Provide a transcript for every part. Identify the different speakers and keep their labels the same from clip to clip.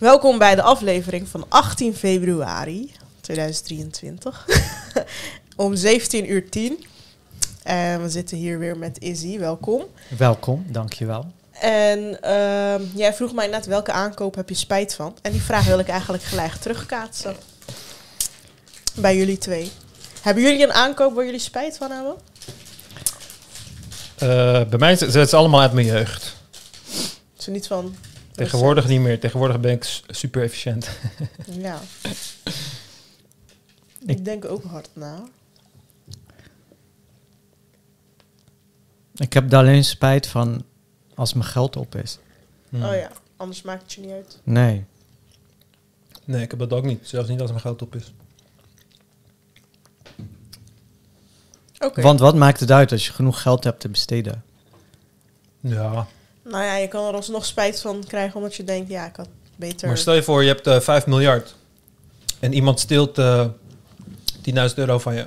Speaker 1: Welkom bij de aflevering van 18 februari 2023. Om 17 uur 10. En we zitten hier weer met Izzy. Welkom.
Speaker 2: Welkom, dankjewel.
Speaker 1: En ehm, jij vroeg mij net welke aankoop heb je spijt van? En die vraag wil ik eigenlijk gelijk terugkaatsen. Bij jullie twee. Hebben jullie een aankoop waar jullie spijt van hebben?
Speaker 3: Eh, bij mij is het, allemaal uit mijn jeugd.
Speaker 1: Zo niet van...
Speaker 3: Tegenwoordig niet meer. Tegenwoordig ben ik super efficiënt.
Speaker 1: Ja.
Speaker 2: Ik-
Speaker 1: Ik denk ook hard na.
Speaker 2: Ik heb daar alleen spijt van als mijn geld op is.
Speaker 3: Hmm.
Speaker 1: Oh ja, anders maakt het je niet uit.
Speaker 2: Nee.
Speaker 3: Nee, ik heb dat ook niet. Zelfs niet als mijn geld op is.
Speaker 1: Oké.
Speaker 2: Want wat maakt het uit als je genoeg geld hebt te besteden?
Speaker 3: Ja.
Speaker 1: Nou ja, je kan er alsnog spijt van krijgen omdat je denkt, ja, ik had beter...
Speaker 3: Maar stel je voor, je hebt eh 5 miljard. En iemand steelt eh 10.000 euro van je.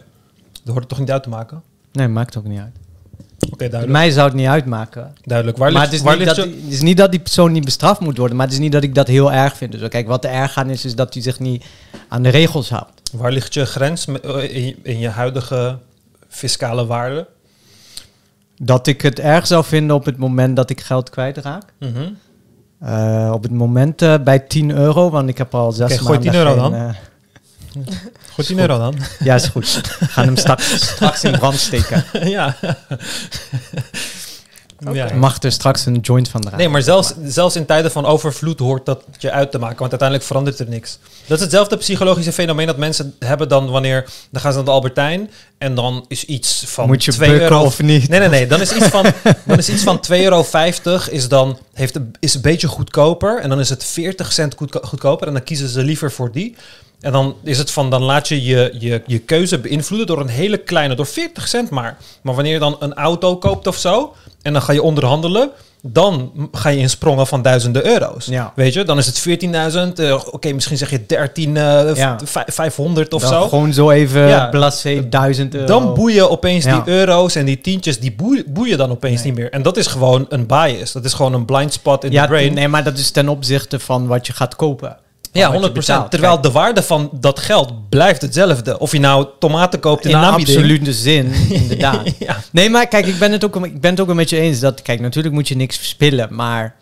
Speaker 3: Dat hoort het toch niet uit te maken? Oké,
Speaker 2: Nee, maakt ook niet uit.
Speaker 3: duidelijk.
Speaker 2: Mij zou het niet uitmaken.
Speaker 3: duidelijk. Waar
Speaker 2: maar
Speaker 3: ligt,
Speaker 2: het is,
Speaker 3: waar
Speaker 2: niet
Speaker 3: ligt
Speaker 2: dat, die- het is niet dat die persoon niet bestraft moet worden, maar het is niet dat ik dat heel erg vind. Dus kijk, wat er erg aan is, is dat hij zich niet aan de regels houdt.
Speaker 3: Waar ligt je grens eh, in je huidige fiscale waarde?
Speaker 2: Dat ik het erg zou vinden op het moment dat ik geld kwijtraak.
Speaker 3: Mhm.
Speaker 2: Eh, op het moment eh, bij 10 euro, want ik heb al zes
Speaker 3: Oké, gooi
Speaker 2: maanden
Speaker 3: 10 euro
Speaker 2: geen,
Speaker 3: dan.
Speaker 2: eh,
Speaker 3: Goed 10 euro dan.
Speaker 2: ja, is goed. We gaan hem straks, straks in brand steken.
Speaker 3: ja.
Speaker 2: Mag er straks een joint van draaien.
Speaker 3: Nee, maar zelfs, zelfs in tijden van overvloed hoort dat je uit te maken. Want uiteindelijk verandert er niks. Dat is hetzelfde psychologische fenomeen dat mensen hebben dan wanneer... Dan gaan ze naar de Albertijn en dan is iets van
Speaker 2: Moet je
Speaker 3: 2
Speaker 2: bukken
Speaker 3: euro...
Speaker 2: of niet?
Speaker 3: Nee, nee, nee. Dan is iets van, dan is iets van 2,50 euro is dan heeft, een- is een beetje goedkoper. En dan is het 40 cent goedko- goedkoper. En dan kiezen ze liever voor die. En dan is het van, dan laat je je, je je keuze beïnvloeden door een hele kleine, door 40 cent maar. Maar wanneer je dan een auto koopt of zo, en dan ga je onderhandelen, dan ga je in sprongen van duizenden euro's.
Speaker 2: Ja.
Speaker 3: Weet je, dan is het 14.000, eh, oké, misschien zeg je 13, eh,
Speaker 2: Ja.
Speaker 3: vij- 500 of
Speaker 2: Dan
Speaker 3: zo.
Speaker 2: Gewoon zo even
Speaker 3: Ja.
Speaker 2: blasé 1000 euro.
Speaker 3: Dan boeien opeens
Speaker 2: Ja.
Speaker 3: die euro's en die tientjes, die boeien, dan opeens
Speaker 2: Nee.
Speaker 3: niet meer. En dat is gewoon een bias. Dat is gewoon een blind spot in
Speaker 2: ja,
Speaker 3: de brain.
Speaker 2: nee, maar dat is ten opzichte van wat je gaat kopen.
Speaker 3: Ja,
Speaker 2: Van wat je
Speaker 3: 100%.
Speaker 2: betaalt.
Speaker 3: Terwijl
Speaker 2: Kijk,
Speaker 3: de waarde van dat geld blijft hetzelfde. Of je nou tomaten koopt in,
Speaker 2: in absolute zin, inderdaad.
Speaker 3: Ja.
Speaker 2: Nee, maar kijk, ik ben, het ook, ik ben het ook een beetje eens dat, kijk, natuurlijk moet je niks verspillen, maar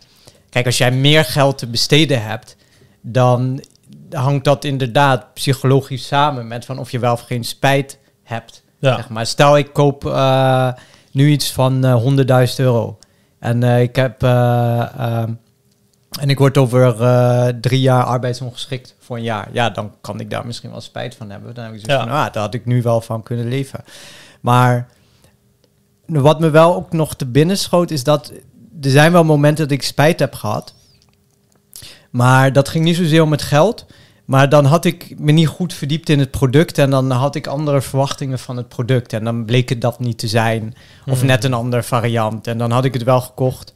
Speaker 2: kijk, als jij meer geld te besteden hebt, dan hangt dat inderdaad psychologisch samen met van of je wel of geen spijt hebt.
Speaker 3: Ja.
Speaker 2: Zeg maar. Stel, ik koop eh, nu iets van eh 100.000 euro. En eh, ik heb. En ik word over eh, drie jaar arbeidsongeschikt voor een jaar. Ja, dan kan ik daar misschien wel spijt van hebben. Dan heb ik zoiets
Speaker 3: Ja.
Speaker 2: van, ah, daar had ik nu wel van kunnen leven. Maar wat me wel ook nog te binnen schoot, is dat er zijn wel momenten dat ik spijt heb gehad. Maar dat ging niet zozeer om het geld. Maar dan had ik me niet goed verdiept in het product. En dan had ik andere verwachtingen van het product. En dan bleek het dat niet te zijn. Of
Speaker 3: Hmm.
Speaker 2: net een andere variant. En dan had ik het wel gekocht.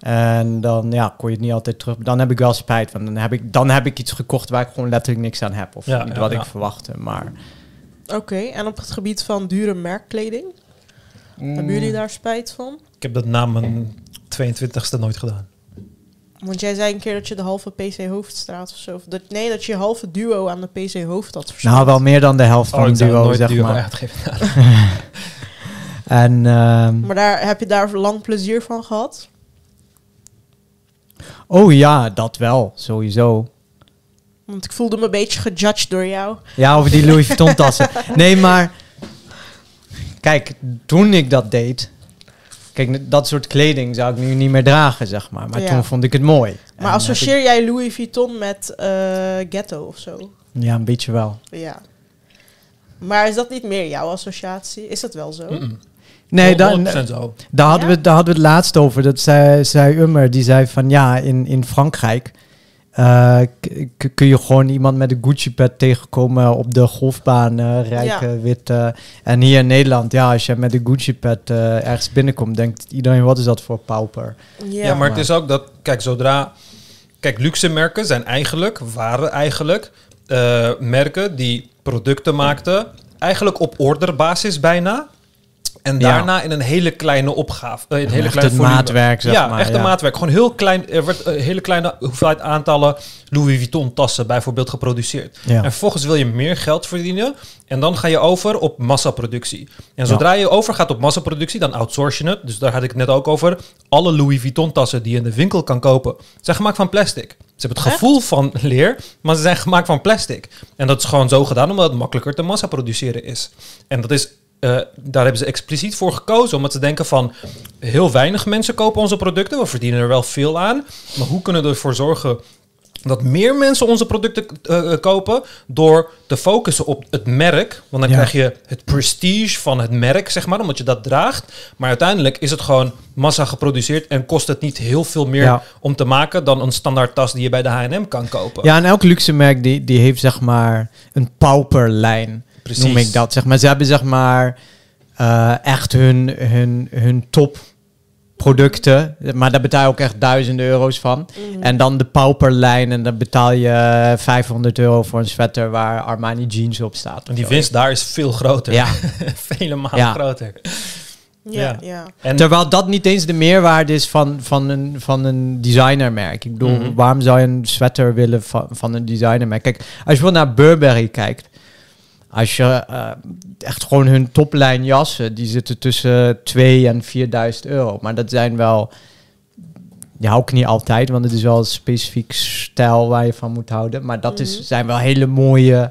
Speaker 2: En dan ja, kon je het niet altijd terug. Dan heb ik wel spijt. Want dan heb ik, dan heb ik iets gekocht waar ik gewoon letterlijk niks aan heb. Of
Speaker 3: Ja,
Speaker 2: niet
Speaker 3: ja,
Speaker 2: wat
Speaker 3: ja.
Speaker 2: ik verwachtte. Maar
Speaker 1: Oké, en op het gebied van dure merkkleding?
Speaker 2: Mm.
Speaker 1: Hebben jullie daar spijt van?
Speaker 3: Ik heb dat na mijn 22e nooit gedaan.
Speaker 1: Want jij zei een keer dat je de halve PC Hoofdstraat of zo... Of dat, nee, dat je je halve duo aan de PC Hoofd had.
Speaker 2: Nou, wel meer dan de helft van een
Speaker 3: zou
Speaker 2: duo,
Speaker 3: nooit
Speaker 2: zeg
Speaker 3: duo
Speaker 2: maar.
Speaker 3: uitgeven.
Speaker 2: En ehm,
Speaker 1: Maar daar, heb je daar lang plezier van gehad?
Speaker 2: Oh ja, dat wel, sowieso.
Speaker 1: Want ik voelde me een beetje gejudged door jou.
Speaker 2: Ja, over die Louis Vuitton tassen. Nee, maar kijk, toen ik dat deed, kijk, dat soort kleding zou ik nu niet meer dragen, zeg maar. Maar
Speaker 1: Ja.
Speaker 2: toen vond ik het mooi.
Speaker 1: Maar
Speaker 2: En
Speaker 1: associeer jij Louis Vuitton met eh, ghetto of zo?
Speaker 2: Ja, een beetje wel.
Speaker 1: Ja. Maar is dat niet meer jouw associatie? Is dat wel zo?
Speaker 2: Nee, daar,
Speaker 3: 100% zo.
Speaker 2: daar, hadden
Speaker 1: Ja?
Speaker 2: we, daar hadden we het laatst over. Dat zei, zei Ummer, die zei van ja, in, in Frankrijk eh, kun je gewoon iemand met een Gucci-pet tegenkomen op de golfbaan, eh, rijke,
Speaker 1: Ja.
Speaker 2: witte. En hier in Nederland, ja, als je met een Gucci-pet eh, ergens binnenkomt, denkt iedereen, wat is dat voor pauper?
Speaker 3: Ja, maar het is ook dat, kijk, zodra. Kijk, luxe merken zijn eigenlijk, waren eigenlijk eh, merken die producten maakten, eigenlijk op orderbasis bijna. En
Speaker 2: Ja.
Speaker 3: daarna in een hele kleine opgave. eh, in een hele
Speaker 2: Echt
Speaker 3: kleine
Speaker 2: het
Speaker 3: volume.
Speaker 2: maatwerk, zeg
Speaker 3: ja,
Speaker 2: maar,
Speaker 3: echt
Speaker 2: ja.
Speaker 3: een maatwerk. Gewoon heel klein. Er werd een hele kleine hoeveelheid aantallen Louis Vuitton tassen bijvoorbeeld geproduceerd.
Speaker 2: Ja.
Speaker 3: En vervolgens wil je meer geld verdienen. En dan ga je over op massaproductie. En zodra je overgaat op massaproductie, dan outsource je het. Dus daar had ik het net ook over. Alle Louis Vuitton tassen die je in de winkel kan kopen, zijn gemaakt van plastic. Ze hebben het gevoel van leer, maar ze zijn gemaakt van plastic. En dat is gewoon zo gedaan omdat het makkelijker te massa produceren is. En dat is, eh, daar hebben ze expliciet voor gekozen, omdat ze denken van heel weinig mensen kopen onze producten. We verdienen er wel veel aan. Maar hoe kunnen we ervoor zorgen dat meer mensen onze producten eh, eh, kopen door te focussen op het merk. Want dan
Speaker 2: Ja.
Speaker 3: krijg je het prestige van het merk, zeg maar, omdat je dat draagt. Maar uiteindelijk is het gewoon massa geproduceerd en kost het niet heel veel meer
Speaker 2: Ja.
Speaker 3: om te maken dan een standaard tas die je bij de H&M kan kopen.
Speaker 2: Ja, en elk luxe merk die, die heeft zeg maar een pauperlijn,
Speaker 3: Precies.
Speaker 2: noem ik dat. Zeg maar. Ze hebben zeg maar eh, echt hun, hun, hun top producten, maar daar betaal je ook echt duizenden euro's van. En dan de pauperlijn en dan betaal je 500 euro voor een sweater waar Armani jeans op staat.
Speaker 3: En die winst daar is veel groter.
Speaker 2: Ja,
Speaker 3: Vele malen
Speaker 2: Ja.
Speaker 3: groter.
Speaker 1: Ja,
Speaker 3: Ja.
Speaker 1: ja.
Speaker 3: En
Speaker 2: terwijl dat niet eens de meerwaarde is van, van, een, van een designermerk. Ik bedoel,
Speaker 3: Mhm.
Speaker 2: waarom zou je een sweater willen van, van een designermerk? Kijk, als je wel naar Burberry kijkt, als je eh, echt gewoon hun toplijn jassen, die zitten tussen 2 en 4000 euro. Maar dat zijn wel, ja, ook niet altijd, want het is wel een specifiek stijl waar je van moet houden. Maar dat is,
Speaker 1: Mhm.
Speaker 2: zijn wel hele mooie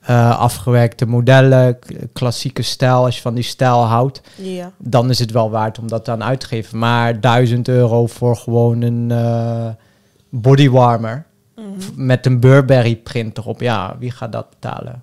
Speaker 2: eh, afgewerkte modellen, klassieke stijl. Als je van die stijl houdt,
Speaker 1: ja.
Speaker 2: dan is het wel waard om dat aan uit te geven. Maar 1000 euro voor gewoon een eh bodywarmer
Speaker 1: Mhm.
Speaker 2: met een Burberry print erop, ja, wie gaat dat betalen?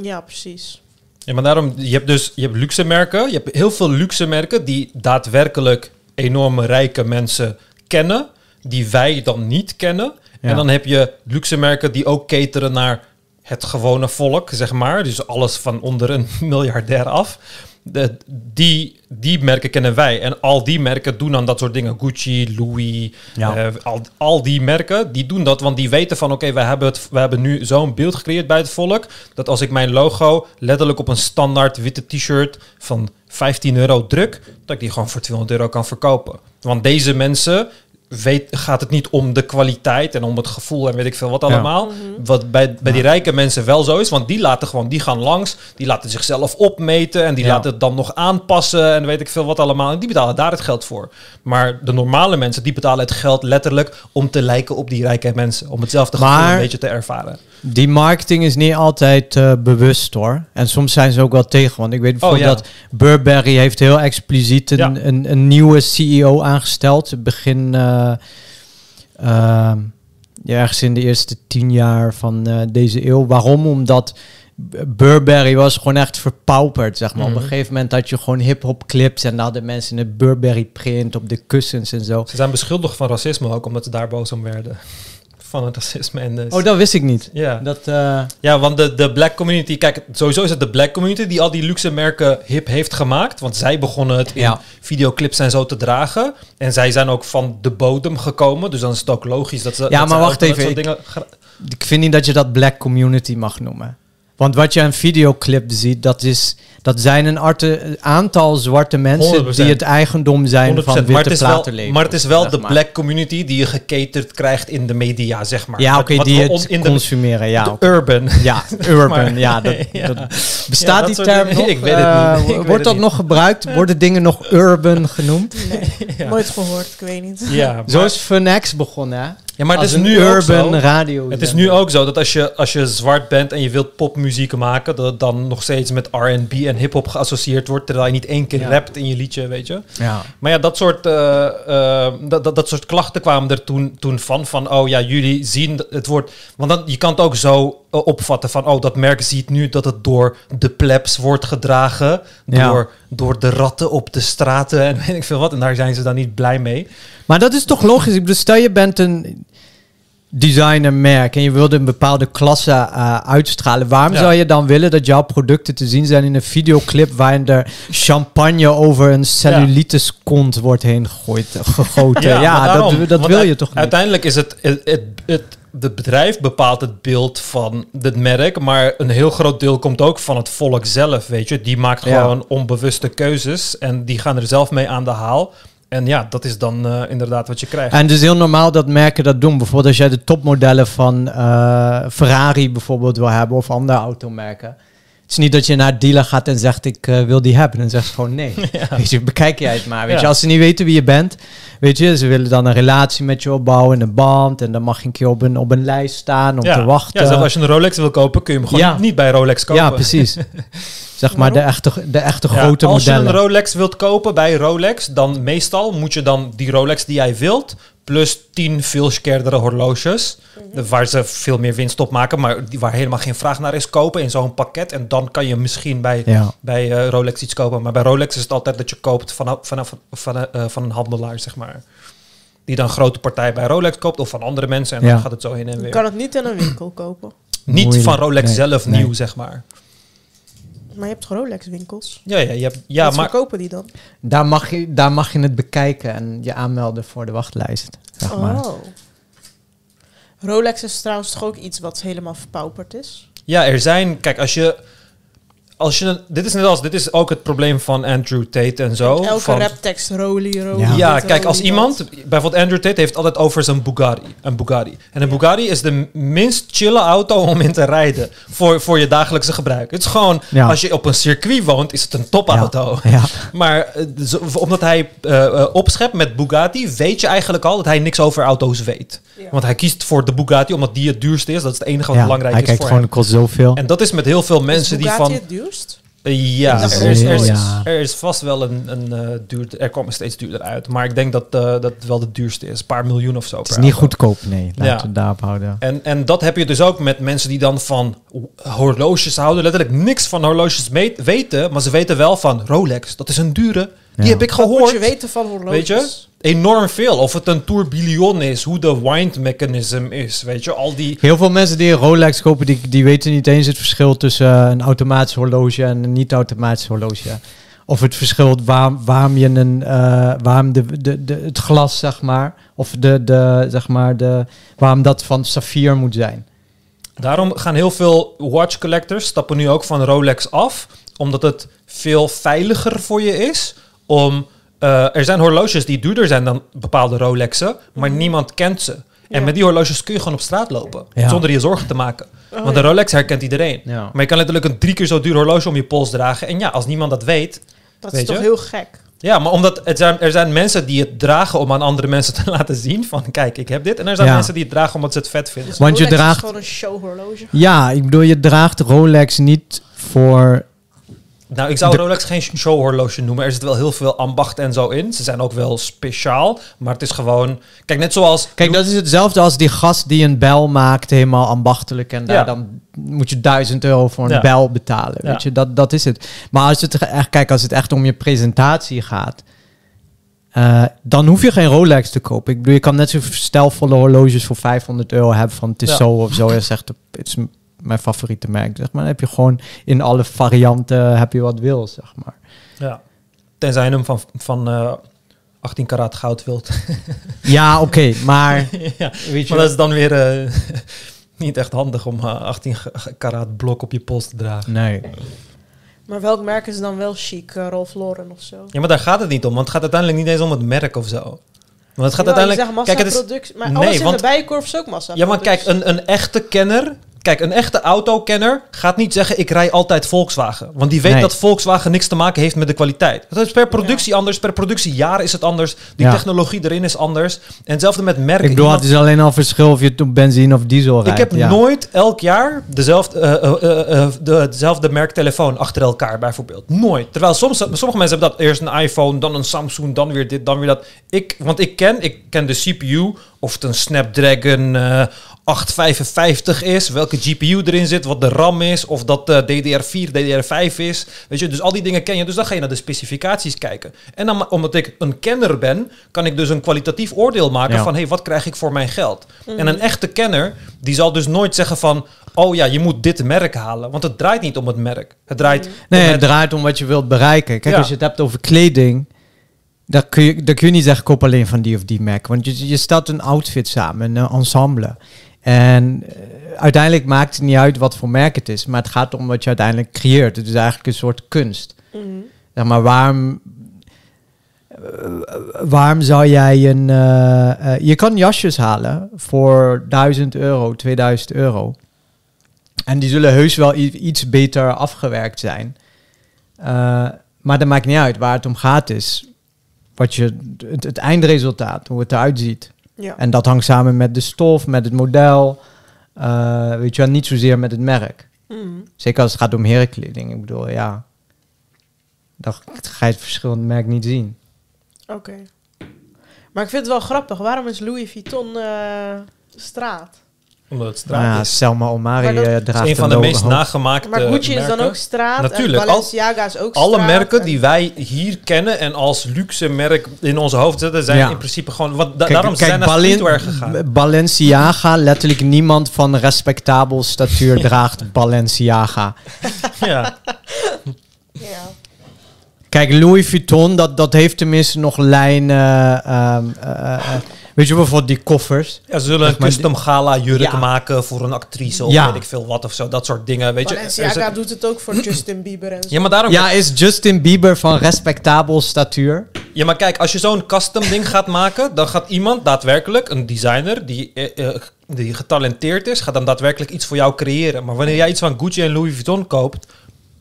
Speaker 1: Ja, precies.
Speaker 3: Ja, maar daarom, je hebt dus je hebt luxe merken. Je hebt heel veel luxe merken die daadwerkelijk enorme rijke mensen kennen, die wij dan niet kennen.
Speaker 2: Ja.
Speaker 3: En dan heb je luxe merken die ook cateren naar het gewone volk, zeg maar. Dus alles van onder een miljardair af. De, die, die merken kennen wij. En al die merken doen dan dat soort dingen. Gucci, Louis,
Speaker 2: Ja.
Speaker 3: eh, al, al die merken, die doen dat. Want die weten van, oké, we hebben we hebben nu zo'n beeld gecreëerd bij het volk. Dat als ik mijn logo letterlijk op een standaard witte t-shirt van 15 euro druk, dat ik die gewoon voor 200 euro kan verkopen. Want deze mensen weet, gaat het niet om de kwaliteit en om het gevoel en weet ik veel wat
Speaker 2: Ja.
Speaker 3: allemaal. Wat bij, bij die rijke mensen wel zo is, want die laten gewoon, die gaan langs, die laten zichzelf opmeten en die
Speaker 2: Ja.
Speaker 3: laten het dan nog aanpassen en weet ik veel wat allemaal. En die betalen daar het geld voor. Maar de normale mensen, die betalen het geld letterlijk om te lijken op die rijke mensen. Om hetzelfde gevoel
Speaker 2: Maar-
Speaker 3: een beetje te ervaren.
Speaker 2: Die marketing is niet altijd eh, bewust hoor. En soms zijn ze ook wel tegen. Want ik weet bijvoorbeeld
Speaker 3: Oh, ja.
Speaker 2: dat Burberry heeft heel expliciet een,
Speaker 3: Ja.
Speaker 2: een, een nieuwe CEO aangesteld. Begin eh, ehm, ja, ergens in de eerste tien jaar van eh, deze eeuw. Waarom? Omdat Burberry was gewoon echt verpauperd, zeg maar. Op
Speaker 3: Mhm.
Speaker 2: een gegeven moment had je gewoon hip-hop clips en dan hadden mensen een Burberry print op de kussens en zo.
Speaker 3: Ze zijn beschuldigd van racisme ook, omdat ze daar boos om werden. Van het racisme en.
Speaker 2: Oh, dat wist ik niet.
Speaker 3: ja.
Speaker 2: Dat, eh,
Speaker 3: Ja, want de, de black community, kijk, sowieso is het de black community die al die luxe merken hip heeft gemaakt. Want zij begonnen het in
Speaker 2: Ja.
Speaker 3: videoclips en zo te dragen. En zij zijn ook van de bodem gekomen. Dus dan is het ook logisch dat ze.
Speaker 2: Ja,
Speaker 3: dat
Speaker 2: maar wacht even, ik-
Speaker 3: dingen
Speaker 2: ik vind niet dat je dat black community mag noemen. Want wat je aan videoclip ziet, dat, is, dat zijn een arte, aantal zwarte mensen
Speaker 3: 100%.
Speaker 2: die het eigendom zijn
Speaker 3: 100%.
Speaker 2: van witte
Speaker 3: maar het is wel,
Speaker 2: platenlabels,
Speaker 3: maar het is wel de
Speaker 2: maar.
Speaker 3: black community die je gecaterd krijgt in de media, zeg maar.
Speaker 2: Ja, oké, die het
Speaker 3: in de,
Speaker 2: consumeren. Ja,
Speaker 3: de urban.
Speaker 2: ja urban.
Speaker 3: Maar-
Speaker 2: ja, dat,
Speaker 3: Ja.
Speaker 2: dat-
Speaker 3: Ja,
Speaker 2: bestaat
Speaker 3: dat
Speaker 2: die term nog?
Speaker 3: Ik weet het
Speaker 2: Eh,
Speaker 3: niet.
Speaker 2: Wordt
Speaker 3: het
Speaker 2: dat
Speaker 3: niet.
Speaker 2: nog gebruikt? Worden dingen nog urban genoemd?
Speaker 1: Nee, nooit gehoord, ik weet niet.
Speaker 3: Ja, maar,
Speaker 2: Zo is Fun X begonnen, hè?
Speaker 3: ja, maar het is nu ook
Speaker 2: urban
Speaker 3: zo.
Speaker 2: radio.
Speaker 3: Het is nu ook zo dat als je, als je zwart bent en je wilt popmuziek maken, dat het dan nog steeds met R&B en hip-hop geassocieerd wordt, terwijl je niet één keer
Speaker 2: Ja.
Speaker 3: rapt in je liedje, weet je.
Speaker 2: Ja.
Speaker 3: Maar ja, dat soort, eh, eh, dat, dat, dat soort klachten kwamen er toen, toen van, van, oh ja, jullie zien het wordt, want dan, je kan het ook zo eh, opvatten van, oh, dat merk ziet nu dat het door de plebs wordt gedragen,
Speaker 2: Ja.
Speaker 3: door, door de ratten op de straten en weet ik veel wat, en daar zijn ze dan niet blij mee.
Speaker 2: Maar dat is toch logisch? Ik bedoel, stel je bent een designermerk en je wilde een bepaalde klasse eh, uitstralen. Waarom
Speaker 3: Ja.
Speaker 2: zou je dan willen dat jouw producten te zien zijn in een videoclip waarin er champagne over een cellulitis kont wordt heen gegooid, gegoten? Ja,
Speaker 3: daarom,
Speaker 2: dat, dat wil je toch niet?
Speaker 3: Uiteindelijk is het, het, het, het het bedrijf bepaalt het beeld van het merk, maar een heel groot deel komt ook van het volk zelf, weet je. Die maakt
Speaker 2: Ja.
Speaker 3: gewoon onbewuste keuzes en die gaan er zelf mee aan de haal. En ja, dat is dan eh, inderdaad wat je krijgt.
Speaker 2: En het is heel normaal dat merken dat doen. Bijvoorbeeld als jij de topmodellen van eh, Ferrari bijvoorbeeld wil hebben of andere automerken. Het is niet dat je naar de dealer gaat en zegt ik eh, wil die hebben. Dan zegt ze gewoon nee. Weet je, bekijk jij het maar. Weet
Speaker 3: Ja.
Speaker 2: je, als ze niet weten wie je bent, weet je, ze willen dan een relatie met je opbouwen, een band. En dan mag je een keer op een, op een lijst staan om
Speaker 3: ja.
Speaker 2: te wachten.
Speaker 3: Ja, zelfs als je een Rolex wil kopen, kun je hem gewoon niet bij Rolex kopen.
Speaker 2: Ja, precies. zeg maar de echte, de echte
Speaker 3: Ja,
Speaker 2: grote
Speaker 3: als
Speaker 2: modellen.
Speaker 3: je een Rolex wilt kopen bij Rolex, dan meestal moet je dan die Rolex die jij wilt, plus 10 veel skerdere horloges, de- waar ze veel meer winst op maken, maar die, waar helemaal geen vraag naar is, kopen in zo'n pakket. En dan kan je misschien bij,
Speaker 2: ja.
Speaker 3: bij eh, Rolex iets kopen. Maar bij Rolex is het altijd dat je koopt vanaf, vanaf, van, eh, van een handelaar, zeg maar. Die dan grote partij bij Rolex koopt of van andere mensen. En
Speaker 2: Ja.
Speaker 3: dan gaat het zo heen en
Speaker 1: Je
Speaker 3: weer.
Speaker 1: kan het niet in een winkel kopen.
Speaker 3: Niet
Speaker 2: Moeilijk.
Speaker 3: van Rolex
Speaker 2: Nee,
Speaker 3: zelf
Speaker 2: nee.
Speaker 3: nieuw, zeg maar.
Speaker 1: Maar je hebt Rolex winkels.
Speaker 3: Ja, ja, je hebt, ja
Speaker 1: Wat
Speaker 3: maar
Speaker 1: verkopen die dan?
Speaker 2: Daar, mag je, daar mag je het bekijken en je aanmelden voor de wachtlijst. Zeg maar.
Speaker 1: Oh. Rolex is trouwens toch ook iets wat helemaal verpauperd is?
Speaker 3: Ja, er zijn. Kijk, als je. Als je dit is net als. Dit is ook het probleem van Andrew Tate en zo.
Speaker 1: Elke
Speaker 3: van,
Speaker 1: raptekst Roly, Roly.
Speaker 2: Ja.
Speaker 3: ja,
Speaker 1: dit,
Speaker 3: kijk, als iemand. Bijvoorbeeld Andrew Tate heeft altijd over zijn Bugatti. Een Bugatti. En een Bugatti is de minst chille auto om in te rijden. Voor, voor je dagelijkse gebruik. Het is gewoon.
Speaker 2: Ja.
Speaker 3: Als je op een circuit woont, is het een topauto.
Speaker 2: Ja.
Speaker 3: Maar eh, omdat hij eh, eh, opschept met Bugatti, weet je eigenlijk al dat hij niks over auto's weet.
Speaker 1: Ja.
Speaker 3: Want hij kiest voor de Bugatti omdat die het duurste is. Dat is het enige wat
Speaker 2: Ja,
Speaker 3: belangrijk
Speaker 2: hij
Speaker 3: is
Speaker 2: kijkt
Speaker 3: voor
Speaker 2: gewoon,
Speaker 3: hem.
Speaker 2: het kost zoveel.
Speaker 3: En dat is met heel veel
Speaker 1: Is
Speaker 3: mensen die van...
Speaker 1: het
Speaker 3: ja, er is, er, is, er is vast wel een, een eh, duurder... Er komt steeds duurder uit. Maar ik denk dat eh, dat het wel de duurste is. Een paar miljoen of zo.
Speaker 2: het is
Speaker 3: per
Speaker 2: niet
Speaker 3: auto.
Speaker 2: goedkoop, nee. Laten
Speaker 3: Ja.
Speaker 2: we het daarop houden.
Speaker 3: En, en dat heb je dus ook met mensen die dan van horloges houden. Letterlijk niks van horloges weten. Maar ze weten wel van Rolex. Dat is een dure. Die
Speaker 2: Ja.
Speaker 3: heb ik
Speaker 1: Wat moet
Speaker 3: gehoord.
Speaker 1: je weten van horloges?
Speaker 3: Weet je? Enorm veel. Of het een tourbillon is. Hoe de wind mechanism is. Weet je? Al die...
Speaker 2: Heel veel mensen die een Rolex kopen, die, die weten niet eens het verschil tussen eh, een automatisch horloge en een niet-automatisch horloge. Of het verschil waarom, waarom je een, eh, waarom de, de, de, het glas, zeg maar, of de, de, zeg maar, de, waarom dat van saffier moet zijn.
Speaker 3: Daarom gaan heel veel watch collectors stappen nu ook van Rolex af, omdat het veel veiliger voor je is om. eh, er zijn horloges die duurder zijn dan bepaalde Rolexen, maar niemand kent ze. En
Speaker 1: Ja.
Speaker 3: met die horloges kun je gewoon op straat lopen,
Speaker 2: Ja.
Speaker 3: zonder je zorgen te maken.
Speaker 1: Oh,
Speaker 3: Want
Speaker 1: ja.
Speaker 3: de Rolex herkent iedereen.
Speaker 2: Ja.
Speaker 3: Maar je kan letterlijk een drie keer zo duur horloge om je pols dragen. En ja, als niemand dat weet.
Speaker 1: Dat
Speaker 3: weet
Speaker 1: is toch
Speaker 3: je?
Speaker 1: heel gek?
Speaker 3: Ja, maar omdat het zijn, er zijn mensen die het dragen om aan andere mensen te laten zien van kijk, ik heb dit. En er zijn
Speaker 2: Ja.
Speaker 3: mensen die het dragen omdat ze het vet vinden.
Speaker 1: Dus
Speaker 2: Want je
Speaker 1: Rolex
Speaker 2: draagt-
Speaker 1: is gewoon een showhorloge.
Speaker 2: Ja, ik bedoel, je draagt Rolex niet voor...
Speaker 3: Nou, ik zou
Speaker 2: De-
Speaker 3: Rolex geen showhorloge noemen. Er zit wel heel veel ambacht en zo in. Ze zijn ook wel speciaal, maar het is gewoon... Kijk, net zoals...
Speaker 2: Kijk, dat is hetzelfde als die gast die een bel maakt, helemaal ambachtelijk. En daar
Speaker 3: Ja.
Speaker 2: dan moet je duizend euro voor een
Speaker 3: Ja.
Speaker 2: bel betalen.
Speaker 3: Ja.
Speaker 2: Weet je, dat, dat is het. Maar als het echt, kijk, als het echt om je presentatie gaat, eh, dan hoef je geen Rolex te kopen. Ik bedoel, je kan net zo stijlvolle horloges voor 500 euro hebben van Tissot of zo. Je zegt, het is mijn favoriete merk. Zeg maar, dan heb je gewoon in alle varianten heb je wat wil, zeg maar.
Speaker 3: Ja. Tenzij je hem van, van eh 18 karaat goud wilt.
Speaker 2: Ja, oké, maar
Speaker 3: ja.
Speaker 2: weet je,
Speaker 3: Maar dat is dan weer eh, niet echt handig om eh, 18 ge- karaat blok op je pols te dragen.
Speaker 2: nee.
Speaker 1: Maar welk merk is dan wel chic? Eh, Ralph Lauren of zo?
Speaker 3: Ja, maar daar gaat het niet om. Want het gaat uiteindelijk niet eens om het merk of zo. Want het gaat
Speaker 1: Ja,
Speaker 3: uiteindelijk... Kijk, het is,
Speaker 1: massaproductie. Maar
Speaker 3: Nee,
Speaker 1: alles in
Speaker 3: want-
Speaker 1: de bijenkorf is ook massa.
Speaker 3: Ja, maar kijk, een, een echte kenner... Kijk, een echte autokenner gaat niet zeggen... ik rij altijd Volkswagen. Want die weet
Speaker 2: Nee.
Speaker 3: dat Volkswagen niks te maken heeft met de kwaliteit. Dat is per productie anders. Per productiejaar is het anders. Die
Speaker 2: Ja.
Speaker 3: technologie erin is anders. En hetzelfde met merken.
Speaker 2: Ik bedoel,
Speaker 3: Iemand-
Speaker 2: het is alleen al verschil of je op benzine of diesel
Speaker 3: ik
Speaker 2: rijdt.
Speaker 3: heb
Speaker 2: ja.
Speaker 3: nooit elk jaar dezelfde, eh, eh, eh, de, dezelfde merk telefoon achter elkaar, bijvoorbeeld. Nooit. Terwijl soms, sommige mensen hebben dat eerst een iPhone, dan een Samsung, dan weer dit, dan weer dat. Ik, want ik ken, ik ken de CPU, of het een Snapdragon eh 855 is, welke GPU erin zit, wat de RAM is, of dat eh, DDR4, DDR5 is. Weet je, dus al die dingen ken je. Dus dan ga je naar de specificaties kijken. En dan, omdat ik een kenner ben, kan ik dus een kwalitatief oordeel maken
Speaker 2: Ja.
Speaker 3: van, hé, hey, wat krijg ik voor mijn geld? En een echte kenner, die zal dus nooit zeggen van, oh ja, je moet dit merk halen. Want het draait niet om het merk. Het draait
Speaker 2: Nee,
Speaker 3: om
Speaker 2: het
Speaker 3: het...
Speaker 2: draait om wat je wilt bereiken. Kijk,
Speaker 3: Ja.
Speaker 2: als je het hebt over kleding, dan kun je, dan kun je niet zeggen, koop alleen van die of die merk. Want je, je stelt een outfit samen, een ensemble. En eh, uiteindelijk maakt het niet uit wat voor merk het is, maar het gaat om wat je uiteindelijk creëert. Het is eigenlijk een soort kunst.
Speaker 1: Mhm.
Speaker 2: Zeg maar, waarom, eh, waarom zou jij een... eh, je kan jasjes halen voor 1000 euro, 2000 euro. En die zullen heus wel iets beter afgewerkt zijn. Maar dat maakt niet uit. Waar het om gaat is wat je, het, het eindresultaat, hoe het eruit ziet.
Speaker 1: Ja.
Speaker 2: En dat hangt samen met de stof, met het model. eh, weet je wel, niet zozeer met het merk.
Speaker 1: Mhm.
Speaker 2: Zeker als het gaat om herenkleding. Ik bedoel, ja. Dan ga je het verschillende merk niet zien.
Speaker 1: Oké. Maar ik vind het wel grappig. Waarom is Louis Vuitton eh, straat?
Speaker 3: Omdat het straat
Speaker 2: Nou ja,
Speaker 3: is.
Speaker 2: Selma Omari
Speaker 1: dat-
Speaker 2: eh,
Speaker 3: Het
Speaker 2: draagt
Speaker 3: is een van de meest nagemaakte
Speaker 1: Maar Gucci is dan
Speaker 3: merken.
Speaker 1: ook straat.
Speaker 3: Natuurlijk,
Speaker 1: En
Speaker 3: al-
Speaker 1: Balenciaga is ook
Speaker 3: Alle
Speaker 1: straat.
Speaker 3: merken
Speaker 1: en-
Speaker 3: die wij hier kennen en als luxe merk in onze hoofd zetten, zijn
Speaker 2: Ja.
Speaker 3: in principe gewoon... Wat, da-
Speaker 2: Kijk,
Speaker 3: daarom
Speaker 2: kijk,
Speaker 3: zijn naar streetwear gegaan.
Speaker 2: Balenciaga, letterlijk niemand van respectabel statuur draagt Balenciaga.
Speaker 3: ja.
Speaker 1: Ja.
Speaker 2: Kijk, Louis Vuitton, dat, dat heeft tenminste nog lijnen. ehm, eh, eh, weet je bijvoorbeeld die koffers?
Speaker 3: Ja, ze zullen
Speaker 2: Zeg
Speaker 3: een
Speaker 2: maar,
Speaker 3: custom gala jurk
Speaker 2: Ja.
Speaker 3: maken voor een actrice of
Speaker 2: Ja.
Speaker 3: weet ik veel wat of zo. Dat soort dingen, weet je.
Speaker 1: Balenciaga
Speaker 3: zit-
Speaker 1: doet het ook voor Justin Bieber en zo.
Speaker 3: Ja, maar daarom...
Speaker 2: Ja, is Justin Bieber van respectabel statuur?
Speaker 3: Ja, maar kijk, als je zo'n custom ding gaat maken, dan gaat iemand daadwerkelijk, een designer die, eh, eh, die getalenteerd is, gaat dan daadwerkelijk iets voor jou creëren. Maar wanneer jij iets van Gucci en Louis Vuitton koopt,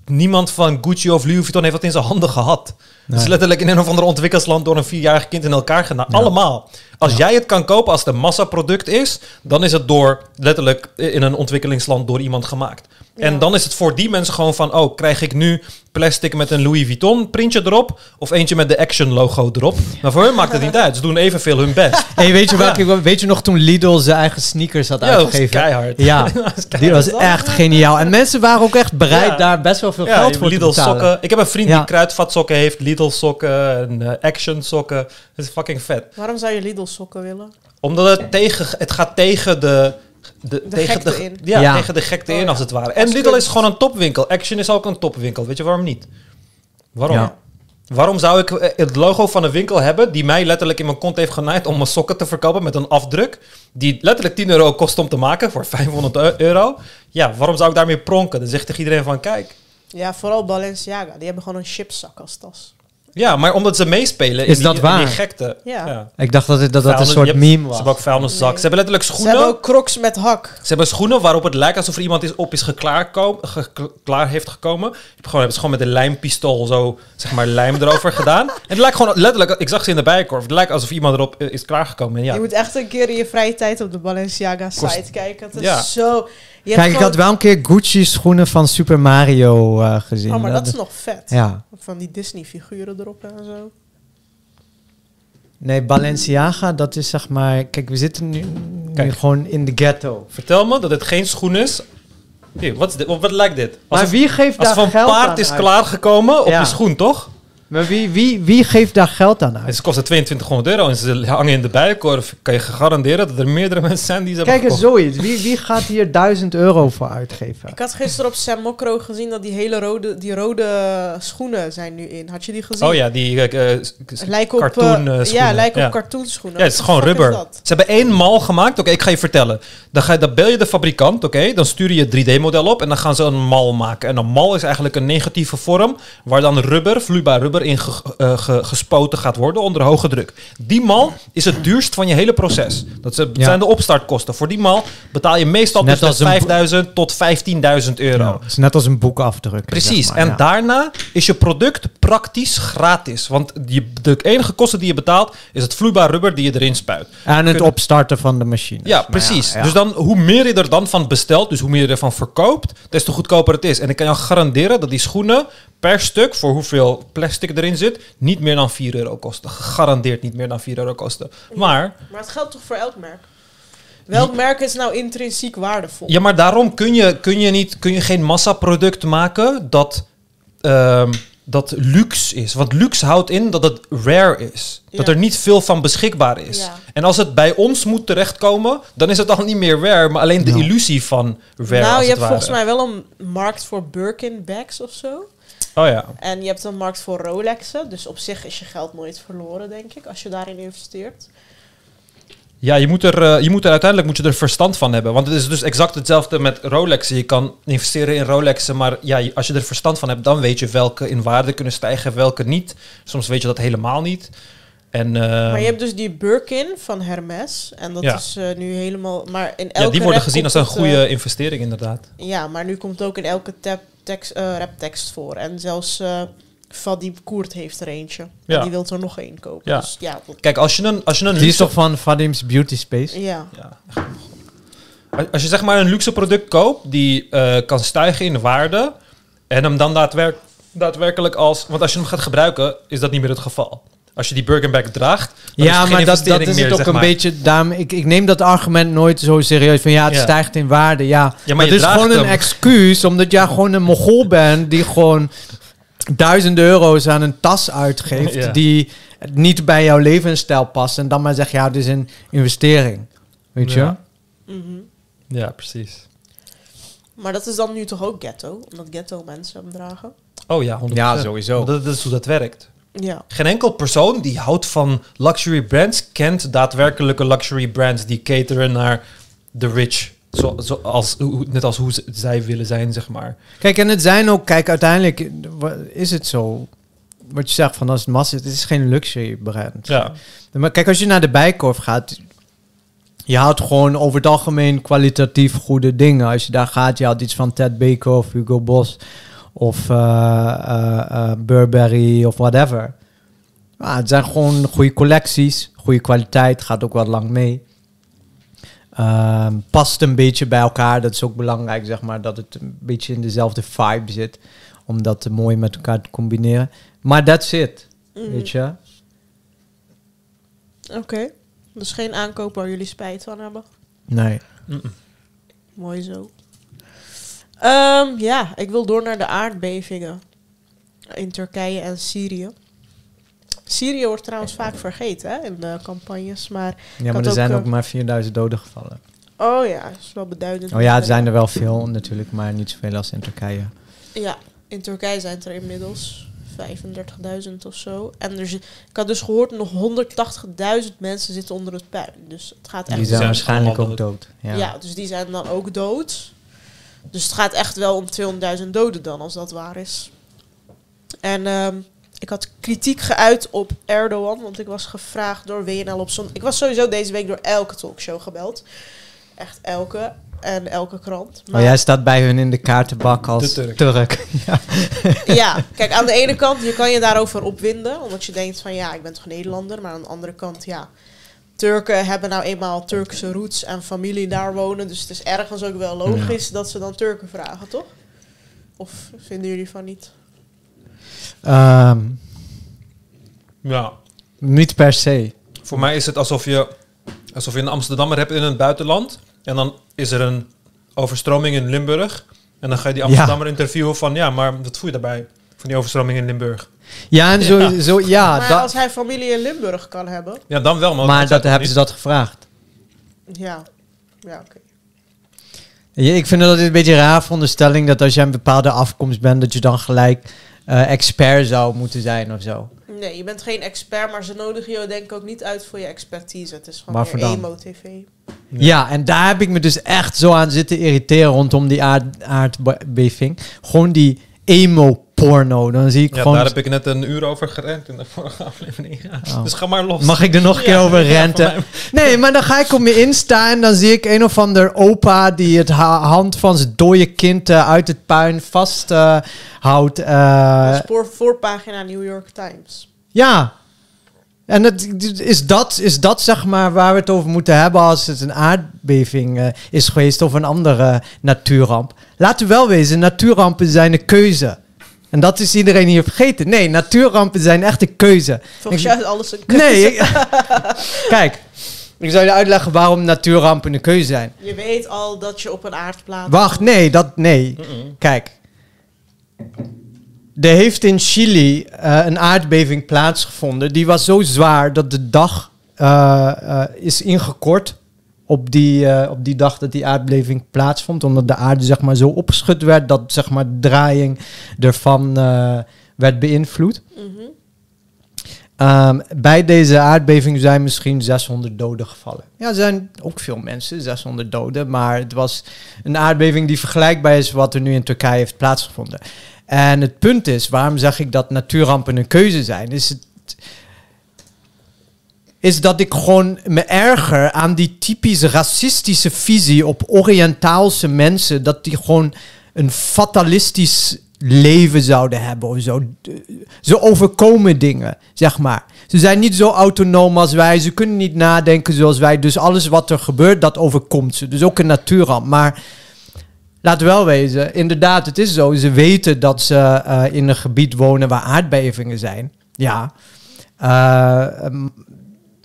Speaker 3: niemand van Gucci of Louis Vuitton heeft dat in zijn handen gehad. Het is
Speaker 2: Nee.
Speaker 3: letterlijk in een of ander ontwikkelsland door een vierjarig kind in elkaar gedaan.
Speaker 2: Ja.
Speaker 3: Allemaal. Als
Speaker 2: Ja.
Speaker 3: jij het kan kopen als het een massaproduct is, dan is het door letterlijk in een ontwikkelingsland door iemand gemaakt. En
Speaker 1: Ja.
Speaker 3: dan is het voor die mensen gewoon van, oh, krijg ik nu plastic met een Louis Vuitton printje erop of eentje met de Action logo erop? Maar voor hun maakt het niet uit. Ze doen evenveel hun best.
Speaker 2: Hey, weet, je welke, weet je nog toen Lidl zijn eigen sneakers had
Speaker 3: Ja,
Speaker 2: uitgegeven?
Speaker 3: keihard.
Speaker 2: Ja, die was echt geniaal. En mensen waren ook echt bereid
Speaker 3: Ja.
Speaker 2: daar best wel veel
Speaker 3: Ja,
Speaker 2: geld voor
Speaker 3: Lidl
Speaker 2: te betalen.
Speaker 3: sokken. Ik heb een vriend
Speaker 2: Ja.
Speaker 3: die kruidvatsokken heeft, Lidl sokken en eh, Action sokken. Het is fucking vet.
Speaker 1: Waarom zou je Lidl sokken willen?
Speaker 3: Omdat het tegen, het gaat tegen de... De,
Speaker 1: De
Speaker 3: tegen
Speaker 1: gekte
Speaker 3: de,
Speaker 1: in.
Speaker 3: Ja,
Speaker 2: Ja.
Speaker 3: tegen de gekte
Speaker 1: Oh,
Speaker 3: in
Speaker 1: ja.
Speaker 3: als het ware. En
Speaker 1: Als
Speaker 3: Lidl is gewoon een topwinkel. Action is ook een topwinkel. Weet je waarom niet? Waarom?
Speaker 2: Ja.
Speaker 3: Waarom zou ik eh, het logo van een winkel hebben die mij letterlijk in mijn kont heeft genaaid om mijn sokken te verkopen met een afdruk die letterlijk 10 euro kost om te maken voor 500 eu- euro? Ja, waarom zou ik daarmee pronken? Dan zegt tegen iedereen van kijk.
Speaker 1: Ja, vooral Balenciaga. Die hebben gewoon een chipszak als tas.
Speaker 3: Ja, maar omdat ze meespelen in
Speaker 2: Is
Speaker 3: die,
Speaker 2: dat
Speaker 3: in
Speaker 2: waar?
Speaker 3: die gekte.
Speaker 1: Ja.
Speaker 2: Ik dacht dat het, dat, dat een soort
Speaker 3: hebt-
Speaker 2: meme
Speaker 3: Ze
Speaker 2: was.
Speaker 3: hebben ook vuilniszak.
Speaker 1: Nee.
Speaker 3: Ze hebben letterlijk
Speaker 1: Ze
Speaker 3: schoenen.
Speaker 1: hebben ook crocs met hak.
Speaker 3: Ze hebben schoenen waarop het lijkt alsof er iemand is op is geklaarko- ge- ge- klaar heeft gekomen. Je hebt gewoon, hebben ze gewoon met een lijmpistool zo, zeg maar, lijm erover gedaan. En het lijkt gewoon letterlijk, ik zag ze in de bijenkorf, het lijkt alsof iemand erop is klaargekomen. En ja,
Speaker 1: Je moet echt een keer in je vrije tijd op de Balenciaga
Speaker 3: Kost-
Speaker 1: site kijken. Het is
Speaker 3: Ja.
Speaker 1: zo...
Speaker 2: Kijk, ik had wel een keer Gucci schoenen van Super Mario eh, gezien.
Speaker 1: Oh, maar dat is nog vet.
Speaker 2: Ja.
Speaker 1: Van die Disney figuren erop en zo.
Speaker 2: Nee, Balenciaga, dat is zeg maar... Kijk, we zitten nu, gewoon in de ghetto.
Speaker 3: vertel me dat het geen schoen is. Hier, wat, is dit? wat lijkt dit?
Speaker 2: Maar
Speaker 3: Alsof,
Speaker 2: wie geeft daar
Speaker 3: een
Speaker 2: geld
Speaker 3: paard
Speaker 2: aan
Speaker 3: is
Speaker 2: uit?
Speaker 3: klaargekomen op
Speaker 2: Ja.
Speaker 3: je schoen, toch?
Speaker 2: Maar wie, wie, wie geeft daar geld aan
Speaker 3: En
Speaker 2: uit?
Speaker 3: ze kosten 2200 euro en ze hangen in de bijenkorf. Kan je garanderen dat er meerdere mensen zijn die ze
Speaker 2: Kijk
Speaker 3: hebben
Speaker 2: eens, zoiets. Wie, wie gaat hier 1000 euro voor uitgeven?
Speaker 1: Ik had gisteren op Sam Mokro gezien dat die hele rode, die rode schoenen zijn nu in. Had je die gezien?
Speaker 3: Oh ja, die eh, eh,
Speaker 1: lijkt op,
Speaker 3: cartoon
Speaker 1: eh, ja,
Speaker 3: schoenen.
Speaker 1: lijken
Speaker 3: Ja.
Speaker 1: op cartoonschoenen.
Speaker 3: Ja, het is
Speaker 1: Wat
Speaker 3: gewoon rubber. Ze hebben één mal gemaakt. Oké, ik ga je vertellen. Dan, ga je, dan bel je de fabrikant, oké? Dan stuur je het 3D-model op en dan gaan ze een mal maken. En een mal is eigenlijk een negatieve vorm waar dan rubber, vloeibaar rubber, in ge- eh, ge- gespoten gaat worden onder hoge druk. Die mal is het duurst van je hele proces. Dat
Speaker 2: Ja.
Speaker 3: zijn de opstartkosten. Voor die mal betaal je meestal
Speaker 2: Net
Speaker 3: tussen
Speaker 2: als
Speaker 3: de
Speaker 2: een bo-
Speaker 3: 5000 tot 15.000 euro.
Speaker 2: Ja, het is net als een boek afdrukken.
Speaker 3: Precies.
Speaker 2: zeg maar,
Speaker 3: en
Speaker 2: ja.
Speaker 3: daarna is je product praktisch gratis. Want je, de enige kosten die je betaalt is het vloeibaar rubber die je erin spuit.
Speaker 2: En het
Speaker 3: kunnen-
Speaker 2: opstarten van de machine.
Speaker 3: Ja, precies. Dus dan, hoe meer je er dan van bestelt, dus hoe meer je ervan verkoopt, des te goedkoper het is. En ik kan jou garanderen dat die schoenen per stuk, voor hoeveel plastic erin zit, niet meer dan 4 euro kosten. Gegarandeerd niet meer dan 4 euro kosten. Maar,
Speaker 1: Maar het geldt toch voor elk merk? Welk merk is nou intrinsiek waardevol?
Speaker 3: ja, maar daarom kun je, kun je, niet, kun je geen massaproduct maken dat, ehm, dat luxe is. Want luxe houdt in dat het rare is. Dat er niet veel van beschikbaar is.
Speaker 1: Ja.
Speaker 3: En als het bij ons moet terechtkomen, dan is het al niet meer rare, maar alleen de
Speaker 2: Ja.
Speaker 3: illusie van rare.
Speaker 1: nou,
Speaker 3: als
Speaker 1: je
Speaker 3: het
Speaker 1: hebt
Speaker 3: ware.
Speaker 1: volgens mij wel een markt voor Birkin bags of zo.
Speaker 3: Oh ja.
Speaker 1: En je hebt een markt voor Rolexen. Dus op zich is je geld nooit verloren, denk ik, als je daarin investeert.
Speaker 3: Ja, je moet, er, eh, je moet er uiteindelijk moet je er verstand van hebben. Want het is dus exact hetzelfde met Rolexen. Je kan investeren in Rolexen, maar ja, als je er verstand van hebt, dan weet je welke in waarde kunnen stijgen, welke niet. Soms weet je dat helemaal niet. En, eh,
Speaker 1: Maar je hebt dus die Birkin van Hermes. En dat
Speaker 3: Ja.
Speaker 1: is eh, nu helemaal... Maar in elke
Speaker 3: ja, die worden gezien als een goede investering, inderdaad.
Speaker 1: ja, maar nu komt ook in elke tap, tekst, eh, raptekst voor. En zelfs eh Fadi Koert heeft er eentje.
Speaker 3: Ja.
Speaker 1: En die wil er nog één kopen.
Speaker 3: Ja.
Speaker 1: Dus ja,
Speaker 3: Kijk, als je een, als je een
Speaker 2: Die is toch van Vadim's Beauty Space?
Speaker 1: ja.
Speaker 3: Ja. Als- je zeg maar een luxe product koopt die eh, kan stijgen in waarde en hem dan daadwerk- daadwerkelijk als... Want als je hem gaat gebruiken, is dat niet meer het geval. Als je die Birkenback draagt,
Speaker 2: Ja,
Speaker 3: het geen
Speaker 2: maar dat, dat is
Speaker 3: meer,
Speaker 2: het ook een
Speaker 3: maar.
Speaker 2: beetje. Daarom, ik, ik neem dat argument nooit zo serieus. Van ja, het
Speaker 3: Ja.
Speaker 2: stijgt in waarde. Ja,
Speaker 3: Ja, maar
Speaker 2: het is gewoon een excuus. Omdat jij gewoon een mogol bent. die gewoon duizenden euro's aan een tas uitgeeft.
Speaker 3: Ja.
Speaker 2: die niet bij jouw levensstijl past. En dan maar zeg ja, dit is een investering. Weet je?
Speaker 3: Ja.
Speaker 1: Mhm.
Speaker 3: Ja, precies.
Speaker 1: Maar dat is dan nu toch ook ghetto? Omdat ghetto mensen hem dragen?
Speaker 3: Oh ja, 100%.
Speaker 2: Ja, sowieso.
Speaker 3: Dat, dat is hoe dat werkt.
Speaker 1: Ja.
Speaker 3: Geen enkel persoon die houdt van luxury brands kent daadwerkelijke luxury brands die cateren naar de rich. Zo, zo als, net als hoe zij willen zijn, zeg maar.
Speaker 2: Kijk, en het zijn ook, kijk, uiteindelijk is het zo. Wat je zegt van als het massa is, het is geen luxury brand.
Speaker 3: Ja.
Speaker 2: Maar kijk, als je naar de bijkorf gaat, je houdt gewoon over het algemeen kwalitatief goede dingen. Als je daar gaat, je had iets van Ted Baker of Hugo Boss of eh, eh, eh, Burberry of whatever. Maar het zijn gewoon goede collecties, goede kwaliteit, gaat ook wat lang mee. Ehm, past een beetje bij elkaar, dat is ook belangrijk, zeg maar, dat het een beetje in dezelfde vibe zit, om dat mooi met elkaar te combineren. Maar that's it,
Speaker 1: Mhm.
Speaker 2: weet je.
Speaker 1: Oké. Dus geen aankoop waar jullie spijt van hebben.
Speaker 2: Nee.
Speaker 1: Mooi zo. Ehm, ja, ik wil door naar de aardbevingen in Turkije en Syrië. Syrië wordt trouwens vaak vergeten hè, in de campagnes, maar...
Speaker 2: Ja, maar er
Speaker 1: ook,
Speaker 2: zijn
Speaker 1: eh,
Speaker 2: ook maar 4000 doden gevallen.
Speaker 1: Oh ja, dat is wel beduidend.
Speaker 2: Oh ja, het zijn er wel veel natuurlijk, maar niet zoveel als in Turkije.
Speaker 1: Ja, in Turkije zijn het er inmiddels 35.000 of zo. En er zit, ik had dus gehoord, nog 180.000 mensen zitten onder het puin. Dus het gaat echt...
Speaker 2: Die zijn waarschijnlijk ook dood. Ja.
Speaker 1: Ja. dus die zijn dan ook dood. Dus het gaat echt wel om 200.000 doden dan, als dat waar is. En ehm, ik had kritiek geuit op Erdogan, want ik was gevraagd door WNL op zon. Ik was sowieso deze week door elke talkshow gebeld. Echt elke. En elke krant.
Speaker 2: Maar jij staat bij hun in de kaartenbak als
Speaker 3: De Turk.
Speaker 2: Turk. ja.
Speaker 1: Ja, kijk, aan de ene kant, je kan je daarover opwinden. Omdat je denkt van, ja, ik ben toch Nederlander. Maar aan de andere kant, ja... Turken hebben nou eenmaal Turkse roots en familie daar wonen. Dus het is ergens ook wel logisch dat ze dan Turken vragen, toch? Of vinden jullie van niet?
Speaker 2: Ehm,
Speaker 3: Ja.
Speaker 2: niet per se.
Speaker 3: Voor mij is het alsof je, alsof je een Amsterdammer hebt in het buitenland. En dan is er een overstroming in Limburg. En dan ga je die
Speaker 2: Ja.
Speaker 3: Amsterdammer interviewen van... Ja, maar wat voel je daarbij? Van die overstroming in Limburg.
Speaker 2: Ja, en zo, zo ja,
Speaker 1: maar
Speaker 2: dat-
Speaker 1: als hij familie in Limburg kan hebben...
Speaker 3: Ja, dan wel. Maar,
Speaker 2: maar
Speaker 3: dat
Speaker 2: hebben ze dat gevraagd.
Speaker 1: Ja, ja oké.
Speaker 2: Ja, ik vind dat een beetje een raar veronderstelling dat als je een bepaalde afkomst bent, dat je dan gelijk eh, expert zou moeten zijn of zo.
Speaker 1: Nee, je bent geen expert, maar ze nodigen je denk ik ook niet uit voor je expertise. Het is gewoon meer
Speaker 2: dan?
Speaker 1: emo-tv.
Speaker 2: Ja. en daar heb ik me dus echt zo aan zitten irriteren rondom die aard, aardbeving. Gewoon die emo-porno. Dan zie ik
Speaker 3: Ja,
Speaker 2: gewoon...
Speaker 3: daar heb ik net een uur over gerend in de vorige aflevering. Ja.
Speaker 2: Oh.
Speaker 3: Dus ga maar los.
Speaker 2: Mag ik er nog een keer
Speaker 3: Ja,
Speaker 2: over renten? Nee, maar dan ga ik op mijn Insta en dan zie ik een of ander opa die het ha- hand van zijn dode kind eh, uit het puin vasthoudt.
Speaker 1: Uh,
Speaker 2: eh
Speaker 1: voor, voorpagina New York Times.
Speaker 2: ja. En het, is, dat, is dat zeg maar waar we het over moeten hebben als het een aardbeving eh, is geweest of een andere natuurramp? Laten we wel wezen, natuurrampen zijn een keuze. En dat is iedereen hier vergeten. Nee, natuurrampen zijn echt een keuze.
Speaker 1: Volgens jou is alles een keuze.
Speaker 2: Nee, ik- kijk, ik zal je uitleggen waarom natuurrampen een keuze zijn.
Speaker 1: Je weet al dat je op een aardplaat...
Speaker 2: Wacht, nee, dat nee. Kijk. Er heeft in Chili eh, een aardbeving plaatsgevonden. Die was zo zwaar dat de dag eh, eh, is ingekort. Op die, eh, op die dag dat die aardbeving plaatsvond. Omdat de aarde zeg maar, zo opgeschud werd dat zeg maar, de draaiing ervan eh, werd beïnvloed.
Speaker 1: Mhm.
Speaker 2: Ehm, bij deze aardbeving zijn misschien 600 doden gevallen. Ja, er zijn ook veel mensen, 600 doden. Maar het was een aardbeving die vergelijkbaar is wat er nu in Turkije heeft plaatsgevonden. En het punt is, waarom zeg ik dat natuurrampen een keuze zijn, is het is dat ik gewoon me erger aan die typisch racistische visie op Oriëntaalse mensen. Dat die gewoon een fatalistisch leven zouden hebben of zo. Ze overkomen dingen, zeg maar. Ze zijn niet zo autonoom als wij. Ze kunnen niet nadenken zoals wij. Dus alles wat er gebeurt, dat overkomt ze. Dus ook een natuurramp. Maar we wel wezen, inderdaad, het is zo. Ze weten dat ze uh, in een gebied wonen waar aardbevingen zijn. Ja. Uh,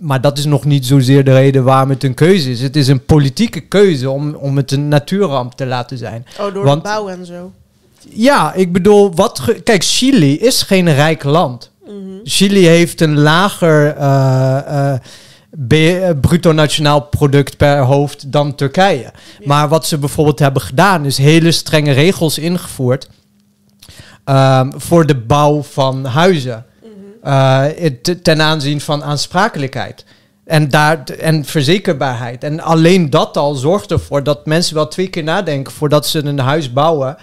Speaker 2: maar dat is nog niet zozeer de reden waarom het een keuze is. Het is een politieke keuze om, om het een natuurramp te laten zijn.
Speaker 1: Oh, door Want, de bouw en zo.
Speaker 2: Ja, ik bedoel, wat kijk, Chili is geen rijk land. Mm -hmm. Chili heeft een lager uh, uh, bruto nationaal product per hoofd dan Turkije. Ja. Maar wat ze bijvoorbeeld hebben gedaan, is hele strenge regels ingevoerd um, voor de bouw van huizen. Uh, ten aanzien van aansprakelijkheid. En, daar, en verzekerbaarheid. En alleen dat al zorgt ervoor dat mensen wel twee keer nadenken voordat ze een huis bouwen.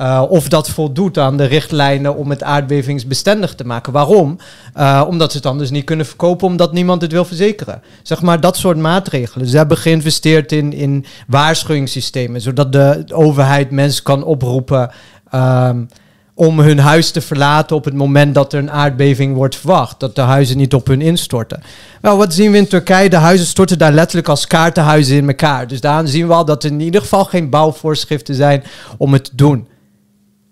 Speaker 2: Uh, of dat voldoet aan de richtlijnen om het aardbevingsbestendig te maken. Waarom? Uh, omdat ze het anders niet kunnen verkopen omdat niemand het wil verzekeren. Zeg maar dat soort maatregelen. Ze hebben geïnvesteerd in, in waarschuwingssystemen, zodat de overheid mensen kan oproepen. Um, om hun huis te verlaten op het moment dat er een aardbeving wordt verwacht. Dat de huizen niet op hun instorten. Wel, wat zien we in Turkije? De huizen storten daar letterlijk als kaartenhuizen in elkaar. Dus daar zien we al dat er in ieder geval geen bouwvoorschriften zijn om het te doen.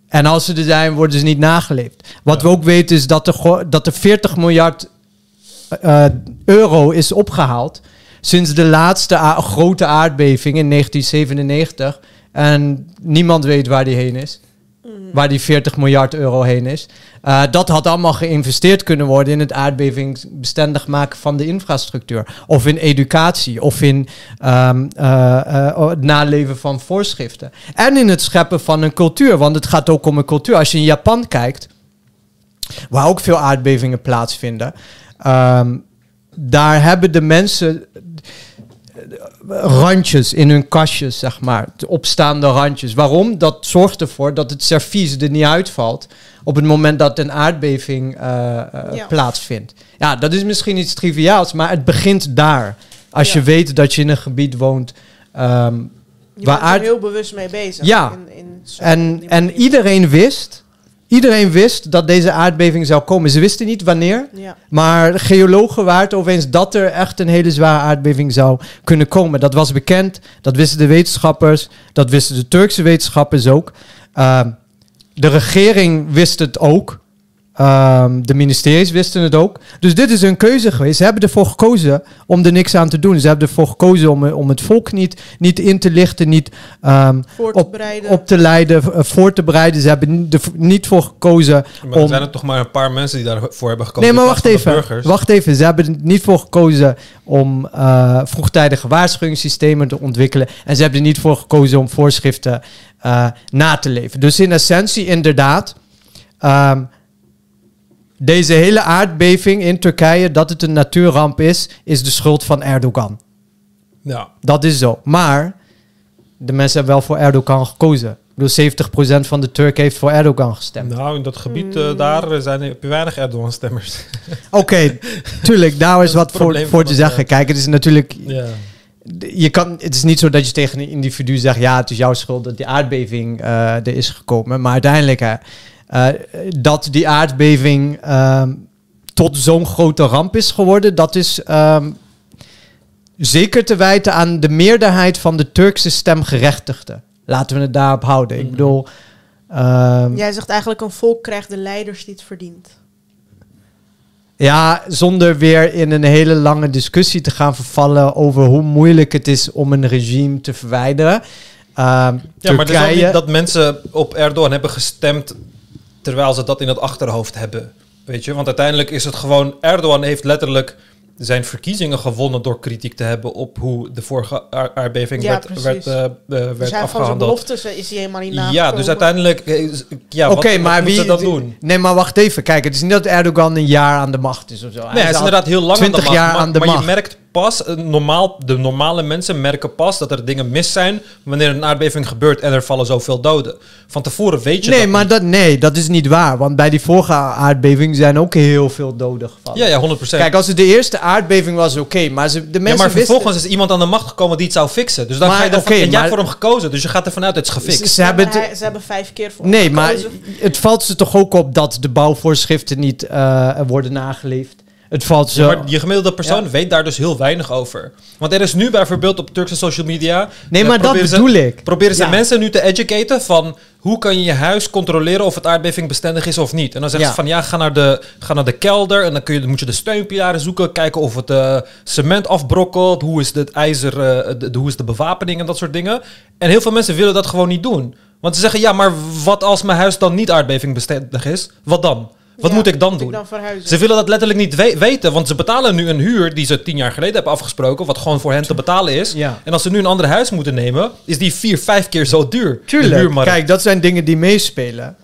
Speaker 2: En als ze er zijn, worden ze niet nageleefd. Wat we ook weten is dat er, dat er 40 miljard uh, euro is opgehaald sinds de laatste grote aardbeving in 1997. En niemand weet waar die heen is. Mm. waar die 40 miljard euro heen is. Uh, dat had allemaal geïnvesteerd kunnen worden in het aardbevingsbestendig maken van de infrastructuur. Of in educatie, of in um, uh, uh, het naleven van voorschriften. En in het scheppen van een cultuur, want het gaat ook om een cultuur. Als je in Japan kijkt, waar ook veel aardbevingen plaatsvinden, um, daar hebben de mensen randjes in hun kastjes, zeg maar. Opstaande randjes. Waarom? Dat zorgt ervoor dat het servies er niet uitvalt op het moment dat een aardbeving uh, ja. plaatsvindt. Ja, dat is misschien iets triviaals, maar het begint daar. Als ja. je weet dat je in een gebied woont. Um,
Speaker 1: je waar bent er heel bewust mee bezig.
Speaker 2: Ja, in, in en, en iedereen wist Iedereen wist dat deze aardbeving zou komen. Ze wisten niet wanneer.
Speaker 1: Ja.
Speaker 2: Maar geologen waren het over eens dat er echt een hele zware aardbeving zou kunnen komen. Dat was bekend. Dat wisten de wetenschappers. Dat wisten de Turkse wetenschappers ook. Uh, de regering wist het ook. Um, de ministeries wisten het ook. Dus dit is een keuze geweest. Ze hebben ervoor gekozen om er niks aan te doen. Ze hebben ervoor gekozen om, om het volk niet, niet in te lichten, niet um,
Speaker 1: te op,
Speaker 2: op, te leiden, uh, voor te bereiden. Ze hebben er niet voor gekozen.
Speaker 3: Maar om... zijn er toch maar een paar mensen die daarvoor hebben gekozen.
Speaker 2: Nee, maar wacht even. Wacht even. Ze hebben er niet voor gekozen om uh, vroegtijdige waarschuwingssystemen te ontwikkelen. En ze hebben er niet voor gekozen om voorschriften uh, na te leven. Dus in essentie, inderdaad. Um, deze hele aardbeving in Turkije, dat het een natuurramp is, is de schuld van Erdogan.
Speaker 3: Ja.
Speaker 2: Dat is zo. Maar de mensen hebben wel voor Erdogan gekozen. Dus 70% van de Turken heeft voor Erdogan gestemd.
Speaker 3: Nou, in dat gebied uh, daar zijn er weinig Erdogan-stemmers.
Speaker 2: Oké, okay, tuurlijk, daar is wat voor, voor te zeggen. Kijk, het is natuurlijk...
Speaker 3: Ja.
Speaker 2: Je kan, het is niet zo dat je tegen een individu zegt... ja, het is jouw schuld dat die aardbeving uh, er is gekomen. Maar uiteindelijk... dat die aardbeving uh, tot zo'n grote ramp is geworden, dat is um, zeker te wijten aan de meerderheid van de Turkse stemgerechtigden. Laten we het daarop houden. Mm. Ik bedoel. Um,
Speaker 1: Jij zegt eigenlijk een volk krijgt de leiders die het verdient.
Speaker 2: Ja, zonder weer in een hele lange discussie te gaan vervallen over hoe moeilijk het is om een regime te verwijderen. Uh,
Speaker 3: ja, Turkije... maar het is ook niet dat mensen op Erdogan hebben gestemd terwijl ze dat in het achterhoofd hebben. Weet je, want uiteindelijk is het gewoon, Erdogan heeft letterlijk zijn verkiezingen gewonnen door kritiek te hebben op hoe de vorige aar- aardbeving
Speaker 1: Ja,
Speaker 3: werd,
Speaker 1: precies.
Speaker 3: werd, eh, eh,
Speaker 1: van zijn
Speaker 3: afgehandeld.
Speaker 1: beloftes eh, is hij helemaal niet
Speaker 3: Ja, dus uiteindelijk, ja,
Speaker 2: Oké,
Speaker 3: wat,
Speaker 2: maar
Speaker 3: wat
Speaker 2: wie
Speaker 3: dat doen?
Speaker 2: Nee, maar wacht even. Kijk, het is niet dat Erdogan een jaar aan de macht is of zo.
Speaker 3: Nee, hij is inderdaad heel lang aan de
Speaker 2: 20
Speaker 3: macht.
Speaker 2: jaar
Speaker 3: maar
Speaker 2: aan de
Speaker 3: maar je
Speaker 2: macht.
Speaker 3: merkt pas, eh, normaal, de normale mensen merken pas dat er dingen mis zijn wanneer een aardbeving gebeurt en er vallen zoveel doden. Van tevoren weet je
Speaker 2: Nee,
Speaker 3: dat
Speaker 2: maar
Speaker 3: niet.
Speaker 2: dat, nee, dat is niet waar. Want bij die vorige aardbeving zijn ook heel veel doden gevallen.
Speaker 3: Ja, ja, 100%.
Speaker 2: Kijk, als het de eerste aardbeving was, oké. maar ze, de
Speaker 3: ja,
Speaker 2: mensen
Speaker 3: maar
Speaker 2: wisten-
Speaker 3: vervolgens is iemand aan de macht gekomen die het zou fixen. Dus dan
Speaker 2: Maar,
Speaker 3: ga je ervan,
Speaker 2: oké,
Speaker 3: en jij
Speaker 2: maar-
Speaker 3: hebt voor hem gekozen, dus je gaat ervan uit het is
Speaker 2: Ze,
Speaker 3: gefixt.
Speaker 2: ze
Speaker 1: Ja,
Speaker 2: hebben
Speaker 1: maar hij- ze hebben vijf keer voor
Speaker 2: Nee,
Speaker 1: hem
Speaker 2: maar het valt ze toch ook op dat de bouwvoorschriften niet eh, worden nageleefd. Het valt.
Speaker 3: Ja, maar je gemiddelde persoon
Speaker 2: Ja.
Speaker 3: weet daar dus heel weinig over. Want er is nu bijvoorbeeld op Turkse social media...
Speaker 2: nee,
Speaker 3: eh,
Speaker 2: maar dat
Speaker 3: proberen ze-
Speaker 2: bedoel ik.
Speaker 3: Proberen ze
Speaker 2: Ja.
Speaker 3: mensen nu te educaten van hoe kan je je huis controleren of het aardbevingbestendig is of niet. En dan zeggen ze van ja, ga naar, de, ga naar de kelder en dan kun je, moet je de steunpilaren zoeken, kijken of het eh, cement afbrokkelt, hoe is het ijzer, eh, de, de- hoe is de bewapening en dat soort dingen. En heel veel mensen willen dat gewoon niet doen. Want ze zeggen ja, maar wat als mijn huis dan niet aardbevingbestendig is? Wat dan? Wat
Speaker 1: Ja,
Speaker 3: moet ik dan
Speaker 1: moet
Speaker 3: doen?
Speaker 1: ik dan verhuizen?
Speaker 3: Ze willen dat letterlijk niet we- weten, want ze betalen nu een huur die ze tien jaar geleden hebben afgesproken, wat gewoon voor hen te betalen is.
Speaker 2: Ja.
Speaker 3: En als ze nu een ander huis moeten nemen, is die vier, vijf keer zo duur.
Speaker 2: Tuurlijk. Kijk, dat zijn dingen die meespelen.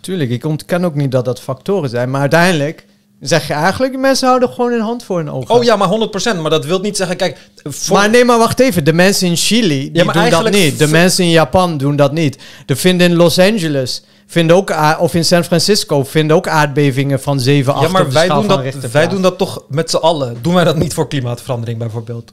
Speaker 2: Tuurlijk, ik ontken ook niet dat dat factoren zijn. Maar uiteindelijk zeg je eigenlijk, mensen houden gewoon hun hand voor hun ogen.
Speaker 3: Oh ja, maar 100%. Maar dat wil niet zeggen, kijk, voor,
Speaker 2: Maar nee, maar wacht even. De mensen in Chili die
Speaker 3: Ja,
Speaker 2: doen dat niet. De mensen in Japan doen dat niet. De vinden in Los Angeles vinden ook of in San Francisco vinden ook aardbevingen van 7, 8
Speaker 3: ja, maar wij, doen dat, wij doen dat toch met z'n allen. Doen wij dat niet voor klimaatverandering bijvoorbeeld?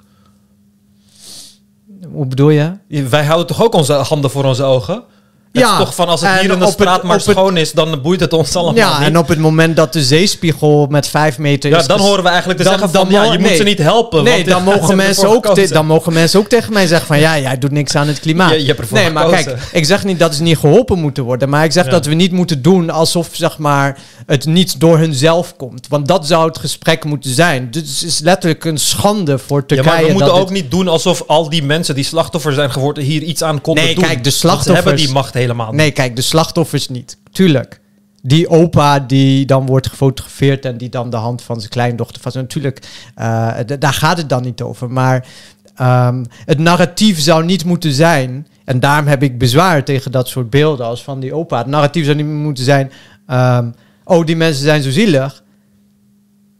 Speaker 2: Hoe bedoel je?
Speaker 3: Wij houden toch ook onze handen voor onze ogen? Het
Speaker 2: Ja,
Speaker 3: is toch van als het hier in de
Speaker 2: het-
Speaker 3: straat maar schoon is, dan boeit het ons allemaal
Speaker 2: Ja,
Speaker 3: niet.
Speaker 2: en op het moment dat de zeespiegel met 5 meter
Speaker 3: ja,
Speaker 2: is
Speaker 3: dan
Speaker 2: ges-
Speaker 3: horen we eigenlijk te
Speaker 2: dan-
Speaker 3: zeggen van,
Speaker 2: dan
Speaker 3: ja, je moet
Speaker 2: nee.
Speaker 3: ze niet helpen.
Speaker 2: Nee,
Speaker 3: want
Speaker 2: dan mogen, mensen ook te- dan mogen mensen ook tegen mij zeggen van... ja, jij doet niks aan het klimaat.
Speaker 3: Je- je hebt ervoor
Speaker 2: nee, maar
Speaker 3: gekozen.
Speaker 2: kijk, ik zeg niet dat ze niet geholpen moeten worden... maar ik zeg
Speaker 3: Ja.
Speaker 2: dat we niet moeten doen alsof zeg maar, het niet door hunzelf komt. Want dat zou het gesprek moeten zijn. Dus het is letterlijk een schande voor
Speaker 3: Ja,
Speaker 2: Turkije.
Speaker 3: maar we moeten ook
Speaker 2: dit-
Speaker 3: niet doen alsof al die mensen die slachtoffer zijn geworden hier iets aan konden
Speaker 2: Nee,
Speaker 3: doen.
Speaker 2: kijk, de slachtoffers-
Speaker 3: hebben die macht helemaal niet.
Speaker 2: Nee, kijk, de slachtoffers niet. Tuurlijk. Die opa die dan wordt gefotografeerd en die dan de hand van zijn kleindochter vast. Natuurlijk, eh, daar gaat het dan niet over. Maar ehm, het narratief zou niet moeten zijn. En daarom heb ik bezwaar tegen dat soort beelden als van die opa. Het narratief zou niet moeten zijn. ehm, oh, die mensen zijn zo zielig.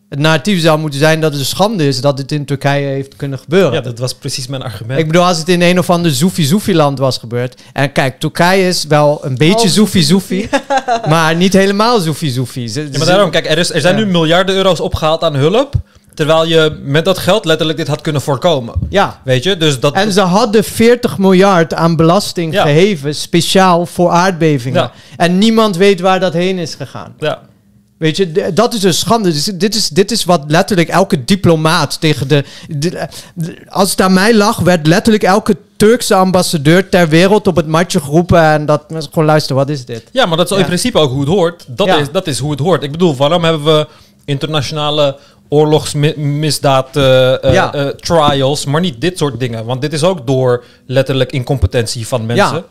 Speaker 2: Het narratief zou moeten zijn dat het een schande is dat het in Turkije heeft kunnen gebeuren.
Speaker 3: Ja, dat was precies mijn argument.
Speaker 2: Ik bedoel, als het in een of ander Zoefie-Zoefie-land was gebeurd. En kijk, Turkije is wel een beetje
Speaker 1: Oh,
Speaker 2: Zoefie-Zoefie. maar niet helemaal. Ze-
Speaker 3: Ja, maar daarom, kijk, er, is, er zijn
Speaker 2: Ja.
Speaker 3: nu miljarden euro's opgehaald aan hulp. Terwijl je met dat geld letterlijk dit had kunnen voorkomen.
Speaker 2: Ja.
Speaker 3: Weet je? Dus dat.
Speaker 2: En ze hadden 40 miljard aan belasting
Speaker 3: Ja.
Speaker 2: geheven, speciaal voor aardbevingen.
Speaker 3: Ja.
Speaker 2: En niemand weet waar dat heen is gegaan.
Speaker 3: ja.
Speaker 2: Weet je, dat is een schande. Dit, is, dit is wat letterlijk elke diplomaat tegen de, de- de- Als het aan mij lag, werd letterlijk elke Turkse ambassadeur ter wereld op het matje geroepen. En dat mensen gewoon luisteren, wat is dit?
Speaker 3: ja, maar dat is
Speaker 2: Ja.
Speaker 3: in principe ook hoe het hoort. Dat,
Speaker 2: Ja.
Speaker 3: is, dat is hoe het hoort. Ik bedoel, waarom hebben we internationale oorlogsmisdaad eh, eh,
Speaker 2: Ja.
Speaker 3: eh, trials, maar niet dit soort dingen? Want dit is ook door letterlijk incompetentie van mensen.
Speaker 2: Ja.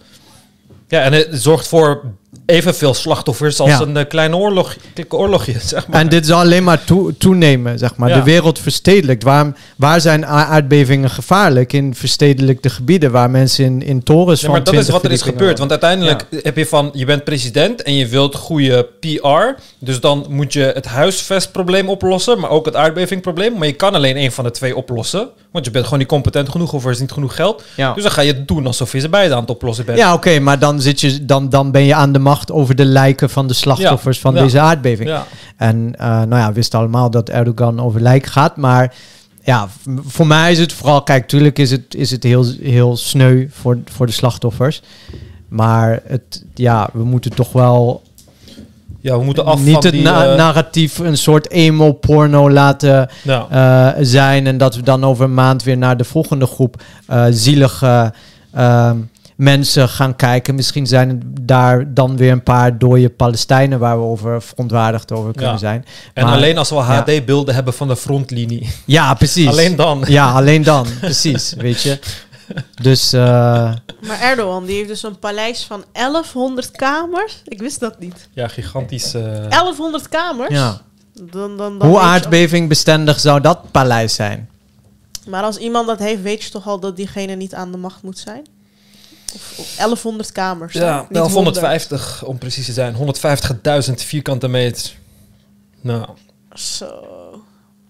Speaker 3: Ja, en het zorgt voor evenveel slachtoffers als
Speaker 2: Ja.
Speaker 3: een eh, kleine oorlog, oorlogje, zeg maar.
Speaker 2: En dit zal alleen maar toe- toenemen, zeg maar.
Speaker 3: Ja.
Speaker 2: De wereld verstedelijkt. Waar, waar zijn aardbevingen gevaarlijk? In verstedelijkte gebieden waar mensen in, in torens
Speaker 3: Ja,
Speaker 2: van
Speaker 3: maar dat is
Speaker 2: 20
Speaker 3: wat er is gebeurd. Want uiteindelijk heb je van, je bent president en je wilt goede PR. Dus dan moet je het huisvestprobleem oplossen, maar ook het aardbevingprobleem. Maar je kan alleen één van de twee oplossen. Want je bent gewoon niet competent genoeg of er is niet genoeg geld.
Speaker 2: Ja.
Speaker 3: Dus dan ga je het doen alsof je ze beide aan het oplossen bent.
Speaker 2: Ja, oké, maar dan, zit je, dan, dan ben je aan de macht over de lijken van de slachtoffers
Speaker 3: Ja,
Speaker 2: van
Speaker 3: ja.
Speaker 2: deze aardbeving.
Speaker 3: Ja.
Speaker 2: En uh, nou ja, we wisten allemaal dat Erdogan over lijk gaat. Maar ja, voor mij is het vooral... Kijk, tuurlijk is het, is het heel, heel sneu voor, voor de slachtoffers. Maar het, ja, we moeten toch wel
Speaker 3: Ja, we moeten af
Speaker 2: niet
Speaker 3: van
Speaker 2: het
Speaker 3: die...
Speaker 2: na-
Speaker 3: eh,
Speaker 2: narratief een soort emo-porno laten eh, zijn. En dat we dan over een maand weer naar de volgende groep eh, zielige eh, mensen gaan kijken. Misschien zijn het daar dan weer een paar dode Palestijnen waar we over verontwaardigd over kunnen
Speaker 3: Ja.
Speaker 2: zijn.
Speaker 3: En
Speaker 2: Maar-
Speaker 3: alleen als we
Speaker 2: ja.
Speaker 3: HD-beelden hebben van de frontlinie.
Speaker 2: Ja, precies.
Speaker 3: Alleen dan.
Speaker 2: Ja, alleen dan. precies, weet je. Dus eh,
Speaker 1: Maar Erdogan, die heeft dus een paleis van 1100 kamers. Ik wist dat niet.
Speaker 3: Ja, gigantisch. eh,
Speaker 1: 1100 kamers?
Speaker 2: ja.
Speaker 1: Dan, dan, dan
Speaker 2: Hoe
Speaker 1: weet je
Speaker 2: aardbeving bestendig zou dat paleis zijn?
Speaker 1: Maar als iemand dat heeft, weet je toch al dat diegene niet aan de macht moet zijn? Of, of 1100 kamers.
Speaker 3: Ja,
Speaker 1: Niet
Speaker 3: 1150 om precies te zijn. 150.000 vierkante meter. Nou.
Speaker 1: 100. Zo.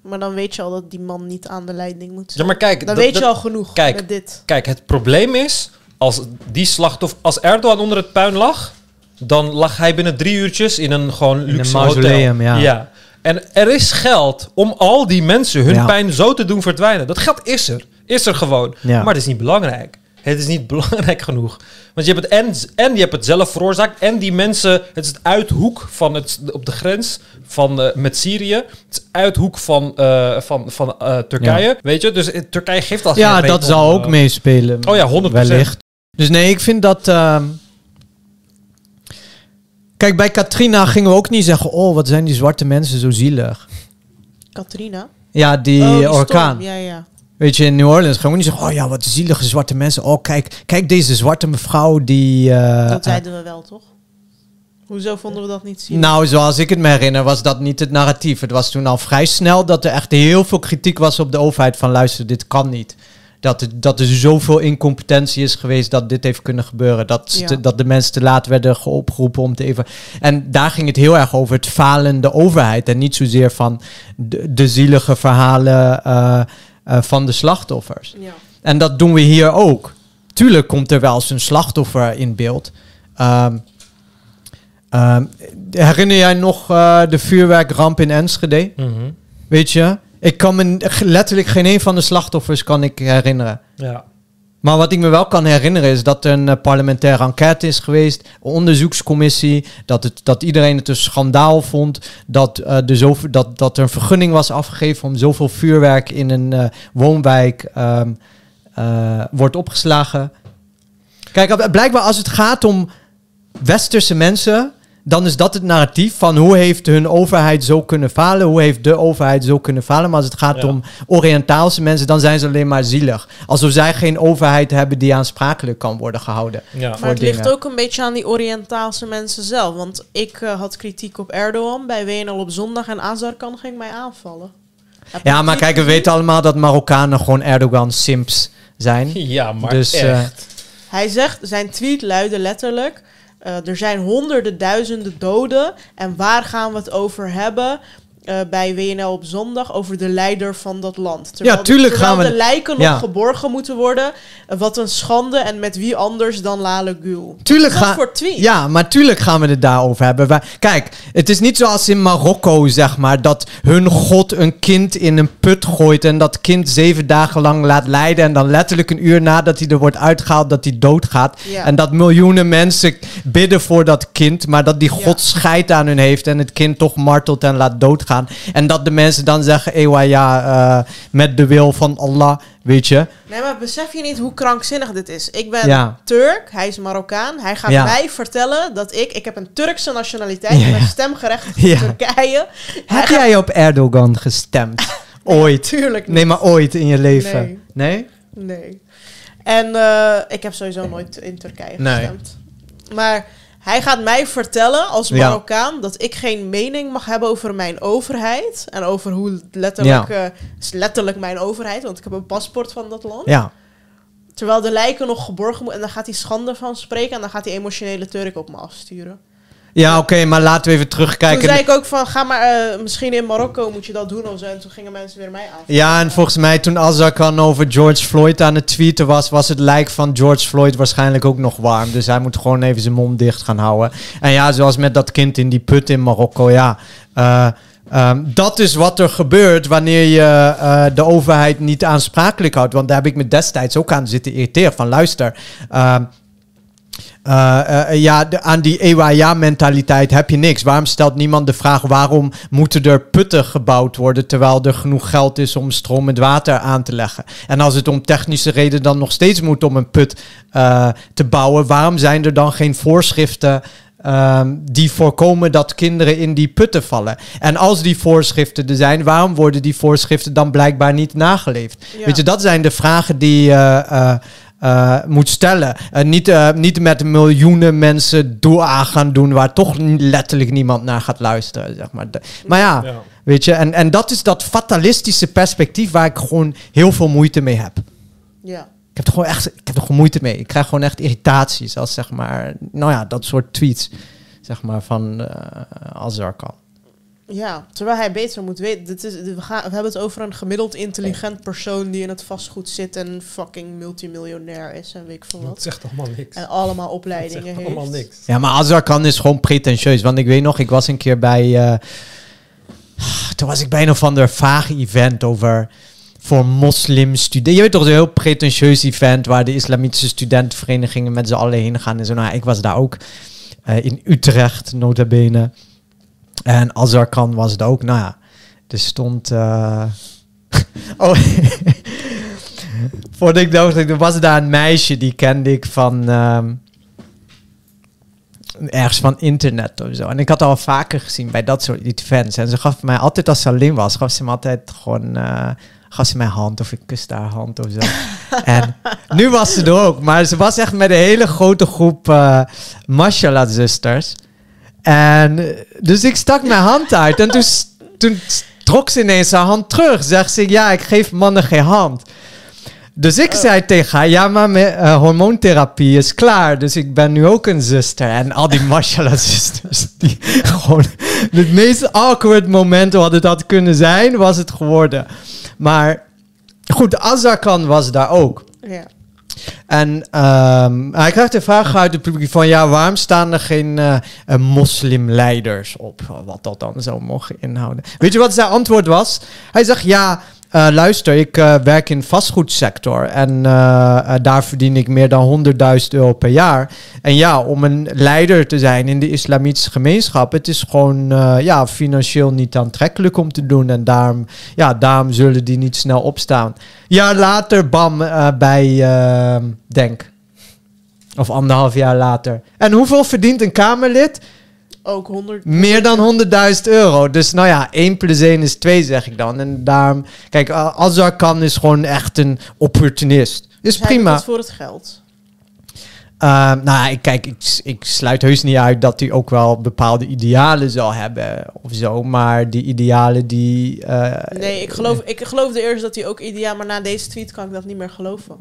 Speaker 1: Maar dan weet je al dat die man niet aan de leiding moet
Speaker 3: Ja,
Speaker 1: zijn.
Speaker 3: maar kijk.
Speaker 1: dan
Speaker 3: dat-
Speaker 1: weet je al genoeg
Speaker 3: kijk.
Speaker 1: met dit.
Speaker 3: Kijk, het probleem is, als die slachtoffer, als Erdogan onder het puin lag, dan lag hij binnen drie uurtjes in een gewoon
Speaker 2: een
Speaker 3: luxe
Speaker 2: mausoleum,
Speaker 3: hotel.
Speaker 2: ja.
Speaker 3: En er is geld om al die mensen hun
Speaker 2: Ja.
Speaker 3: pijn zo te doen verdwijnen. Dat geld is er. Is er gewoon.
Speaker 2: Ja.
Speaker 3: Maar het is niet belangrijk. Het is niet belangrijk genoeg. Want je hebt het en, en je hebt het zelf veroorzaakt. En die mensen, het is het uithoek van het, op de grens van, eh, met Syrië. Het is uithoek van, eh, van, van eh, Turkije. Weet je, dus Turkije geeft al
Speaker 2: Ja, dat zal ook meespelen.
Speaker 3: Oh ja, 100%.
Speaker 2: Wellicht. Dus nee, ik vind dat... ehm, Kijk, bij Katrina gingen we ook niet zeggen... Oh, wat zijn die zwarte mensen zo zielig.
Speaker 1: Katrina?
Speaker 2: Ja, die,
Speaker 1: Oh, die
Speaker 2: orkaan.
Speaker 1: storm. Ja, ja.
Speaker 2: Weet je, in New Orleans gaan we niet zeggen... Oh ja, wat zielige zwarte mensen. Oh, kijk, kijk deze zwarte mevrouw die... eh,
Speaker 1: Dat zeiden we wel, toch? Hoezo vonden we dat niet zien?
Speaker 2: Nou, zoals ik het me herinner, was dat niet het narratief. Het was toen al vrij snel dat er echt heel veel kritiek was op de overheid. Van luister, dit kan niet. Dat, het, dat er zoveel incompetentie is geweest dat dit heeft kunnen gebeuren. Dat, ze
Speaker 1: Ja.
Speaker 2: te- dat de mensen te laat werden opgeroepen om te even... En daar ging het heel erg over het falende overheid. En niet zozeer van de, de zielige verhalen eh, eh, van de slachtoffers.
Speaker 1: Ja.
Speaker 2: En dat doen we hier ook. Tuurlijk komt er wel eens een slachtoffer in beeld. Ehm, ehm, herinner jij nog eh, de vuurwerkramp in Enschede?
Speaker 3: mhm.
Speaker 2: Weet je? Ik kan me letterlijk geen een van de slachtoffers kan ik herinneren.
Speaker 3: Ja.
Speaker 2: Maar wat ik me wel kan herinneren is dat er een eh, parlementaire enquête is geweest, een onderzoekscommissie, dat, het, dat iedereen het een schandaal vond, dat, er zoveel, dat, dat er een vergunning was afgegeven om zoveel vuurwerk in een eh, woonwijk ehm, eh, wordt opgeslagen. Kijk, blijkbaar als het gaat om westerse mensen, dan is dat het narratief van hoe heeft hun overheid zo kunnen falen, hoe heeft de overheid zo kunnen falen. Maar als het gaat
Speaker 3: Ja.
Speaker 2: om Oriëntaalse mensen, dan zijn ze alleen maar zielig. Alsof zij geen overheid hebben die aansprakelijk kan worden gehouden.
Speaker 3: Ja.
Speaker 2: voor
Speaker 1: Maar het ligt ook een beetje aan die Oriëntaalse mensen zelf. Want ik eh, had kritiek op Erdogan bij WNL op zondag en Azarkan ging mij aanvallen.
Speaker 2: Ja, maar kijk, we weten allemaal dat Marokkanen gewoon Erdogan-simps zijn.
Speaker 3: Ja, maar
Speaker 2: Dus, eh,
Speaker 3: echt.
Speaker 1: Hij zegt, zijn tweet luidde letterlijk... eh, er zijn honderden duizenden doden. En waar gaan we het over hebben? Eh, bij WNL op zondag over de leider van dat land. Terwijl
Speaker 2: Ja, tuurlijk
Speaker 1: de, terwijl
Speaker 2: gaan we-
Speaker 1: de lijken nog
Speaker 2: Ja.
Speaker 1: geborgen moeten worden. Eh, wat een schande. En met wie anders dan Lale Gül.
Speaker 2: Tuurlijk gaan-
Speaker 1: voor tweet?
Speaker 2: Ja, maar tuurlijk gaan we het daarover hebben. Wij- kijk, het is niet zoals in Marokko, zeg maar, dat hun god een kind in een put gooit en dat kind zeven dagen lang laat lijden en dan letterlijk een uur nadat hij er wordt uitgehaald dat hij doodgaat.
Speaker 1: Ja.
Speaker 2: En dat miljoenen mensen bidden voor dat kind, maar dat die god
Speaker 1: Ja.
Speaker 2: scheid aan hun heeft en het kind toch martelt en laat doodgaan. En dat de mensen dan zeggen, ewa ja, eh, met de wil van Allah, weet je.
Speaker 1: Nee, maar besef je niet hoe krankzinnig dit is? Ik ben
Speaker 2: Ja.
Speaker 1: Turk, hij is Marokkaan. Hij gaat
Speaker 2: Ja.
Speaker 1: mij vertellen dat ik... Ik heb een Turkse nationaliteit.
Speaker 2: Ja.
Speaker 1: Ik ben stemgerechtigd
Speaker 2: Ja.
Speaker 1: in Turkije.
Speaker 2: Heb
Speaker 1: gaat-
Speaker 2: jij op Erdogan gestemd? Ooit?
Speaker 1: Tuurlijk niet.
Speaker 2: Nee, maar ooit in je leven?
Speaker 1: Nee.
Speaker 2: Nee?
Speaker 1: Nee. En eh, ik heb sowieso nooit in Turkije
Speaker 2: Nee.
Speaker 1: gestemd. Maar hij gaat mij vertellen als
Speaker 2: Ja.
Speaker 1: Marokkaan dat ik geen mening mag hebben over mijn overheid. En over hoe letterlijk... eh, is letterlijk mijn overheid, want ik heb een paspoort van dat land.
Speaker 2: Ja.
Speaker 1: Terwijl de lijken nog geborgen moeten. En dan gaat hij schande van spreken. En dan gaat hij emotionele Turk op me afsturen.
Speaker 2: Ja, oké, maar laten we even
Speaker 1: Toen
Speaker 2: terugkijken.
Speaker 1: zei ik ook van, ga maar, eh, misschien in Marokko moet je dat doen of zo. En toen gingen mensen weer mij aan.
Speaker 2: Ja, en volgens mij toen Azarkan over George Floyd aan het tweeten was, was het lijk van George Floyd waarschijnlijk ook nog warm. Dus hij moet gewoon even zijn mond dicht gaan houden. En ja, zoals met dat kind in die put in Marokko, ja. eh, ehm, dat is wat er gebeurt wanneer je eh, de overheid niet aansprakelijk houdt. Want daar heb ik me destijds ook aan zitten irriteren. Van luister, ehm, eh, eh, ja, de- aan die EWA-mentaliteit heb je niks. Waarom stelt niemand de vraag waarom moeten er putten gebouwd worden terwijl er genoeg geld is om stromend water aan te leggen? En als het om technische reden dan nog steeds moet om een put eh, te bouwen, waarom zijn er dan geen voorschriften? ehm, die voorkomen dat kinderen in die putten vallen. En als die voorschriften er zijn, waarom worden die voorschriften dan blijkbaar niet nageleefd?
Speaker 1: Ja.
Speaker 2: Weet je, dat zijn de vragen die, eh, eh, eh, moet stellen. En niet, eh, niet met miljoenen mensen dua gaan doen waar toch letterlijk niemand naar gaat luisteren. Zeg maar. De- maar ja,
Speaker 3: Ja.
Speaker 2: weet je, en, en dat is dat fatalistische perspectief waar ik gewoon heel veel moeite mee heb.
Speaker 1: Ja.
Speaker 2: Ik heb er gewoon echt ik heb er gewoon moeite mee. Ik krijg gewoon echt irritaties als zeg maar, nou ja, dat soort tweets, zeg maar, van eh Azar kan.
Speaker 1: Ja, terwijl hij beter moet weten. Dit is, we, gaan, we hebben het over een gemiddeld intelligent persoon die in het vastgoed zit en fucking multimiljonair is en weet ik veel
Speaker 3: Dat
Speaker 1: wat.
Speaker 3: zegt allemaal niks.
Speaker 1: En allemaal
Speaker 3: Dat
Speaker 1: opleidingen
Speaker 3: zegt
Speaker 1: heeft.
Speaker 3: allemaal niks.
Speaker 2: Ja, maar Azarkan is gewoon pretentieus. Want ik weet nog, ik was een keer bij... eh, toen was ik bij een of ander vage event over... voor moslimstudenten. Je weet toch, een heel pretentieus event... waar de islamitische studentenverenigingen met z'n allen heen gaan. En zo. Nou, ik was daar ook eh, in Utrecht, nota bene. En Azarkan was het ook. Nou ja, er stond... eh, oh... Voordat ik dacht, er was daar een meisje... die kende ik van... ehm, ergens van internet of zo. En ik had al vaker gezien bij dat soort events. En ze gaf mij altijd, als ze alleen was, gaf ze me altijd gewoon... eh, gaf ze mij hand of ik kuste haar hand of zo. en nu was ze er ook. Maar ze was echt met een hele grote groep uh, Mashallah-zusters. En dus ik stak mijn hand uit. En toen, toen trok ze ineens haar hand terug. Zegt ze, ja, ik geef mannen geen hand. Dus ik zei tegen haar, ja, maar mijn eh, hormoontherapie is klaar. Dus ik ben nu ook een zuster. En al die mashallah-zusters, die gewoon... Het meest awkward moment wat het had kunnen zijn, was het geworden. Maar goed, Azarkan was daar ook.
Speaker 1: Ja.
Speaker 2: En ehm, hij krijgt de vraag uit het publiek van... ja, waarom staan er geen eh, moslimleiders op? Wat dat dan zou mogen inhouden. Weet je wat zijn antwoord was? Hij zegt, ja, eh, luister, ik eh, werk in vastgoedsector... en eh, daar verdien ik meer dan 100.000 euro per jaar. En ja, om een leider te zijn in de islamitische gemeenschap... het is gewoon ja, financieel niet aantrekkelijk om te doen... en daarom, ja, daarom zullen die niet snel opstaan. Jaar later, bam, bij Denk. Of anderhalf jaar later. En hoeveel verdient een Kamerlid?
Speaker 1: Ook 100.
Speaker 2: Meer dan 100.000 euro. Dus nou ja, 1 plus 1 is 2, zeg ik dan. En daarom, kijk, Azar kan is gewoon echt een opportunist. Is
Speaker 1: Dus
Speaker 2: prima.
Speaker 1: het voor het geld.
Speaker 2: Ehm, nou, ja, ik, kijk, ik, ik sluit heus niet uit dat hij ook wel bepaalde idealen zal hebben of zo. Maar die idealen die... eh,
Speaker 1: Nee, ik, geloof, ik geloofde eerst dat hij ook ideaal... Maar na deze tweet kan ik dat niet meer geloven.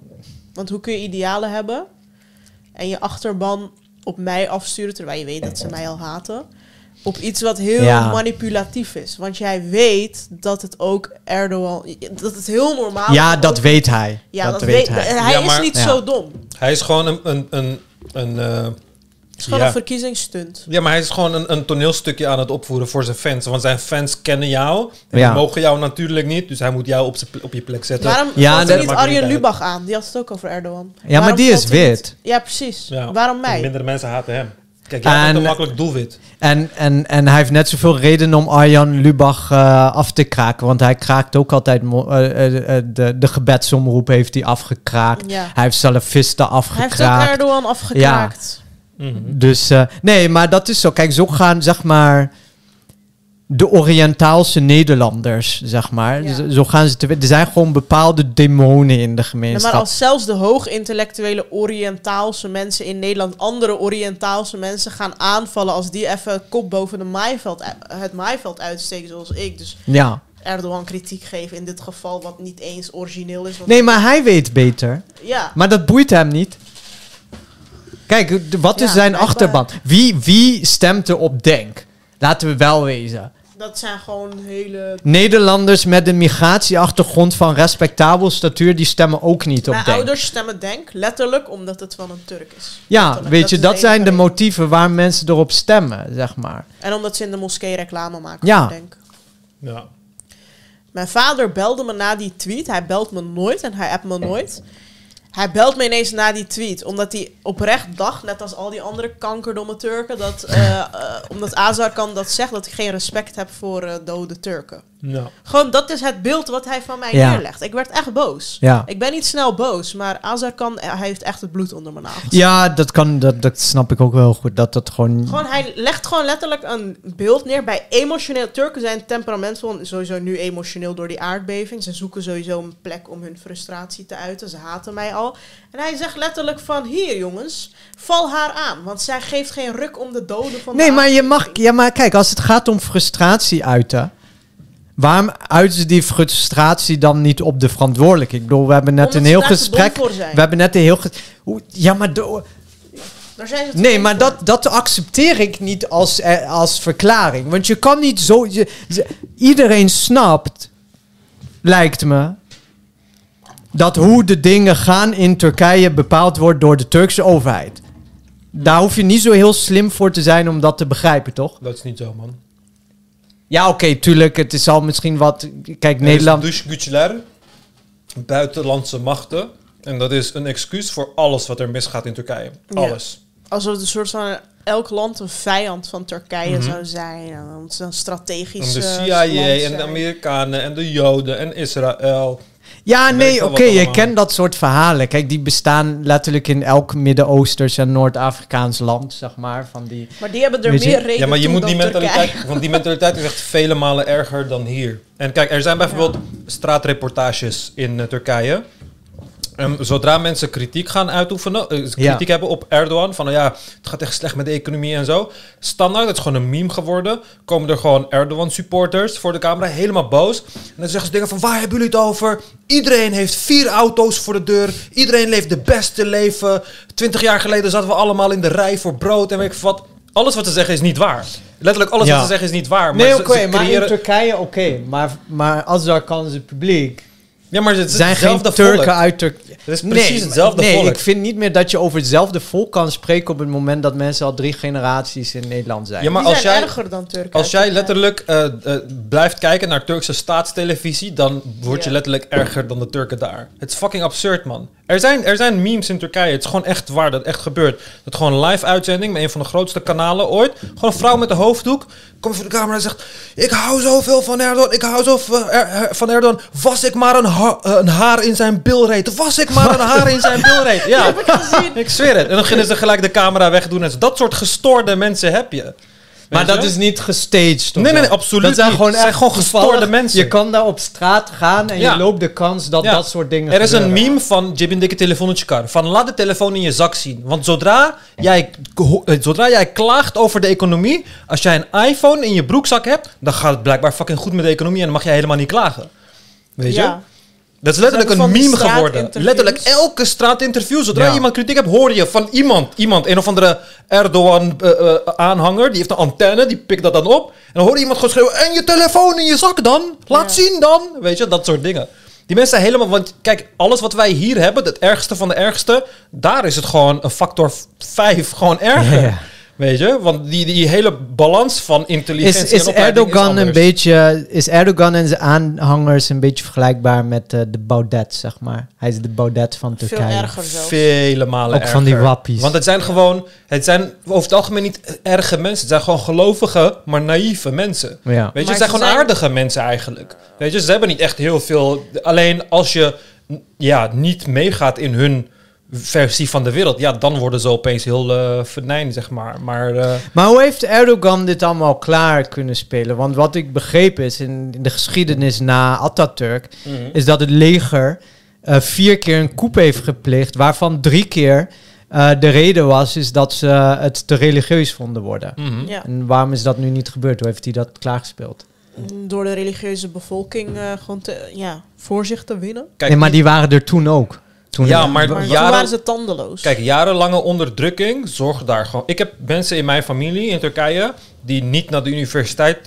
Speaker 1: Want hoe kun je idealen hebben... en je achterban op mij afsturen... terwijl je weet dat ze mij al haten... op iets wat heel
Speaker 2: Ja.
Speaker 1: manipulatief is. Want jij weet dat het ook Erdogan... dat het heel normaal
Speaker 2: Ja,
Speaker 1: is.
Speaker 2: dat weet hij.
Speaker 1: Ja,
Speaker 2: dat, weet hij.
Speaker 1: Hij
Speaker 3: Ja,
Speaker 1: is niet
Speaker 2: Ja.
Speaker 1: zo dom.
Speaker 3: Hij is gewoon een... een, een, een eh,
Speaker 1: Het is gewoon
Speaker 3: Ja.
Speaker 1: een verkiezingsstunt.
Speaker 3: Ja, maar hij is gewoon een, een toneelstukje aan het opvoeren voor zijn fans. Want zijn fans kennen jou. En
Speaker 2: Ja.
Speaker 3: die mogen jou natuurlijk niet. Dus hij moet jou op, op je plek zetten.
Speaker 1: Waarom
Speaker 2: Ja,
Speaker 1: valt er niet Arjen
Speaker 3: uit.
Speaker 1: Lubach aan? Die had het ook over Erdogan.
Speaker 2: Ja, maar die is
Speaker 1: hij
Speaker 2: wit.
Speaker 1: Ja, precies.
Speaker 3: Ja.
Speaker 1: Waarom mij?
Speaker 3: Mindere mensen haten hem. Kijk, jij bent
Speaker 2: En-
Speaker 3: een makkelijk doelwit.
Speaker 2: En, en, en hij heeft net zoveel reden om Arjan Lubach eh, af te kraken. Want hij kraakt ook altijd... eh, eh, de, de gebedsomroep heeft hij afgekraakt.
Speaker 1: Ja.
Speaker 2: Hij heeft salafisten
Speaker 1: Hij heeft ook
Speaker 2: afgekraakt.
Speaker 1: Erdogan
Speaker 3: Mhm.
Speaker 2: Dus eh, nee, maar dat is zo. Kijk, zo gaan zeg maar de Oriëntaalse Nederlanders, zeg maar.
Speaker 1: Ja.
Speaker 2: Zo, gaan ze te. Er zijn gewoon bepaalde demonen in de
Speaker 1: Ja,
Speaker 2: gemeenschap.
Speaker 1: maar als zelfs de hoogintellectuele Oriëntaalse mensen in Nederland andere Oriëntaalse mensen gaan aanvallen als die even kop boven de maaiveld, u- het maaiveld uitsteken zoals ik. Dus
Speaker 2: Ja.
Speaker 1: Erdogan kritiek geven in dit geval wat niet eens origineel is.
Speaker 2: Nee, maar hij weet beter.
Speaker 1: Ja,
Speaker 2: Maar dat boeit hem niet. Kijk, wat is
Speaker 1: Ja,
Speaker 2: zijn achterban? Wie, wie stemt er op Denk? Laten we wel wezen.
Speaker 1: dat zijn gewoon hele...
Speaker 2: Nederlanders met een migratieachtergrond van respectabel statuur, die stemmen ook niet op
Speaker 1: Mijn
Speaker 2: Denk.
Speaker 1: ouders stemmen denk, letterlijk, omdat het van een Turk is.
Speaker 2: Ja,
Speaker 1: Letterlijk,
Speaker 2: weet je, dat zijn de motieven waar mensen erop stemmen, zeg maar.
Speaker 1: En omdat ze in de moskee reclame maken
Speaker 2: Ja.
Speaker 1: voor denk.
Speaker 3: Ja.
Speaker 1: Mijn vader belde me na die tweet. Hij belt me nooit en hij appt me nooit. Hij belt me ineens na die tweet. Omdat hij oprecht dacht, net als al die andere kankerdomme Turken... dat eh, eh, omdat Azar kan dat zegt, dat ik geen respect heb voor eh, dode Turken.
Speaker 3: Nou,
Speaker 1: Gewoon, dat is het beeld wat hij van mij
Speaker 2: Ja.
Speaker 1: neerlegt. Ik werd echt boos.
Speaker 2: Ja.
Speaker 1: Ik ben niet snel boos, maar Azarkan, hij heeft echt het bloed onder mijn nagels.
Speaker 2: Ja, dat kan, dat, dat snap ik ook wel goed. Dat dat gewoon.
Speaker 1: Gewoon, hij legt gewoon letterlijk een beeld neer bij emotioneel. Turken zijn temperamentvol, en sowieso nu emotioneel door die aardbeving. Ze zoeken sowieso een plek om hun frustratie te uiten. Ze haten mij al. En hij zegt letterlijk van, hier jongens, val haar aan. Want zij geeft geen ruk om de doden van de
Speaker 2: Nee, maar je mag. Ja, maar kijk, als het gaat om frustratie uiten. Waarom uiten ze die frustratie dan niet op de verantwoordelijke? Ik bedoel, we hebben net
Speaker 1: Omdat
Speaker 2: een heel gesprek. We hebben net een heel. Hoe- Ja, maar. Nee, maar dat, dat accepteer ik niet als, eh, als verklaring. Want je kan niet zo. je- iedereen snapt, lijkt me. Dat hoe de dingen gaan in Turkije bepaald wordt door de Turkse overheid. Daar hoef je niet zo heel slim voor te zijn om dat te begrijpen, toch?
Speaker 3: dat is niet zo, man.
Speaker 2: Ja, oké, tuurlijk. Het is al misschien wat. Kijk, Nederland.
Speaker 3: Er is dus Güçler, buitenlandse machten. En dat is een excuus voor alles wat er misgaat in Turkije.
Speaker 1: Ja.
Speaker 3: Alles.
Speaker 1: Alsof het een soort van elk land een vijand van Turkije
Speaker 3: Mhm.
Speaker 1: zou zijn. En dan een
Speaker 3: En
Speaker 1: strategisch.
Speaker 3: de CIA en de. Amerikanen en de Joden en Israël.
Speaker 2: Ja, nee, oké, je kent dat soort verhalen. Kijk, die bestaan letterlijk in elk Midden-Oosters en Noord-Afrikaans land, zeg maar. Van die...
Speaker 1: Maar die hebben er meer reden
Speaker 3: Ja, maar je moet die mentaliteit, want die mentaliteit is echt vele malen erger dan hier. En kijk, er zijn bijvoorbeeld straatreportages in eh, Turkije. En zodra mensen kritiek gaan uitoefenen, eh, kritiek hebben op Erdogan, van nou ja, het gaat echt slecht met de economie en zo. Standaard, het is gewoon een meme geworden. Komen er gewoon Erdogan-supporters voor de camera, helemaal boos. En dan zeggen ze dingen van, waar hebben jullie het over? Iedereen heeft vier auto's voor de deur. Iedereen leeft de beste leven. Twintig jaar geleden zaten we allemaal in de rij voor brood en weet ik wat. Alles wat ze zeggen is niet waar. Letterlijk alles
Speaker 2: Ja.
Speaker 3: wat ze zeggen is niet waar.
Speaker 2: Nee,
Speaker 3: ze-
Speaker 2: oké, maar in Turkije oké. Maar, maar als daar kan het publiek...
Speaker 3: Ja, maar het is
Speaker 2: zijn geen
Speaker 3: hetzelfde
Speaker 2: Turken
Speaker 3: volk.
Speaker 2: uit Turkije.
Speaker 3: Het is precies hetzelfde
Speaker 2: nee,
Speaker 3: volk.
Speaker 2: ik vind niet meer dat je over hetzelfde volk kan spreken op het moment dat mensen al drie generaties in Nederland zijn.
Speaker 3: Ja, maar
Speaker 1: die
Speaker 3: als
Speaker 1: zijn
Speaker 3: jij,
Speaker 1: erger dan Turken.
Speaker 3: als jij letterlijk eh, eh, blijft kijken naar Turkse staatstelevisie, dan word je
Speaker 1: Ja.
Speaker 3: letterlijk erger dan de Turken daar. Het is fucking absurd, man. Er zijn, er zijn memes in Turkije. Het is gewoon echt waar dat echt gebeurt. Dat gewoon live uitzending met een van de grootste kanalen ooit. Gewoon een vrouw met een hoofddoek komt voor de camera en zegt: Ik hou zoveel van Erdogan. Ik hou zo van Er- van Erdogan. Was ik maar een, ha- eh, een haar in zijn bilreet. Was ik maar een haar in zijn bilreet. Ja, ik zweer het. En dan beginnen ze gelijk de camera wegdoen. En dat soort gestoorde mensen heb je.
Speaker 2: Maar dat is niet gestaged. of
Speaker 3: Nee, nee, nee, absoluut
Speaker 2: Dat zijn
Speaker 3: niet.
Speaker 2: gewoon
Speaker 3: Het zijn
Speaker 2: echt
Speaker 3: gewoon gestoorde mensen.
Speaker 2: Je kan daar op straat gaan en
Speaker 3: Ja.
Speaker 2: je loopt de kans dat
Speaker 3: Ja.
Speaker 2: dat soort dingen
Speaker 3: Er is een meme van Jibin dikke telefoonnetje kar. Van laat de telefoon in je zak zien. Want zodra jij, eh, zodra jij klaagt over de economie, als jij een iPhone in je broekzak hebt, dan gaat het blijkbaar fucking goed met de economie en dan mag jij helemaal niet klagen. Weet je? Dat is letterlijk een meme geworden. Letterlijk elke straatinterview. Zodra
Speaker 2: Ja.
Speaker 3: je iemand kritiek hebt, hoor je van iemand. Iemand, een of andere Erdogan-aanhanger. die heeft een antenne, die pikt dat dan op. En dan hoor je iemand gewoon schreeuwen... En je telefoon in je zak dan? Laat
Speaker 1: Ja.
Speaker 3: zien dan? Weet je, dat soort dingen. Die mensen zijn helemaal... Want kijk, alles wat wij hier hebben, het ergste van de ergste... daar is het gewoon een factor 5 gewoon erger.
Speaker 2: Ja.
Speaker 3: Weet je? Want die, die hele balans van intelligentie
Speaker 2: Is, is
Speaker 3: en
Speaker 2: Erdogan een beetje, is Erdogan en zijn aanhangers een beetje vergelijkbaar met eh, de Baudet, zeg maar? Hij is de Baudet van
Speaker 1: Veel
Speaker 2: Turkije.
Speaker 1: erger zelfs.
Speaker 3: Vele malen
Speaker 2: Ook van die wappies.
Speaker 3: Want het zijn gewoon, het zijn over het algemeen niet erge mensen. Het zijn gewoon gelovige, maar naïeve mensen.
Speaker 2: Ja.
Speaker 3: Weet je,
Speaker 1: Maar
Speaker 3: het zijn gewoon
Speaker 1: zijn-
Speaker 3: aardige mensen eigenlijk. Weet je, ze hebben niet echt heel veel. Alleen als je ja, niet meegaat in hun versie van de wereld, ja, dan worden ze opeens heel venijn, zeg maar. Maar eh,
Speaker 2: Maar hoe heeft Erdogan dit allemaal klaar kunnen spelen? Want wat ik begreep is, in, in de geschiedenis na Atatürk, is dat het leger eh, vier keer een coup heeft gepleegd, waarvan drie keer eh, de reden was is dat ze het te religieus vonden worden.
Speaker 3: mhm.
Speaker 1: Ja.
Speaker 2: En waarom is dat nu niet gebeurd? Hoe heeft hij dat klaargespeeld?
Speaker 1: Door de religieuze bevolking eh, gewoon te, ja, voor zich te winnen.
Speaker 3: Kijk,
Speaker 2: nee, maar die waren er toen ook. Toen
Speaker 3: Ja, maar- jaren-
Speaker 1: toen waren ze tandeloos.
Speaker 3: Kijk, jarenlange onderdrukking zorgt daar gewoon. Ik heb mensen in mijn familie in Turkije die niet naar de universiteit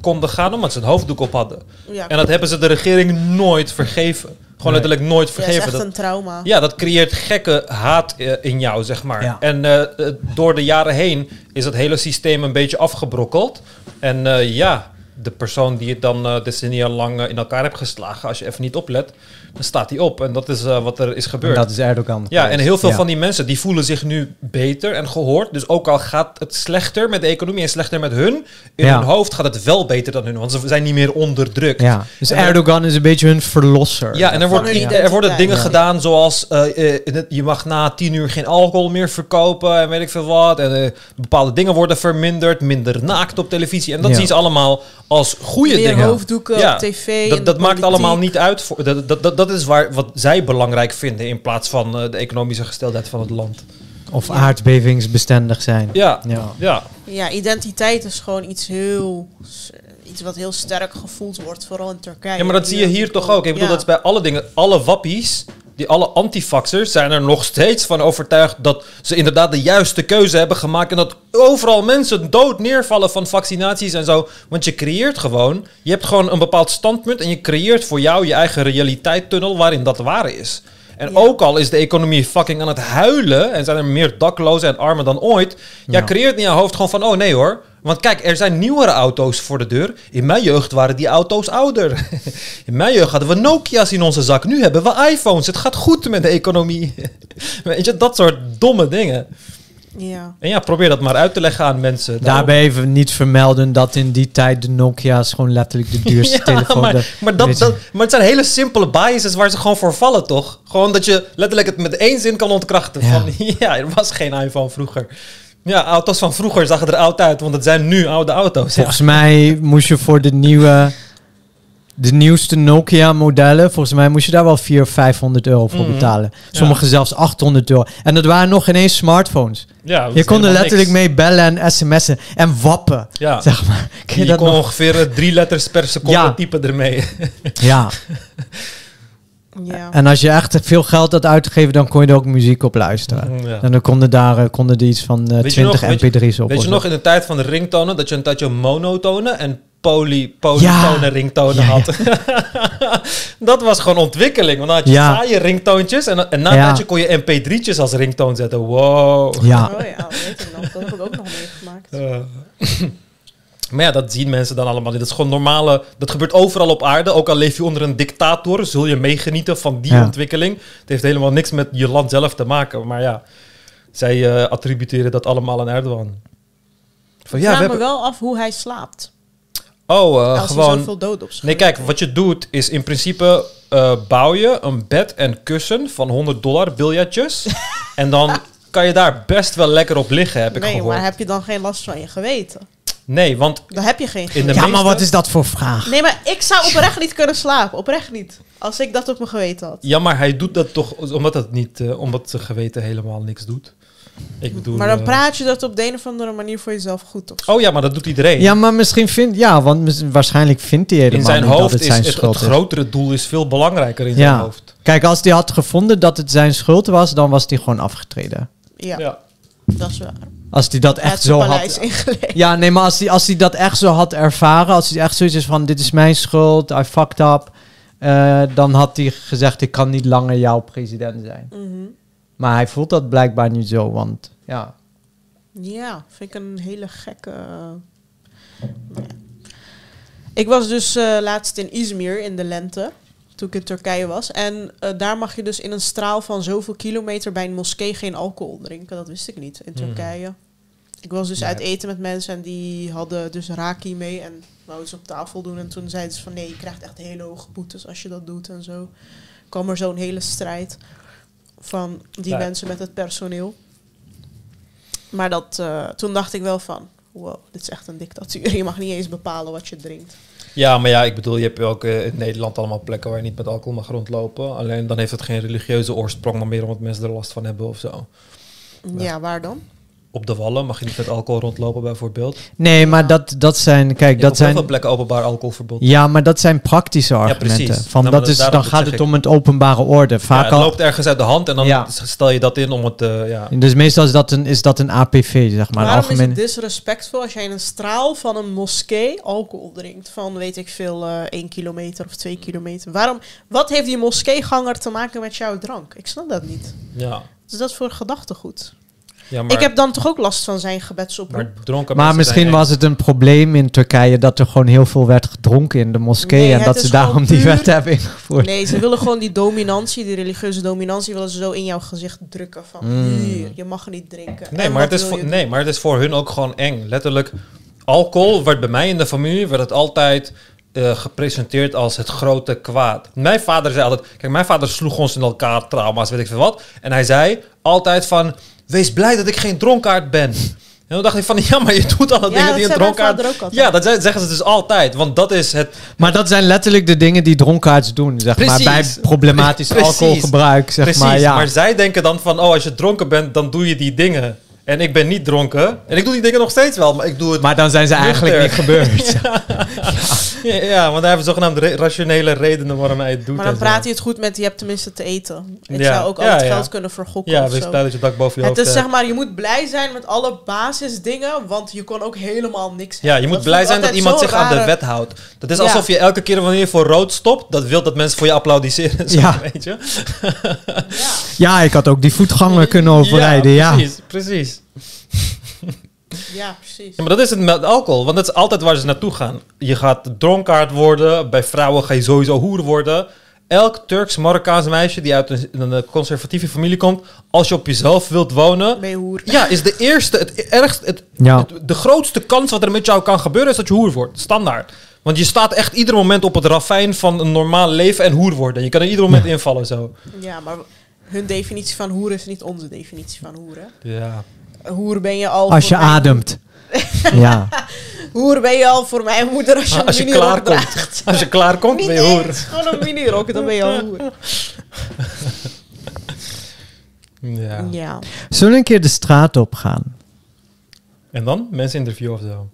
Speaker 3: konden gaan omdat ze een hoofddoek op hadden.
Speaker 1: ja,
Speaker 3: En dat hebben ze de regering nooit vergeven. Gewoon
Speaker 2: Nee.
Speaker 3: letterlijk nooit
Speaker 1: ja, is
Speaker 3: vergeven.
Speaker 1: echt
Speaker 3: Dat,
Speaker 1: een trauma.
Speaker 3: ja, dat creëert gekke haat eh, in jou, zeg maar.
Speaker 2: Ja.
Speaker 3: En eh, eh, door de jaren heen is het hele systeem een beetje afgebrokkeld. En eh, ja, de persoon die het dan eh, decennia lang in elkaar hebt geslagen, als je even niet oplet, dan staat hij op. En dat is eh, wat er is
Speaker 2: En
Speaker 3: gebeurd.
Speaker 2: dat is Erdogan.
Speaker 3: Ja, en heel veel
Speaker 2: Ja.
Speaker 3: van die mensen die voelen zich nu beter en gehoord. Dus ook al gaat het slechter met de economie en slechter met hun, in
Speaker 2: Ja.
Speaker 3: hun hoofd gaat het wel beter dan hun, want ze zijn niet meer onderdrukt.
Speaker 2: Ja, dus
Speaker 3: En er-
Speaker 2: Erdogan is een beetje hun verlosser.
Speaker 3: Ja, en er, wordt, er worden dingen
Speaker 2: Ja.
Speaker 3: gedaan zoals eh, eh, je mag na tien uur geen alcohol meer verkopen en weet ik veel wat. En bepaalde dingen worden verminderd, minder naakt op televisie. En dat
Speaker 2: Ja.
Speaker 3: zien ze allemaal als goede
Speaker 1: Meer
Speaker 3: dingen.
Speaker 1: hoofddoeken
Speaker 3: Ja,
Speaker 1: op tv.
Speaker 3: Dat,
Speaker 1: en
Speaker 3: dat maakt
Speaker 1: politiek.
Speaker 3: allemaal niet uit. Voor, dat, dat, dat, dat is waar, wat zij belangrijk vinden in plaats van eh, de economische gesteldheid van het land.
Speaker 2: Of aardbevingsbestendig zijn.
Speaker 3: Ja,
Speaker 2: Ja.
Speaker 3: ja.
Speaker 1: Ja, identiteit is gewoon iets heel... Iets wat heel sterk gevoeld wordt, vooral in Turkije.
Speaker 3: Ja, maar dat zie je hier toch ook. Ik bedoel,
Speaker 1: Ja.
Speaker 3: dat is bij alle dingen. Alle wappies, die alle antifaxers zijn er nog steeds van overtuigd dat ze inderdaad de juiste keuze hebben gemaakt. En dat overal mensen dood neervallen van vaccinaties en zo. Want je creëert gewoon, je hebt gewoon een bepaald standpunt en je creëert voor jou je eigen realiteitstunnel waarin dat waar is. En
Speaker 1: Ja.
Speaker 3: ook al is de economie fucking aan het huilen en zijn er meer daklozen en armen dan ooit, jij
Speaker 2: Ja.
Speaker 3: creëert in je hoofd gewoon van, oh nee hoor. Want kijk, er zijn nieuwere auto's voor de deur. In mijn jeugd waren die auto's ouder. In mijn jeugd hadden we Nokia's in onze zak. Nu hebben we iPhones. Het gaat goed met de economie. Weet je, dat soort domme dingen.
Speaker 1: Ja.
Speaker 3: En ja, probeer dat maar uit te leggen aan mensen.
Speaker 2: Daarbij even niet vermelden dat in die tijd de Nokia's gewoon letterlijk de duurste
Speaker 3: Ja,
Speaker 2: telefoon...
Speaker 3: maar,
Speaker 2: de-
Speaker 3: maar, dat, dat, maar het zijn hele simpele biases waar ze gewoon voor vallen, toch? Gewoon dat je letterlijk het met één zin kan ontkrachten.
Speaker 2: Ja.
Speaker 3: Van, ja, er was geen iPhone vroeger. Ja, auto's van vroeger zagen er oud uit, want het zijn nu oude auto's. Ja.
Speaker 2: Volgens mij moest je voor de nieuwe... De nieuwste Nokia-modellen, volgens mij moest je daar wel 400 of 500 euro voor
Speaker 3: Mhm.
Speaker 2: betalen. Sommige zelfs 800 euro. En dat waren nog ineens smartphones.
Speaker 3: Ja,
Speaker 2: Je kon er letterlijk
Speaker 3: niks.
Speaker 2: mee bellen en sms'en en wappen.
Speaker 3: Ja.
Speaker 2: Zeg maar. Ken je
Speaker 3: Je,
Speaker 2: dat
Speaker 3: kon
Speaker 2: nog?
Speaker 3: ongeveer eh, drie letters per seconde typen ermee.
Speaker 2: Ja.
Speaker 1: Ja.
Speaker 2: En als je echt veel geld had uitgegeven, dan kon je er ook muziek op luisteren.
Speaker 3: Ja.
Speaker 2: En dan konden daar eh, konden er iets van eh,
Speaker 3: je nog-
Speaker 2: 20
Speaker 3: weet je-
Speaker 2: mp3's op.
Speaker 3: Weet je nog in de tijd van de ringtonen dat je een tijdje monotonen en poly, polytone
Speaker 2: Ja.
Speaker 3: ringtonen
Speaker 2: Ja, ja.
Speaker 3: had? dat was gewoon ontwikkeling. Want dan had je
Speaker 2: Ja.
Speaker 3: saaie ringtoontjes en, en na een tijdje kon je mp3'tjes als ringtoon zetten. Wow.
Speaker 2: Ja.
Speaker 1: Oh ja, weet ik nog. Dat heb ik ook nog meegemaakt.
Speaker 3: maar ja, dat zien mensen dan allemaal niet. Dat is gewoon normale... Dat gebeurt overal op aarde. Ook al leef je onder een dictator, zul je meegenieten van die
Speaker 2: Ja.
Speaker 3: ontwikkeling. Het heeft helemaal niks met je land zelf te maken. Maar ja, zij eh, attributeren dat allemaal aan Erdogan. Van,
Speaker 1: Ik
Speaker 3: ja, we
Speaker 1: vraag me
Speaker 3: hebben...
Speaker 1: wel af hoe hij slaapt.
Speaker 3: Oh, eh,
Speaker 1: als
Speaker 3: gewoon...
Speaker 1: zoveel dood op zich
Speaker 3: Nee, kijk, wat je doet is in principe eh, bouw je een bed en kussen van 100 dollar biljetjes. en dan kan je daar best wel lekker op liggen, heb ik
Speaker 1: Nee,
Speaker 3: gehoord.
Speaker 1: maar heb je dan geen last van je geweten?
Speaker 3: Nee, want
Speaker 1: Dan heb je geen
Speaker 3: In de
Speaker 1: geweten.
Speaker 2: Ja,
Speaker 3: meeste-
Speaker 2: maar wat is dat voor vraag?
Speaker 1: Nee, maar ik zou oprecht niet kunnen slapen. Oprecht niet. Als ik dat op mijn geweten had.
Speaker 3: ja, maar hij doet dat toch omdat het niet, eh, omdat zijn geweten helemaal niks doet. Ik bedoel.
Speaker 1: Maar dan
Speaker 3: eh,
Speaker 1: praat je dat op de een of andere manier voor jezelf goed of zo.
Speaker 3: Oh ja, maar dat doet iedereen.
Speaker 2: Ja, maar misschien vindt... Ja, want mis- waarschijnlijk vindt hij helemaal
Speaker 3: in zijn
Speaker 2: niet dat
Speaker 3: hoofd
Speaker 2: het
Speaker 3: is
Speaker 2: zijn
Speaker 3: het,
Speaker 2: schuld
Speaker 3: het
Speaker 2: is.
Speaker 3: grotere doel is veel belangrijker in
Speaker 2: Ja.
Speaker 3: zijn hoofd.
Speaker 2: Kijk, als hij had gevonden dat het zijn schuld was, dan was hij gewoon afgetreden.
Speaker 1: Ja, dat is waar.
Speaker 2: Als hij dat echt zo had... Ja, nee, maar als hij, als dat echt zo had ervaren, als hij echt zoiets is van, dit is mijn schuld, I fucked up, eh, dan had hij gezegd, ik kan niet langer jouw president zijn.
Speaker 1: Mhm.
Speaker 2: Maar hij voelt dat blijkbaar niet zo, want ja.
Speaker 1: Ja, vind ik een hele gekke... ja. Ik was dus eh, laatst in Izmir in de lente, toen ik in Turkije was. En eh, daar mag je dus in een straal van zoveel kilometer bij een moskee geen alcohol drinken. Dat wist ik niet in
Speaker 3: Mhm.
Speaker 1: Turkije. Ik was dus
Speaker 3: Nee.
Speaker 1: uit eten met mensen en die hadden dus raki mee en wouden ze op tafel doen. En toen zeiden ze van nee, je krijgt echt hele hoge boetes als je dat doet en zo. kwam er zo'n hele strijd van die
Speaker 3: Ja.
Speaker 1: mensen met het personeel. Maar dat, eh, toen dacht ik wel van, wow, dit is echt een dictatuur. Je mag niet eens bepalen wat je drinkt.
Speaker 3: Ja, maar ja, ik bedoel, je hebt ook eh, in Nederland allemaal plekken waar je niet met alcohol mag rondlopen. Alleen dan heeft het geen religieuze oorsprong, maar meer omdat mensen er last van hebben of zo.
Speaker 1: Ja, waar dan?
Speaker 3: Op de wallen mag je niet met alcohol rondlopen, bijvoorbeeld.
Speaker 2: Nee, maar dat, dat zijn, kijk,
Speaker 3: Je
Speaker 2: dat
Speaker 3: heel veel
Speaker 2: zijn...
Speaker 3: plekken openbaar alcoholverbod.
Speaker 2: Ja, maar dat zijn praktische argumenten. van,
Speaker 3: Nou,
Speaker 2: dat is, dan gaat het
Speaker 3: ik.
Speaker 2: om het openbare orde.
Speaker 3: Ja,
Speaker 2: Vaak
Speaker 3: het
Speaker 2: al,
Speaker 3: loopt ergens uit de hand en dan
Speaker 2: Ja.
Speaker 3: stel je dat in om het... eh, ja.
Speaker 2: dus meestal is dat een, is dat een APV, zeg maar.
Speaker 1: Waarom
Speaker 2: algemeen...
Speaker 1: is het disrespectvol als jij in een straal van een moskee alcohol drinkt? Van, weet ik veel, eh 1 kilometer of 2 kilometer. Waarom, wat heeft die moskeeganger te maken met jouw drank? Ik snap dat niet.
Speaker 3: ja.
Speaker 1: Is dat voor gedachtegoed?
Speaker 3: Ja, maar,
Speaker 1: Ik heb dan toch ook last van zijn gebedsoproep.
Speaker 3: maar dronken
Speaker 2: Maar misschien was het een probleem in Turkije dat er gewoon heel veel werd gedronken in de moskee.
Speaker 1: Nee,
Speaker 2: en dat ze daarom die wet hebben ingevoerd.
Speaker 1: Nee, ze willen gewoon die dominantie, die religieuze dominantie, willen ze zo in jouw gezicht drukken. Van
Speaker 2: Mm.
Speaker 1: je mag niet drinken.
Speaker 3: Nee maar, het is voor, nee, maar het is voor hun ook gewoon eng. Letterlijk, alcohol werd bij mij in de familie werd het altijd eh, gepresenteerd als het grote kwaad. Mijn vader zei altijd, kijk, mijn vader sloeg ons in elkaar, trauma's, weet ik veel wat. En hij zei altijd van, wees blij dat ik geen dronkaard ben. En toen dacht ik van, ja, maar je doet alle
Speaker 1: Ja,
Speaker 3: dingen die een dronkaard... Ja, dat zeggen ze dus altijd, want dat is het...
Speaker 2: Maar dat zijn letterlijk de dingen die dronkaards doen, zeg maar. Bij
Speaker 3: Precies.
Speaker 2: problematisch
Speaker 3: Precies.
Speaker 2: alcoholgebruik, zeg
Speaker 3: Precies,
Speaker 2: maar. Ja.
Speaker 3: maar zij denken dan van, oh, als je dronken bent, dan doe je die dingen. En ik ben niet dronken. En ik doe die dingen nog steeds wel, maar ik doe het
Speaker 2: Maar dan zijn ze eigenlijk niet gebeurd.
Speaker 3: Ja, ja, want hij heeft zogenaamde re- rationele redenen waarom hij het doet.
Speaker 1: Maar dan praat hij het goed met, je hebt tenminste te eten. Ik
Speaker 3: Ja.
Speaker 1: zou ook
Speaker 3: Ja,
Speaker 1: altijd
Speaker 3: ja.
Speaker 1: geld kunnen vergokken
Speaker 3: Ja,
Speaker 1: of
Speaker 3: wees blij dat je dak boven je
Speaker 1: Het
Speaker 3: hoofd
Speaker 1: is
Speaker 3: hebt.
Speaker 1: zeg maar, je moet blij zijn met alle basisdingen, want je kon ook helemaal niks
Speaker 3: Ja, je moet
Speaker 1: Dat
Speaker 3: blij zijn dat iemand zich aan de wet houdt. Dat is
Speaker 1: Ja.
Speaker 3: alsof je elke keer wanneer je voor rood stopt, dat wil dat mensen voor je applaudisseren. Zo,
Speaker 2: Ja.
Speaker 3: weet je?
Speaker 1: Ja.
Speaker 2: ja, ik had ook die voetganger kunnen overrijden, ja.
Speaker 3: precies, precies.
Speaker 1: Ja, precies.
Speaker 3: Ja, maar dat is het met alcohol, want dat is altijd waar ze naartoe gaan. Je gaat dronkaard worden, bij vrouwen ga je sowieso hoer worden. Elk Turks-Marokkaans meisje die uit een, een conservatieve familie komt, als je op jezelf wilt wonen,
Speaker 1: Ben je hoer.
Speaker 3: Ja, is de eerste, het ergste, het,
Speaker 2: Ja.
Speaker 3: het- de grootste kans wat er met jou kan gebeuren is dat je hoer wordt. Standaard. Want je staat echt ieder moment op het ravijn van een normaal leven en hoer worden. Je kan er ieder moment invallen zo.
Speaker 1: Ja, maar hun definitie van hoer is niet onze definitie van hoer. Hè?
Speaker 3: Ja.
Speaker 1: Hoer ben je al.
Speaker 2: Als je
Speaker 1: mij-
Speaker 2: ademt. ja.
Speaker 1: Hoer ben je al voor mijn moeder als je
Speaker 3: Als je
Speaker 1: een minirok
Speaker 3: klaar komt.
Speaker 1: draagt.
Speaker 3: Als je klaar komt, ben je
Speaker 1: Mini-
Speaker 3: hoer.
Speaker 1: Gewoon een minirok, dan ben je al hoer.
Speaker 3: Ja.
Speaker 1: Ja.
Speaker 2: Zullen we een keer de straat op gaan?
Speaker 3: En dan? Mensen interviewen of zo.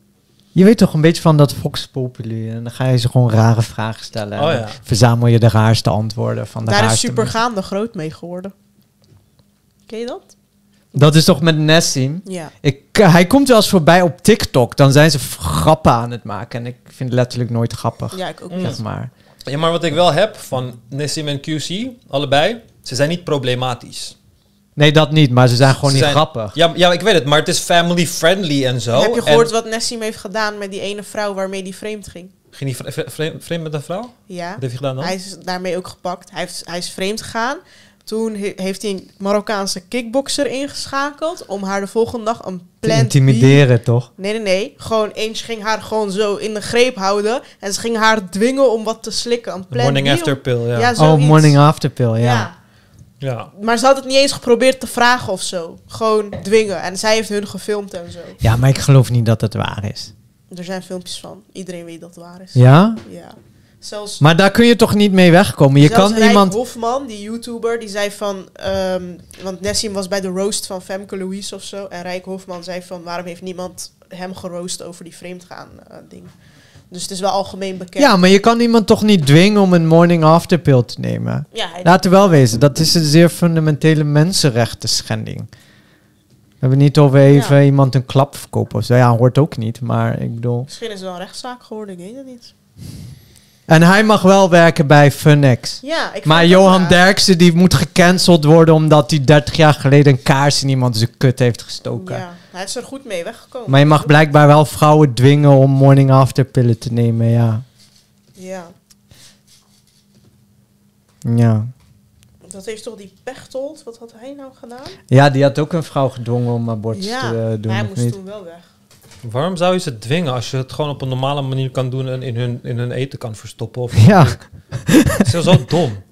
Speaker 2: Je weet toch een beetje van dat Fox Populi. En dan ga je ze gewoon rare vragen stellen. En
Speaker 3: Oh
Speaker 2: dan
Speaker 3: ja.
Speaker 2: verzamel je de raarste antwoorden van de
Speaker 1: Daar is
Speaker 2: raarste mensen.
Speaker 1: supergaande groot mee geworden. Ken je dat?
Speaker 2: Dat is toch met Nessim?
Speaker 1: Ja.
Speaker 2: Ik, hij komt wel eens voorbij op TikTok. Dan zijn ze grappen aan het maken. En ik vind het letterlijk nooit grappig.
Speaker 1: Ja, ik ook
Speaker 3: Mm.
Speaker 1: niet.
Speaker 2: Zeg maar.
Speaker 3: Ja, maar wat ik wel heb van Nessim en QC, allebei, ze zijn niet problematisch.
Speaker 2: Nee, dat niet. Maar ze zijn gewoon
Speaker 3: Ze
Speaker 2: niet
Speaker 3: zijn-
Speaker 2: grappig.
Speaker 3: Ja, ja, ik weet het, maar het is family friendly en zo.
Speaker 1: Heb je
Speaker 3: En-
Speaker 1: gehoord wat Nessim heeft gedaan met die ene vrouw waarmee die vreemd ging?
Speaker 3: Ging hij vre- vre- vreemd met een vrouw?
Speaker 1: Ja.
Speaker 3: Wat heeft hij gedaan dan?
Speaker 1: Hij is daarmee ook gepakt. Hij, heeft, hij is vreemd gegaan. Toen he- heeft hij een Marokkaanse kickboxer ingeschakeld om haar de volgende dag een
Speaker 2: Te
Speaker 1: plant
Speaker 2: intimideren, toch?
Speaker 1: Nee, nee, nee. Gewoon eentje ging haar gewoon zo in de greep houden. En ze ging haar dwingen om wat te slikken. Een
Speaker 3: Morning
Speaker 1: B
Speaker 3: after pill, ja.
Speaker 1: Ja,
Speaker 2: Oh, morning after pill, ja.
Speaker 1: Ja.
Speaker 3: ja.
Speaker 1: Maar ze had het niet eens geprobeerd te vragen of zo. Gewoon dwingen. En zij heeft hun gefilmd en zo.
Speaker 2: Ja, maar ik geloof niet dat het waar is.
Speaker 1: Er zijn filmpjes van. Iedereen weet dat het waar is.
Speaker 2: Ja?
Speaker 1: Ja. Zelfs,
Speaker 2: Maar daar kun je toch niet mee wegkomen? Je kan
Speaker 1: Rijk
Speaker 2: iemand...
Speaker 1: Hofman, die YouTuber, die zei van... ehm, want Nessim was bij de roast van Femke Louise of zo. En Rijk Hofman zei van... Waarom heeft niemand hem geroost over die vreemdgaan eh, ding? Dus het is wel algemeen bekend.
Speaker 2: Ja, maar je kan iemand toch niet dwingen om een morning after pill te nemen?
Speaker 1: Ja,
Speaker 2: Laten we wel wezen, dat is een zeer fundamentele mensenrechten schending. We hebben niet over even
Speaker 1: Ja.
Speaker 2: iemand een klap verkopen of zo. Ja, hoort ook niet, maar ik bedoel...
Speaker 1: Misschien is het wel een rechtszaak geworden, ik weet het niet.
Speaker 2: En hij mag wel werken bij Funx.
Speaker 1: Ja, ik
Speaker 2: Maar Johan
Speaker 1: raar.
Speaker 2: Derksen die moet gecanceld worden omdat hij 30 jaar geleden een kaars in iemand zijn kut heeft gestoken.
Speaker 1: Ja, hij is er goed mee weggekomen.
Speaker 2: Maar je mag blijkbaar wel vrouwen dwingen om morning after pillen te nemen, ja.
Speaker 1: Ja,
Speaker 2: Ja.
Speaker 1: dat heeft toch die Pechtold, wat had hij nou gedaan?
Speaker 2: Ja, die had ook een vrouw gedwongen om abort
Speaker 1: ja,
Speaker 2: te eh, doen,
Speaker 1: hij moest
Speaker 2: niet?
Speaker 1: toen wel weg.
Speaker 3: Waarom zou je ze dwingen als je het gewoon op een normale manier kan doen en in hun, in hun eten kan verstoppen? Of
Speaker 2: Ja.
Speaker 3: Het is wel zo dom.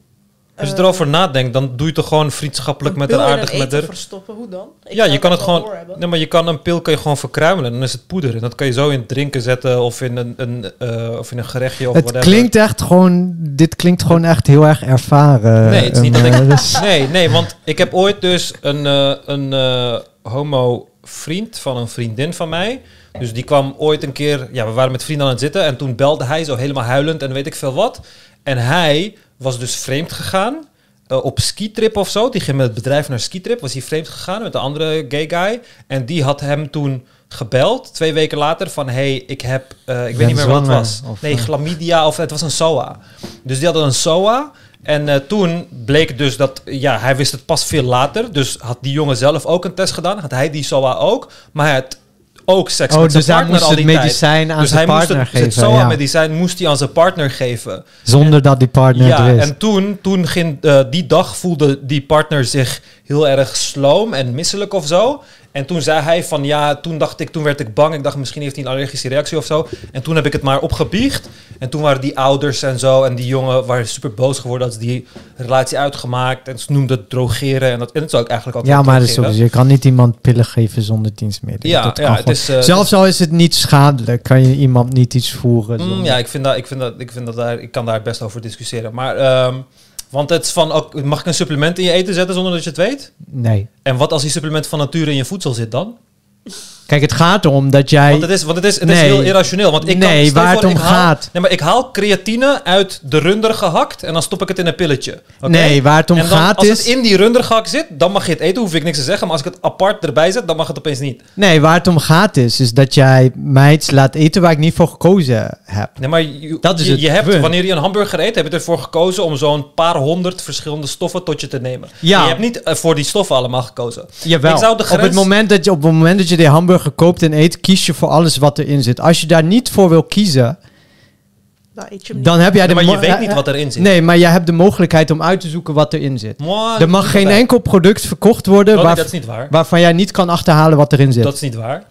Speaker 3: Als je
Speaker 1: Eh,
Speaker 3: erover nadenkt, dan doe je toch gewoon vriendschappelijk
Speaker 1: Een
Speaker 3: met haar
Speaker 1: in
Speaker 3: aardig
Speaker 1: een
Speaker 3: met
Speaker 1: eten
Speaker 3: haar.
Speaker 1: verstoppen, hoe dan? Ik
Speaker 3: Ja, je kan het gewoon. Nee, maar je kan een pil kan je gewoon verkruimelen. Dan is het poeder. En dat kan je zo in drinken zetten of in een, een, eh, of in een gerechtje of
Speaker 2: Het
Speaker 3: whatever.
Speaker 2: klinkt echt gewoon, dit klinkt gewoon echt heel erg ervaren.
Speaker 3: Nee, het is niet
Speaker 2: Um,
Speaker 3: dat ik-
Speaker 2: eh, dus-
Speaker 3: Nee, nee, want ik heb ooit dus een, eh, een eh, homo vriend van een vriendin van mij. Dus die kwam ooit een keer, ja, we waren met vrienden aan het zitten en toen belde hij zo helemaal huilend en weet ik veel wat. En hij was dus vreemd gegaan eh, op skitrip of zo. Die ging met het bedrijf naar skitrip, was hij vreemd gegaan met een andere gay guy. En die had hem toen gebeld, twee weken later, van hey, ik heb, eh, ik weet niet meer wat het was.
Speaker 2: of,
Speaker 3: nee,
Speaker 2: eh.
Speaker 3: chlamydia of het was een SOA. Dus die hadden een SOA En eh, toen bleek dus dat, ja, hij wist het pas veel later. Dus had die jongen zelf ook een test gedaan. Had hij die SOA ook. Maar hij had ook seks
Speaker 2: Oh,
Speaker 3: met zijn
Speaker 2: dus hij
Speaker 3: partner
Speaker 2: moest
Speaker 3: al
Speaker 2: het
Speaker 3: die tijd.
Speaker 2: medicijn aan
Speaker 3: Dus
Speaker 2: zijn
Speaker 3: hij moest
Speaker 2: partner
Speaker 3: het, het
Speaker 2: geven. ja.
Speaker 3: SOA-medicijn moest hij aan zijn partner geven.
Speaker 2: Zonder dat die partner
Speaker 3: Ja,
Speaker 2: het wist.
Speaker 3: en toen, toen ging, eh, die dag voelde die partner zich heel erg sloom en misselijk of zo. En toen zei hij van ja, toen dacht ik, toen werd ik bang. Ik dacht misschien heeft hij een allergische reactie of zo. En toen heb ik het maar opgebiecht. En toen waren die ouders en zo en die jongen waren super boos geworden dat ze die relatie uitgemaakt. En ze noemden het drogeren. En dat, en dat zou ik eigenlijk ook
Speaker 2: ja, maar dat is. Je kan niet iemand pillen geven zonder dienstmiddelen.
Speaker 3: Ja,
Speaker 2: dat kan
Speaker 3: ja het
Speaker 2: gewoon.
Speaker 3: is... eh,
Speaker 2: Zelfs al is het niet schadelijk, kan je iemand niet iets voeren.
Speaker 3: Mm, ja, ik vind dat, ik vind dat, ik vind dat daar, ik kan daar best over discussiëren. Maar, ehm, want het is van, ook, mag ik een supplement in je eten zetten zonder dat je het weet?
Speaker 2: Nee.
Speaker 3: En wat als die supplement van nature in je voedsel zit dan?
Speaker 2: Kijk, het gaat erom dat jij...
Speaker 3: Want het is, want het is, het
Speaker 2: Nee.
Speaker 3: is heel irrationeel. Want ik kan,
Speaker 2: Nee,
Speaker 3: je
Speaker 2: waar het
Speaker 3: voor,
Speaker 2: om
Speaker 3: ik haal-
Speaker 2: gaat.
Speaker 3: Nee, maar ik haal creatine uit de runder gehakt en dan stop ik het in een pilletje.
Speaker 2: Nee, waar het om
Speaker 3: en dan,
Speaker 2: gaat
Speaker 3: als
Speaker 2: is...
Speaker 3: het in die runder gehakt zit, dan mag je het eten, hoef ik niks te zeggen. Maar als ik het apart erbij zet, dan mag het opeens niet.
Speaker 2: Nee, waar het om gaat is, is dat jij mij iets laat eten waar ik niet voor gekozen heb.
Speaker 3: Nee, maar je,
Speaker 2: Dat is
Speaker 3: je,
Speaker 2: het
Speaker 3: hebt, wanneer je een hamburger eet, heb je ervoor gekozen om zo'n paar honderd verschillende stoffen tot je te nemen.
Speaker 2: Ja.
Speaker 3: En Je hebt niet eh, voor die stoffen allemaal gekozen.
Speaker 2: Jawel.
Speaker 3: Ik zou de
Speaker 2: op, het moment dat je, op het moment dat je die hamburger koopt en eet, kies je voor alles wat erin zit. Als je daar niet voor wil kiezen,
Speaker 1: Nou, eet je hem niet.
Speaker 2: dan heb jij
Speaker 3: Nee,
Speaker 2: de
Speaker 3: maar je weet niet
Speaker 2: eh,
Speaker 3: wat erin zit.
Speaker 2: Nee, maar jij hebt de mogelijkheid om uit te zoeken wat erin zit. Er mag
Speaker 3: niet
Speaker 2: geen enkel product verkocht worden
Speaker 3: Oh, nee,
Speaker 2: waar-
Speaker 3: dat is niet waar.
Speaker 2: waarvan jij niet kan achterhalen wat erin zit.
Speaker 3: Dat is niet waar.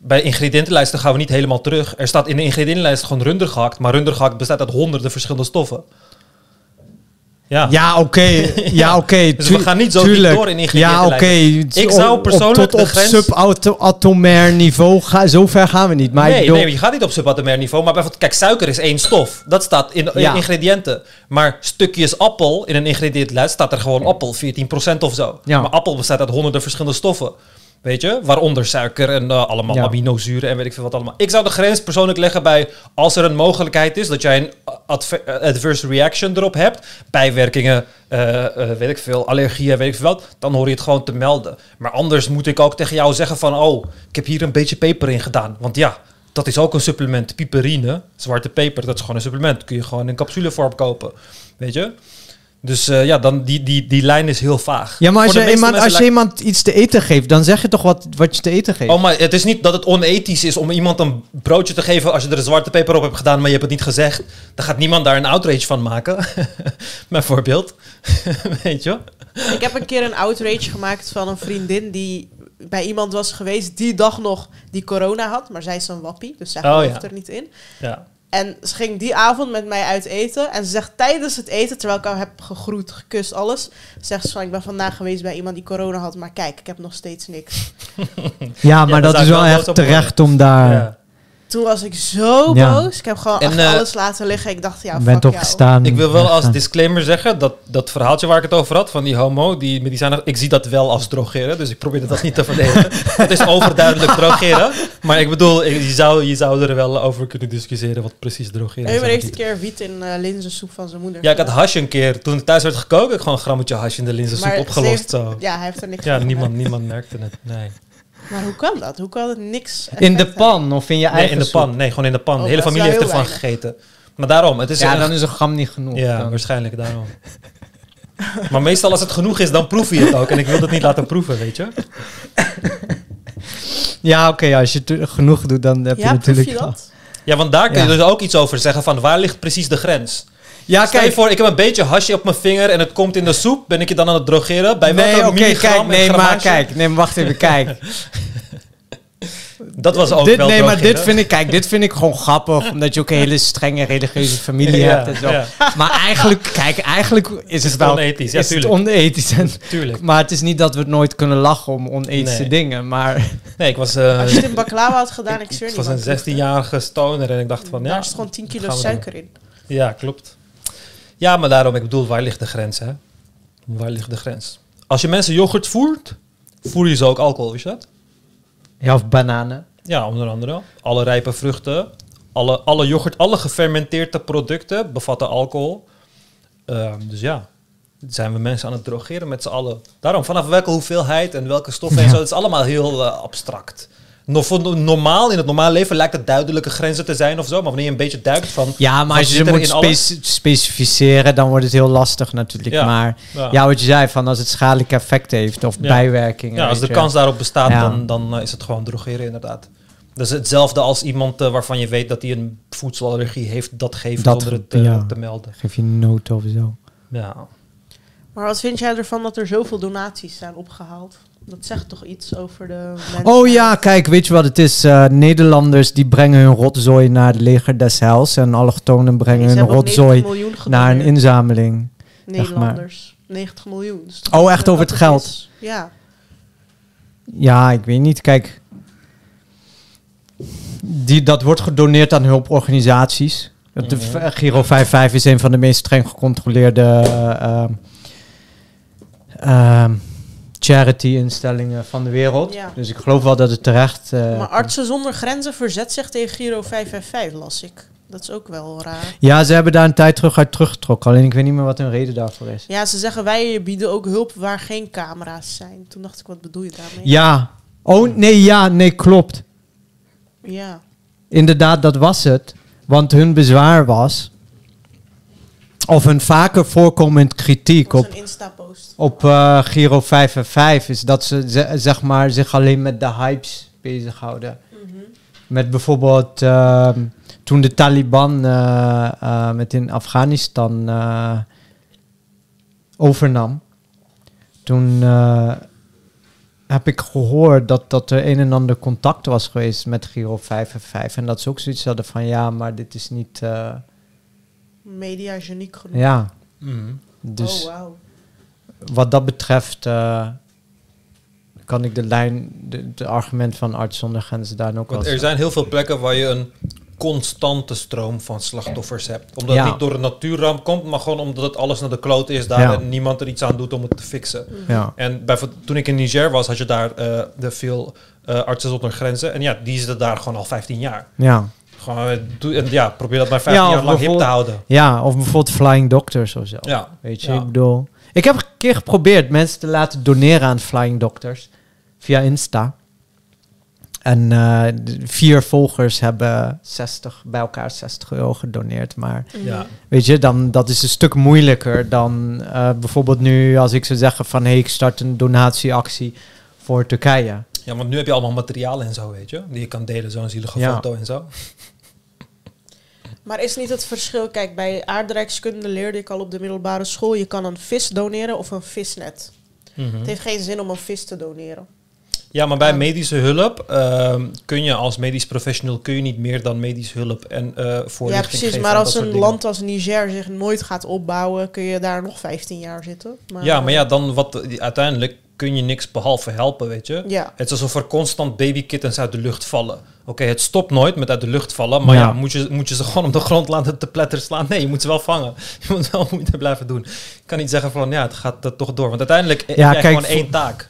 Speaker 3: Bij ingrediëntenlijsten gaan we niet helemaal terug. Er staat in de ingrediëntenlijst gewoon runder gehakt, maar runder gehakt bestaat uit honderden verschillende stoffen. Ja.
Speaker 2: Ja, oké. Ja, oké.
Speaker 3: Dus we gaan niet zo
Speaker 2: tuurlijk.
Speaker 3: door in
Speaker 2: Ja, oké.
Speaker 3: Ik zou persoonlijk
Speaker 2: op, tot op
Speaker 3: grens-
Speaker 2: subatomair niveau ga, zo ver gaan we niet. Maar
Speaker 3: nee,
Speaker 2: bedoel,
Speaker 3: nee, je gaat niet op subatomair niveau. Maar bijvoorbeeld, kijk, suiker is één stof. Dat staat in, in
Speaker 2: Ja.
Speaker 3: ingrediënten. Maar stukjes appel in een ingrediëntenlijst staat er gewoon appel, 14% of zo.
Speaker 2: Ja.
Speaker 3: Maar appel bestaat uit honderden verschillende stoffen. Weet je? Waaronder suiker en eh, allemaal
Speaker 2: Ja.
Speaker 3: aminozuren en weet ik veel wat allemaal. Ik zou de grens persoonlijk leggen bij als er een mogelijkheid is dat jij een eh, adverse reaction erop hebt, bijwerkingen, eh, weet ik veel, allergieën, weet ik veel wat, dan hoor je het gewoon te melden. Maar anders moet ik ook tegen jou zeggen van, oh, ik heb hier een beetje peper in gedaan. Want ja, dat is ook een supplement. Piperine, zwarte peper, dat is gewoon een supplement. Kun je gewoon in capsulevorm kopen. Weet je? Dus eh, ja, dan die, die, die lijn is heel vaag.
Speaker 2: Ja, maar als je, iemand, als je iemand iets te eten geeft, dan zeg je toch wat, wat je te eten geeft.
Speaker 3: Oh, maar het is niet dat het onethisch is om iemand een broodje te geven als je er een zwarte peper op hebt gedaan, maar je hebt het niet gezegd. Dan gaat niemand daar een outrage van maken. Bijvoorbeeld. Weet je?
Speaker 1: Ik heb een keer een outrage gemaakt van een vriendin die bij iemand was geweest die dag nog die corona had. Maar zij is een wappie, dus zij
Speaker 3: Oh,
Speaker 1: gelooft
Speaker 3: ja.
Speaker 1: er niet in.
Speaker 3: Ja.
Speaker 1: En ze ging die avond met mij uit eten. En ze zegt tijdens het eten, terwijl ik haar heb gegroet, gekust, alles. Zegt ze van, ik ben vandaag geweest bij iemand die corona had. Maar kijk, ik heb nog steeds niks.
Speaker 2: ja, maar dat is wel echt terecht om daar...
Speaker 3: ja.
Speaker 1: Toen was ik zo
Speaker 2: Ja.
Speaker 1: boos. Ik heb gewoon
Speaker 3: En,
Speaker 1: echt
Speaker 3: eh,
Speaker 1: alles laten liggen. Ik dacht, ja, fuck
Speaker 2: bent opgestaan.
Speaker 3: Ik wil wel als disclaimer zeggen dat dat verhaaltje waar ik het over had van die homo, die medicijnen, ik zie dat wel als drogeren, dus ik probeer dat niet te verdedigen. het is overduidelijk drogeren, maar ik bedoel, ik- je zou, je zou er wel over kunnen discussiëren wat precies drogeren is. En
Speaker 1: heeft
Speaker 3: niet.
Speaker 1: een keer wiet in eh linzensoep van zijn moeder.
Speaker 3: Ja, ik had hash een keer. Toen het thuis werd gekookt, heb ik gewoon een grammetje hash in de linzensoep
Speaker 1: Maar ze
Speaker 3: opgelost.
Speaker 1: heeft-
Speaker 3: Zo.
Speaker 1: Ja, hij heeft er niks
Speaker 3: Ja, niemand, niemand merkte het. Nee.
Speaker 1: Maar hoe kan dat? Hoe kan het niks
Speaker 2: In de pan of in je eigen
Speaker 3: nee, in de
Speaker 2: soep?
Speaker 3: pan. Nee, gewoon in de pan.
Speaker 1: Oh,
Speaker 3: de hele familie heeft ervan gegeten. Maar daarom, het is
Speaker 2: Ja,
Speaker 3: echt-
Speaker 2: dan is een gram niet genoeg.
Speaker 3: Ja,
Speaker 2: Dan-
Speaker 3: waarschijnlijk daarom. maar meestal als het genoeg is, dan proef je het ook. En ik wil het niet laten proeven, weet je?
Speaker 2: Ja, oké, als je het genoeg doet, dan heb je
Speaker 1: Ja, proef
Speaker 2: natuurlijk...
Speaker 1: je dat?
Speaker 3: Ja, want daar kun je
Speaker 2: Ja.
Speaker 3: dus ook iets over zeggen van waar ligt precies de grens?
Speaker 2: Ja,
Speaker 3: Stel je
Speaker 2: kijk,
Speaker 3: voor, ik heb een beetje hasje op mijn vinger en het komt in de soep. Ben ik je dan aan het drogeren? Bij
Speaker 2: nee,
Speaker 3: welke
Speaker 2: oké,
Speaker 3: milligram
Speaker 2: kijk, nee, maar kijk, nee, maar wacht even, kijk.
Speaker 3: Dat was ook
Speaker 2: dit,
Speaker 3: wel
Speaker 2: nee, maar dit vind ik, kijk, dit vind ik gewoon grappig, omdat je ook een hele strenge religieuze familie
Speaker 3: Ja,
Speaker 2: hebt en zo.
Speaker 3: ja.
Speaker 2: Maar eigenlijk, kijk, eigenlijk is het
Speaker 3: het
Speaker 2: wel
Speaker 3: onethisch, ja,
Speaker 2: is het
Speaker 3: tuurlijk.
Speaker 2: onethisch. En,
Speaker 3: Tuurlijk.
Speaker 2: maar het is niet dat we het nooit kunnen lachen om onethische
Speaker 3: Nee.
Speaker 2: dingen, maar
Speaker 3: Nee, ik was, eh,
Speaker 1: Als je het in baklava had gedaan, ik zweer
Speaker 3: ik
Speaker 1: niet.
Speaker 3: was een 16-jarige stoner en ik dacht van ja,
Speaker 1: Daar is gewoon 10 kilo suiker in.
Speaker 3: Ja, klopt. Ja, maar daarom, ik bedoel, waar ligt de grens, hè? Waar ligt de grens? Als je mensen yoghurt voert, voer je ze ook alcohol, je dat?
Speaker 2: ja, of bananen.
Speaker 3: Ja, onder andere. Alle rijpe vruchten, alle, alle yoghurt, alle gefermenteerde producten bevatten alcohol. Ehm, dus ja, zijn we mensen aan het drogeren met z'n allen. Daarom, vanaf welke hoeveelheid en welke stoffen en
Speaker 2: Ja.
Speaker 3: zo, het is allemaal heel eh, abstract. No- voor normaal, in het normale leven lijkt het duidelijke grenzen te zijn of zo. Maar wanneer je een beetje duikt van...
Speaker 2: Ja, maar als je ze
Speaker 3: zit er
Speaker 2: moet specificeren, dan wordt het heel lastig natuurlijk.
Speaker 3: Ja.
Speaker 2: Maar
Speaker 3: Ja,
Speaker 2: ja, wat je zei, van als het schadelijke effect heeft of
Speaker 3: Ja.
Speaker 2: bijwerkingen.
Speaker 3: Ja, als de
Speaker 2: je.
Speaker 3: kans daarop bestaat,
Speaker 2: Ja.
Speaker 3: dan, dan eh, is het gewoon drogeren inderdaad. Dus hetzelfde als iemand eh, waarvan je weet dat hij een voedselallergie heeft, dat geven
Speaker 2: Dat
Speaker 3: zonder het te melden.
Speaker 2: Geef je een noot of zo.
Speaker 3: Ja.
Speaker 1: Maar wat vind jij ervan dat er zoveel donaties zijn opgehaald? Dat zegt toch iets over de mensen?
Speaker 2: Oh ja, kijk, weet je wat het is? Eh, Nederlanders die brengen hun rotzooi naar het leger des heils. En allochtonen brengen hun
Speaker 1: hebben ook 90
Speaker 2: rotzooi naar een inzameling.
Speaker 1: Nederlanders. 90 miljoen. Dus
Speaker 2: Oh, echt
Speaker 1: eh,
Speaker 2: over het geld?
Speaker 1: is. Ja.
Speaker 2: Ja, ik weet niet. Kijk, die, dat wordt gedoneerd aan hulporganisaties. De Giro 55 is een van de meest streng gecontroleerde eh, ehm, ehm, charity-instellingen van de wereld.
Speaker 1: Ja.
Speaker 2: Dus ik geloof wel dat het terecht... eh,
Speaker 1: Maar Artsen zonder Grenzen verzet zich tegen Giro 555, las ik. Dat is ook wel raar.
Speaker 2: Ja, ze hebben daar een tijd terug uit teruggetrokken. Alleen ik weet niet meer wat hun reden daarvoor is.
Speaker 1: Ja, ze zeggen wij bieden ook hulp waar geen camera's zijn. Toen dacht ik, wat bedoel je daarmee?
Speaker 2: Ja. Oh, nee, ja, nee, klopt.
Speaker 1: Ja.
Speaker 2: Inderdaad, dat was het. Want hun bezwaar was... Of hun vaker voorkomend kritiek op,
Speaker 1: een
Speaker 2: op eh, Giro 5 en 5 is dat ze ze- zeg maar, zich alleen met de hypes bezighouden.
Speaker 1: Mhm.
Speaker 2: Met bijvoorbeeld ehm, toen de Taliban eh, eh, met in Afghanistan overnam. Toen heb ik gehoord dat, dat er een en ander contact was geweest met Giro 5 en 5. En dat ze ook zoiets hadden van ja, maar dit is niet...
Speaker 1: Media geniek genoeg.
Speaker 2: ja,
Speaker 3: Mhm.
Speaker 2: dus
Speaker 1: Oh, wauw.
Speaker 2: wat dat betreft eh, kan ik de lijn, de, de argument van Arts zonder Grenzen daar ook wel...
Speaker 3: Want er zijn heel veel plekken waar je een constante stroom van slachtoffers hebt. Omdat
Speaker 2: Ja.
Speaker 3: het niet door een natuurramp komt, maar gewoon omdat het alles naar de kloot is daar
Speaker 2: Ja.
Speaker 3: en niemand er iets aan doet om het te fixen.
Speaker 2: Ja.
Speaker 3: En bijvoorbeeld, toen ik in Niger was, had je daar eh, de veel eh, artsen zonder grenzen. En ja, die zitten daar gewoon al 15 jaar.
Speaker 2: Ja.
Speaker 3: Gewoon, eh, doe, en ja, probeer dat maar 15
Speaker 2: Ja,
Speaker 3: jaar lang hip te houden.
Speaker 2: Ja, of bijvoorbeeld Flying Doctors of zo.
Speaker 3: Ja.
Speaker 2: Weet je,
Speaker 3: Ja.
Speaker 2: ik bedoel... Ik heb een keer geprobeerd mensen te laten doneren aan Flying Doctors. Via Insta. En eh, vier volgers hebben 60, bij elkaar 60 euro gedoneerd. Maar
Speaker 3: Ja.
Speaker 2: weet je, dan, dat is een stuk moeilijker dan eh, bijvoorbeeld nu als ik zou zeggen van... hey, ik start een donatieactie voor Turkije.
Speaker 3: ja, want nu heb je allemaal materialen en zo, weet je. Die je kan delen, zo'n zielige
Speaker 2: Ja.
Speaker 3: foto en zo.
Speaker 1: Maar is niet het verschil... Kijk, bij aardrijkskunde leerde ik al op de middelbare school... je kan een vis doneren of een visnet.
Speaker 3: Mhm.
Speaker 1: Het heeft geen zin om een vis te doneren.
Speaker 3: Ja, maar bij medische hulp ehm, kun je als medisch professional kun je niet meer dan medische hulp en eh voorlichting
Speaker 1: Ja, precies.
Speaker 3: geven
Speaker 1: Maar als een
Speaker 3: dingen.
Speaker 1: land als Niger zich nooit gaat opbouwen... kun je daar nog 15 jaar zitten. Maar,
Speaker 3: Ja, maar ja, dan wat uiteindelijk kun je niks behalve helpen, weet je.
Speaker 1: Ja.
Speaker 3: Het is alsof er constant babykittens uit de lucht vallen. Oké, het stopt nooit met uit de lucht vallen, maar ja,
Speaker 2: Ja.
Speaker 3: moet, je, moet je ze gewoon op de grond laten te pletter slaan? Nee, je moet ze wel vangen. Je moet wel moeite blijven doen. Je kan niet zeggen van ja, het gaat er toch door. Want uiteindelijk heb
Speaker 2: Ja,
Speaker 3: jij
Speaker 2: kijk,
Speaker 3: gewoon één taak.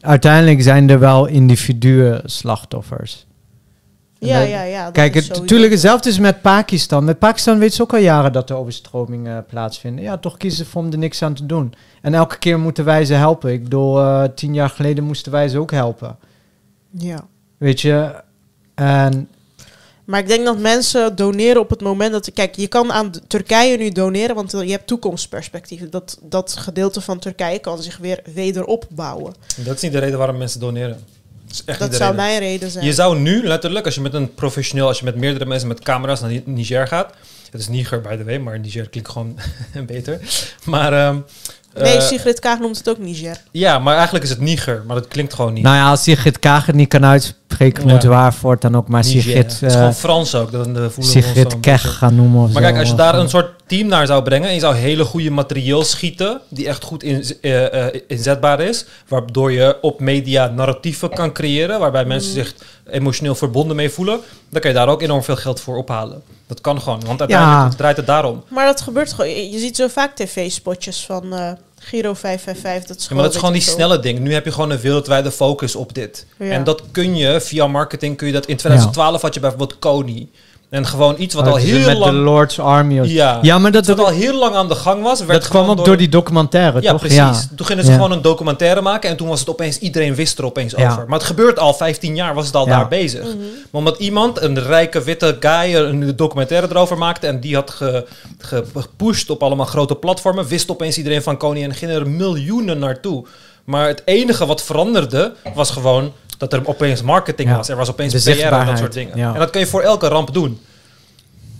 Speaker 2: Uiteindelijk zijn er wel individuen slachtoffers.
Speaker 1: Ja, ja, ja.
Speaker 2: Kijk, het,
Speaker 1: sowieso-
Speaker 2: natuurlijk hetzelfde is met Pakistan. Met Pakistan weten ze ook al jaren dat er overstromingen plaatsvinden. Ja, toch kiezen ze voor om er niks aan te doen. En elke keer moeten wij ze helpen. Ik bedoel, eh, tien jaar geleden moesten wij ze ook helpen.
Speaker 1: Ja.
Speaker 2: Weet je? En
Speaker 1: Maar ik denk dat mensen doneren op het moment dat... Kijk, je kan aan Turkije nu doneren, want je hebt toekomstperspectief. Dat, dat gedeelte van Turkije kan zich weer wederop bouwen.
Speaker 3: Dat is niet de reden waarom mensen doneren. Dat
Speaker 1: Dat zou
Speaker 3: reden.
Speaker 1: mijn reden zijn.
Speaker 3: Je zou nu letterlijk, als je met een professioneel, als je met meerdere mensen met camera's naar Ni- Niger gaat. Het is Niger, by the way, maar Niger klinkt gewoon beter. Maar ehm,
Speaker 1: nee,
Speaker 3: eh,
Speaker 1: Sigrid Kaag noemt het ook Niger.
Speaker 3: ja, maar eigenlijk is het Niger, maar dat klinkt gewoon niet.
Speaker 2: nou ja, als Sigrid Kaag het niet kan uitspreken,
Speaker 3: Ja.
Speaker 2: moeten we haar voortaan ook maar
Speaker 3: Niger.
Speaker 2: Sigrid,
Speaker 3: het is
Speaker 2: eh,
Speaker 3: gewoon Frans ook. Dan eh, voelen dan
Speaker 2: Sigrid Keg gaan noemen. Of
Speaker 3: Maar
Speaker 2: zo.
Speaker 3: kijk, als je daar een soort team naar zou brengen en je zou hele goede materieel schieten, die echt goed in, eh, eh, inzetbaar is, waardoor je op media narratieven kan creëren, waarbij mensen zich emotioneel verbonden mee voelen, dan kan je daar ook enorm veel geld voor ophalen. Dat kan gewoon, want uiteindelijk
Speaker 2: Ja.
Speaker 3: draait het daarom.
Speaker 1: Maar dat gebeurt gewoon. Je ziet zo vaak tv-spotjes van eh, Giro 555. Dat is
Speaker 3: Ja,
Speaker 1: gewoon,
Speaker 3: maar dat is gewoon die snelle ding. Nu heb je gewoon een wereldwijde focus op dit.
Speaker 1: Ja.
Speaker 3: En dat kun je via marketing, kun je dat in 2012 had je bijvoorbeeld Kony. En gewoon iets wat
Speaker 2: Oh,
Speaker 3: al heel
Speaker 2: met de
Speaker 3: lang...
Speaker 2: Lord's Army. of-
Speaker 3: Ja,
Speaker 2: ja, maar dat,
Speaker 3: wat al heel lang aan de gang was. Werd
Speaker 2: dat kwam
Speaker 3: gewoon
Speaker 2: ook door die documentaire,
Speaker 3: Ja,
Speaker 2: toch?
Speaker 3: precies. Toen gingen ze
Speaker 2: Ja.
Speaker 3: gewoon een documentaire maken en toen was het opeens, iedereen wist er opeens
Speaker 2: Ja.
Speaker 3: over. Maar het gebeurt al 15 jaar, was het al
Speaker 2: Ja.
Speaker 3: daar bezig. Maar omdat iemand, een rijke witte guy, een documentaire erover maakte en die had ge, ge- gepusht op allemaal grote platformen, wist opeens iedereen van Koning en gingen er miljoenen naartoe. Maar het enige wat veranderde was gewoon dat er opeens marketing
Speaker 2: Ja.
Speaker 3: was. Er was opeens PR en dat soort dingen.
Speaker 2: ja.
Speaker 3: En dat kun je voor elke ramp doen.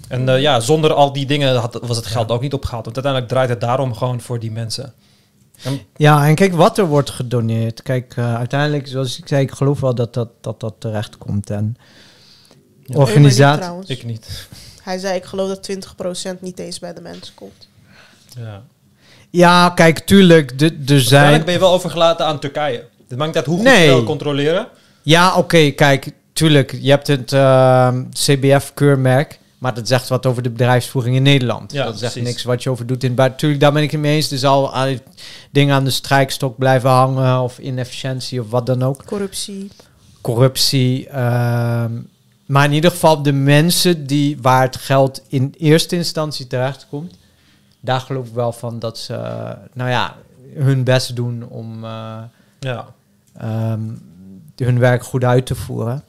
Speaker 3: En eh, ja, zonder al die dingen had, was het geld ook niet opgehaald. Want uiteindelijk draait het daarom gewoon voor die mensen.
Speaker 2: Ja, en kijk wat er wordt gedoneerd. Kijk, eh, uiteindelijk, zoals ik zei, ik geloof wel dat dat, dat, dat terecht komt. En
Speaker 3: Ja.
Speaker 2: organisatie.
Speaker 3: Ik niet.
Speaker 1: Hij zei, ik geloof dat 20% niet eens bij de mensen komt.
Speaker 3: Ja.
Speaker 2: Ja, kijk, tuurlijk, de- er
Speaker 3: Uiteindelijk
Speaker 2: zijn...
Speaker 3: ben je wel overgelaten aan Turkije. Het maakt uit hoe goed
Speaker 2: Nee.
Speaker 3: je wil controleren.
Speaker 2: Ja, oké, kijk, tuurlijk, je hebt het ehm, CBF-keurmerk, maar dat zegt wat over de bedrijfsvoering in Nederland.
Speaker 3: Ja,
Speaker 2: dat zegt
Speaker 3: precies.
Speaker 2: niks wat je over doet in het buiten. Tuurlijk, daar ben ik het mee eens. Er zal al dingen aan de strijkstok blijven hangen, of inefficiëntie, of wat dan ook.
Speaker 1: Corruptie.
Speaker 2: corruptie. ehm, maar in ieder geval de mensen die waar het geld in eerste instantie terecht komt, daar geloof ik wel van dat ze, eh, nou ja, hun best doen om eh,
Speaker 3: Ja.
Speaker 2: Ehm, hun werk goed uit te voeren.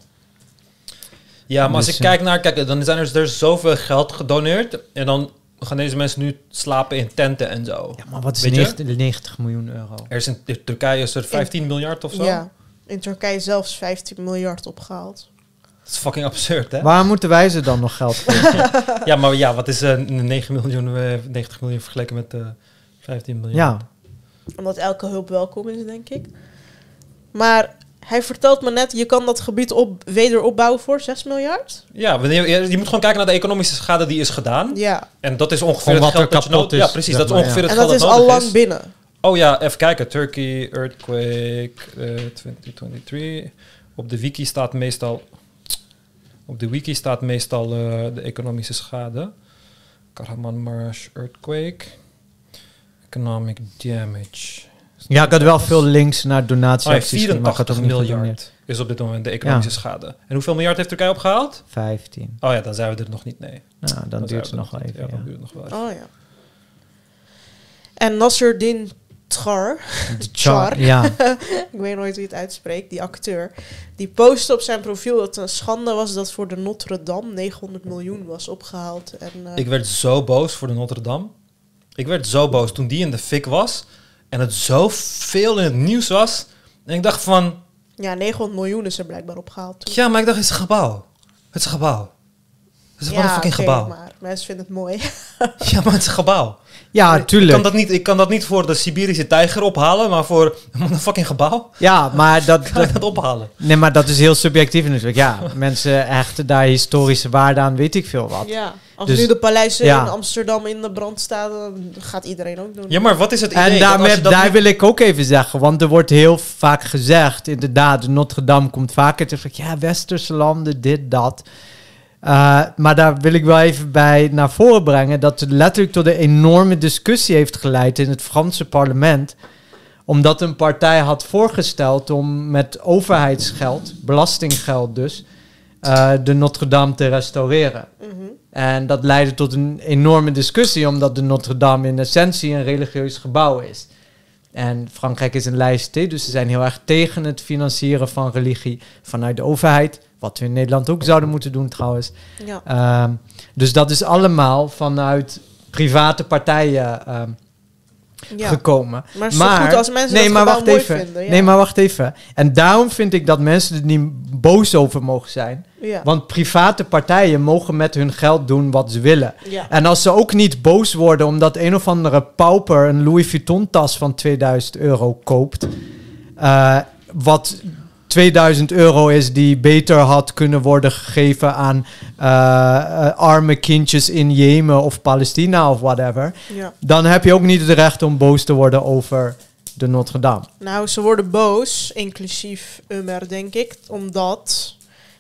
Speaker 3: Ja, maar als
Speaker 2: Dus,
Speaker 3: ik
Speaker 2: eh,
Speaker 3: kijk naar, kijk, dan zijn er, er is zoveel geld gedoneerd. En dan gaan deze mensen nu slapen in tenten en zo.
Speaker 2: Ja, maar wat is
Speaker 3: Weet je?
Speaker 2: 90, 90 miljoen euro?
Speaker 3: Er is in, in Turkije is er 15 miljard of zo.
Speaker 1: Ja. In Turkije zelfs 15 miljard opgehaald.
Speaker 3: Dat is fucking absurd, hè?
Speaker 2: Waar moeten wij ze dan nog geld geven?
Speaker 3: Ja, maar ja, wat is eh 9 miljoen, eh, 90 miljoen vergeleken met eh 15 miljoen?
Speaker 2: ja,
Speaker 1: Omdat elke hulp welkom is, denk ik. Maar hij vertelt me net, je kan dat gebied op, wederopbouwen voor 6 miljard?
Speaker 3: Ja, wanneer, je moet gewoon kijken naar de economische schade die is gedaan.
Speaker 1: Ja.
Speaker 3: En dat is ongeveer het geld dat je
Speaker 2: kapot
Speaker 3: nodig
Speaker 2: is,
Speaker 3: Ja, precies. Dat is ongeveer
Speaker 1: En
Speaker 3: het
Speaker 1: dat
Speaker 3: geld
Speaker 1: is
Speaker 3: dat
Speaker 1: al
Speaker 3: nodig
Speaker 1: lang
Speaker 3: is.
Speaker 1: binnen.
Speaker 3: Oh ja, even kijken. Turkey earthquake eh 2023. Op de wiki staat meestal... Op de wiki staat meestal eh, de economische schade. Kahramanmaraş earthquake. Economic damage.
Speaker 2: Ja, ik had wel veel links naar
Speaker 3: Oh, ja,
Speaker 2: donatieacties, maar ik had
Speaker 3: 84
Speaker 2: ook niet
Speaker 3: miljard is op dit moment de economische
Speaker 2: Ja.
Speaker 3: schade. En hoeveel miljard heeft Turkije opgehaald?
Speaker 2: 15.
Speaker 3: Oh ja, dan zijn we er nog niet. Nee.
Speaker 2: Nou, dan, duurt het nog wel
Speaker 3: niet.
Speaker 2: even.
Speaker 3: Ja, dan duurt het nog wel even.
Speaker 1: Oh ja. En Nasruddin Char.
Speaker 2: char, ja.
Speaker 1: ik weet nooit wie het uitspreekt, die acteur, die postte op zijn profiel dat het een schande was dat voor de Notre Dame 900 miljoen was opgehaald. En, eh,
Speaker 3: Ik werd zo boos voor de Notre Dame. Ik werd zo boos toen die in de fik was. En het zo veel in het nieuws was. En ik dacht van...
Speaker 1: ja, 900 miljoen is er blijkbaar opgehaald. toen.
Speaker 3: Ja, maar ik dacht, het is een gebouw. Het is een gebouw. Het is gewoon een fucking gebouw.
Speaker 1: maar mensen vinden het mooi.
Speaker 3: Ja, maar het is een gebouw.
Speaker 2: ja,
Speaker 3: Ik
Speaker 2: tuurlijk.
Speaker 3: kan, dat niet, ik kan dat niet voor de Siberische tijger ophalen, maar voor een fucking gebouw
Speaker 2: Ja, maar dat,
Speaker 3: kan ik dat ophalen.
Speaker 2: Nee, maar dat is heel subjectief natuurlijk. Ja, mensen hechten daar historische waarde aan, weet ik veel wat.
Speaker 1: ja, als
Speaker 2: Dus-
Speaker 1: nu de paleizen
Speaker 2: ja.
Speaker 1: in Amsterdam in de brand staan, dan gaat iedereen ook doen.
Speaker 3: Ja, maar wat is het idee?
Speaker 2: En daarmee, daar
Speaker 3: niet-
Speaker 2: wil ik ook even zeggen, want er wordt heel vaak gezegd, inderdaad, Notre Dame komt vaker te zeggen, ja, westerse landen, dit, dat. Uh, maar daar wil ik wel even bij naar voren brengen dat het letterlijk tot een enorme discussie heeft geleid in het Franse parlement. Omdat een partij had voorgesteld om met overheidsgeld, belastinggeld dus, uh, de Notre Dame te restaureren.
Speaker 1: Mhm.
Speaker 2: En dat leidde tot een enorme discussie, omdat de Notre Dame in essentie een religieus gebouw is. En Frankrijk is een laïcité, dus ze zijn heel erg tegen het financieren van religie vanuit de overheid. Wat we in Nederland ook zouden moeten doen trouwens.
Speaker 1: Ja.
Speaker 2: Ehm, dus dat is allemaal vanuit private partijen ehm,
Speaker 1: ja.
Speaker 2: gekomen.
Speaker 1: Maar toch goed als mensen dat
Speaker 2: maar wacht even.
Speaker 1: vinden. Ja.
Speaker 2: Nee, maar wacht even. En daarom vind ik dat mensen er niet boos over mogen zijn.
Speaker 1: ja.
Speaker 2: Want private partijen mogen met hun geld doen wat ze willen.
Speaker 1: ja.
Speaker 2: En als ze ook niet boos worden omdat een of andere pauper een Louis Vuitton tas van 2000 euro koopt. eh, wat 2000 euro is die beter had kunnen worden gegeven aan eh, eh, arme kindjes in Jemen of Palestina of whatever.
Speaker 1: ja.
Speaker 2: Dan heb je ook niet het recht om boos te worden over de Notre Dame.
Speaker 1: Nou, ze worden boos, inclusief Umer, denk ik, omdat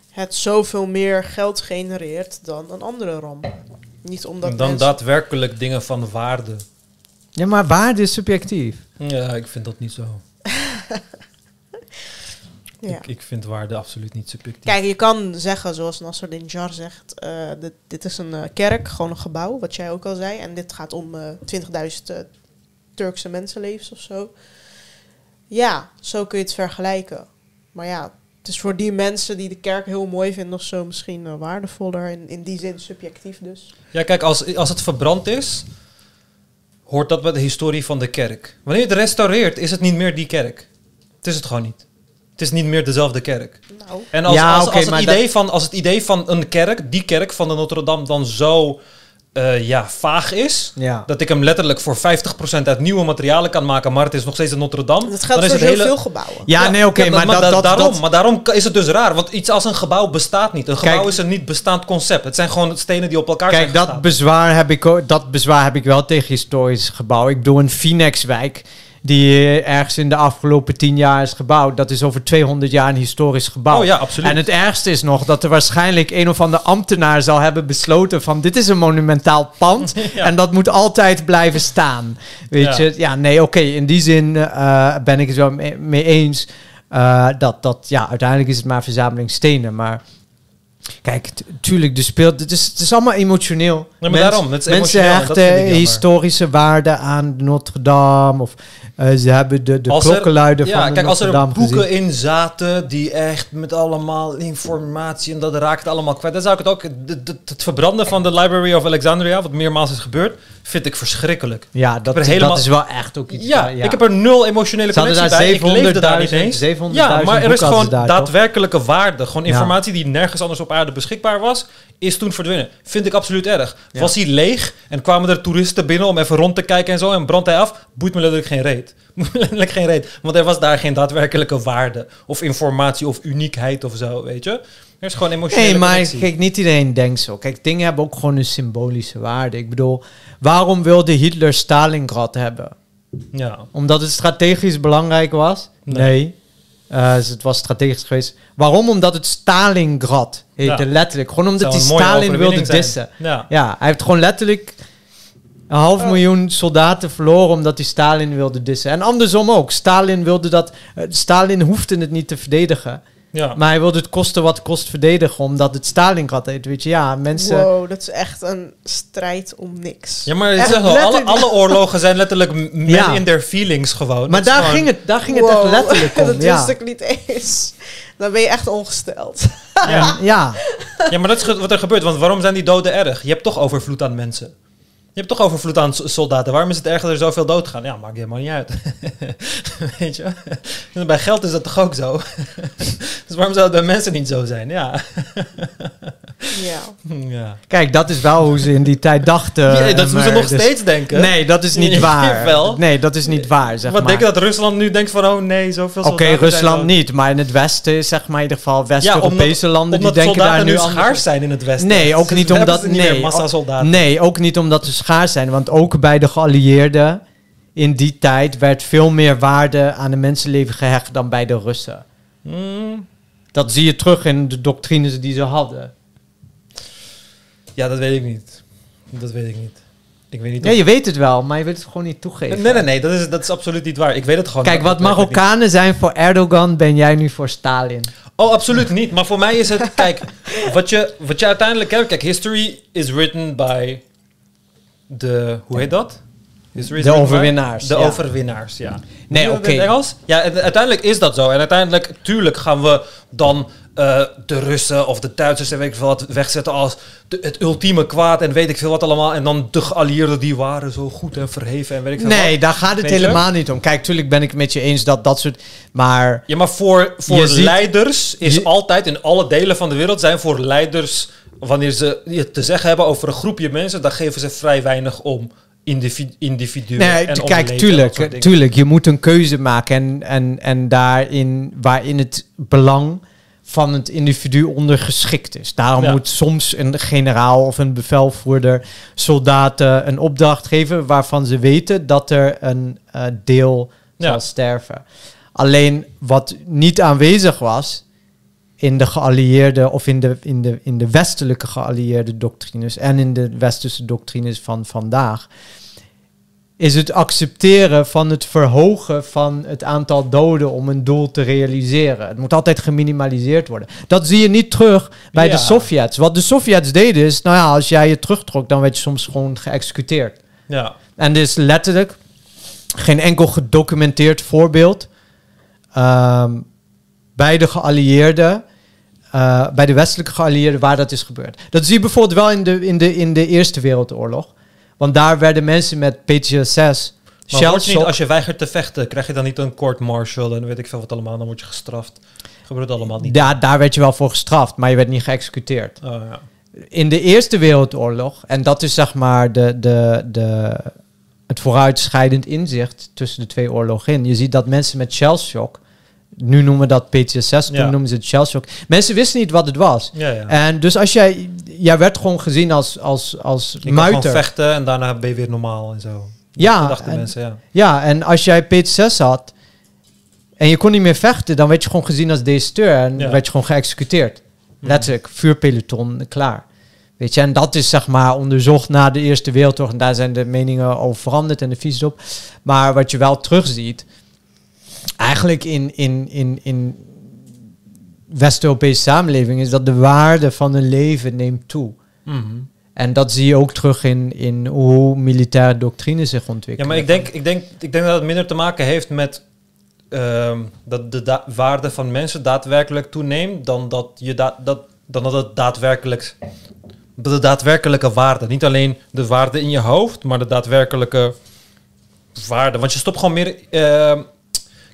Speaker 1: het zoveel meer geld genereert dan een andere ramp. Niet omdat
Speaker 3: Dan
Speaker 1: mensen-
Speaker 3: daadwerkelijk dingen van waarde.
Speaker 2: Ja, maar waarde is subjectief.
Speaker 3: Ja, ik vind dat niet zo.
Speaker 1: Ja.
Speaker 3: Ik, ik vind waarde absoluut niet subjectief.
Speaker 1: Kijk, je kan zeggen, zoals Nasser Jar zegt, eh, dit, dit is een eh, kerk, gewoon een gebouw, wat jij ook al zei. En dit gaat om eh 20.000 eh, Turkse mensenlevens of zo. Ja, zo kun je het vergelijken. Maar ja, het is voor die mensen die de kerk heel mooi vinden of zo misschien waardevoller. In, in die zin subjectief dus.
Speaker 3: Ja, kijk, als, als het verbrand is, hoort dat bij de historie van de kerk. Wanneer je het restaureert, is het niet meer die kerk. Het is het gewoon niet. Het is niet meer dezelfde kerk.
Speaker 1: Nou,
Speaker 3: En als,
Speaker 2: Ja,
Speaker 3: als, als, het idee van, als het idee van een kerk, die kerk van de Notre Dame, dan zo eh, ja, vaag is,
Speaker 2: Ja.
Speaker 3: dat ik hem letterlijk voor 50% uit nieuwe materialen kan maken, maar het is nog steeds de Notre Dame,
Speaker 1: dat
Speaker 3: dan
Speaker 1: geldt
Speaker 3: is
Speaker 1: voor
Speaker 3: het
Speaker 1: heel
Speaker 3: hele...
Speaker 1: veel gebouwen.
Speaker 2: Ja, nee, oké, maar, dat,
Speaker 3: da-
Speaker 2: dat,
Speaker 3: daarom,
Speaker 2: dat-
Speaker 3: maar daarom is het dus raar. Want iets als een gebouw bestaat niet. Een gebouw
Speaker 2: Kijk-
Speaker 3: is een niet bestaand concept. Het zijn gewoon stenen die op elkaar
Speaker 2: Kijk,
Speaker 3: zijn
Speaker 2: dat
Speaker 3: gestaan.
Speaker 2: bezwaar, heb ik ook, dat bezwaar heb ik wel tegen historische gebouwen. Ik bedoel, een Phoenixwijk, die ergens in de afgelopen tien jaar is gebouwd, dat is over 200 jaar een historisch gebouw.
Speaker 3: Oh ja, absoluut.
Speaker 2: En het ergste is nog dat er waarschijnlijk een of ander ambtenaar zal hebben besloten van dit is een monumentaal pand
Speaker 3: Ja.
Speaker 2: en dat moet altijd blijven staan. Weet
Speaker 3: Ja.
Speaker 2: je? Ja, nee, oké, in die zin eh, ben ik het wel mee, eens eh, dat, dat, ja, uiteindelijk is het maar verzameling stenen, maar... Kijk, tuurlijk, de speelt. Het is, het is allemaal emotioneel.
Speaker 3: maar daarom, het is
Speaker 2: mensen hechten historische waarde aan Notre Dame. Of eh, ze hebben de, de
Speaker 3: er-
Speaker 2: klokkenluider
Speaker 3: Ja,
Speaker 2: van
Speaker 3: kijk, als er boeken
Speaker 2: gezien.
Speaker 3: in zaten die echt met allemaal informatie en dat raakt allemaal kwijt, dan zou ik het ook. het verbranden van de Library of Alexandria, wat meermaals is gebeurd, vind ik verschrikkelijk.
Speaker 2: Ja, dat,
Speaker 3: helemaal-
Speaker 2: dat is wel echt ook iets.
Speaker 3: Ja,
Speaker 2: waar-
Speaker 3: ik heb er nul emotionele connectie
Speaker 2: daar
Speaker 3: bij. Ik leefde daar niet
Speaker 2: 700.000
Speaker 3: eens.
Speaker 2: 700.000
Speaker 3: Ja, maar er is gewoon
Speaker 2: toch?
Speaker 3: daadwerkelijke waarde. Gewoon
Speaker 2: Ja.
Speaker 3: informatie die nergens anders op aarde beschikbaar was, is toen verdwenen. Vind ik absoluut erg.
Speaker 2: Ja.
Speaker 3: Was hij leeg en kwamen er toeristen binnen om even rond te kijken en zo en brandt hij af, boeit me letterlijk geen reet. Letterlijk geen reet. Want er was daar geen daadwerkelijke waarde of informatie of uniekheid of zo, weet je. Er is gewoon emotionele
Speaker 2: Nee, maar
Speaker 3: connectie.
Speaker 2: kijk, niet iedereen denkt zo. Kijk, dingen hebben ook gewoon een symbolische waarde. Ik bedoel, waarom wilde Hitler Stalingrad hebben?
Speaker 3: Ja.
Speaker 2: Omdat het strategisch belangrijk was?
Speaker 3: Nee.
Speaker 2: Nee. Eh, dus het was strategisch geweest. Waarom? Omdat het Stalingrad heette,
Speaker 3: Ja.
Speaker 2: letterlijk. Gewoon omdat hij Stalin wilde dissen.
Speaker 3: Ja.
Speaker 2: Ja, hij heeft gewoon letterlijk een half miljoen soldaten verloren omdat hij Stalin wilde dissen. En andersom ook. Stalin wilde dat. eh, Stalin hoefde het niet te verdedigen.
Speaker 3: Ja.
Speaker 2: Maar hij wilde het kosten wat kost verdedigen, omdat het Stalingrad heet. Weet je, ja, mensen.
Speaker 1: Wow, dat is echt een strijd om niks.
Speaker 3: Ja, maar is wel, alle, oorlogen zijn letterlijk men
Speaker 2: Ja.
Speaker 3: in their feelings gewoon.
Speaker 2: Maar daar
Speaker 3: gewoon-
Speaker 2: ging, het, daar ging het echt letterlijk om.
Speaker 1: dat
Speaker 2: ja.
Speaker 1: wist ik niet eens. Dan ben je echt ongesteld.
Speaker 2: En- ja.
Speaker 3: Ja, maar dat is wat er gebeurt. Want waarom zijn die doden erg? Je hebt toch overvloed aan mensen. Je hebt toch overvloed aan soldaten. Waarom is het erg dat er zoveel doodgaan? Ja, maakt helemaal niet uit. Weet je? Bij geld is dat toch ook zo? dus waarom zou het bij mensen niet zo zijn? Ja.
Speaker 1: ja.
Speaker 3: ja.
Speaker 2: Kijk, dat is wel hoe ze in die tijd dachten.
Speaker 3: Ja, dat
Speaker 2: maar
Speaker 3: moeten ze nog
Speaker 2: dus-
Speaker 3: steeds denken.
Speaker 2: Nee, dat is niet waar.
Speaker 3: wel.
Speaker 2: Nee, dat is niet waar, zeg
Speaker 3: Wat
Speaker 2: maar.
Speaker 3: denk je dat Rusland nu denkt van... Oh nee, zoveel
Speaker 2: Oké, Rusland niet, maar in het Westen is zeg maar in ieder geval West-Europese landen
Speaker 3: omdat
Speaker 2: die denken
Speaker 3: soldaten
Speaker 2: daar nu anders
Speaker 3: schaars zijn in het Westen.
Speaker 2: Nee, ook
Speaker 3: Dus
Speaker 2: niet omdat
Speaker 3: niet
Speaker 2: nee,
Speaker 3: massa
Speaker 2: ook-
Speaker 3: soldaten.
Speaker 2: Nee, ook niet omdat ze schaars zijn, want ook bij de geallieerden in die tijd werd veel meer waarde aan de mensenleven gehecht dan bij de Russen.
Speaker 3: Hmm,
Speaker 2: Dat zie je terug in de doctrines die ze hadden.
Speaker 3: Ja, dat weet ik niet. Dat weet ik niet. Ik weet niet
Speaker 2: Ja,
Speaker 3: of-
Speaker 2: je weet het wel, maar je wilt het gewoon niet toegeven.
Speaker 3: Nee, nee, nee, dat is, dat is absoluut niet waar. Ik weet het gewoon
Speaker 2: Kijk, wat. Marokkanen zijn voor Erdogan, ben jij nu voor Stalin.
Speaker 3: Oh, absoluut niet. Maar voor mij is het, kijk, wat je, wat je uiteindelijk hebt, kijk, history is written by de, hoe heet dat?
Speaker 2: De overwinnaars,
Speaker 3: De
Speaker 2: ja.
Speaker 3: overwinnaars, ja.
Speaker 2: Nee, oké.
Speaker 3: Ja, uiteindelijk is dat zo. En uiteindelijk, tuurlijk gaan we dan eh, de Russen of de Duitsers en weet ik veel wat wegzetten als de, het ultieme kwaad en weet ik veel wat allemaal. En dan de geallieerden die waren zo goed en verheven en weet ik veel
Speaker 2: Nee,
Speaker 3: wat.
Speaker 2: daar gaat het helemaal niet om. Kijk, tuurlijk ben ik met je eens dat dat soort... Maar
Speaker 3: Ja, maar voor, voor
Speaker 2: ziet-
Speaker 3: leiders is
Speaker 2: je-
Speaker 3: altijd in alle delen van de wereld zijn voor leiders, wanneer ze het te zeggen hebben over een groepje mensen, dan geven ze vrij weinig om individu individuen.
Speaker 2: Nee,
Speaker 3: en
Speaker 2: kijk, tuurlijk, tuurlijk. Je moet een keuze maken. En, en, en daarin, waarin het belang van het individu ondergeschikt is. Daarom
Speaker 3: Ja.
Speaker 2: moet soms een generaal of een bevelvoerder soldaten een opdracht geven waarvan ze weten dat er een eh, deel
Speaker 3: Ja.
Speaker 2: zal sterven. Alleen wat niet aanwezig was in de geallieerde of in de, in de, in de westelijke geallieerde doctrines en in de westerse doctrines van vandaag, is het accepteren van het verhogen van het aantal doden om een doel te realiseren. Het moet altijd geminimaliseerd worden. Dat zie je niet terug bij
Speaker 3: Ja.
Speaker 2: de Sovjets. Wat de Sovjets deden is, nou ja, als jij je terugtrok, dan werd je soms gewoon geëxecuteerd.
Speaker 3: Ja.
Speaker 2: En dit is letterlijk geen enkel gedocumenteerd voorbeeld ehm, bij de geallieerden, eh, bij de westelijke geallieerden, waar dat is gebeurd. Dat zie je bijvoorbeeld wel in de, in de, in de Eerste Wereldoorlog. Want daar werden mensen met PTSS,
Speaker 3: Maar niet, als je weigert te vechten, krijg je dan niet een court martial en weet ik veel wat allemaal, dan word je gestraft. Gebeurt allemaal niet.
Speaker 2: daar, daar werd je wel voor gestraft, maar je werd niet geëxecuteerd.
Speaker 3: Oh, ja.
Speaker 2: in de Eerste Wereldoorlog, en dat is zeg maar de, de, de, het vooruitscheidend inzicht tussen de twee oorlogen in. Je ziet dat mensen met shellshock, nu noemen we dat PTSS, toen
Speaker 3: Ja.
Speaker 2: noemen ze het shellshock. Mensen wisten niet wat het was.
Speaker 3: Ja, ja.
Speaker 2: En dus als jij, jij werd gewoon gezien als, als, als
Speaker 3: je gewoon
Speaker 2: muiter.
Speaker 3: vechten en daarna ben je weer normaal en zo.
Speaker 2: Ja,
Speaker 3: dachten
Speaker 2: en-
Speaker 3: mensen, ja.
Speaker 2: Ja, en als jij PTSS had en je kon niet meer vechten, dan werd je gewoon gezien als deserteur en werd je gewoon geëxecuteerd.
Speaker 3: Mhm.
Speaker 2: Letterlijk, vuurpeloton, klaar. Weet je, en dat is zeg maar onderzocht na de Eerste Wereldoorlog. En daar zijn de meningen over veranderd en de visies op. Maar wat je wel terugziet, eigenlijk in, in, in, in West-Europese samenleving, is dat de waarde van een leven neemt toe.
Speaker 3: Mhm.
Speaker 2: En dat zie je ook terug in, in hoe militaire doctrine zich
Speaker 3: Ja,
Speaker 2: ontwikkelt.
Speaker 3: maar ik denk, ik, denk, ik denk dat het minder te maken heeft met ehm, dat de waarde van mensen daadwerkelijk toeneemt dan dat, je da- dat, dan dat het daadwerkelijk de daadwerkelijke waarde. Niet alleen de waarde in je hoofd, maar de daadwerkelijke waarde. Want je stopt gewoon meer. ehm,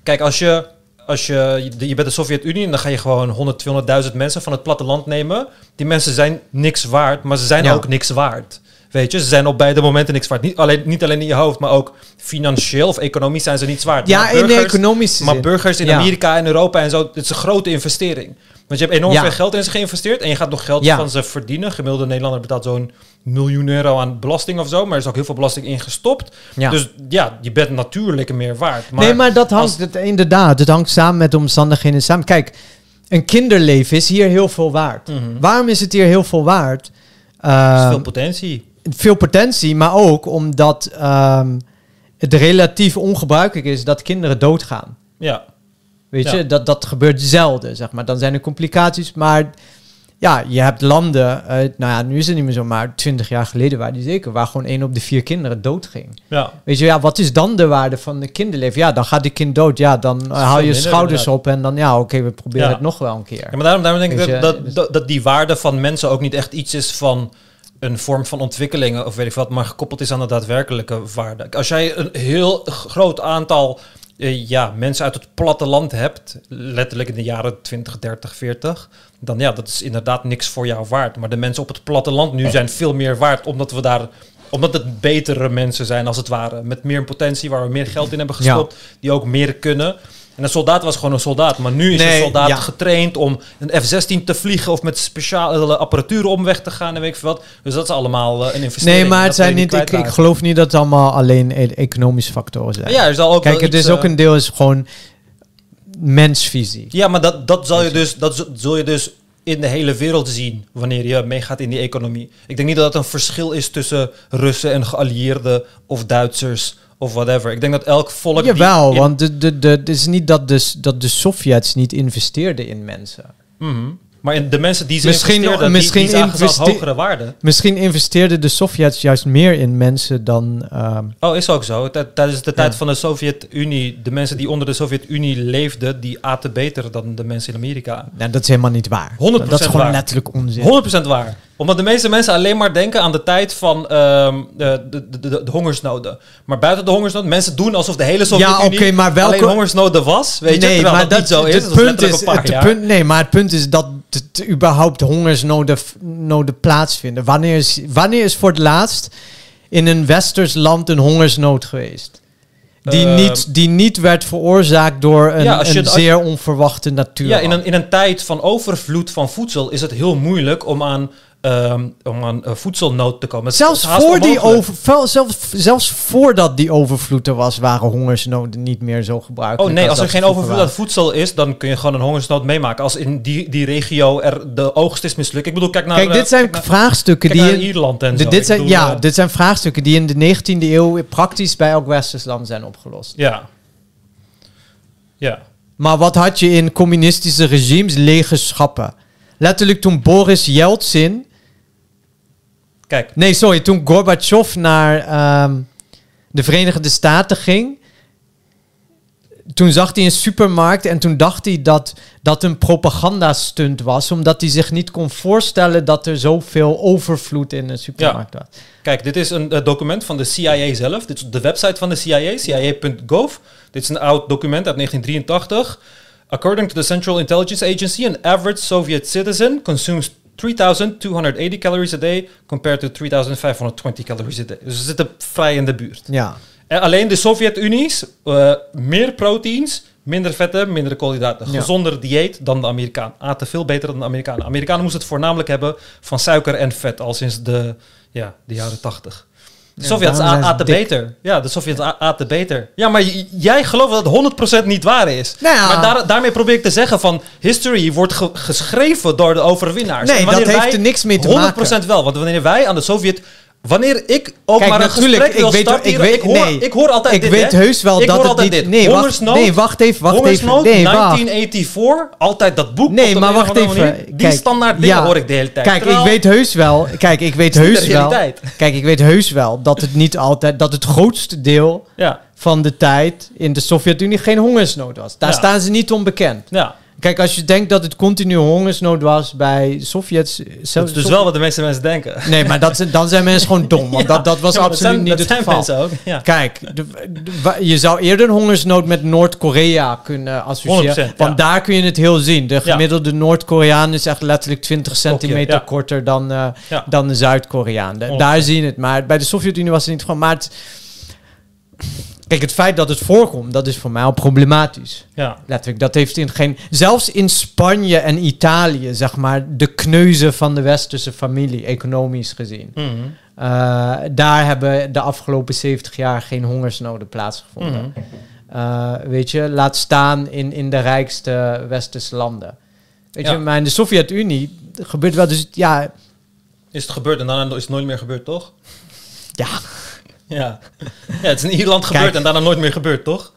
Speaker 3: kijk, als je, als je, je bent de Sovjet-Unie en dan ga je gewoon 100, 200.000 mensen van het platteland nemen. Die mensen zijn niks waard, maar ze zijn
Speaker 2: Ja.
Speaker 3: ook niks waard. Weet je, ze zijn op beide momenten niks waard. Niet alleen, niet alleen in je hoofd, maar ook financieel of economisch zijn ze niets waard.
Speaker 2: ja, in de economische
Speaker 3: maar burgers in
Speaker 2: Ja.
Speaker 3: Amerika en Europa en zo, het is een grote investering. Want je hebt enorm
Speaker 2: Ja.
Speaker 3: veel geld in ze geïnvesteerd en je gaat nog geld van ze verdienen. Gemiddelde Nederlander betaalt zo'n miljoen euro aan belasting of zo, maar er is ook heel veel belasting ingestopt.
Speaker 2: Ja.
Speaker 3: Dus ja, je bent natuurlijk meer waard. Maar
Speaker 2: nee, maar dat hangt het, inderdaad. Het hangt samen met de omstandigheden samen. Kijk, een kinderleven is hier heel veel waard.
Speaker 3: Mhm.
Speaker 2: Waarom is het hier heel veel waard?
Speaker 3: is
Speaker 2: Ehm,
Speaker 3: veel potentie.
Speaker 2: veel potentie, maar ook omdat ehm, het relatief ongebruikelijk is dat kinderen doodgaan.
Speaker 3: Ja.
Speaker 2: Weet
Speaker 3: Ja.
Speaker 2: je, dat, dat gebeurt zelden, zeg maar. Dan zijn er complicaties, maar ja, je hebt landen, eh, nou ja, nu is het niet meer zo, maar twintig jaar geleden waren die zeker, waar gewoon één op de vier kinderen doodging.
Speaker 3: ja.
Speaker 2: Weet je, ja, wat is dan de waarde van de kinderleven? Ja, dan gaat die kind dood. Ja, dan eh, haal je
Speaker 3: minder,
Speaker 2: schouders
Speaker 3: inderdaad.
Speaker 2: op en dan, ja, oké, we proberen
Speaker 3: Ja.
Speaker 2: het nog wel een keer.
Speaker 3: Ja, maar daarom, daarom denk ik
Speaker 2: je,
Speaker 3: dat,
Speaker 2: dus-
Speaker 3: dat, dat die waarde van mensen ook niet echt iets is van een vorm van ontwikkelingen of weet ik wat, maar gekoppeld is aan de daadwerkelijke waarde. Als jij een heel groot aantal eh, ja, mensen uit het platteland hebt, letterlijk in de jaren 20, 30, 40, dan ja, dat is inderdaad niks voor jou waard. Maar de mensen op het platteland nu zijn veel meer waard, omdat we daar omdat het betere mensen zijn, als het ware. Met meer potentie, waar we meer geld in hebben gestopt. Die ook meer kunnen. En een soldaat was gewoon een soldaat. Maar nu is
Speaker 2: Nee,
Speaker 3: een soldaat
Speaker 2: ja.
Speaker 3: getraind om een F-16 te vliegen... of met speciale apparatuur om weg te gaan en weet ik veel wat. Dus dat is allemaal eh, een investering.
Speaker 2: Nee, maar het zijn niet, ik, geloof niet dat het allemaal alleen e- economische factoren zijn.
Speaker 3: Ja, er zal ook
Speaker 2: Kijk, het is ook
Speaker 3: eh,
Speaker 2: een deel is gewoon mensvisie.
Speaker 3: Ja, maar dat, dat, zal je dus, dat zul je dus in de hele wereld zien wanneer je meegaat in die economie. Ik denk niet dat het een verschil is tussen Russen en geallieerden of Duitsers of whatever. Ik denk dat elk volk...
Speaker 2: Jawel, want de, de, de, het is niet dat de, dat de Sovjets niet investeerden in mensen.
Speaker 3: Mhm. Maar in de mensen die ze
Speaker 2: Misschien-
Speaker 3: investeerden,
Speaker 2: misschien
Speaker 3: die, die hogere waarde.
Speaker 2: Misschien investeerden de Sovjets juist meer in mensen dan... ehm,
Speaker 3: Oh, is ook zo. Tij- Tijdens de
Speaker 2: Ja.
Speaker 3: tijd van de Sovjet-Unie, de mensen die onder de Sovjet-Unie leefden, die aten beter dan de mensen in Amerika.
Speaker 2: nou, dat is helemaal niet waar.
Speaker 3: 100%
Speaker 2: Dat is gewoon
Speaker 3: waar.
Speaker 2: letterlijk onzin.
Speaker 3: 100% waar. Omdat de meeste mensen alleen maar denken aan de tijd van ehm, de, de, de, de, de hongersnoden. Maar buiten de hongersnoden, mensen doen alsof de hele Sovjet-Unie
Speaker 2: oké, maar welke-
Speaker 3: alleen hongersnoden was. Weet je, terwijl dat, niet zo is.
Speaker 2: het
Speaker 3: Dat
Speaker 2: punt is,
Speaker 3: een paar
Speaker 2: het
Speaker 3: jaar.
Speaker 2: punt, nee, maar het punt is dat het überhaupt hongersnoden noden plaatsvinden. Wanneer is, wanneer is voor het laatst in een westers land een hongersnood geweest? Die,
Speaker 3: Eh,
Speaker 2: niet, die niet werd veroorzaakt door een,
Speaker 3: Ja, je
Speaker 2: een zeer onverwachte natuur.
Speaker 3: Ja, in een, in een tijd van overvloed van voedsel is het heel moeilijk om aan ehm, om aan eh, voedselnood te komen.
Speaker 2: Zelfs, voor die over, zelfs, zelfs voordat die overvloed er was, waren hongersnoden niet meer zo gebruikelijk.
Speaker 3: Oh nee, als er geen overvloed aan voedsel is, dan kun je gewoon een hongersnood meemaken. Als in die, die regio er de oogst is mislukt. Ik bedoel, kijk naar,
Speaker 2: Kijk, dit zijn
Speaker 3: kijk
Speaker 2: vraagstukken
Speaker 3: kijk
Speaker 2: die... in-
Speaker 3: Ierland en
Speaker 2: de-
Speaker 3: zo.
Speaker 2: dit zijn,
Speaker 3: bedoel,
Speaker 2: ja,
Speaker 3: eh,
Speaker 2: dit zijn vraagstukken die in de 19e eeuw praktisch bij elk westers land zijn opgelost.
Speaker 3: ja. Ja.
Speaker 2: Maar wat had je in communistische regimes? Lege schappen. Letterlijk toen Boris Yeltsin...
Speaker 3: Kijk,
Speaker 2: Nee, sorry, toen Gorbachev naar ehm, de Verenigde Staten ging... Toen zag hij een supermarkt en toen dacht hij dat dat een propagandastunt was... omdat hij zich niet kon voorstellen dat er zoveel overvloed in een supermarkt was.
Speaker 3: Kijk, dit is een eh, document van de CIA zelf. Dit is de website van de CIA, cia.gov. Dit is een oud document uit 1983. According to the Central Intelligence Agency, an average Soviet citizen consumes 3280 calories a day compared to 3520 calories a day. Dus we zitten vrij in de buurt.
Speaker 2: Ja.
Speaker 3: En alleen de Sovjet-Unies, eh, meer proteïns, minder vetten, minder koolhydraten.
Speaker 2: Ja.
Speaker 3: Gezonder dieet dan de Amerikaan. Aten veel beter dan de Amerikanen. Amerikanen moesten het voornamelijk hebben van suiker en vet, al sinds de, ja, de jaren tachtig. De Sovjets aten beter. Ja, de Sovjets aten beter. Ja, maar jij gelooft dat het 100% niet waar is.
Speaker 2: Nou ja.
Speaker 3: Maar daar, daarmee probeer ik te zeggen van... history wordt ge- geschreven door de overwinnaars.
Speaker 2: Nee, dat heeft er niks mee te
Speaker 3: 100% wel. Want wanneer wij aan de Sovjet... Wanneer ik ook
Speaker 2: Kijk,
Speaker 3: maar een
Speaker 2: natuurlijk,
Speaker 3: gesprek wil
Speaker 2: ik weet-
Speaker 3: starten...
Speaker 2: ik weet-
Speaker 3: ik, hoor,
Speaker 2: nee.
Speaker 3: ik hoor altijd
Speaker 2: Ik
Speaker 3: dit,
Speaker 2: weet
Speaker 3: hè.
Speaker 2: heus wel
Speaker 3: ik
Speaker 2: dat
Speaker 3: hoor
Speaker 2: het niet... Nee, wacht,
Speaker 3: Hongersnood,
Speaker 2: nee, wacht even, wacht even.
Speaker 3: hongersnood,
Speaker 2: Nee, wacht.
Speaker 3: 1984. Altijd dat boek.
Speaker 2: Nee, maar wacht even.
Speaker 3: manier. Die
Speaker 2: Kijk,
Speaker 3: standaard dingen
Speaker 2: ja.
Speaker 3: hoor ik de hele tijd.
Speaker 2: Kijk,
Speaker 3: Terwijl-
Speaker 2: ik weet heus wel. Kijk, ik weet heus wel. Kijk, ik weet heus wel dat het niet altijd. dat het grootste deel
Speaker 3: Ja,
Speaker 2: van de tijd in de Sovjet-Unie geen hongersnood was. Daar
Speaker 3: Ja.
Speaker 2: staan ze niet onbekend.
Speaker 3: ja.
Speaker 2: Kijk, als je denkt dat het continu hongersnood was bij Sovjets.
Speaker 3: Dat is dus wel wat de meeste mensen denken.
Speaker 2: Nee, maar dat, dan zijn mensen gewoon dom. Want dat, dat was
Speaker 3: Ja,
Speaker 2: absoluut
Speaker 3: zijn-
Speaker 2: niet
Speaker 3: dat
Speaker 2: het
Speaker 3: zijn
Speaker 2: geval.
Speaker 3: mensen ook. Ja.
Speaker 2: Kijk, de- de- wa- je zou eerder hongersnood met Noord-Korea kunnen associëren.
Speaker 3: 100%,
Speaker 2: want daar kun je het heel zien. De gemiddelde Noord-Koreaan is echt letterlijk 20 centimeter korter dan, eh, dan de Zuid-Koreaan. De-
Speaker 3: 100%.
Speaker 2: Daar zie je het. Maar bij de Sovjet-Unie was het niet van. Maar het, kijk, het feit dat het voorkomt, dat is voor mij al problematisch.
Speaker 3: Ja.
Speaker 2: Letterlijk, dat heeft in geen... Zelfs in Spanje en Italië, zeg maar, de kneuzen van de westerse familie, economisch gezien. Uh, daar hebben de afgelopen 70 jaar geen hongersnoden plaatsgevonden. Uh, weet je, laat staan in, in de rijkste westerse landen. Weet
Speaker 3: Ja.
Speaker 2: je, maar in de Sovjet-Unie gebeurt wel dus, ja,
Speaker 3: Is het gebeurd en daarna is het nooit meer gebeurd, toch?
Speaker 2: ja,
Speaker 3: Ja. ja, het is in Ierland gebeurd
Speaker 2: Kijk.
Speaker 3: en daarna nooit meer gebeurd, toch?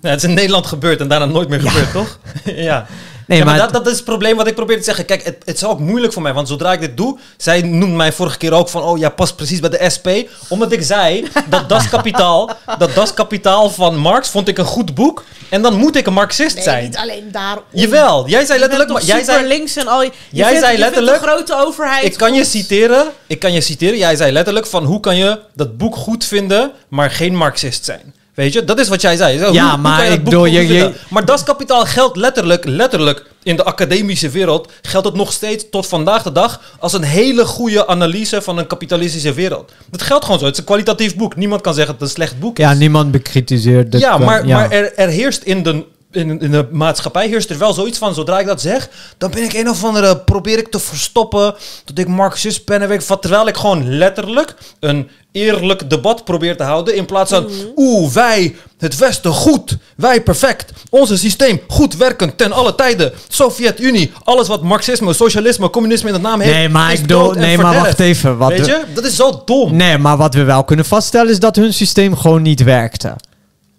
Speaker 3: Ja, het is in Nederland gebeurd en daarna nooit meer gebeurd, toch? ja.
Speaker 2: Nee,
Speaker 3: ja, maar,
Speaker 2: maar
Speaker 3: dat, dat is het probleem wat ik probeer te zeggen. Kijk, het, het is ook moeilijk voor mij, want zodra ik dit doe... Zij noemde mij vorige keer ook van... Oh, jij past precies bij de SP. Omdat ik zei dat Das Kapitaal... dat Das Kapitaal van Marx vond ik een goed boek. En dan moet ik een Marxist
Speaker 1: Nee,
Speaker 3: zijn.
Speaker 1: niet alleen daarom.
Speaker 3: Jawel, jij zei letterlijk... Maar jij zei,
Speaker 1: links en al. Je,
Speaker 3: Jij
Speaker 1: vindt,
Speaker 3: zei letterlijk-
Speaker 1: de grote overheid.
Speaker 3: ik kan je citeren. Ik kan je citeren. Jij zei letterlijk van... Hoe kan je dat boek goed vinden, maar geen Marxist zijn? Weet je, dat is wat jij zei.
Speaker 2: Ja,
Speaker 3: hoe- hoe
Speaker 2: maar
Speaker 3: dat
Speaker 2: ik bedoel, je-
Speaker 3: Maar Das Kapitaal geldt letterlijk, letterlijk in de academische wereld, geldt het nog steeds tot vandaag de dag als een hele goede analyse van een kapitalistische wereld. Dat geldt gewoon zo. Het is een kwalitatief boek. Niemand kan zeggen dat het een slecht boek is.
Speaker 2: ja, niemand bekritiseert dat.
Speaker 3: ja,
Speaker 2: kan-
Speaker 3: maar, maar er, er heerst in de, in, in de maatschappij heerst er wel zoiets van, zodra ik dat zeg, dan ben ik een of andere, probeer ik te verstoppen dat ik Marxist ben en weet ik wat, terwijl ik gewoon letterlijk een eerlijk debat probeer te houden in plaats van, oeh, wij, het Westen, goed, wij perfect, onze systeem, goed werkend ten alle tijden, Sovjet-Unie, alles wat Marxisme, socialisme, communisme in de naam heeft,
Speaker 2: Nee, maar
Speaker 3: is
Speaker 2: ik
Speaker 3: dood en
Speaker 2: nee, maar wacht even. Wat
Speaker 3: Weet
Speaker 2: we-
Speaker 3: je, dat is zo dom.
Speaker 2: Nee, maar wat we wel kunnen vaststellen is dat hun systeem gewoon niet werkte.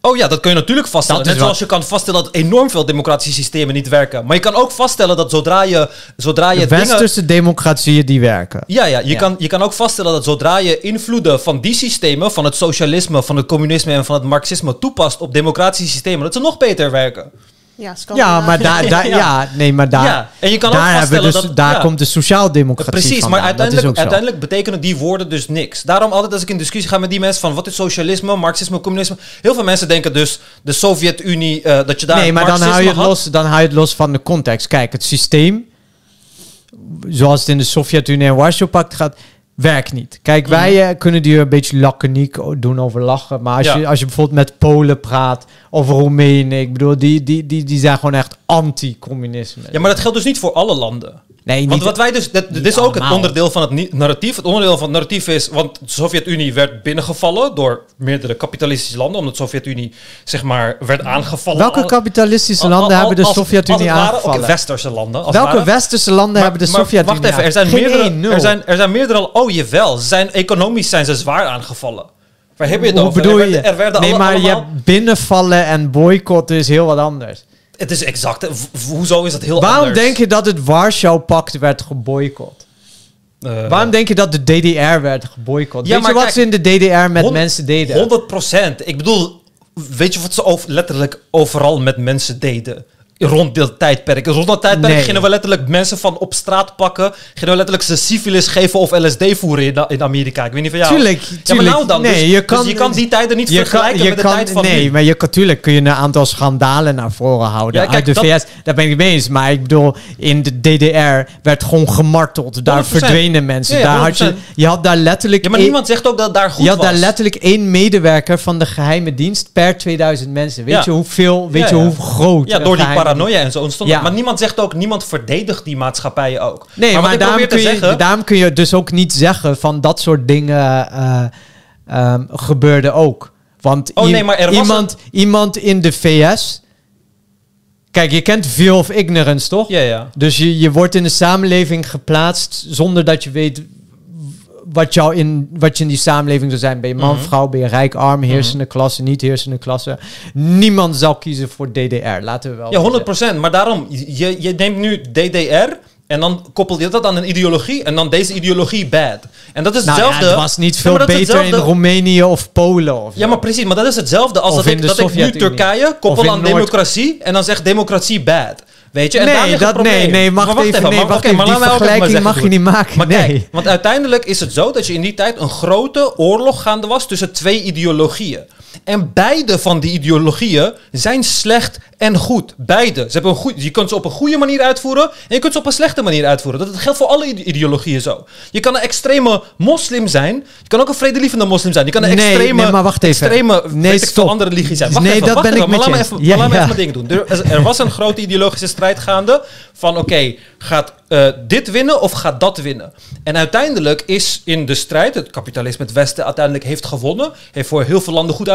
Speaker 3: Oh ja, dat kun je natuurlijk vaststellen. Net zoals je kan vaststellen dat enorm veel democratische systemen niet werken. Maar je kan ook vaststellen dat zodra je, zodra je
Speaker 2: De
Speaker 3: dingen...
Speaker 2: westerse democratieën die werken.
Speaker 3: Ja, ja, je,
Speaker 2: Ja.
Speaker 3: Kan, je kan ook vaststellen dat zodra je invloeden van die systemen, van het socialisme, van het communisme en van het marxisme toepast op democratische systemen, dat ze nog beter werken.
Speaker 1: Ja,
Speaker 2: Ja, maar daar, daar,
Speaker 3: Ja.
Speaker 2: ja. nee, maar daar,
Speaker 3: ja, en je kan ook
Speaker 2: daar,
Speaker 3: vaststellen
Speaker 2: dus,
Speaker 3: dat...
Speaker 2: daar
Speaker 3: ja.
Speaker 2: komt de sociaaldemocratie
Speaker 3: Precies,
Speaker 2: vandaan.
Speaker 3: maar uiteindelijk,
Speaker 2: ook
Speaker 3: uiteindelijk betekenen die woorden dus niks. Daarom altijd als ik in discussie ga met die mensen van wat is socialisme, marxisme, communisme. Heel veel mensen denken dus de Sovjet-Unie, eh, dat je daar
Speaker 2: nee, maar dan hou, je het
Speaker 3: had.
Speaker 2: los, dan hou je het los van de context. Kijk, het systeem, zoals het in de Sovjet-Unie en Warschau-pact gaat, werkt niet. Kijk, wij eh, kunnen die een beetje laconiek o- doen over lachen. Maar als,
Speaker 3: Ja.
Speaker 2: je, als je bijvoorbeeld met Polen praat, of Roemenen, ik bedoel, die, die, die, die zijn gewoon echt anti-communisme.
Speaker 3: Ja, maar dat geldt dus niet voor alle landen.
Speaker 2: Nee,
Speaker 3: Want wat wij dus, dat, dit is ook het onderdeel van het narratief. Het onderdeel van het narratief is, want de Sovjet-Unie werd binnengevallen door meerdere kapitalistische landen, omdat de Sovjet-Unie zeg maar werd aangevallen.
Speaker 2: welke
Speaker 3: Al-
Speaker 2: kapitalistische
Speaker 3: al-
Speaker 2: landen
Speaker 3: al-
Speaker 2: hebben de Sovjet-Unie
Speaker 3: het ware- oké,
Speaker 2: aangevallen?
Speaker 3: westerse landen. als
Speaker 2: welke westerse landen
Speaker 3: Maar-
Speaker 2: hebben de Sovjet-Unie
Speaker 3: Wacht even, er zijn,
Speaker 2: Geen
Speaker 3: meerdere, er, zijn, er zijn meerdere... Oh, jawel. Ze zijn, economisch zijn ze zwaar aangevallen. Waar heb je het
Speaker 2: Hoe
Speaker 3: over?
Speaker 2: bedoel
Speaker 3: er er werden
Speaker 2: nee,
Speaker 3: alle-
Speaker 2: maar je
Speaker 3: allemaal...
Speaker 2: binnenvallen en boycotten is heel wat anders.
Speaker 3: Het is exact. V- hoezo is het heel
Speaker 2: Waarom
Speaker 3: anders?
Speaker 2: denk je dat het Warschau-pact werd geboycott?
Speaker 3: Eh,
Speaker 2: Waarom denk je dat de DDR werd geboycott?
Speaker 3: Ja,
Speaker 2: Weet je wat
Speaker 3: kijk,
Speaker 2: ze in de DDR met mensen deden?
Speaker 3: 100 procent. Ik bedoel, weet je wat ze over, letterlijk overal met mensen deden? Rond dit tijdperk. Rond dat tijdperk
Speaker 2: Nee.
Speaker 3: gingen we letterlijk mensen van op straat pakken. Gingen we letterlijk ze syfilis geven of LSD voeren in, in Amerika. Ik weet niet van jou.
Speaker 2: Tuurlijk,
Speaker 3: Ja, maar
Speaker 2: tuurlijk.
Speaker 3: nou dan.
Speaker 2: Nee,
Speaker 3: dus,
Speaker 2: je
Speaker 3: dus
Speaker 2: kan-
Speaker 3: je kan die tijden niet vergelijken
Speaker 2: kan,
Speaker 3: met de
Speaker 2: kan,
Speaker 3: tijd van
Speaker 2: nee,
Speaker 3: nu.
Speaker 2: maar je kan, tuurlijk kun je een aantal schandalen naar voren houden.
Speaker 3: Ja, kijk,
Speaker 2: Uit de
Speaker 3: dat-
Speaker 2: VS, daar ben ik het mee eens. Maar ik bedoel, in de DDR werd gewoon gemarteld. Daar
Speaker 3: 100%.
Speaker 2: verdwenen mensen.
Speaker 3: Ja,
Speaker 2: daar had je,
Speaker 3: 100%.
Speaker 2: je had daar letterlijk...
Speaker 3: Ja, maar
Speaker 2: één-
Speaker 3: niemand zegt ook dat daar goed
Speaker 2: je had
Speaker 3: was.
Speaker 2: daar letterlijk één medewerker van de geheime dienst per 2000 mensen. Weet je hoeveel, weet je hoe groot...
Speaker 3: Ja, door die paranoia en zo ontstond
Speaker 2: Ja.
Speaker 3: Maar niemand zegt ook, niemand verdedigt die maatschappijen ook.
Speaker 2: Nee, maar, daarom, kun je,
Speaker 3: zeggen...
Speaker 2: daarom kun je dus ook niet zeggen van dat soort dingen eh ehm, gebeurde ook. Want
Speaker 3: Oh, nee, maar er was
Speaker 2: iemand, iemand in de VS... Kijk, je kent Veil of Ignorance, toch?
Speaker 3: Ja, ja.
Speaker 2: Dus je, je wordt in de samenleving geplaatst zonder dat je weet wat, jou in, wat je in die samenleving zou zijn. Ben je man,
Speaker 3: Mhm.
Speaker 2: vrouw, ben je rijk, arm, heersende klasse, niet heersende klasse. Niemand zal kiezen voor DDR, laten we wel
Speaker 3: Ja,
Speaker 2: zeggen.
Speaker 3: 100%. Maar daarom, je, je neemt nu DDR en dan koppel je dat aan een ideologie en dan deze ideologie bad. En dat is
Speaker 2: Nou
Speaker 3: hetzelfde.
Speaker 2: ja, het was niet veel beter in Roemenië of Polen. Of
Speaker 3: Ja, maar precies. Maar dat is hetzelfde als
Speaker 2: Of
Speaker 3: dat, ik, dat ik nu. Turkije koppel aan democratie en dan zeg democratie bad. Weet je? En
Speaker 2: nee, dat, nee, nee,
Speaker 3: Maar
Speaker 2: wacht even, nee, wacht even. Die vergelijking mag je niet maken.
Speaker 3: Maar
Speaker 2: nee.
Speaker 3: kijk, want uiteindelijk is het zo dat je in die tijd een grote oorlog gaande was tussen twee ideologieën. En beide van die ideologieën zijn slecht en goed. Beide. Ze hebben een goed, je kunt ze op een goede manier uitvoeren en je kunt ze op een slechte manier uitvoeren. Dat geldt voor alle ide- ideologieën zo. Je kan een extreme moslim zijn. Je kan ook een vredelievende moslim zijn. Je kan een
Speaker 2: Nee,
Speaker 3: extreme,
Speaker 2: nee, maar wacht even.
Speaker 3: extreme
Speaker 2: Nee, stop.
Speaker 3: andere religie zijn. Wacht
Speaker 2: Nee,
Speaker 3: even,
Speaker 2: dat
Speaker 3: wacht
Speaker 2: ben
Speaker 3: even,
Speaker 2: ik
Speaker 3: maar
Speaker 2: met
Speaker 3: laat
Speaker 2: je
Speaker 3: even,
Speaker 2: Ja,
Speaker 3: maar laat me even mijn ding doen. Er, er was een grote ideologische strijd gaande van oké, gaat eh, dit winnen of gaat dat winnen? En uiteindelijk is in de strijd, het kapitalisme het Westen uiteindelijk heeft gewonnen, heeft voor heel veel landen goed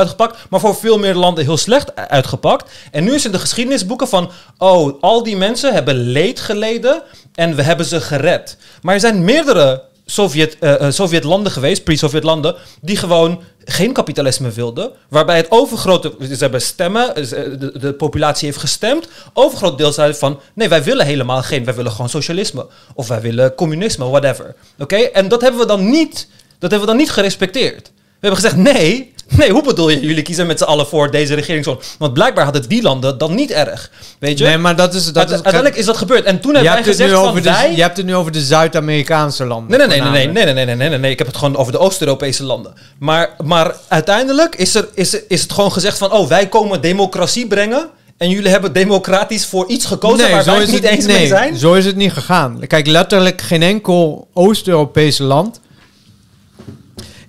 Speaker 3: maar voor veel meer landen heel slecht uitgepakt. En nu is in de geschiedenisboeken van, oh, al die mensen hebben leed geleden en we hebben ze gered. Maar er zijn meerdere eh, eh, Sovjet-landen geweest, pre-Sovjet-landen, die gewoon geen kapitalisme wilden. Waarbij het overgrote, ze hebben stemmen, eh, de, de populatie heeft gestemd. Overgroot deel zei van, nee, wij willen helemaal geen, wij willen gewoon socialisme. Of wij willen communisme, whatever. Oké, en dat hebben we dan niet, dat hebben we dan niet gerespecteerd. We hebben gezegd, nee, nee, hoe bedoel je, jullie kiezen met z'n allen voor deze regeringsvorm? Want blijkbaar hadden die landen dan niet erg, weet je?
Speaker 2: Nee, maar dat is... Dat
Speaker 3: Uite-
Speaker 2: is
Speaker 3: uiteindelijk is dat gebeurd. En toen hebben wij gezegd van,
Speaker 2: de,
Speaker 3: wij...
Speaker 2: je hebt het nu over de Zuid-Amerikaanse landen.
Speaker 3: Nee, nee, nee, nee, nee, nee, nee, nee, nee, nee, nee. Ik heb het gewoon over de Oost-Europese landen. Maar, maar uiteindelijk is, er, is, is het gewoon gezegd van... oh, wij komen democratie brengen... en jullie hebben democratisch voor iets gekozen... waar wij het niet eens mee zijn.
Speaker 2: zo is het niet gegaan. Kijk, letterlijk geen enkel Oost-Europese land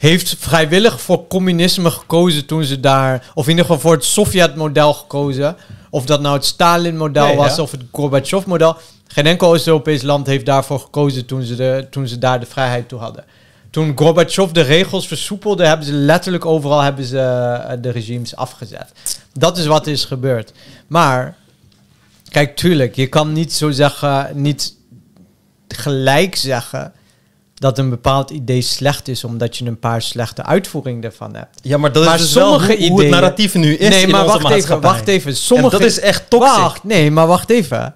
Speaker 2: heeft vrijwillig voor communisme gekozen toen ze daar, of in ieder geval voor het Sovjet-model gekozen. Of dat nou het Stalin-model
Speaker 3: Nee,
Speaker 2: was
Speaker 3: ja.
Speaker 2: of het Gorbachev-model. Geen enkel Oost-Europees land heeft daarvoor gekozen toen ze, de, toen ze daar de vrijheid toe hadden. Toen Gorbachev de regels versoepelde, hebben ze letterlijk overal hebben ze, eh, de regimes afgezet. Dat is wat is gebeurd. Maar Kijk, tuurlijk, je kan niet zo zeggen, niet gelijk zeggen dat een bepaald idee slecht is omdat je een paar slechte uitvoeringen ervan hebt.
Speaker 3: Ja, maar dat
Speaker 2: Maar
Speaker 3: is dus wel
Speaker 2: sommige
Speaker 3: hoe, hoe het
Speaker 2: ideeën-
Speaker 3: narratief nu is
Speaker 2: nee,
Speaker 3: in
Speaker 2: maar
Speaker 3: onze
Speaker 2: wacht even, wacht even. Sommige,
Speaker 3: En dat is echt toxic.
Speaker 2: Wacht, nee, maar wacht even.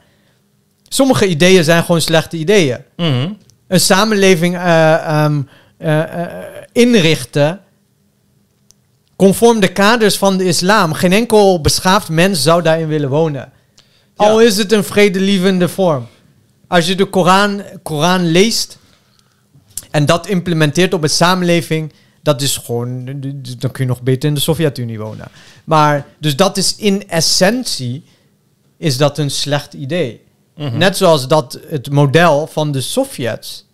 Speaker 2: Sommige ideeën zijn gewoon slechte ideeën.
Speaker 3: Mhm.
Speaker 2: Een samenleving eh, ehm, eh, eh, inrichten conform de kaders van de islam. Geen enkel beschaafd mens zou daarin willen wonen.
Speaker 3: Ja.
Speaker 2: Al is het een vredelievende vorm. Als je de Koran, Koran leest en dat implementeert op een samenleving, dat is gewoon, dan kun je nog beter in de Sovjet-Unie wonen. Maar, dus dat is in essentie, is dat een slecht idee.
Speaker 3: Mhm.
Speaker 2: Net zoals dat het model van de Sovjets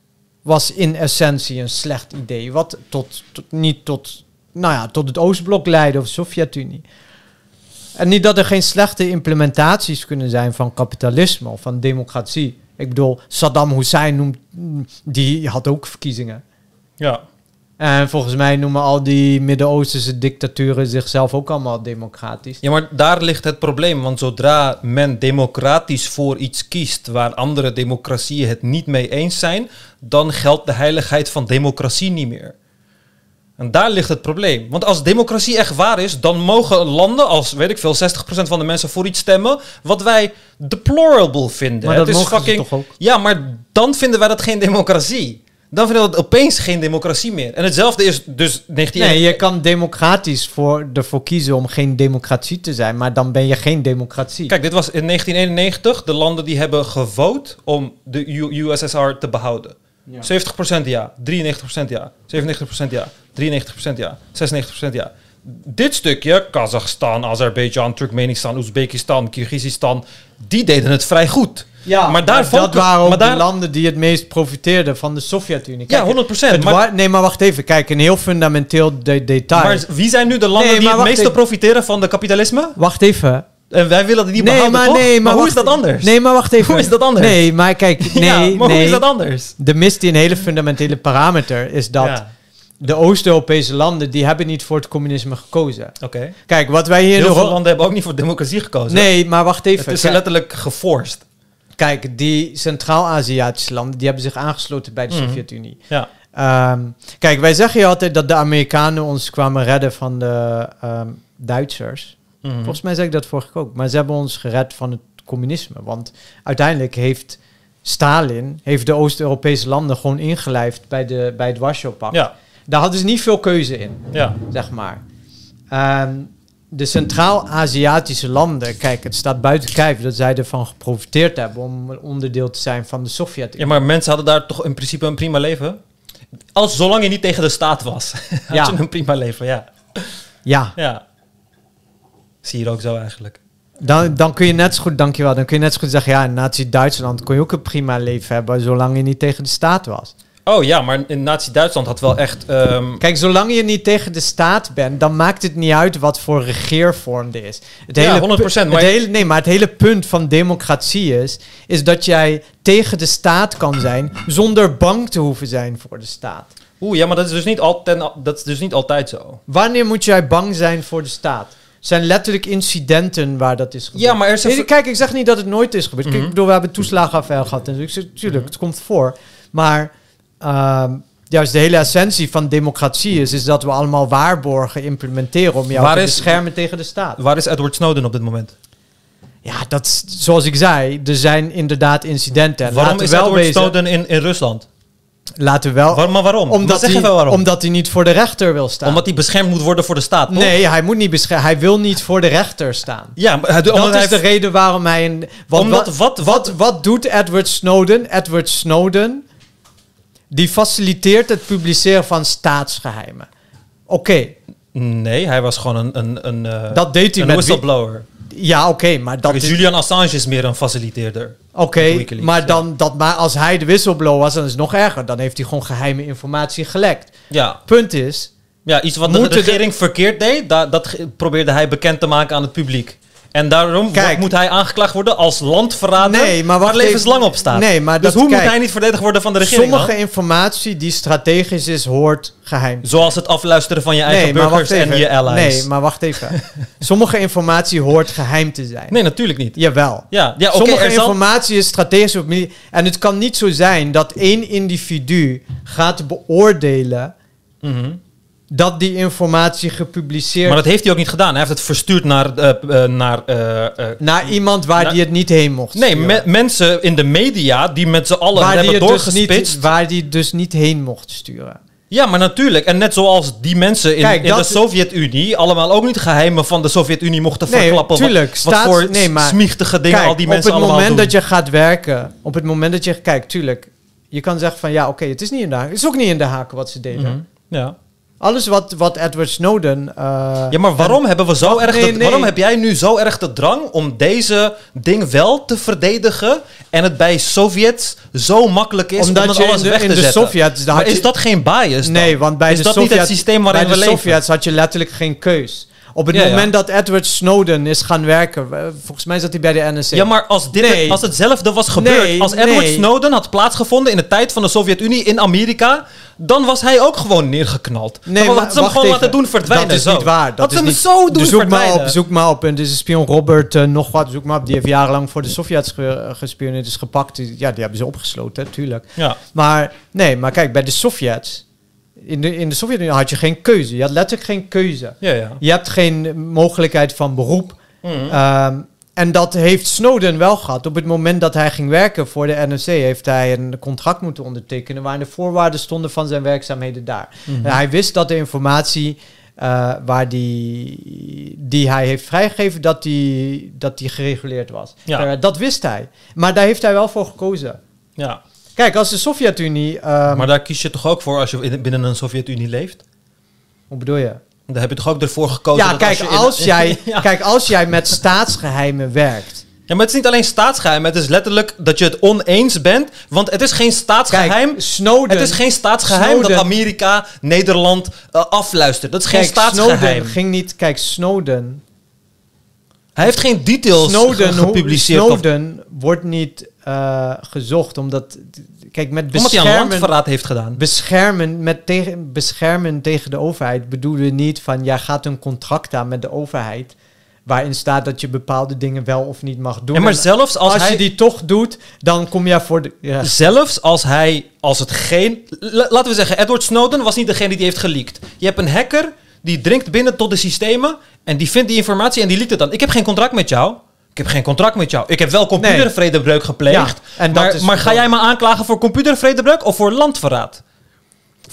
Speaker 2: was in essentie een slecht idee. Wat tot, tot- niet tot, nou ja, tot het Oostblok leidde of Sovjet-Unie. En niet dat er geen slechte implementaties kunnen zijn van kapitalisme of van democratie. Ik bedoel, Saddam Hussein noemt, die had ook verkiezingen.
Speaker 3: Ja.
Speaker 2: En volgens mij noemen al die Midden-Oosterse dictaturen zichzelf ook allemaal democratisch.
Speaker 3: ja, maar daar ligt het probleem. Want zodra men democratisch voor iets kiest waar andere democratieën het niet mee eens zijn, dan geldt de heiligheid van democratie niet meer. En daar ligt het probleem. Want als democratie echt waar is, dan mogen landen als, weet ik veel, 60% van de mensen voor iets stemmen wat wij deplorable vinden.
Speaker 2: Maar
Speaker 3: het
Speaker 2: dat
Speaker 3: is
Speaker 2: mogen ze
Speaker 3: fucking.
Speaker 2: toch ook?
Speaker 3: Ja, maar dan vinden wij dat geen democratie. Dan vinden we dat opeens geen democratie meer. En hetzelfde is dus 19...
Speaker 2: Nee, je kan democratisch voor, ervoor kiezen om geen democratie te zijn, maar dan ben je geen democratie.
Speaker 3: Kijk, dit was in 1991 de landen die hebben gevoot om de USSR te behouden. 70% ja, 93% ja, 97% ja, 93% ja, 96% ja. Dit stukje, Kazachstan, Azerbeidzjan, Turkmenistan, Oezbekistan, Kyrgyzstan, die deden het vrij goed.
Speaker 2: Ja,
Speaker 3: maar daar
Speaker 2: dat
Speaker 3: focu-
Speaker 2: waren ook
Speaker 3: maar daar-
Speaker 2: de landen die het meest profiteerden van de Sovjet-Unie.
Speaker 3: Ja,
Speaker 2: Kijk,
Speaker 3: 100%.
Speaker 2: het
Speaker 3: Maar,
Speaker 2: wa- nee, maar wacht even. Kijk, een heel fundamenteel de- detail.
Speaker 3: maar wie zijn nu de landen
Speaker 2: Nee,
Speaker 3: die
Speaker 2: maar
Speaker 3: het
Speaker 2: even.
Speaker 3: profiteren van de kapitalisme?
Speaker 2: Wacht even.
Speaker 3: En wij willen die niet
Speaker 2: nee,
Speaker 3: behouden,
Speaker 2: maar,
Speaker 3: toch?
Speaker 2: nee, maar,
Speaker 3: hoe
Speaker 2: wacht-
Speaker 3: is dat anders?
Speaker 2: Nee, maar wacht even.
Speaker 3: Hoe is dat anders?
Speaker 2: Nee, maar kijk, nee,
Speaker 3: ja, maar
Speaker 2: nee.
Speaker 3: hoe is dat anders?
Speaker 2: De mist die een hele fundamentele parameter is dat
Speaker 3: Ja,
Speaker 2: de Oost-Europese landen die hebben niet voor het communisme gekozen.
Speaker 3: Oké.
Speaker 2: Kijk, wat wij hier
Speaker 3: Heel veel landen hebben ook niet voor democratie gekozen.
Speaker 2: Nee, maar wacht even.
Speaker 3: Het is
Speaker 2: Kijk-
Speaker 3: letterlijk geforced.
Speaker 2: Kijk, die Centraal-Aziatische landen, die hebben zich aangesloten bij de
Speaker 3: Mhm.
Speaker 2: Sovjet-Unie.
Speaker 3: Ja.
Speaker 2: Ehm, kijk, wij zeggen hier altijd dat de Amerikanen ons kwamen redden van de ehm, Duitsers.
Speaker 3: Mhm.
Speaker 2: Volgens mij zeg ik dat vorige keer ook. Maar ze hebben ons gered van het communisme. Want uiteindelijk heeft Stalin heeft de Oost-Europese landen gewoon ingelijfd bij, de, bij het Warschau-pact.
Speaker 3: Ja,
Speaker 2: Daar hadden ze niet veel keuze in,
Speaker 3: ja.
Speaker 2: zeg maar. Ehm, de Centraal-Aziatische landen, kijk, het staat buiten kijf dat zij ervan geprofiteerd hebben om een onderdeel te zijn van de Sovjet-Unie.
Speaker 3: Ja, maar mensen hadden daar toch in principe een prima leven? Als, zolang je niet tegen de staat was, had
Speaker 2: Ja.
Speaker 3: je een prima leven, ja.
Speaker 2: Ja,
Speaker 3: ja. Zie je ook zo eigenlijk.
Speaker 2: dan, dan kun je net zo goed, dankjewel, dan kun je net zo goed zeggen, ja, in Nazi-Duitsland kon je ook een prima leven hebben, zolang je niet tegen de staat was.
Speaker 3: Oh ja, maar in Nazi-Duitsland had wel echt... ehm,
Speaker 2: Kijk, zolang je niet tegen de staat bent, dan maakt het niet uit wat voor regeervorm er is. Het
Speaker 3: Ja,
Speaker 2: pu-
Speaker 3: 100%, maar-
Speaker 2: Het hele, nee, maar het hele punt van democratie is, is dat jij tegen de staat kan zijn zonder bang te hoeven zijn voor de staat.
Speaker 3: Oeh, ja, maar dat is, dus niet altijd, dat is dus niet altijd zo.
Speaker 2: Wanneer moet jij bang zijn voor de staat? Er zijn letterlijk incidenten waar dat is gebeurd.
Speaker 3: Ja, maar er is
Speaker 2: Nee, Kijk, ik zeg niet dat het nooit is gebeurd. Kijk,
Speaker 3: Mhm.
Speaker 2: ik bedoel, we hebben toeslagenaffaire gehad. En ik zeg, tuurlijk, het komt voor. Maar ehm, juist de hele essentie van democratie is, is dat we allemaal waarborgen implementeren om jou
Speaker 3: Waar
Speaker 2: te
Speaker 3: is-
Speaker 2: beschermen tegen de staat.
Speaker 3: Waar is Edward Snowden op dit moment?
Speaker 2: Ja, dat zoals ik zei, er zijn inderdaad incidenten. En
Speaker 3: waarom is Edward
Speaker 2: wezen,
Speaker 3: Snowden in, in Rusland?
Speaker 2: Laten we wel...
Speaker 3: Maar waarom?
Speaker 2: Omdat, hij,
Speaker 3: waarom.
Speaker 2: omdat hij niet voor de rechter wil staan.
Speaker 3: Omdat hij beschermd moet worden voor de staat, toch?
Speaker 2: nee, hij moet niet beschermen. Hij wil niet voor de rechter staan.
Speaker 3: Ja, maar hij,
Speaker 2: Dat
Speaker 3: omdat
Speaker 2: is
Speaker 3: hij
Speaker 2: de reden waarom hij een. Want
Speaker 3: Omdat
Speaker 2: wat,
Speaker 3: wat-
Speaker 2: wat, wat doet Edward Snowden? Edward Snowden die faciliteert het publiceren van staatsgeheimen. Oké,
Speaker 3: Nee, hij was gewoon een, een, een, eh,
Speaker 2: dat deed hij
Speaker 3: een
Speaker 2: met
Speaker 3: whistleblower.
Speaker 2: Ja, oké, maar dat is
Speaker 3: Julian Assange is meer een faciliteerder.
Speaker 2: oké, maar
Speaker 3: ja.
Speaker 2: dan dat maar als hij de whistleblower was, dan is het nog erger. Dan heeft hij gewoon geheime informatie gelekt.
Speaker 3: Ja,
Speaker 2: Punt is,
Speaker 3: ja iets wat de regering verkeerd deed, da- dat probeerde hij bekend te maken aan het publiek. En daarom
Speaker 2: Kijk.
Speaker 3: moet hij aangeklaagd worden als landverrader
Speaker 2: Nee, maar
Speaker 3: waar levenslang
Speaker 2: even.
Speaker 3: op staat.
Speaker 2: Nee, maar
Speaker 3: dus
Speaker 2: dat-
Speaker 3: hoe
Speaker 2: kijk,
Speaker 3: moet hij niet verdedigd worden van de regering
Speaker 2: sommige
Speaker 3: dan?
Speaker 2: informatie die strategisch is, hoort geheim.
Speaker 3: Zoals het afluisteren van je eigen
Speaker 2: Nee,
Speaker 3: burgers en je allies.
Speaker 2: Nee, maar wacht even. sommige informatie hoort geheim te zijn.
Speaker 3: Nee, natuurlijk niet.
Speaker 2: Jawel.
Speaker 3: Ja, ja oké,
Speaker 2: Sommige
Speaker 3: zal-
Speaker 2: informatie is strategisch op En het kan niet zo zijn dat één individu gaat beoordelen
Speaker 3: Mhm.
Speaker 2: Dat die informatie gepubliceerd
Speaker 3: Maar dat heeft hij ook niet gedaan. Hij heeft het verstuurd naar... eh, eh, naar eh,
Speaker 2: naar iemand waar die het niet heen mocht.
Speaker 3: nee, me- mensen in de media die met z'n allen
Speaker 2: waar
Speaker 3: hebben
Speaker 2: het dus
Speaker 3: doorgespitst.
Speaker 2: niet, waar die het dus niet heen mocht sturen.
Speaker 3: Ja, maar natuurlijk. En net zoals die mensen in,
Speaker 2: Kijk,
Speaker 3: in de Sovjet-Unie allemaal ook niet geheimen van de Sovjet-Unie mochten
Speaker 2: Nee,
Speaker 3: verklappen. wat-
Speaker 2: tuurlijk,
Speaker 3: Wat,
Speaker 2: staat-
Speaker 3: voor
Speaker 2: nee, maar-
Speaker 3: smichtige dingen
Speaker 2: Kijk,
Speaker 3: al die
Speaker 2: op
Speaker 3: mensen
Speaker 2: het
Speaker 3: allemaal
Speaker 2: moment
Speaker 3: doen.
Speaker 2: dat je gaat werken, op het moment dat je... Kijk, tuurlijk, je kan zeggen van ja, oké, het is niet in de haak. Het is ook niet in de haken wat ze deden.
Speaker 3: Mhm. ja.
Speaker 2: Alles wat, wat Edward Snowden... eh,
Speaker 3: ja, maar waarom hebben we zo erg...
Speaker 2: nee,
Speaker 3: de-
Speaker 2: nee.
Speaker 3: Waarom heb jij nu zo erg de drang om deze ding wel te verdedigen en het bij Sovjets zo makkelijk is
Speaker 2: Omdat
Speaker 3: om
Speaker 2: je
Speaker 3: alles
Speaker 2: in de,
Speaker 3: weg
Speaker 2: in
Speaker 3: te
Speaker 2: de
Speaker 3: zetten?
Speaker 2: Sovjets...
Speaker 3: Maar
Speaker 2: had
Speaker 3: is
Speaker 2: je-
Speaker 3: dat geen bias dan?
Speaker 2: Nee, want bij
Speaker 3: is
Speaker 2: de
Speaker 3: dat
Speaker 2: Sovjet,
Speaker 3: niet het systeem waarin
Speaker 2: bij
Speaker 3: we
Speaker 2: de
Speaker 3: leven?
Speaker 2: Sovjets had je letterlijk geen keus. Op het
Speaker 3: Ja,
Speaker 2: moment dat Edward Snowden is gaan werken, eh, volgens mij zat hij bij de NSA.
Speaker 3: Ja, maar als, dit
Speaker 2: Nee.
Speaker 3: als hetzelfde was gebeurd,
Speaker 2: Nee,
Speaker 3: als Edward
Speaker 2: nee.
Speaker 3: Snowden had plaatsgevonden in de tijd van de Sovjet-Unie in Amerika, dan was hij ook gewoon neergeknald.
Speaker 2: Nee,
Speaker 3: dan
Speaker 2: maar
Speaker 3: hadden ze hem gewoon
Speaker 2: even.
Speaker 3: laten doen verdwijnen.
Speaker 2: Dat is
Speaker 3: zo.
Speaker 2: niet waar. Dat is
Speaker 3: ze
Speaker 2: niet...
Speaker 3: hem zo doen
Speaker 2: Dus zoek maar op, zoek maar op. En deze spion Robert eh, nog wat, zoek maar op. Die heeft jarenlang voor de Sovjets ge, gespioneerd, is gepakt. Ja, die hebben ze opgesloten, tuurlijk.
Speaker 3: Ja.
Speaker 2: Maar nee, maar kijk, bij de Sovjets, in de, in de Sovjet-Unie had je geen keuze. Je had letterlijk geen keuze.
Speaker 3: Ja, ja.
Speaker 2: Je hebt geen mogelijkheid van beroep.
Speaker 3: Mhm.
Speaker 2: Ehm, en dat heeft Snowden wel gehad. Op het moment dat hij ging werken voor de NSC, heeft hij een contract moeten ondertekenen waarin de voorwaarden stonden van zijn werkzaamheden daar.
Speaker 3: Mhm.
Speaker 2: En hij wist dat de informatie eh, waar die, die hij heeft vrijgegeven, dat die, dat die gereguleerd was.
Speaker 3: Ja.
Speaker 2: Eh, dat wist hij. Maar daar heeft hij wel voor gekozen.
Speaker 3: ja.
Speaker 2: Kijk, als de Sovjet-Unie... ehm,
Speaker 3: Maar daar kies je toch ook voor als je in- binnen een Sovjet-Unie leeft?
Speaker 2: Hoe bedoel je?
Speaker 3: Daar heb je toch ook ervoor gekozen
Speaker 2: Ja,
Speaker 3: dat
Speaker 2: kijk
Speaker 3: je in-
Speaker 2: als, jij,
Speaker 3: ja.
Speaker 2: kijk, als jij met staatsgeheimen werkt...
Speaker 3: Ja, maar het is niet alleen staatsgeheim. Het is letterlijk dat je het oneens bent. Want het is geen staatsgeheim.
Speaker 2: Kijk, Snowden...
Speaker 3: het is geen staatsgeheim
Speaker 2: Snowden-
Speaker 3: dat Amerika Nederland eh, afluistert. Dat is geen staatsgeheim.
Speaker 2: Snowden ging niet... Kijk, Snowden...
Speaker 3: Hij heeft geen details
Speaker 2: Snowden,
Speaker 3: gepubliceerd. of-
Speaker 2: Snowden wordt niet eh, gezocht omdat... Kijk, met
Speaker 3: omdat hij een
Speaker 2: beschermen...
Speaker 3: landverraad heeft gedaan.
Speaker 2: Beschermen, met tegen, beschermen tegen de overheid bedoelen we niet van... jij gaat een contract aan met de overheid... waarin staat dat je bepaalde dingen wel of niet mag doen.
Speaker 3: Ja, maar
Speaker 2: En
Speaker 3: zelfs als,
Speaker 2: als
Speaker 3: hij...
Speaker 2: je die toch doet, dan kom je voor de... Ja.
Speaker 3: Zelfs als hij, als het geen... la- laten we zeggen, Edward Snowden was niet degene die die heeft geleakt. Je hebt een hacker, die dringt binnen tot de systemen... en die vindt die informatie en die leakt het dan. Ik heb geen contract met jou. Ik heb geen contract met jou. Ik heb wel computervredebreuk gepleegd.
Speaker 2: Ja, en dat
Speaker 3: maar,
Speaker 2: is
Speaker 3: maar ga jij me aanklagen voor computervredebreuk of voor landverraad?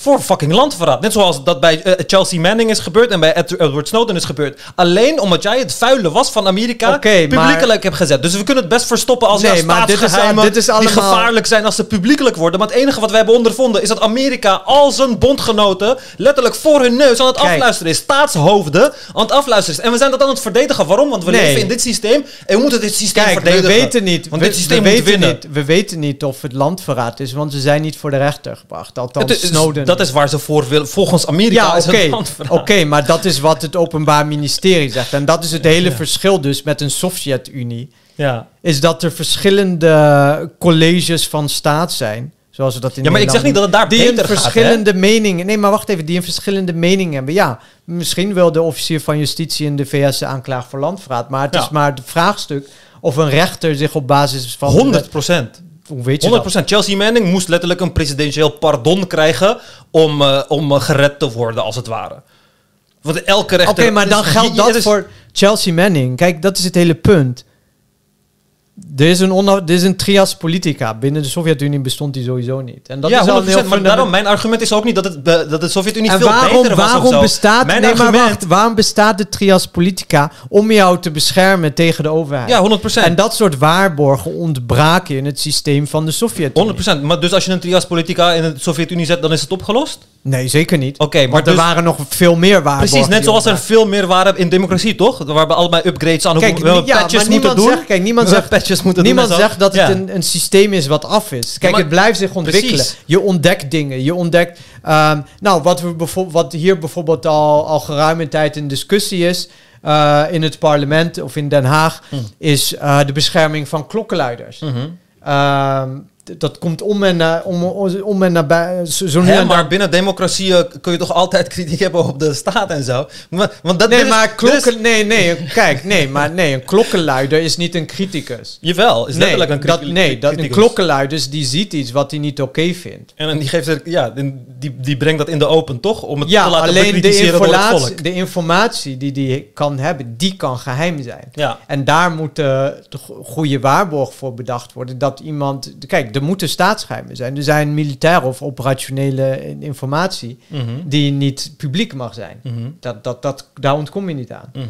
Speaker 3: Voor fucking landverraad. Net zoals dat bij eh, Chelsea Manning is gebeurd en bij Ed- Edward Snowden is gebeurd. Alleen omdat jij het vuile was van Amerika publiekelijk
Speaker 2: maar-
Speaker 3: hebt gezet. Dus we kunnen het best verstoppen als
Speaker 2: Nee,
Speaker 3: er
Speaker 2: maar dit is
Speaker 3: staatsgeheimen
Speaker 2: dit is
Speaker 3: die
Speaker 2: allemaal-
Speaker 3: gevaarlijk zijn als ze publiekelijk worden. Maar het enige wat we hebben ondervonden is dat Amerika al zijn bondgenoten letterlijk voor hun neus aan het
Speaker 2: Kijk.
Speaker 3: afluisteren is. Staatshoofden aan het afluisteren is. En we zijn dat aan het verdedigen. Waarom? Want we
Speaker 2: Nee.
Speaker 3: leven in dit systeem en we moeten dit systeem
Speaker 2: Kijk, we
Speaker 3: verdedigen.
Speaker 2: weten niet,
Speaker 3: Want
Speaker 2: we,
Speaker 3: dit systeem
Speaker 2: we
Speaker 3: moet
Speaker 2: weten
Speaker 3: winnen.
Speaker 2: niet, we weten niet of het landverraad is, want ze zijn niet voor de rechter gebracht. Althans,
Speaker 3: is-
Speaker 2: Snowden.
Speaker 3: Dat is waar ze voor willen. Volgens Amerika
Speaker 2: ja,
Speaker 3: is
Speaker 2: oké,
Speaker 3: het landverraad.
Speaker 2: oké, maar dat is wat het Openbaar Ministerie zegt. En dat is het hele
Speaker 3: Ja.
Speaker 2: verschil dus met een Sovjet-Unie.
Speaker 3: Ja.
Speaker 2: Is dat er verschillende colleges van staat zijn. Zoals we dat in
Speaker 3: ja, maar ik zeg niet dat het daar
Speaker 2: die
Speaker 3: beter gaat. hè?
Speaker 2: verschillende meningen. Nee, maar wacht even, die een verschillende meningen hebben. Ja, misschien wil de officier van justitie in de VS aanklagen voor landverraad. Maar het
Speaker 3: Ja.
Speaker 2: is maar het vraagstuk of een rechter zich op basis van.
Speaker 3: 100 procent.
Speaker 2: Hoe weet je
Speaker 3: 100
Speaker 2: dat?
Speaker 3: Chelsea Manning moest letterlijk een presidentieel pardon krijgen om, eh, om eh, gered te worden, als het ware. Want elke
Speaker 2: Oké,
Speaker 3: rechter...
Speaker 2: maar dan geldt dat voor Chelsea Manning. Kijk, dat is het hele punt. Er is een, er is een trias politica. Binnen de Sovjet-Unie bestond die sowieso niet. En dat
Speaker 3: ja,
Speaker 2: is al
Speaker 3: 100%.
Speaker 2: een heel
Speaker 3: maar daarom, mijn argument is ook niet dat, het, dat de Sovjet-Unie veel
Speaker 2: waarom,
Speaker 3: beter was of
Speaker 2: waarom bestaat,
Speaker 3: Mijn
Speaker 2: nee, maar wacht, waarom bestaat de trias politica om jou te beschermen tegen de overheid?
Speaker 3: Ja, 100%.
Speaker 2: En dat soort waarborgen ontbraken in het systeem van de Sovjet-Unie.
Speaker 3: 100%. Maar dus als je een trias politica in de Sovjet-Unie zet, dan is het opgelost?
Speaker 2: Nee, zeker niet.
Speaker 3: Oké, maar
Speaker 2: er
Speaker 3: dus-
Speaker 2: waren nog veel meer waarborgen.
Speaker 3: Precies, net zoals er veel meer waren in democratie, toch? Waar we allebei upgrades aan
Speaker 2: Kijk,
Speaker 3: hebben
Speaker 2: ja,
Speaker 3: patches
Speaker 2: maar
Speaker 3: moeten
Speaker 2: niemand
Speaker 3: doen.
Speaker 2: zegt, kijk, niemand zegt,
Speaker 3: patches moeten
Speaker 2: niemand
Speaker 3: doen
Speaker 2: zegt dat
Speaker 3: Ja.
Speaker 2: het een, een systeem is wat af is. Kijk,
Speaker 3: maar-
Speaker 2: het blijft zich ontwikkelen.
Speaker 3: Precies.
Speaker 2: Je ontdekt dingen. Je ontdekt, ehm, nou, wat, we bijvoorbeeld, wat hier bijvoorbeeld al, al geruime tijd in discussie is eh, in het parlement of in Den Haag,
Speaker 3: Hm.
Speaker 2: is eh, de bescherming van klokkenluiders.
Speaker 3: Mhm.
Speaker 2: Ehm, dat komt om en, na- om, om en nabij. Zo,
Speaker 3: Hè, maar binnen democratie eh, kun je toch altijd kritiek hebben op de staat en zo. Maar, want dat
Speaker 2: Nee, maar
Speaker 3: dit
Speaker 2: klokken. Nee, nee, kijk, nee, maar nee, een klokkenluider is niet een criticus.
Speaker 3: jawel, is letterlijk een
Speaker 2: dat,
Speaker 3: kriti-
Speaker 2: nee, dat een
Speaker 3: criticus.
Speaker 2: klokkenluider die ziet iets wat hij niet oké vindt.
Speaker 3: En die, geeft er, ja, die, die, die brengt dat in de open, toch? Om het
Speaker 2: Ja,
Speaker 3: te laten
Speaker 2: alleen de informatie,
Speaker 3: volk.
Speaker 2: de informatie die hij kan hebben, die kan geheim zijn.
Speaker 3: Ja.
Speaker 2: En daar moet eh, de go- goede waarborg voor bedacht worden. Dat iemand. Kijk, er moeten staatsgeheimen zijn. Er zijn militaire of operationele in- informatie
Speaker 3: Mhm.
Speaker 2: die niet publiek mag zijn.
Speaker 3: Mhm.
Speaker 2: Dat, dat, dat, daar ontkom je niet aan.
Speaker 3: Mhm.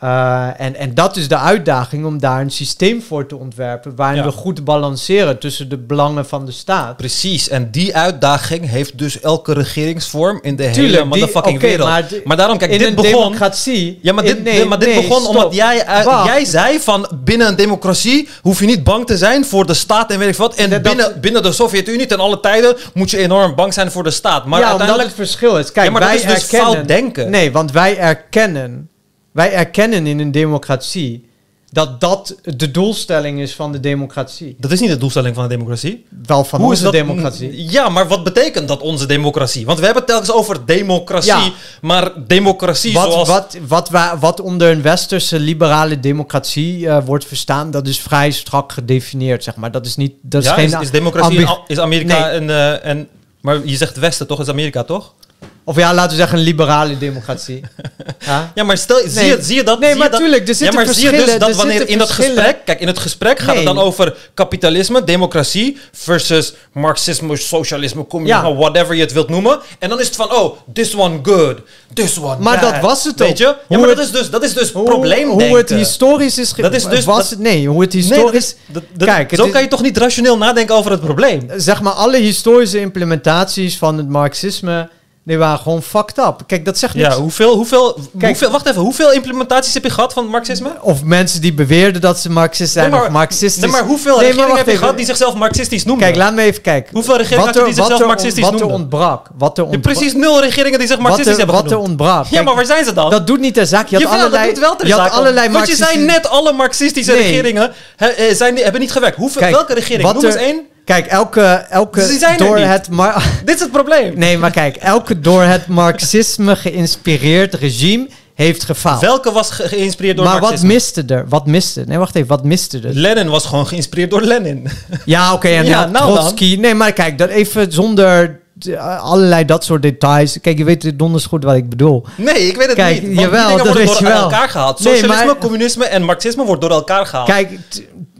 Speaker 2: Eh, en, en dat is de uitdaging om daar een systeem voor te ontwerpen. waarin
Speaker 3: Ja.
Speaker 2: we goed balanceren tussen de belangen van de staat.
Speaker 3: Precies, en die uitdaging heeft dus elke regeringsvorm in de hele
Speaker 2: Tuurlijk,
Speaker 3: motherfucking
Speaker 2: oké,
Speaker 3: wereld.
Speaker 2: maar
Speaker 3: Maar, daarom, kijk,
Speaker 2: in
Speaker 3: dit
Speaker 2: een
Speaker 3: begon...
Speaker 2: democratie.
Speaker 3: Ja, maar dit,
Speaker 2: in- nee,
Speaker 3: maar dit
Speaker 2: nee,
Speaker 3: begon
Speaker 2: stop.
Speaker 3: omdat jij, eh, jij zei van binnen een democratie hoef je niet bang te zijn voor de staat en weet ik wat. En
Speaker 2: Dat-
Speaker 3: binnen, binnen de Sovjet-Unie ten alle tijden moet je enorm bang zijn voor de staat. Maar
Speaker 2: ja,
Speaker 3: uiteindelijk...
Speaker 2: het verschil is. Kijk,
Speaker 3: Ja, maar dat
Speaker 2: wij
Speaker 3: is dus
Speaker 2: erkennen,
Speaker 3: fout denken.
Speaker 2: Nee, want wij erkennen Wij erkennen in een democratie dat dat de doelstelling is van de democratie.
Speaker 3: Dat is niet de doelstelling van de democratie.
Speaker 2: Wel van
Speaker 3: Hoe is
Speaker 2: onze
Speaker 3: dat?
Speaker 2: democratie.
Speaker 3: Ja, maar wat betekent dat onze democratie? Want we hebben het telkens over democratie,
Speaker 2: Ja.
Speaker 3: maar democratie
Speaker 2: Wat,
Speaker 3: zoals...
Speaker 2: wat, wat, wa- wat onder een westerse liberale democratie eh, wordt verstaan, dat is vrij strak gedefinieerd, zeg maar. Dat is niet... Dat is
Speaker 3: ja,
Speaker 2: geen
Speaker 3: is, is democratie is Amerika
Speaker 2: Nee.
Speaker 3: eh, en... Maar je zegt Westen, toch? Is Amerika, toch?
Speaker 2: Of ja, laten we zeggen een liberale democratie. ja?
Speaker 3: Ja, maar stel, zie, je, zie je dat?
Speaker 2: Nee, maar tuurlijk, er
Speaker 3: Ja,
Speaker 2: zitten
Speaker 3: maar zie je dus dat
Speaker 2: er
Speaker 3: wanneer in dat gesprek... Kijk, in het gesprek gaat het dan over kapitalisme, democratie... versus marxisme, socialisme, communisme,
Speaker 2: Ja.
Speaker 3: whatever je het wilt noemen. En dan is het van, oh, this one good, this one
Speaker 2: Maar
Speaker 3: bad.
Speaker 2: dat was het
Speaker 3: Weet
Speaker 2: ook.
Speaker 3: je? Ja, maar dat is dus, dat is dus
Speaker 2: Hoe-
Speaker 3: probleemdenken.
Speaker 2: Hoe het historisch is...
Speaker 3: Dat is dus-
Speaker 2: was
Speaker 3: dat-
Speaker 2: nee, hoe het historisch...
Speaker 3: is, dat, dat-
Speaker 2: Kijk,
Speaker 3: zo
Speaker 2: is-
Speaker 3: kan je toch niet rationeel nadenken over het probleem?
Speaker 2: zeg maar, alle historische implementaties van het marxisme, die waren gewoon fucked up. Kijk, dat zegt niks.
Speaker 3: Ja, hoeveel, hoeveel,
Speaker 2: Kijk.
Speaker 3: hoeveel, wacht even, hoeveel implementaties heb je gehad van het marxisme?
Speaker 2: Of mensen die beweerden dat ze marxist zijn
Speaker 3: Nee, maar-
Speaker 2: of marxistisch.
Speaker 3: Nee, maar hoeveel
Speaker 2: Nee,
Speaker 3: regeringen heb je gehad die zichzelf marxistisch noemen?
Speaker 2: Kijk, laat me even kijken.
Speaker 3: Hoeveel regeringen had je die zichzelf marxistisch
Speaker 2: wat er ontbrak. Wat er ontbrak.
Speaker 3: precies nul regeringen die zich marxistisch hebben
Speaker 2: wat er
Speaker 3: genoemd.
Speaker 2: ontbrak.
Speaker 3: Ja, maar waar zijn ze dan?
Speaker 2: dat doet niet ter zaak. Je had
Speaker 3: Jawel,
Speaker 2: allerlei,
Speaker 3: dat doet wel ter
Speaker 2: je had
Speaker 3: zake.
Speaker 2: allerlei
Speaker 3: Want je zei net, alle marxistische
Speaker 2: Nee.
Speaker 3: regeringen eh, zijn, hebben niet gewerkt. Hoeveel,
Speaker 2: Kijk,
Speaker 3: welke regering?
Speaker 2: wat
Speaker 3: Noem eens één.
Speaker 2: Kijk, elke, elke
Speaker 3: Dus
Speaker 2: door
Speaker 3: niet.
Speaker 2: het... Mar
Speaker 3: Dit is het probleem.
Speaker 2: nee, maar kijk, elke door het marxisme geïnspireerd regime heeft gefaald.
Speaker 3: Welke was ge- geïnspireerd door
Speaker 2: maar wat
Speaker 3: marxisme?
Speaker 2: miste er? Wat miste? Nee, wacht even. Wat miste er?
Speaker 3: Lenin was gewoon geïnspireerd door Lenin.
Speaker 2: Ja, oké. en
Speaker 3: Ja, nou dan.
Speaker 2: Trotsky. Nee, maar kijk, dat even zonder eh, allerlei dat soort details. Kijk, je weet donders goed wat ik bedoel.
Speaker 3: Nee, ik weet het
Speaker 2: Kijk,
Speaker 3: niet. Want
Speaker 2: jawel,
Speaker 3: die dingen
Speaker 2: dat
Speaker 3: worden
Speaker 2: weet
Speaker 3: door
Speaker 2: je wel.
Speaker 3: elkaar gehaald.
Speaker 2: Nee,
Speaker 3: Socialisme,
Speaker 2: maar-
Speaker 3: communisme en marxisme wordt door elkaar gehaald.
Speaker 2: Kijk,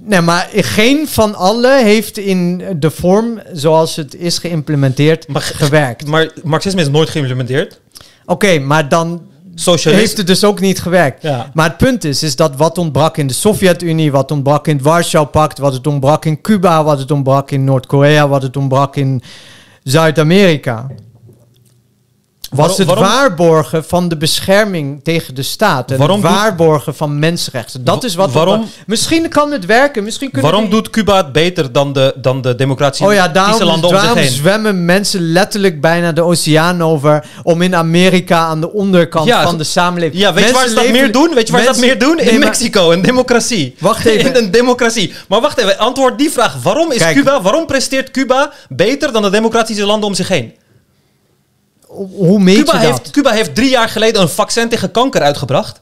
Speaker 2: nee, maar geen van alle heeft in de vorm zoals het is geïmplementeerd
Speaker 3: Maar-
Speaker 2: gewerkt.
Speaker 3: Maar marxisme is nooit geïmplementeerd.
Speaker 2: Oké, maar dan
Speaker 3: Socialisme...
Speaker 2: heeft het dus ook niet gewerkt.
Speaker 3: Ja.
Speaker 2: Maar het punt is, is dat wat ontbrak in de Sovjet-Unie, wat ontbrak in het Warschau-pact, wat het ontbrak in Cuba, wat het ontbrak in Noord-Korea, wat het ontbrak in Zuid-Amerika. Was het
Speaker 3: waarom-
Speaker 2: waarborgen van de bescherming tegen de staat. En
Speaker 3: Waarom
Speaker 2: het waarborgen van mensenrechten. Dat is wat...
Speaker 3: waarom-
Speaker 2: misschien kan het werken. Misschien kunnen
Speaker 3: Waarom
Speaker 2: die-
Speaker 3: doet Cuba het beter dan de, dan de democratische
Speaker 2: Oh ja, daarom,
Speaker 3: landen om zich heen?
Speaker 2: zwemmen mensen letterlijk bijna de oceaan over... om in Amerika aan de onderkant
Speaker 3: Ja,
Speaker 2: van de samenleving...
Speaker 3: Ja, weet je waar ze dat
Speaker 2: Mensen
Speaker 3: meer doen? Weet je waar ze dat
Speaker 2: mensen-
Speaker 3: meer doen? In
Speaker 2: Nee,
Speaker 3: Mexico, een democratie.
Speaker 2: Wacht even.
Speaker 3: In een democratie. Maar wacht even, antwoord die vraag. Waarom is
Speaker 2: Kijk.
Speaker 3: Cuba, waarom presteert Cuba beter dan de democratische landen om zich heen?
Speaker 2: Hoe meet
Speaker 3: Cuba
Speaker 2: je dat?
Speaker 3: heeft, Cuba heeft drie jaar geleden een vaccin tegen kanker uitgebracht.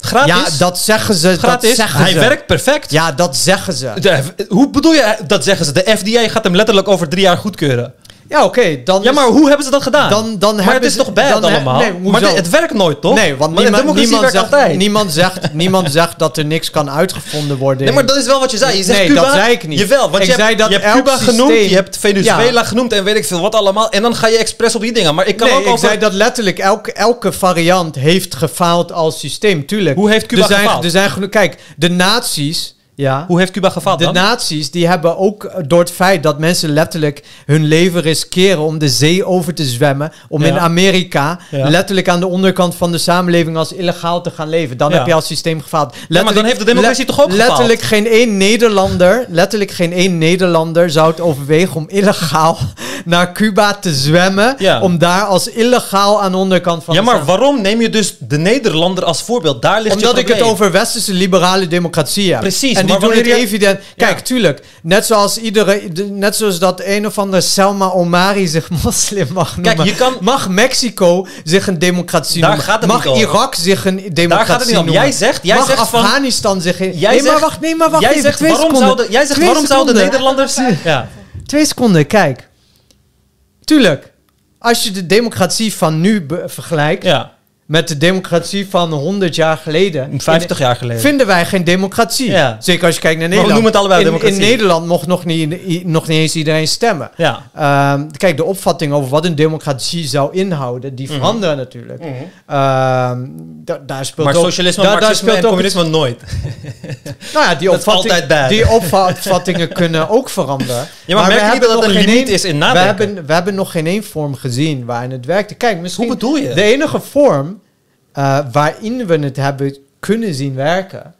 Speaker 3: Gratis.
Speaker 2: Ja, dat zeggen ze.
Speaker 3: Gratis.
Speaker 2: Dat zeggen
Speaker 3: Hij
Speaker 2: ze.
Speaker 3: werkt perfect.
Speaker 2: Ja, dat zeggen ze.
Speaker 3: De- hoe bedoel je dat zeggen ze? De FDA gaat hem letterlijk over drie jaar goedkeuren.
Speaker 2: Ja, oké. dan
Speaker 3: Ja, maar hoe hebben ze dat gedaan?
Speaker 2: Dan- dan
Speaker 3: maar
Speaker 2: hebben
Speaker 3: het is
Speaker 2: ze-
Speaker 3: toch bad
Speaker 2: he-
Speaker 3: allemaal?
Speaker 2: nee,
Speaker 3: maar het werkt nooit, toch?
Speaker 2: Nee, want niemand, niemand,
Speaker 3: werkt
Speaker 2: zegt,
Speaker 3: altijd.
Speaker 2: niemand, zegt, niemand zegt dat er niks kan uitgevonden worden.
Speaker 3: Nee, maar dat is wel wat je zei. Je zegt
Speaker 2: Nee,
Speaker 3: Cuba,
Speaker 2: dat zei ik niet.
Speaker 3: Jawel, want
Speaker 2: Ik
Speaker 3: je
Speaker 2: zei
Speaker 3: hebt,
Speaker 2: dat
Speaker 3: je hebt
Speaker 2: elk
Speaker 3: Cuba
Speaker 2: systeem-
Speaker 3: genoemd, je hebt Venezuela
Speaker 2: Ja.
Speaker 3: genoemd en weet ik veel wat allemaal. En dan ga je expres op die dingen. Maar ik kan
Speaker 2: nee,
Speaker 3: ook
Speaker 2: ik
Speaker 3: over...
Speaker 2: zei dat letterlijk elke, elke variant heeft gefaald als systeem, tuurlijk.
Speaker 3: Hoe heeft Cuba
Speaker 2: er zijn,
Speaker 3: gefaald?
Speaker 2: Er zijn kijk, de nazi's, ja,
Speaker 3: Hoe heeft Cuba gefaald
Speaker 2: de
Speaker 3: dan?
Speaker 2: nazi's die hebben ook eh, door het feit dat mensen letterlijk hun leven riskeren om de zee over te zwemmen, om
Speaker 3: Ja.
Speaker 2: in Amerika
Speaker 3: Ja.
Speaker 2: letterlijk aan de onderkant van de samenleving als illegaal te gaan leven. Dan heb je als systeem gefaald.
Speaker 3: maar dan heeft de democratie toch ook gefaald?
Speaker 2: Letterlijk geen één Nederlander, letterlijk geen één Nederlander zou het overwegen om illegaal naar Cuba te zwemmen, om daar als illegaal aan de onderkant van
Speaker 3: Ja, maar waarom neem je dus de Nederlander als voorbeeld? Daar ligt
Speaker 2: omdat
Speaker 3: je
Speaker 2: ik het
Speaker 3: probleem.
Speaker 2: over westerse liberale democratie heb.
Speaker 3: Precies,
Speaker 2: En die
Speaker 3: maar
Speaker 2: doen het
Speaker 3: je-
Speaker 2: evident. Kijk,
Speaker 3: Ja.
Speaker 2: tuurlijk. Net zoals iedere, de- net zoals dat een of andere Selma Omari zich moslim mag noemen.
Speaker 3: Kijk, je kan-
Speaker 2: Mag Mexico zich een democratie
Speaker 3: Daar
Speaker 2: noemen?
Speaker 3: gaat het
Speaker 2: mag
Speaker 3: niet om.
Speaker 2: Irak zich een democratie
Speaker 3: Daar gaat het niet om.
Speaker 2: noemen?
Speaker 3: Jij zegt, jij
Speaker 2: mag
Speaker 3: zegt van...
Speaker 2: Afghanistan zich een...
Speaker 3: Jij
Speaker 2: nee, maar
Speaker 3: zegt-
Speaker 2: wacht, nee, maar wacht
Speaker 3: jij
Speaker 2: even.
Speaker 3: zegt, waarom
Speaker 2: seconden.
Speaker 3: zouden, jij zegt, waarom zouden
Speaker 2: seconden.
Speaker 3: Nederlanders... Ja.
Speaker 2: Twee seconden, kijk. Tuurlijk. Als je de democratie van nu vergelijkt
Speaker 3: ja,
Speaker 2: met de democratie van 100 jaar geleden.
Speaker 3: 50 jaar geleden.
Speaker 2: Vinden wij geen democratie.
Speaker 3: Ja.
Speaker 2: Zeker als je kijkt naar
Speaker 3: Maar we
Speaker 2: Nederland.
Speaker 3: noemen het allebei
Speaker 2: in,
Speaker 3: democratie.
Speaker 2: In Nederland mocht nog niet, nog niet eens iedereen stemmen.
Speaker 3: Ja.
Speaker 2: Ehm, kijk, de opvatting over wat een democratie zou inhouden, die veranderen natuurlijk. Ehm, da- daar speelt
Speaker 3: Mhm. Maar
Speaker 2: ook,
Speaker 3: socialisme,
Speaker 2: daar- speelt
Speaker 3: en
Speaker 2: ook
Speaker 3: communisme nooit.
Speaker 2: Nou ja, die, opvatting, die opvattingen kunnen ook veranderen.
Speaker 3: Ja, maar, merk niet
Speaker 2: hebben
Speaker 3: dat een
Speaker 2: geen
Speaker 3: limiet is in
Speaker 2: We
Speaker 3: nadenken?
Speaker 2: hebben, we hebben nog geen één vorm gezien waarin het werkte. Kijk, misschien
Speaker 3: Hoe bedoel je?
Speaker 2: de enige vorm eh, waarin we het hebben kunnen zien werken,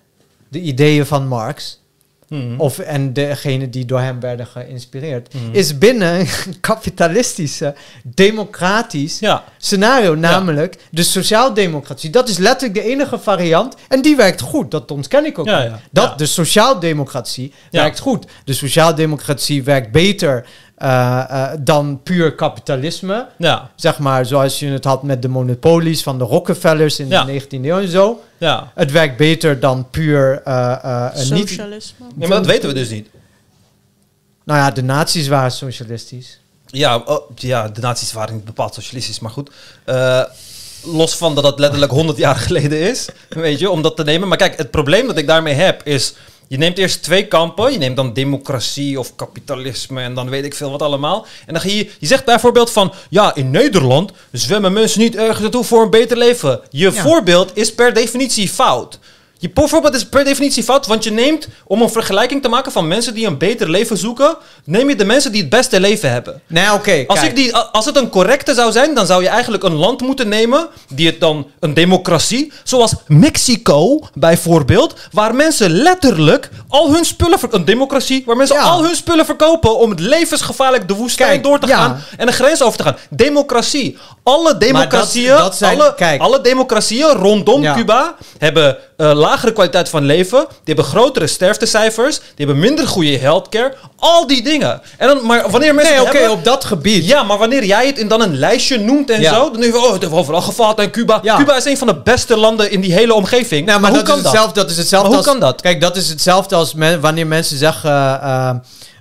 Speaker 2: de ideeën van Marx,
Speaker 3: Mhm.
Speaker 2: of, en degene die door hem werden geïnspireerd,
Speaker 3: Mhm.
Speaker 2: is binnen een kapitalistische, democratisch
Speaker 3: Ja.
Speaker 2: scenario, namelijk de sociaaldemocratie. Dat is letterlijk de enige variant en die werkt goed. Dat ontken ik ook.
Speaker 3: Ja.
Speaker 2: Dat de sociaaldemocratie werkt goed. De sociaaldemocratie werkt beter eh, eh, dan puur kapitalisme.
Speaker 3: Ja.
Speaker 2: Zeg maar zoals je het had met de monopolies van de Rockefellers in
Speaker 3: Ja.
Speaker 2: de 19e eeuw en zo.
Speaker 3: Ja.
Speaker 2: Het werkt beter dan puur eh, eh, een niet.
Speaker 1: Socialisme.
Speaker 3: ja, maar dat weten we dus niet.
Speaker 2: Nou ja, de nazi's waren socialistisch.
Speaker 3: Ja, oh, ja, de nazi's waren niet bepaald socialistisch, maar goed. Eh, los van dat het letterlijk 100 jaar geleden is, weet je, om dat te nemen. Maar kijk, het probleem dat ik daarmee heb is... Je neemt eerst twee kampen. Je neemt dan democratie of kapitalisme en dan weet ik veel wat allemaal. En dan ga je... Je zegt bijvoorbeeld van... Ja, in Nederland zwemmen mensen niet ergens naartoe voor een beter leven. Je
Speaker 2: Ja.
Speaker 3: voorbeeld is per definitie fout. Je voorbeeld is per definitie fout, want je neemt, om een vergelijking te maken van mensen die een beter leven zoeken, neem je de mensen die het beste leven hebben.
Speaker 2: Nee, oké.
Speaker 3: Als, ik die, als het een correcte zou zijn, dan zou je eigenlijk een land moeten nemen die het dan een democratie, zoals Mexico bijvoorbeeld, waar mensen letterlijk al hun spullen een democratie waar mensen
Speaker 2: Ja.
Speaker 3: al hun spullen verkopen om het levensgevaarlijk de woestijn
Speaker 2: Kijk,
Speaker 3: door te
Speaker 2: ja.
Speaker 3: gaan en de grens over te gaan. Democratie. Alle democratieën,
Speaker 2: dat zijn-
Speaker 3: alle,
Speaker 2: kijk.
Speaker 3: alle democratieën rondom
Speaker 2: Ja.
Speaker 3: Cuba hebben eh, lagere kwaliteit van leven, die hebben grotere sterftecijfers, die hebben minder goede healthcare, al die dingen. En dan, maar wanneer mensen
Speaker 2: Nee, oké, op dat gebied.
Speaker 3: ja, maar wanneer jij het in dan een lijstje noemt en
Speaker 2: Ja.
Speaker 3: zo, dan denk je, oh, het heeft overal gefaald en Cuba.
Speaker 2: Ja.
Speaker 3: Cuba is een van de beste landen in die hele omgeving.
Speaker 2: Nou, maar,
Speaker 3: hoe
Speaker 2: dat,
Speaker 3: kan
Speaker 2: is
Speaker 3: dat?
Speaker 2: hetzelfde, dat is hetzelfde
Speaker 3: Maar hoe
Speaker 2: als,
Speaker 3: kan dat?
Speaker 2: Kijk, dat is hetzelfde als men- wanneer mensen zeggen... eh, eh,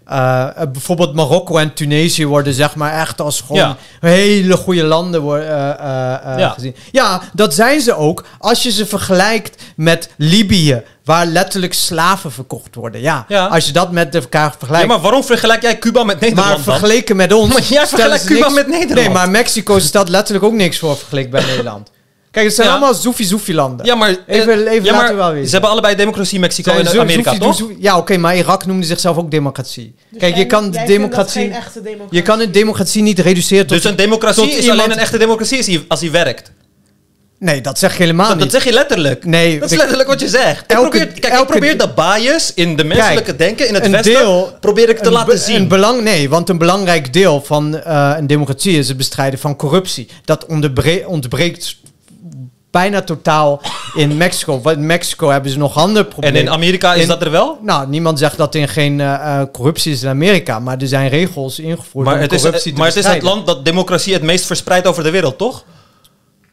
Speaker 2: eh, bijvoorbeeld Marokko en Tunesië worden zeg maar echt als gewoon
Speaker 3: Ja.
Speaker 2: hele goede landen worden, eh, eh, eh,
Speaker 3: Ja.
Speaker 2: gezien. Ja, dat zijn ze ook als je ze vergelijkt met Libië, waar letterlijk slaven verkocht worden. Ja,
Speaker 3: Ja.
Speaker 2: als je dat met elkaar vergelijkt.
Speaker 3: Ja, maar waarom vergelijk jij Cuba met Nederland
Speaker 2: Maar
Speaker 3: dan?
Speaker 2: vergeleken met ons.
Speaker 3: Maar jij vergelijkt Cuba
Speaker 2: niks-
Speaker 3: met Nederland.
Speaker 2: Nee, maar Mexico stelt letterlijk ook niks voor vergeleken bij Nederland. Kijk, het zijn
Speaker 3: Ja.
Speaker 2: allemaal zoefie-zoefie-landen.
Speaker 3: Ja, maar, eh,
Speaker 2: Even- even
Speaker 3: ja,
Speaker 2: laten
Speaker 3: maar
Speaker 2: we wel weten.
Speaker 3: ze hebben allebei democratie, Mexico
Speaker 2: Zijn
Speaker 3: en
Speaker 2: zo-
Speaker 3: Amerika,
Speaker 2: zoefie-
Speaker 3: toch?
Speaker 2: zoefie- Ja, oké, maar Irak noemde zichzelf ook democratie.
Speaker 1: Dus
Speaker 2: Kijk, je kan de democratie...
Speaker 1: geen echte democratie.
Speaker 2: Je kan een democratie niet reduceren tot...
Speaker 3: Dus een democratie
Speaker 2: tot
Speaker 3: is
Speaker 2: iemand-
Speaker 3: alleen een echte democratie als die werkt.
Speaker 2: Nee, dat zeg je helemaal
Speaker 3: Dat,
Speaker 2: niet.
Speaker 3: dat zeg je letterlijk.
Speaker 2: Nee,
Speaker 3: dat is
Speaker 2: ik-
Speaker 3: letterlijk wat je zegt. Ik
Speaker 2: Elke-
Speaker 3: probeer, kijk,
Speaker 2: elke-
Speaker 3: ik probeer de bias in de menselijke denken in het
Speaker 2: een
Speaker 3: Westen
Speaker 2: deel-
Speaker 3: probeer ik te
Speaker 2: een
Speaker 3: laten zien.
Speaker 2: Een belang, nee, want een belangrijk deel van eh, een democratie is het bestrijden van corruptie. Dat ontbreekt bijna totaal in Mexico. Want in Mexico hebben ze nog andere
Speaker 3: en
Speaker 2: problemen.
Speaker 3: in Amerika is
Speaker 2: In-
Speaker 3: dat er wel?
Speaker 2: Nou, niemand zegt dat er geen eh, eh, corruptie is in Amerika, maar er zijn regels ingevoerd
Speaker 3: Maar
Speaker 2: om
Speaker 3: het, is,
Speaker 2: corruptie te
Speaker 3: maar het is het land dat democratie het meest verspreidt over de wereld, toch?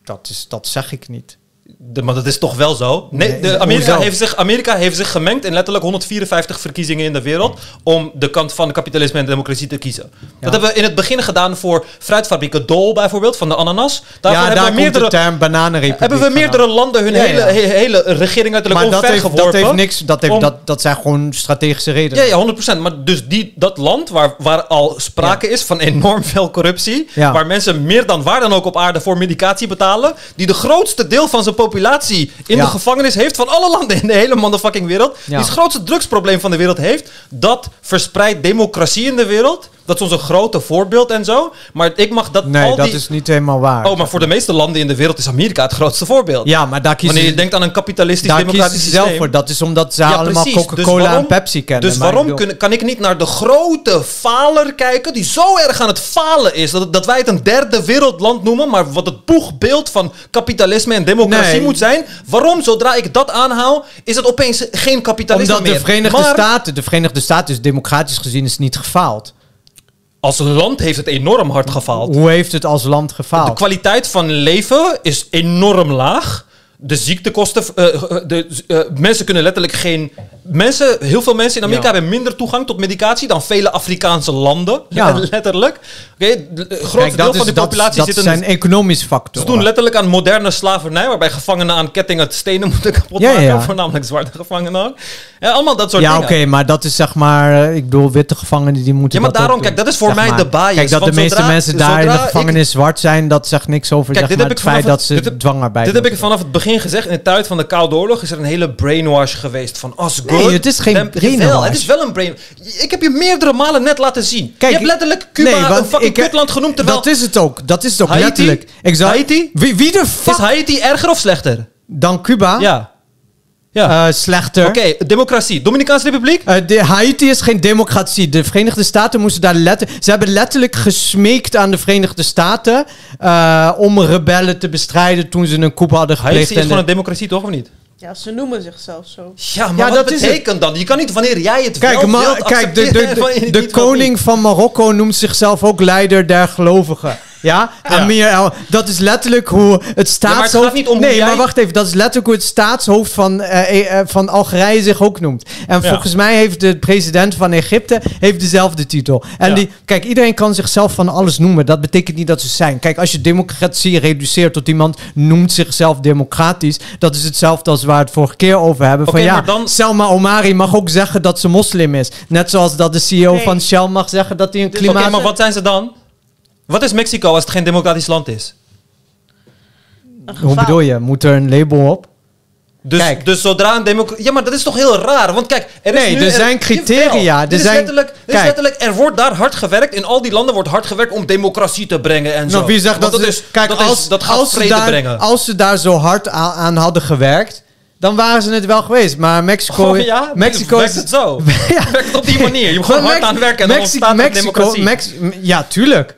Speaker 2: Dat, is, dat zeg ik niet.
Speaker 3: De, maar dat is toch wel zo? Nee, de Amerika, heeft zich, Amerika heeft zich gemengd in letterlijk 154 verkiezingen in de wereld om de kant van kapitalisme en democratie te kiezen. Dat hebben we in het begin gedaan voor fruitfabrieken Dole bijvoorbeeld, van de ananas. Daarvoor
Speaker 2: ja,
Speaker 3: hebben
Speaker 2: daar
Speaker 3: we meerdere,
Speaker 2: de term bananenrepubliek
Speaker 3: hebben we
Speaker 2: vandaan.
Speaker 3: meerdere landen hun
Speaker 2: Ja,
Speaker 3: hele, he- hele regering uiterlijk
Speaker 2: Maar dat heeft,
Speaker 3: omvergeworpen.
Speaker 2: dat heeft niks, dat, heeft,
Speaker 3: om-
Speaker 2: dat, dat zijn gewoon strategische redenen.
Speaker 3: Ja, ja, 100%. Maar dus die, dat land waar, waar al sprake is van enorm veel corruptie, waar mensen meer dan waar dan ook op aarde voor medicatie betalen, die de grootste deel van zijn populatie in
Speaker 2: Ja.
Speaker 3: de gevangenis heeft van alle landen in de hele motherfucking wereld,
Speaker 2: Ja.
Speaker 3: die het grootste drugsprobleem van de wereld heeft, dat verspreidt democratie in de wereld. Dat is ons een grote voorbeeld en zo. Maar ik mag dat
Speaker 2: Nee,
Speaker 3: al
Speaker 2: dat
Speaker 3: die...
Speaker 2: is niet helemaal waar.
Speaker 3: Oh, maar voor de meeste landen in de wereld is Amerika het grootste voorbeeld.
Speaker 2: Ja, maar daar kiezen
Speaker 3: Wanneer je denkt aan een kapitalistisch
Speaker 2: daar
Speaker 3: democratisch systeem.
Speaker 2: zelf voor. Dat is omdat ze
Speaker 3: Ja,
Speaker 2: allemaal.
Speaker 3: Dus
Speaker 2: Coca-Cola en Pepsi kennen.
Speaker 3: Dus
Speaker 2: ik
Speaker 3: waarom
Speaker 2: bedoel-
Speaker 3: kan ik niet naar de grote faler kijken, die zo erg aan het falen is, dat, dat wij het een derde wereldland noemen, maar wat het boegbeeld van kapitalisme en democratie
Speaker 2: Nee.
Speaker 3: moet zijn? Waarom, zodra ik dat aanhaal, is het opeens geen kapitalisme
Speaker 2: Omdat de
Speaker 3: meer?
Speaker 2: Verenigde
Speaker 3: maar
Speaker 2: Staten, de Verenigde Staten is democratisch gezien is niet gefaald.
Speaker 3: Als land heeft het enorm hard gefaald.
Speaker 2: Hoe heeft het als land
Speaker 3: De
Speaker 2: gefaald?
Speaker 3: kwaliteit van leven is enorm laag. De ziektekosten, eh, eh, de, eh, mensen kunnen letterlijk geen. Mensen, heel veel mensen in Amerika
Speaker 2: Ja.
Speaker 3: hebben minder toegang tot medicatie dan vele Afrikaanse landen.
Speaker 2: Ja.
Speaker 3: letterlijk. Oké, de- de
Speaker 2: Kijk,
Speaker 3: deel
Speaker 2: dat,
Speaker 3: van
Speaker 2: dat,
Speaker 3: populatie
Speaker 2: dat
Speaker 3: zit in.
Speaker 2: zijn economische
Speaker 3: Ze
Speaker 2: factoren.
Speaker 3: doen letterlijk aan moderne slavernij, waarbij gevangenen aan kettingen stenen moeten kapot
Speaker 2: Ja, ja,
Speaker 3: maken.
Speaker 2: ja.
Speaker 3: Voornamelijk zwarte gevangenen ook. Ja, allemaal dat soort
Speaker 2: ja,
Speaker 3: dingen.
Speaker 2: oké, maar dat is zeg maar... Ik bedoel, witte gevangenen die moeten
Speaker 3: Ja, maar
Speaker 2: dat
Speaker 3: daarom, kijk, dat is voor
Speaker 2: zeg
Speaker 3: mij
Speaker 2: maar.
Speaker 3: de bias,
Speaker 2: Kijk, dat de meeste
Speaker 3: zodra-
Speaker 2: mensen daar in de
Speaker 3: ik-
Speaker 2: gevangenis zwart zijn... dat zegt niks over
Speaker 3: Kijk,
Speaker 2: zeg maar, het
Speaker 3: ik
Speaker 2: feit dat ze dwangarbeid
Speaker 3: Dit heb ik vanaf het begin gezegd. In de tijd van de Koude Oorlog is er een hele brainwash geweest van good.
Speaker 2: Nee, het is geen brainwash.
Speaker 3: Het is wel een brain. Ik heb je meerdere malen net laten zien.
Speaker 2: Kijk,
Speaker 3: je hebt letterlijk Cuba
Speaker 2: nee,
Speaker 3: een fucking kutland genoemd. Terwijl
Speaker 2: Dat is het ook. Dat is het ook,
Speaker 3: Haiti?
Speaker 2: letterlijk. Zou,
Speaker 3: Haiti?
Speaker 2: Wie, wie de fuck
Speaker 3: is Haiti erger of slechter?
Speaker 2: dan Cuba?
Speaker 3: Ja. Ja.
Speaker 2: eh, slechter.
Speaker 3: Oké, democratie. Dominicaanse Republiek?
Speaker 2: Eh, de, Haiti is geen democratie. De Verenigde Staten moesten daar letterlijk... Ze hebben letterlijk gesmeekt aan de Verenigde Staten... eh, om rebellen te bestrijden toen ze een coup hadden gepleegd.
Speaker 3: Haiti is
Speaker 2: en
Speaker 3: gewoon
Speaker 2: de-
Speaker 3: een democratie, toch of niet?
Speaker 1: Ja, ze noemen zichzelf zo.
Speaker 3: Ja, maar
Speaker 2: Ja,
Speaker 3: wat
Speaker 2: dat is
Speaker 3: betekent dan? Je kan niet wanneer jij het
Speaker 2: Kijk,
Speaker 3: wel
Speaker 2: maar,
Speaker 3: wilt
Speaker 2: kijk de, de, de, de koning van Marokko noemt zichzelf ook leider der gelovigen. Ja? Amir El- dat is letterlijk hoe het staatshoofd...
Speaker 3: gaat niet om
Speaker 2: nee,
Speaker 3: jij-
Speaker 2: maar wacht even. Dat is letterlijk hoe het staatshoofd van, eh, eh, eh, van Algerije zich ook noemt. En
Speaker 3: Ja.
Speaker 2: volgens mij heeft de president van Egypte heeft dezelfde titel. En
Speaker 3: Ja.
Speaker 2: die, kijk, iedereen kan zichzelf van alles noemen. Dat betekent niet dat ze zijn. Kijk, als je democratie reduceert tot iemand noemt zichzelf democratisch... dat is hetzelfde als waar we het vorige keer over hebben. Van ja,
Speaker 3: maar dan-
Speaker 2: Selma Omari mag ook zeggen dat ze moslim is. Net zoals dat de CEO
Speaker 1: Nee.
Speaker 2: van Shell mag zeggen dat hij een
Speaker 1: Dus-
Speaker 3: Oké,
Speaker 2: klimaat...
Speaker 3: maar wat zijn ze dan? Wat is Mexico als het geen democratisch land is?
Speaker 2: Hoe bedoel je? Moet er een label op?
Speaker 3: Dus,
Speaker 2: Kijk.
Speaker 3: dus zodra een democratie... Ja, maar dat is toch heel raar? Want kijk, er is
Speaker 2: Nee,
Speaker 3: nu...
Speaker 2: er zijn criteria. Er
Speaker 3: is
Speaker 2: zijn-
Speaker 3: letterlijk, is
Speaker 2: Kijk.
Speaker 3: letterlijk... Er wordt daar hard gewerkt. In al die landen wordt hard gewerkt om democratie te brengen en zo.
Speaker 2: Nou, wie zegt
Speaker 3: Want
Speaker 2: dat,
Speaker 3: is...
Speaker 2: Kijk,
Speaker 3: dat,
Speaker 2: als,
Speaker 3: is, dat gaat
Speaker 2: als, ze
Speaker 3: vrede
Speaker 2: daar,
Speaker 3: brengen.
Speaker 2: als ze daar zo hard aan, aan hadden gewerkt, dan waren ze het wel geweest. Maar Mexico...
Speaker 3: Oh ja?
Speaker 2: Mexico
Speaker 3: werkt
Speaker 2: is...
Speaker 3: het zo?
Speaker 2: Ja.
Speaker 3: Werkt het op die manier? Je moet gewoon hard aan werken en dan ontstaat
Speaker 2: Mexico,
Speaker 3: democratie.
Speaker 2: Mex- ja, tuurlijk.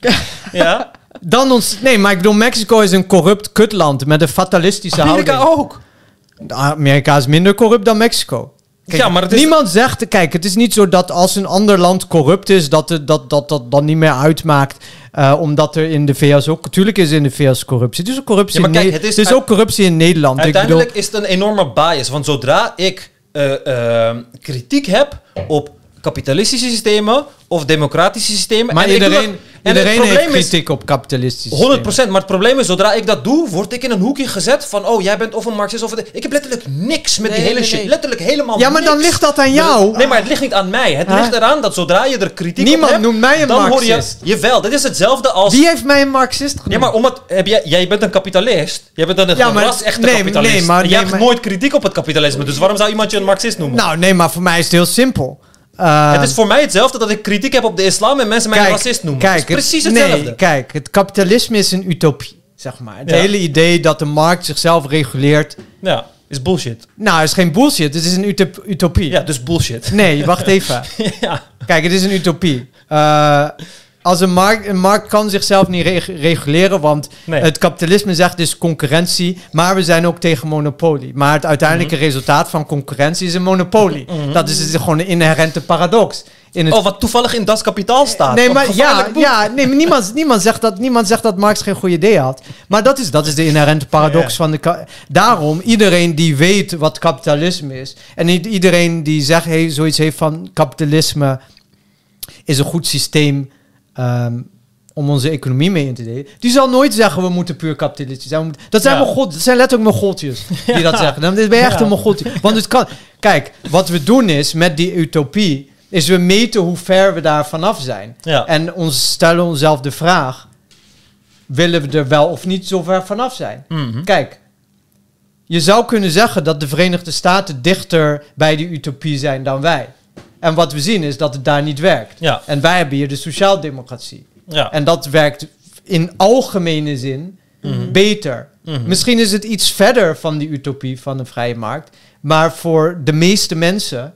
Speaker 3: ja?
Speaker 2: Dan ons, nee, maar ik bedoel, Mexico is een corrupt kutland met een fatalistische
Speaker 3: Amerika
Speaker 2: houding.
Speaker 3: ook.
Speaker 2: Amerika is minder corrupt dan Mexico. Kijk,
Speaker 3: Ja, maar het is-
Speaker 2: Niemand zegt, kijk, het is niet zo dat als een ander land corrupt is, dat het, dat, dat, dat dan niet meer uitmaakt. eh, omdat er in de VS ook, natuurlijk is in de VS corruptie. Het is ook corruptie,
Speaker 3: Ja, maar
Speaker 2: in
Speaker 3: kijk, het is
Speaker 2: het is
Speaker 3: uit-
Speaker 2: ook corruptie in Nederland. Ik
Speaker 3: Uiteindelijk
Speaker 2: bedoel,
Speaker 3: is het een enorme bias. Want zodra ik eh, eh, kritiek heb op kapitalistische systemen of democratische systemen...
Speaker 2: maar
Speaker 3: en ik doe
Speaker 2: iedereen,
Speaker 3: dat- en het
Speaker 2: iedereen heeft
Speaker 3: probleem is-
Speaker 2: kritiek op kapitalistische
Speaker 3: 100%,
Speaker 2: systemen.
Speaker 3: maar het probleem is, zodra ik dat doe, word ik in een hoekje gezet van, oh, jij bent of een Marxist of een... Ik heb letterlijk niks met die
Speaker 1: Nee,
Speaker 3: hele
Speaker 1: nee,
Speaker 3: shit.
Speaker 1: nee.
Speaker 3: Letterlijk helemaal
Speaker 2: Ja, maar dan ligt dat aan jou.
Speaker 3: Nee, maar het ligt niet aan mij. Het
Speaker 2: Huh?
Speaker 3: ligt eraan dat zodra je er kritiek
Speaker 2: Niemand
Speaker 3: op hebt...
Speaker 2: noemt mij een
Speaker 3: dan hoor
Speaker 2: Marxist.
Speaker 3: je... Jawel, dit is hetzelfde als...
Speaker 2: Wie heeft mij een Marxist genoemd?
Speaker 3: Ja, maar omdat heb jij, jij bent een kapitalist. Jij bent een
Speaker 2: Ja, maar-
Speaker 3: ras echte
Speaker 2: nee,
Speaker 3: kapitalist.
Speaker 2: nee, maar- nee,
Speaker 3: hebt
Speaker 2: maar-
Speaker 3: nooit kritiek op het kapitalisme. Dus waarom zou iemand je een Marxist noemen?
Speaker 2: Nou, nee, maar voor mij is het heel simpel. Eh,
Speaker 3: het is voor mij hetzelfde dat ik kritiek heb op de islam en mensen mij een racist noemen.
Speaker 2: Kijk,
Speaker 3: het is precies
Speaker 2: het-
Speaker 3: hetzelfde.
Speaker 2: Nee, kijk, het kapitalisme is een utopie, zeg maar. Het
Speaker 3: Ja.
Speaker 2: hele idee dat de markt zichzelf reguleert.
Speaker 3: Ja, is bullshit.
Speaker 2: Nou, is geen bullshit. Het is een utop- utopie.
Speaker 3: Ja, dus bullshit.
Speaker 2: Nee, wacht even.
Speaker 3: ja.
Speaker 2: Kijk, het is een utopie. Eh, als een markt, een markt kan zichzelf niet reg- reguleren, want
Speaker 3: Nee.
Speaker 2: het kapitalisme zegt dus concurrentie, maar we zijn ook tegen monopolie. Maar het uiteindelijke
Speaker 3: Mhm.
Speaker 2: resultaat van concurrentie is een monopolie. Dat is dus gewoon een inherente paradox. In het
Speaker 3: Oh, wat toevallig in Das Kapitaal staat.
Speaker 2: Nee, maar ja,
Speaker 3: boek.
Speaker 2: ja nee, niemand, niemand, zegt dat, niemand zegt dat Marx geen goede idee had. Maar dat is, dat is de inherente paradox
Speaker 3: Ja, ja.
Speaker 2: van de... Daarom, iedereen die weet wat kapitalisme is... en niet iedereen die zegt, hey, zoiets heeft van kapitalisme... is een goed systeem ehm, om onze economie mee in te delen... die zal nooit zeggen, we moeten puur kapitalistisch zijn. Dat zijn,
Speaker 3: Ja.
Speaker 2: Mongool- dat zijn letterlijk mogoltjes die dat zeggen. Dan ben je echt
Speaker 3: Ja.
Speaker 2: een mogoltje. Want het kan... Kijk, wat we doen is, met die utopie... is we meten hoe ver we daar vanaf zijn. En ons stellen onszelf de vraag: willen we er wel of niet zo ver vanaf zijn?
Speaker 3: Mhm.
Speaker 2: Kijk, je zou kunnen zeggen dat de Verenigde Staten dichter bij die utopie zijn dan wij. En wat we zien is dat het daar niet werkt.
Speaker 3: Ja.
Speaker 2: En wij hebben hier de sociaaldemocratie.
Speaker 3: Ja.
Speaker 2: En dat werkt in algemene zin
Speaker 3: Mhm.
Speaker 2: beter.
Speaker 3: Mhm.
Speaker 2: Misschien is het iets verder van die utopie van de vrije markt. Maar voor de meeste mensen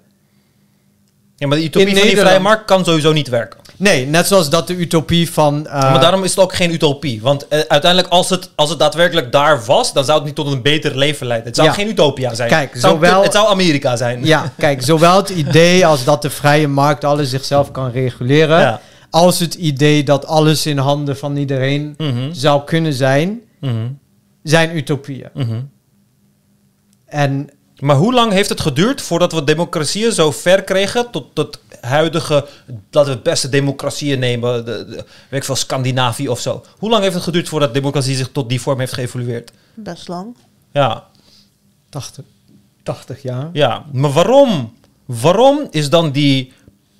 Speaker 3: ja, maar de utopie
Speaker 2: In
Speaker 3: van die vrije
Speaker 2: Nederland-
Speaker 3: markt kan sowieso niet werken.
Speaker 2: Nee, net zoals dat de utopie van... eh,
Speaker 3: maar daarom is het ook geen utopie. Want eh, uiteindelijk, als het, als het daadwerkelijk daar was, dan zou het niet tot een beter leven leiden. Het zou
Speaker 2: Ja.
Speaker 3: geen utopia zijn.
Speaker 2: Kijk,
Speaker 3: het, zou,
Speaker 2: zowel-
Speaker 3: het zou Amerika zijn.
Speaker 2: Ja, kijk, zowel het idee als dat de vrije markt alles zichzelf kan reguleren...
Speaker 3: Ja.
Speaker 2: als het idee dat alles in handen van iedereen
Speaker 3: Mhm.
Speaker 2: zou kunnen zijn...
Speaker 3: Mhm.
Speaker 2: zijn utopieën.
Speaker 3: Mhm.
Speaker 2: En
Speaker 3: Maar hoe lang heeft het geduurd voordat we democratieën zo ver kregen tot het huidige, laten we het beste democratieën nemen, de, de, weet ik veel, Scandinavië of zo. Hoe lang heeft het geduurd voordat democratie zich tot die vorm heeft geëvolueerd?
Speaker 1: Best lang.
Speaker 3: Ja,
Speaker 2: 80, 80 jaar.
Speaker 3: ja. Maar waarom? Waarom is dan die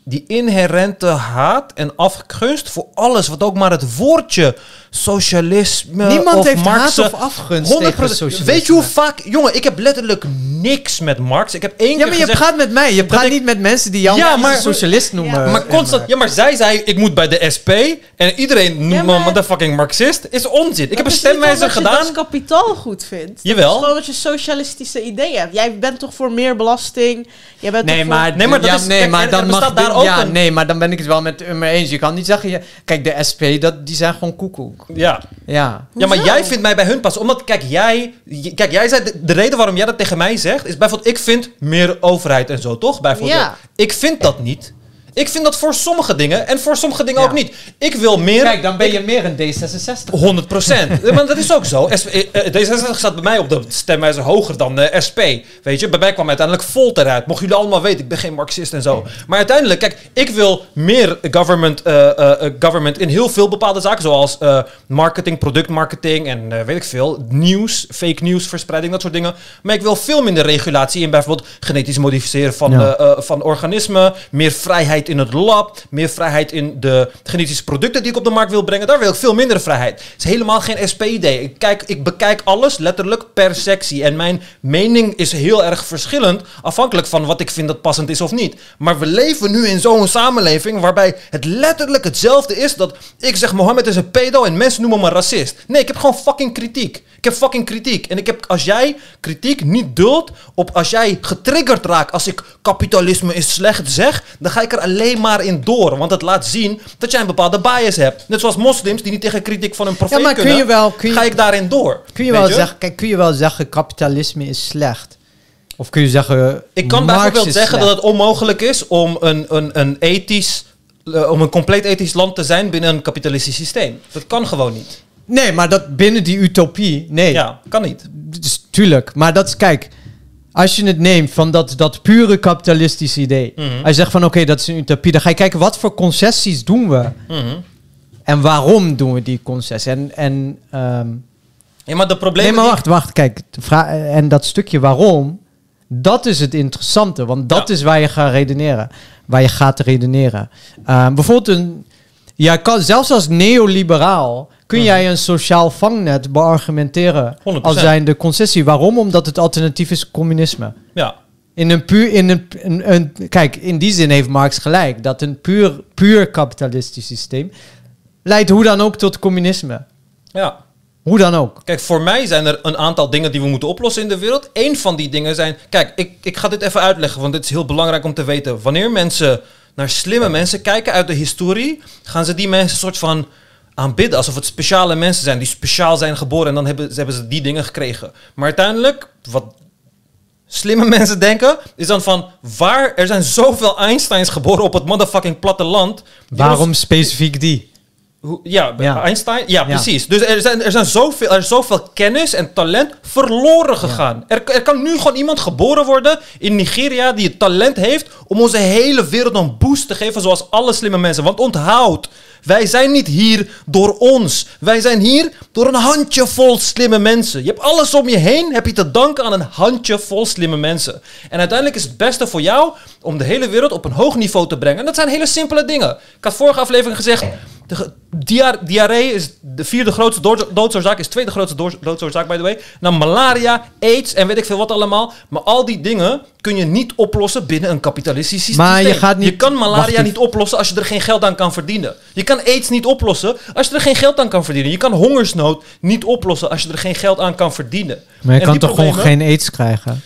Speaker 3: die inherente haat en afgunst voor alles wat ook maar het woordje socialisme
Speaker 2: Niemand
Speaker 3: of
Speaker 2: heeft
Speaker 3: Marx...
Speaker 2: haat of afgunst tegen
Speaker 3: 100%.
Speaker 2: socialisme.
Speaker 3: Weet je hoe vaak... Jongen, ik heb letterlijk niks met Marx. Ik heb één
Speaker 2: Ja,
Speaker 3: keer
Speaker 2: maar je
Speaker 3: gezegd...
Speaker 2: praat met mij. Je praat
Speaker 3: ik-
Speaker 2: niet met mensen die jou
Speaker 3: Ja, maar-
Speaker 2: socialist noemen.
Speaker 1: Ja,
Speaker 3: Maar constant, ja, maar zij zei, ik moet bij de SP en iedereen noemt me een motherfucking Marxist. Is onzin. Ik heb een stemwijzer
Speaker 1: je
Speaker 3: gedaan.
Speaker 1: dat kapitaal goed vindt.
Speaker 3: Jawel.
Speaker 1: Het is gewoon dat je socialistische ideeën hebt. Jij bent toch voor meer belasting? Jij bent
Speaker 2: Nee,
Speaker 1: toch voor-
Speaker 2: maar,
Speaker 3: Nee, maar dat
Speaker 2: ja,
Speaker 3: is-
Speaker 2: nee,
Speaker 3: kijk,
Speaker 2: maar dan mag
Speaker 3: ook
Speaker 2: ja,
Speaker 3: een-
Speaker 2: nee, maar dan ben ik het wel met u mee eens. Je kan niet zeggen, je, kijk, de SP, dat, die zijn gewoon koekoek.
Speaker 3: Ja.
Speaker 2: Ja.
Speaker 3: ja, maar jij vindt mij bij hun pas. Omdat, kijk, jij... Kijk, jij zei... De, de reden waarom jij dat tegen mij zegt... Is bijvoorbeeld, ik vind meer overheid en zo, toch? Bijvoorbeeld.
Speaker 1: Ja.
Speaker 3: Ik vind dat niet. Ik vind dat voor sommige dingen en voor sommige dingen
Speaker 2: Ja.
Speaker 3: ook niet. Ik wil meer...
Speaker 2: Kijk, dan ben je meer een D66.
Speaker 3: 100 procent. maar dat is ook zo. SP, eh, D66 staat bij mij op de stemwijzer hoger dan de SP. Weet je, bij mij kwam uiteindelijk Volt eruit. Mocht jullie allemaal weten, ik ben geen Marxist en zo. Maar uiteindelijk, kijk, ik wil meer government, eh, eh, eh, government in heel veel bepaalde zaken. Zoals eh, marketing, productmarketing en eh, weet ik veel. Nieuws, fake news, verspreiding, dat soort dingen. Maar ik wil veel minder regulatie in bijvoorbeeld genetisch modificeren van,
Speaker 2: Ja.
Speaker 3: eh, eh, van organismen. Meer vrijheid in het lab. Meer vrijheid in de genetische producten die ik op de markt wil brengen. Daar wil ik veel minder vrijheid. Het is helemaal geen SP-idee. Ik, kijk, ik bekijk alles letterlijk per sectie. En mijn mening is heel erg verschillend. Afhankelijk van wat ik vind dat passend is of niet. Maar we leven nu in zo'n samenleving waarbij het letterlijk hetzelfde is. Dat ik zeg Mohammed is een pedo en mensen noemen me racist. Nee, ik heb gewoon fucking kritiek. Ik heb fucking kritiek. En ik heb, als jij kritiek niet duldt op als jij getriggerd raakt als ik kapitalisme is slecht zeg, dan ga ik er alleen maar in door. Want het laat zien dat jij een bepaalde bias hebt. Net zoals moslims die niet tegen kritiek van een profeet
Speaker 2: maar kun
Speaker 3: kunnen,
Speaker 2: je wel- kun je-
Speaker 3: ga ik daarin door.
Speaker 2: Kun je, wel zeggen, kijk, kun je wel zeggen, kapitalisme is slecht? Of kun je zeggen,
Speaker 3: Ik kan
Speaker 2: Marx
Speaker 3: bijvoorbeeld zeggen
Speaker 2: slecht?
Speaker 3: dat het onmogelijk is om een, een, een ethisch, eh, om een compleet ethisch land te zijn binnen een kapitalistisch systeem. Dat kan gewoon niet.
Speaker 2: Nee, maar dat binnen die utopie, nee.
Speaker 3: Ja, kan niet.
Speaker 2: Dus, tuurlijk, maar dat is, kijk, als je het neemt van dat, dat pure kapitalistische idee.
Speaker 3: Mhm.
Speaker 2: Als je zegt van, oké, dat is een utopie. Dan ga je kijken, wat voor concessies doen we?
Speaker 3: Mhm.
Speaker 2: En waarom doen we die concessies? En, en ehm,
Speaker 3: Ja, maar de problemen
Speaker 2: nee, maar wacht, wacht. Kijk, en dat stukje waarom, dat is het interessante. Want dat
Speaker 3: Ja.
Speaker 2: is waar je gaat redeneren. Waar je gaat redeneren. Ehm, bijvoorbeeld een... Ja, kan, zelfs als neoliberaal kun jij een sociaal vangnet beargumenteren
Speaker 3: 100%.
Speaker 2: als zijn de concessie. Waarom? Omdat het alternatief is communisme.
Speaker 3: Ja,
Speaker 2: In een puur, in een, een, een- kijk, in die zin heeft Marx gelijk dat een puur, puur kapitalistisch systeem leidt hoe dan ook tot communisme.
Speaker 3: ja.
Speaker 2: Hoe dan ook.
Speaker 3: Kijk, voor mij zijn er een aantal dingen die we moeten oplossen in de wereld. Eén van die dingen zijn... Kijk, ik, ik ga dit even uitleggen, want dit is heel belangrijk om te weten. Wanneer mensen naar slimme mensen kijken uit de historie... gaan ze die mensen soort van aanbidden. Alsof het speciale mensen zijn die speciaal zijn geboren... en dan hebben, hebben ze die dingen gekregen. Maar uiteindelijk, wat slimme mensen denken... is dan van, waar... Er zijn zoveel Einsteins geboren op het motherfucking platteland...
Speaker 2: Waarom specifiek die?
Speaker 3: Ja,
Speaker 2: Ja.
Speaker 3: Einstein. Ja,
Speaker 2: Ja.
Speaker 3: precies. Dus er, zijn, er, zijn zoveel, er is zoveel kennis en talent verloren gegaan. Er, er kan nu gewoon iemand geboren worden in Nigeria die het talent heeft om onze hele wereld een boost te geven zoals alle slimme mensen. Want onthoud, wij zijn niet hier door ons. Wij zijn hier door een handjevol slimme mensen. Je hebt alles om je heen, heb je te danken aan een handjevol slimme mensen. En uiteindelijk is het beste voor jou om de hele wereld op een hoog niveau te brengen. En dat zijn hele simpele dingen. Ik had vorige aflevering gezegd, de diarree is de vierde grootste dood- doodsoorzaak, is de tweede grootste dood- doodsoorzaak, by the way. Dan malaria, aids en weet ik veel wat allemaal. Maar al die dingen kun je niet oplossen binnen een kapitalistisch systeem.
Speaker 2: Maar je gaat niet-
Speaker 3: Je kan malaria niet oplossen als je er geen geld aan kan verdienen. Je kan aids niet oplossen als je er geen geld aan kan verdienen. Je kan hongersnood niet oplossen als je er geen geld aan kan verdienen.
Speaker 2: Maar je
Speaker 3: En
Speaker 2: kan toch gewoon geen aids krijgen?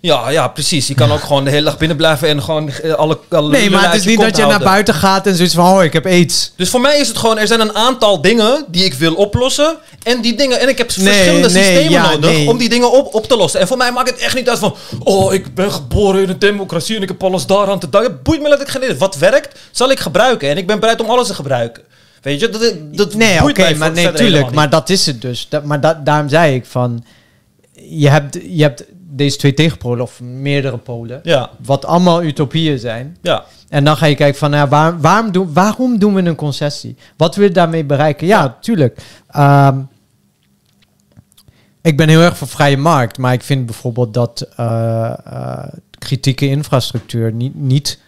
Speaker 3: Ja, ja, precies. Je kan ook gewoon de hele dag binnen blijven en gewoon eh, alle, alle
Speaker 2: Nee, maar het is niet dat je naar buiten gaat en zoiets van, oh, ik heb aids.
Speaker 3: Dus voor mij is het gewoon, er zijn een aantal dingen die ik wil oplossen. En die dingen, en ik heb
Speaker 2: Nee,
Speaker 3: verschillende
Speaker 2: nee,
Speaker 3: systemen
Speaker 2: ja,
Speaker 3: nodig
Speaker 2: nee.
Speaker 3: om die dingen op, op te lossen. En voor mij maakt het echt niet uit van, oh, ik ben geboren in een democratie en ik heb alles daaraan te danken. Boeit me dat ik geen idee. Wat werkt, zal ik gebruiken. En ik ben bereid om alles te gebruiken. Weet je, dat, dat
Speaker 2: Nee,
Speaker 3: boeit
Speaker 2: oké,
Speaker 3: mij
Speaker 2: maar nee, tuurlijk. Maar dat is het dus. Dat, maar da- daarom zei ik van, je hebt, je hebt deze twee tegenpolen of meerdere polen.
Speaker 3: Ja,
Speaker 2: wat allemaal utopieën zijn.
Speaker 3: ja.
Speaker 2: En dan ga je kijken van, nou, waar, waarom, doen, waarom doen we een concessie? Wat wil je daarmee bereiken? Ja, tuurlijk. Ehm, ik ben heel erg voor vrije markt, maar ik vind bijvoorbeeld dat eh, eh, kritieke infrastructuur niet, niet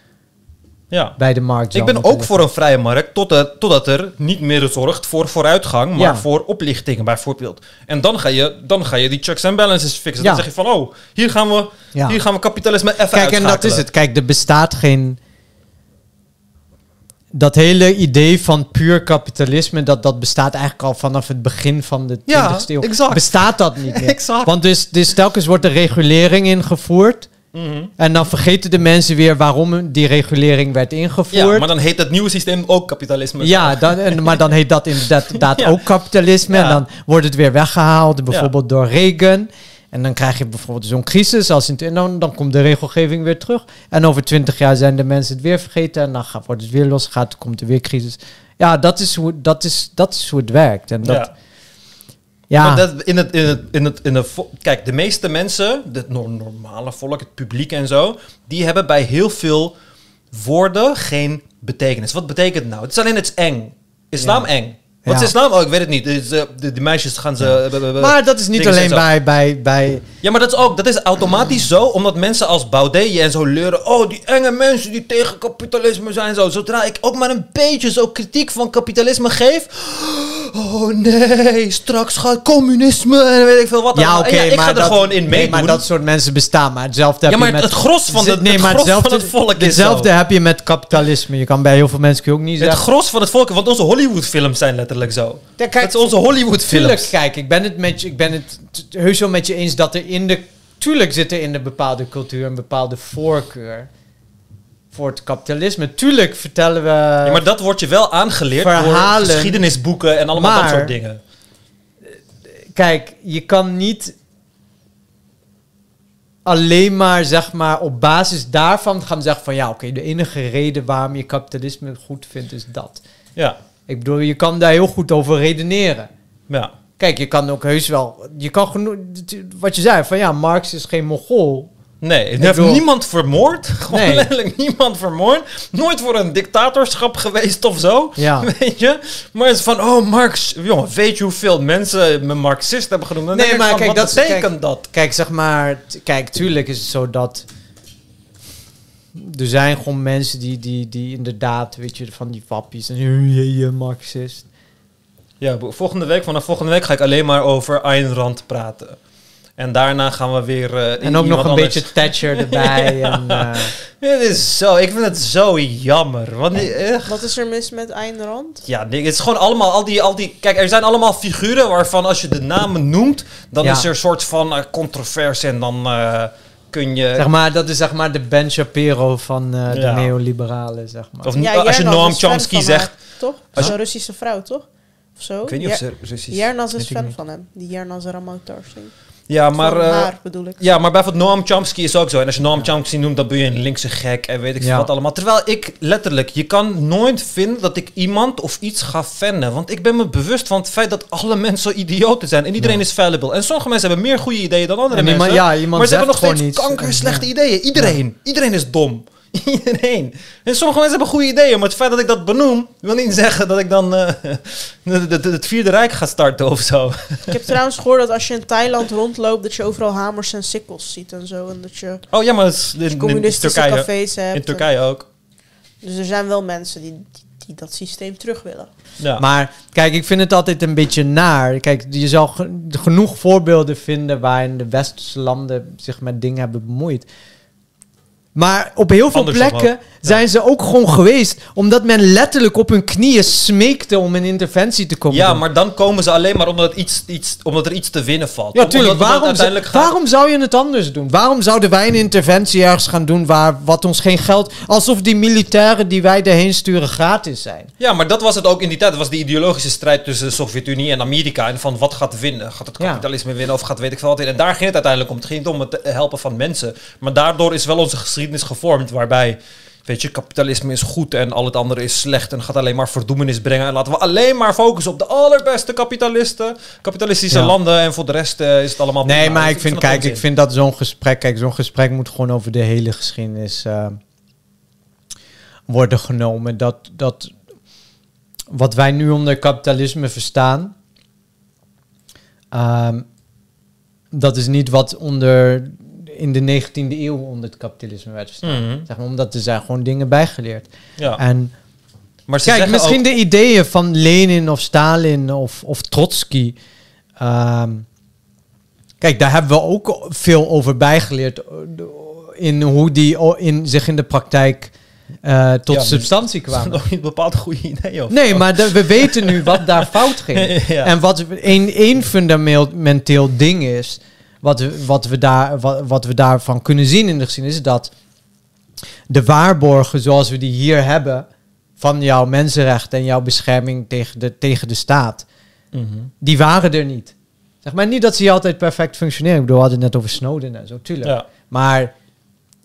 Speaker 3: Ja.
Speaker 2: bij de markt.
Speaker 3: Ik ben ook voor een vrije markt, totdat, totdat er niet meer zorgt voor vooruitgang, maar
Speaker 2: Ja.
Speaker 3: voor oplichtingen bijvoorbeeld. En dan ga je, dan ga je die checks en balances fixen.
Speaker 2: Ja.
Speaker 3: Dan zeg je van, oh, hier gaan we,
Speaker 2: Ja.
Speaker 3: hier gaan we kapitalisme even
Speaker 2: Kijk, en dat is het. Kijk, er bestaat geen. Dat hele idee van puur kapitalisme, dat, dat bestaat eigenlijk al vanaf het begin van de 20e
Speaker 3: Ja,
Speaker 2: eeuw.
Speaker 3: exact.
Speaker 2: Bestaat dat niet meer.
Speaker 3: Exact.
Speaker 2: Want dus, dus telkens wordt er regulering ingevoerd.
Speaker 3: Mhm.
Speaker 2: En dan vergeten de mensen weer waarom die regulering werd
Speaker 3: Ja,
Speaker 2: ingevoerd.
Speaker 3: maar dan heet het nieuwe systeem ook kapitalisme.
Speaker 2: Ja, dan, en, maar dan heet dat inderdaad,
Speaker 3: Ja.
Speaker 2: ook kapitalisme.
Speaker 3: Ja.
Speaker 2: En dan wordt het weer weggehaald, bijvoorbeeld door Reagan. En dan krijg je bijvoorbeeld zo'n crisis. Als in, en dan, dan komt de regelgeving weer terug. En over twintig jaar zijn de mensen het weer vergeten. En dan gaat, wordt het weer losgegaan. Komt er weer crisis. Ja, dat is hoe, dat is, dat is hoe het werkt. En dat, ja.
Speaker 3: Ja. Maar dat, in het, in het, in het, in de kijk, de meeste mensen, het no- normale volk, het publiek en zo, die hebben bij heel veel woorden geen betekenis. Wat betekent het nou? Het is alleen het eng. Islam
Speaker 2: Ja.
Speaker 3: eng. Wat
Speaker 2: Ja.
Speaker 3: is islam? Oh, ik weet het niet. Dus, eh, de, de meisjes gaan ze... eh, eh,
Speaker 2: maar dat is niet alleen bij, bij, bij...
Speaker 3: Ja, maar dat is ook, dat is automatisch zo, omdat mensen als Baudet en zo leuren, oh, die enge mensen die tegen kapitalisme zijn zo. Zodra ik ook maar een beetje zo kritiek van kapitalisme geef, oh nee, straks gaat communisme en weet ik veel wat.
Speaker 2: Ja, oké,
Speaker 3: ik
Speaker 2: maar
Speaker 3: ga er
Speaker 2: dat,
Speaker 3: gewoon in
Speaker 2: nee,
Speaker 3: meedoen.
Speaker 2: maar dat soort mensen bestaan. Maar hetzelfde heb
Speaker 3: ja, maar
Speaker 2: je met...
Speaker 3: het gros van, de,
Speaker 2: nee,
Speaker 3: het gros
Speaker 2: hetzelfde,
Speaker 3: van het volk is
Speaker 2: Hetzelfde heb je met kapitalisme. Je kan bij heel veel mensen ook niet
Speaker 3: Het
Speaker 2: zeggen...
Speaker 3: gros van het volk, want onze Hollywood-films zijn letterlijk zo.
Speaker 2: Ja, kijk,
Speaker 3: dat is onze Hollywood-films.
Speaker 2: Tuurlijk, kijk, ik ben het, met je, ik ben het heus wel met je eens dat er in de... Tuurlijk zit er in de bepaalde cultuur een bepaalde voorkeur voor het kapitalisme. Tuurlijk vertellen we...
Speaker 3: Ja, maar dat wordt je wel aangeleerd
Speaker 2: Verhalen.
Speaker 3: door geschiedenisboeken en allemaal dat soort dingen.
Speaker 2: Kijk, je kan niet alleen maar, zeg maar, op basis daarvan gaan zeggen van... Ja, oké, de enige reden waarom je kapitalisme goed vindt is dat.
Speaker 3: Ja,
Speaker 2: Ik bedoel, je kan daar heel goed over redeneren.
Speaker 3: ja.
Speaker 2: Kijk, je kan ook heus wel... Je kan genoeg... Wat je zei, van ja, Marx is geen Mongool.
Speaker 3: Nee,
Speaker 2: Ik
Speaker 3: heeft
Speaker 2: bedoel-
Speaker 3: niemand vermoord. Gewoon
Speaker 2: Nee.
Speaker 3: letterlijk niemand vermoord. Nooit voor een dictatorschap geweest of zo.
Speaker 2: Ja.
Speaker 3: Weet je? Maar het is van, oh Marx, jongen, weet je hoeveel mensen me Marxist hebben genoemd? Dan
Speaker 2: Nee, maar
Speaker 3: van,
Speaker 2: kijk,
Speaker 3: wat
Speaker 2: dat
Speaker 3: betekent
Speaker 2: kijk-
Speaker 3: dat?
Speaker 2: Kijk, zeg maar... Kijk, tuurlijk is het zo dat... Er zijn gewoon mensen die, die, die inderdaad, weet je, van die wappies en je, je Marxist.
Speaker 3: Ja, volgende week, vanaf volgende week ga ik alleen maar over Ayn Rand praten. En daarna gaan we weer... eh,
Speaker 2: En ook nog een
Speaker 3: anders-
Speaker 2: beetje Thatcher erbij. en, eh,
Speaker 3: Het is zo, ik vind het zo jammer. Want die, echt,
Speaker 1: Wat is er mis met Ayn Rand?
Speaker 3: Ja, nee, het is gewoon allemaal, al die, al die... Kijk, er zijn allemaal figuren waarvan als je de namen noemt... dan
Speaker 2: Ja.
Speaker 3: is er een soort van eh, controverse en dan eh, kun je...
Speaker 2: zeg maar, dat is zeg maar de Ben Shapiro van eh, de
Speaker 3: Ja.
Speaker 2: neoliberalen, zeg maar.
Speaker 3: Of
Speaker 1: Ja,
Speaker 3: als je Noam
Speaker 1: is fan
Speaker 3: Chomsky
Speaker 1: van
Speaker 3: zegt...
Speaker 1: haar, toch?
Speaker 3: Als
Speaker 1: Zo'n Russische vrouw, toch? Of zo?
Speaker 3: Ik weet niet of ze Russisch...
Speaker 1: Jernaz is fan van hem. Die Jernaz Ramotarsing.
Speaker 3: Ja, maar... Eh,
Speaker 1: haar bedoel ik.
Speaker 3: ja, maar bijvoorbeeld Noam Chomsky is ook zo. En als je Noam Chomsky noemt, dan ben je een linkse gek en weet ik veel
Speaker 2: Ja.
Speaker 3: wat allemaal. Terwijl ik letterlijk, je kan nooit vinden dat ik iemand of iets ga fannen. Want ik ben me bewust van het feit dat alle mensen idioten zijn. En iedereen
Speaker 2: Ja.
Speaker 3: is fallible. En sommige mensen hebben meer goede ideeën dan andere
Speaker 2: En
Speaker 3: mensen.
Speaker 2: iemand, ja, iemand
Speaker 3: maar ze hebben nog steeds kanker slechte
Speaker 2: Ja.
Speaker 3: ideeën. Iedereen. Iedereen is dom. Iedereen. En sommige mensen hebben goede ideeën, maar het feit dat ik dat benoem, wil niet zeggen dat ik dan eh, het Vierde Rijk ga starten of zo.
Speaker 1: Ik heb trouwens gehoord dat als je in Thailand rondloopt, dat je overal hamers en sikkels ziet en zo. En dat je
Speaker 3: Oh ja, maar het is in, in
Speaker 1: communistische
Speaker 3: Turkije,
Speaker 1: cafés hebt.
Speaker 3: in Turkije ook.
Speaker 1: Dus er zijn wel mensen die, die, die dat systeem terug willen.
Speaker 3: Ja.
Speaker 2: Maar kijk, ik vind het altijd een beetje naar. Kijk, je zal ge- genoeg voorbeelden vinden waarin de westerse landen zich met dingen hebben bemoeid. Maar op heel veel plekken. Zijn ze ook gewoon geweest. Omdat men letterlijk op hun knieën smeekte om een interventie te komen
Speaker 3: Ja, maar dan komen ze alleen maar omdat, iets, iets, omdat er iets te winnen valt.
Speaker 2: Ja, tuurlijk.
Speaker 3: omdat
Speaker 2: Waarom, zou-
Speaker 3: gaat-
Speaker 2: waarom zou je het anders doen? Waarom zouden wij een interventie ergens gaan doen waar wat ons geen geld... Alsof die militairen die wij erheen sturen gratis zijn.
Speaker 3: Ja, maar dat was het ook in die tijd. Dat was die ideologische strijd tussen de Sovjet-Unie en Amerika. En van wat gaat winnen? Gaat het
Speaker 2: Ja.
Speaker 3: kapitalisme winnen of gaat weet ik veel wat in? En daar ging het uiteindelijk om. Het ging niet om het helpen van mensen. Maar daardoor is wel onze geschiedenis gevormd. Waarbij, weet je, kapitalisme is goed en al het andere is slecht. En gaat alleen maar verdoemenis brengen. En laten we alleen maar focussen op de allerbeste kapitalisten. Kapitalistische
Speaker 2: Ja.
Speaker 3: landen. En voor de rest eh, is het allemaal...
Speaker 2: Nee, maar ik vind,
Speaker 3: dat
Speaker 2: kijk, ik vind dat zo'n gesprek, kijk, zo'n gesprek moet gewoon over de hele geschiedenis eh, worden genomen. Dat, dat wat wij nu onder kapitalisme verstaan, ehm, dat is niet wat onder in de 19e eeuw onder het kapitalisme werd verstaan.
Speaker 3: Mhm.
Speaker 2: Zeg maar, omdat er zijn gewoon dingen bijgeleerd.
Speaker 3: Ja.
Speaker 2: En
Speaker 3: Maar ze
Speaker 2: kijk, misschien
Speaker 3: ook-
Speaker 2: de ideeën van Lenin of Stalin of, of Trotsky. ehm, kijk, daar hebben we ook veel over bijgeleerd. eh, In hoe die in, zich in de praktijk eh, tot
Speaker 3: Ja,
Speaker 2: substantie
Speaker 3: Dat is
Speaker 2: kwamen.
Speaker 3: nog niet bepaald goede idee. Of
Speaker 2: Nee, maar de- we weten nu wat daar fout ging.
Speaker 3: Ja.
Speaker 2: En wat één één fundamenteel ding is, wat we, wat, we daar, wat, wat we daarvan kunnen zien in de geschiedenis, is dat de waarborgen zoals we die hier hebben, van jouw mensenrechten en jouw bescherming tegen de, tegen de staat,
Speaker 3: Mhm.
Speaker 2: die waren er niet. Zeg maar niet dat ze hier altijd perfect functioneren. Ik bedoel, we hadden het net over Snowden en zo, tuurlijk.
Speaker 3: Ja.
Speaker 2: Maar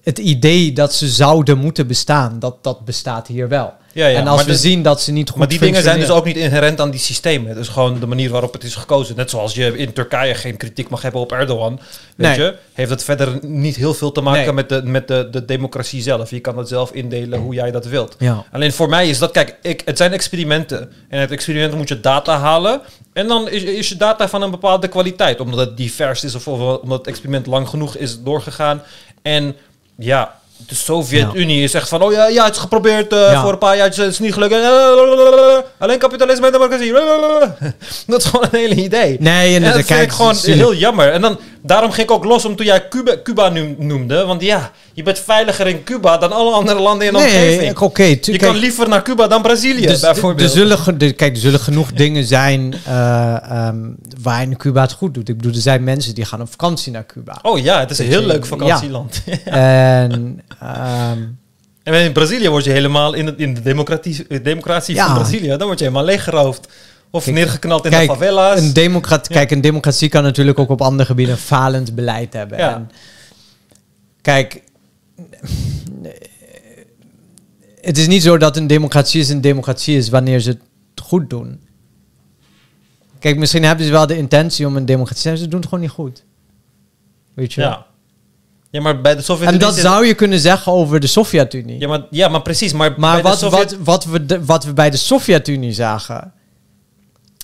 Speaker 2: het idee dat ze zouden moeten bestaan, dat, dat bestaat hier wel.
Speaker 3: Ja, ja,
Speaker 2: en als
Speaker 3: maar
Speaker 2: we
Speaker 3: dus-
Speaker 2: zien dat ze niet goed
Speaker 3: Maar die dingen zijn dus ook niet inherent aan die systemen. Het is gewoon de manier waarop het is gekozen. Net zoals je in Turkije geen kritiek mag hebben op Erdogan. Weet
Speaker 2: Nee.
Speaker 3: je, heeft het verder niet heel veel te maken
Speaker 2: Nee.
Speaker 3: met, de, met de, de democratie zelf. Je kan het zelf indelen hoe jij dat wilt.
Speaker 2: Ja.
Speaker 3: Alleen voor mij is dat, kijk, ik, het zijn experimenten. En uit experimenten moet je data halen. En dan is, is je data van een bepaalde kwaliteit. Omdat het divers is of, of omdat het experiment lang genoeg is doorgegaan. En ja, de Sovjet-Unie is echt van, oh ja, ja het is geprobeerd eh,
Speaker 2: Ja.
Speaker 3: voor een paar jaar, het is niet gelukt. Eh, Alleen kapitalisme en democratie. Dat is gewoon een hele idee.
Speaker 2: Nee, en
Speaker 3: En
Speaker 2: dat
Speaker 3: vind
Speaker 2: kijk,
Speaker 3: ik gewoon heel jammer. En dan, daarom ging ik ook los om toen jij Cuba, Cuba noemde. Want ja, je bent veiliger in Cuba dan alle andere landen in de omgeving.
Speaker 2: Nee, oké. tu-
Speaker 3: Je
Speaker 2: kijk,
Speaker 3: kan liever naar Cuba dan Brazilië,
Speaker 2: dus,
Speaker 3: bijvoorbeeld.
Speaker 2: Er zullen, de- kijk, er zullen genoeg dingen zijn eh, ehm, waarin Cuba het goed doet. Ik bedoel, er zijn mensen die gaan op vakantie naar Cuba.
Speaker 3: Oh ja, het is een heel
Speaker 2: je,
Speaker 3: leuk vakantieland.
Speaker 2: En ehm,
Speaker 3: en in Brazilië word je helemaal in, de democratie, democratie
Speaker 2: Ja.
Speaker 3: van Brazilië. Dan word je helemaal leeggeroofd. Of
Speaker 2: Kijk,
Speaker 3: neergeknald in
Speaker 2: kijk,
Speaker 3: de favela's.
Speaker 2: een, democrat, kijk, een democratie kan natuurlijk ook op andere gebieden falend beleid hebben.
Speaker 3: Ja.
Speaker 2: En, kijk, het is niet zo dat een democratie is een democratie is wanneer ze het goed doen. Kijk, misschien hebben ze wel de intentie om een democratie te zijn, ze doen het gewoon niet goed. Weet je? wel?
Speaker 3: ja. ja, maar bij de
Speaker 2: En
Speaker 3: Sovjet-Unie...
Speaker 2: dat
Speaker 3: zit-
Speaker 2: zou je kunnen zeggen over de Sovjet-Unie.
Speaker 3: Ja maar, ja, maar precies. Maar,
Speaker 2: Maar
Speaker 3: bij de
Speaker 2: wat,
Speaker 3: Sovjet-
Speaker 2: wat, wat, we de- wat we bij de Sovjet-Unie zagen,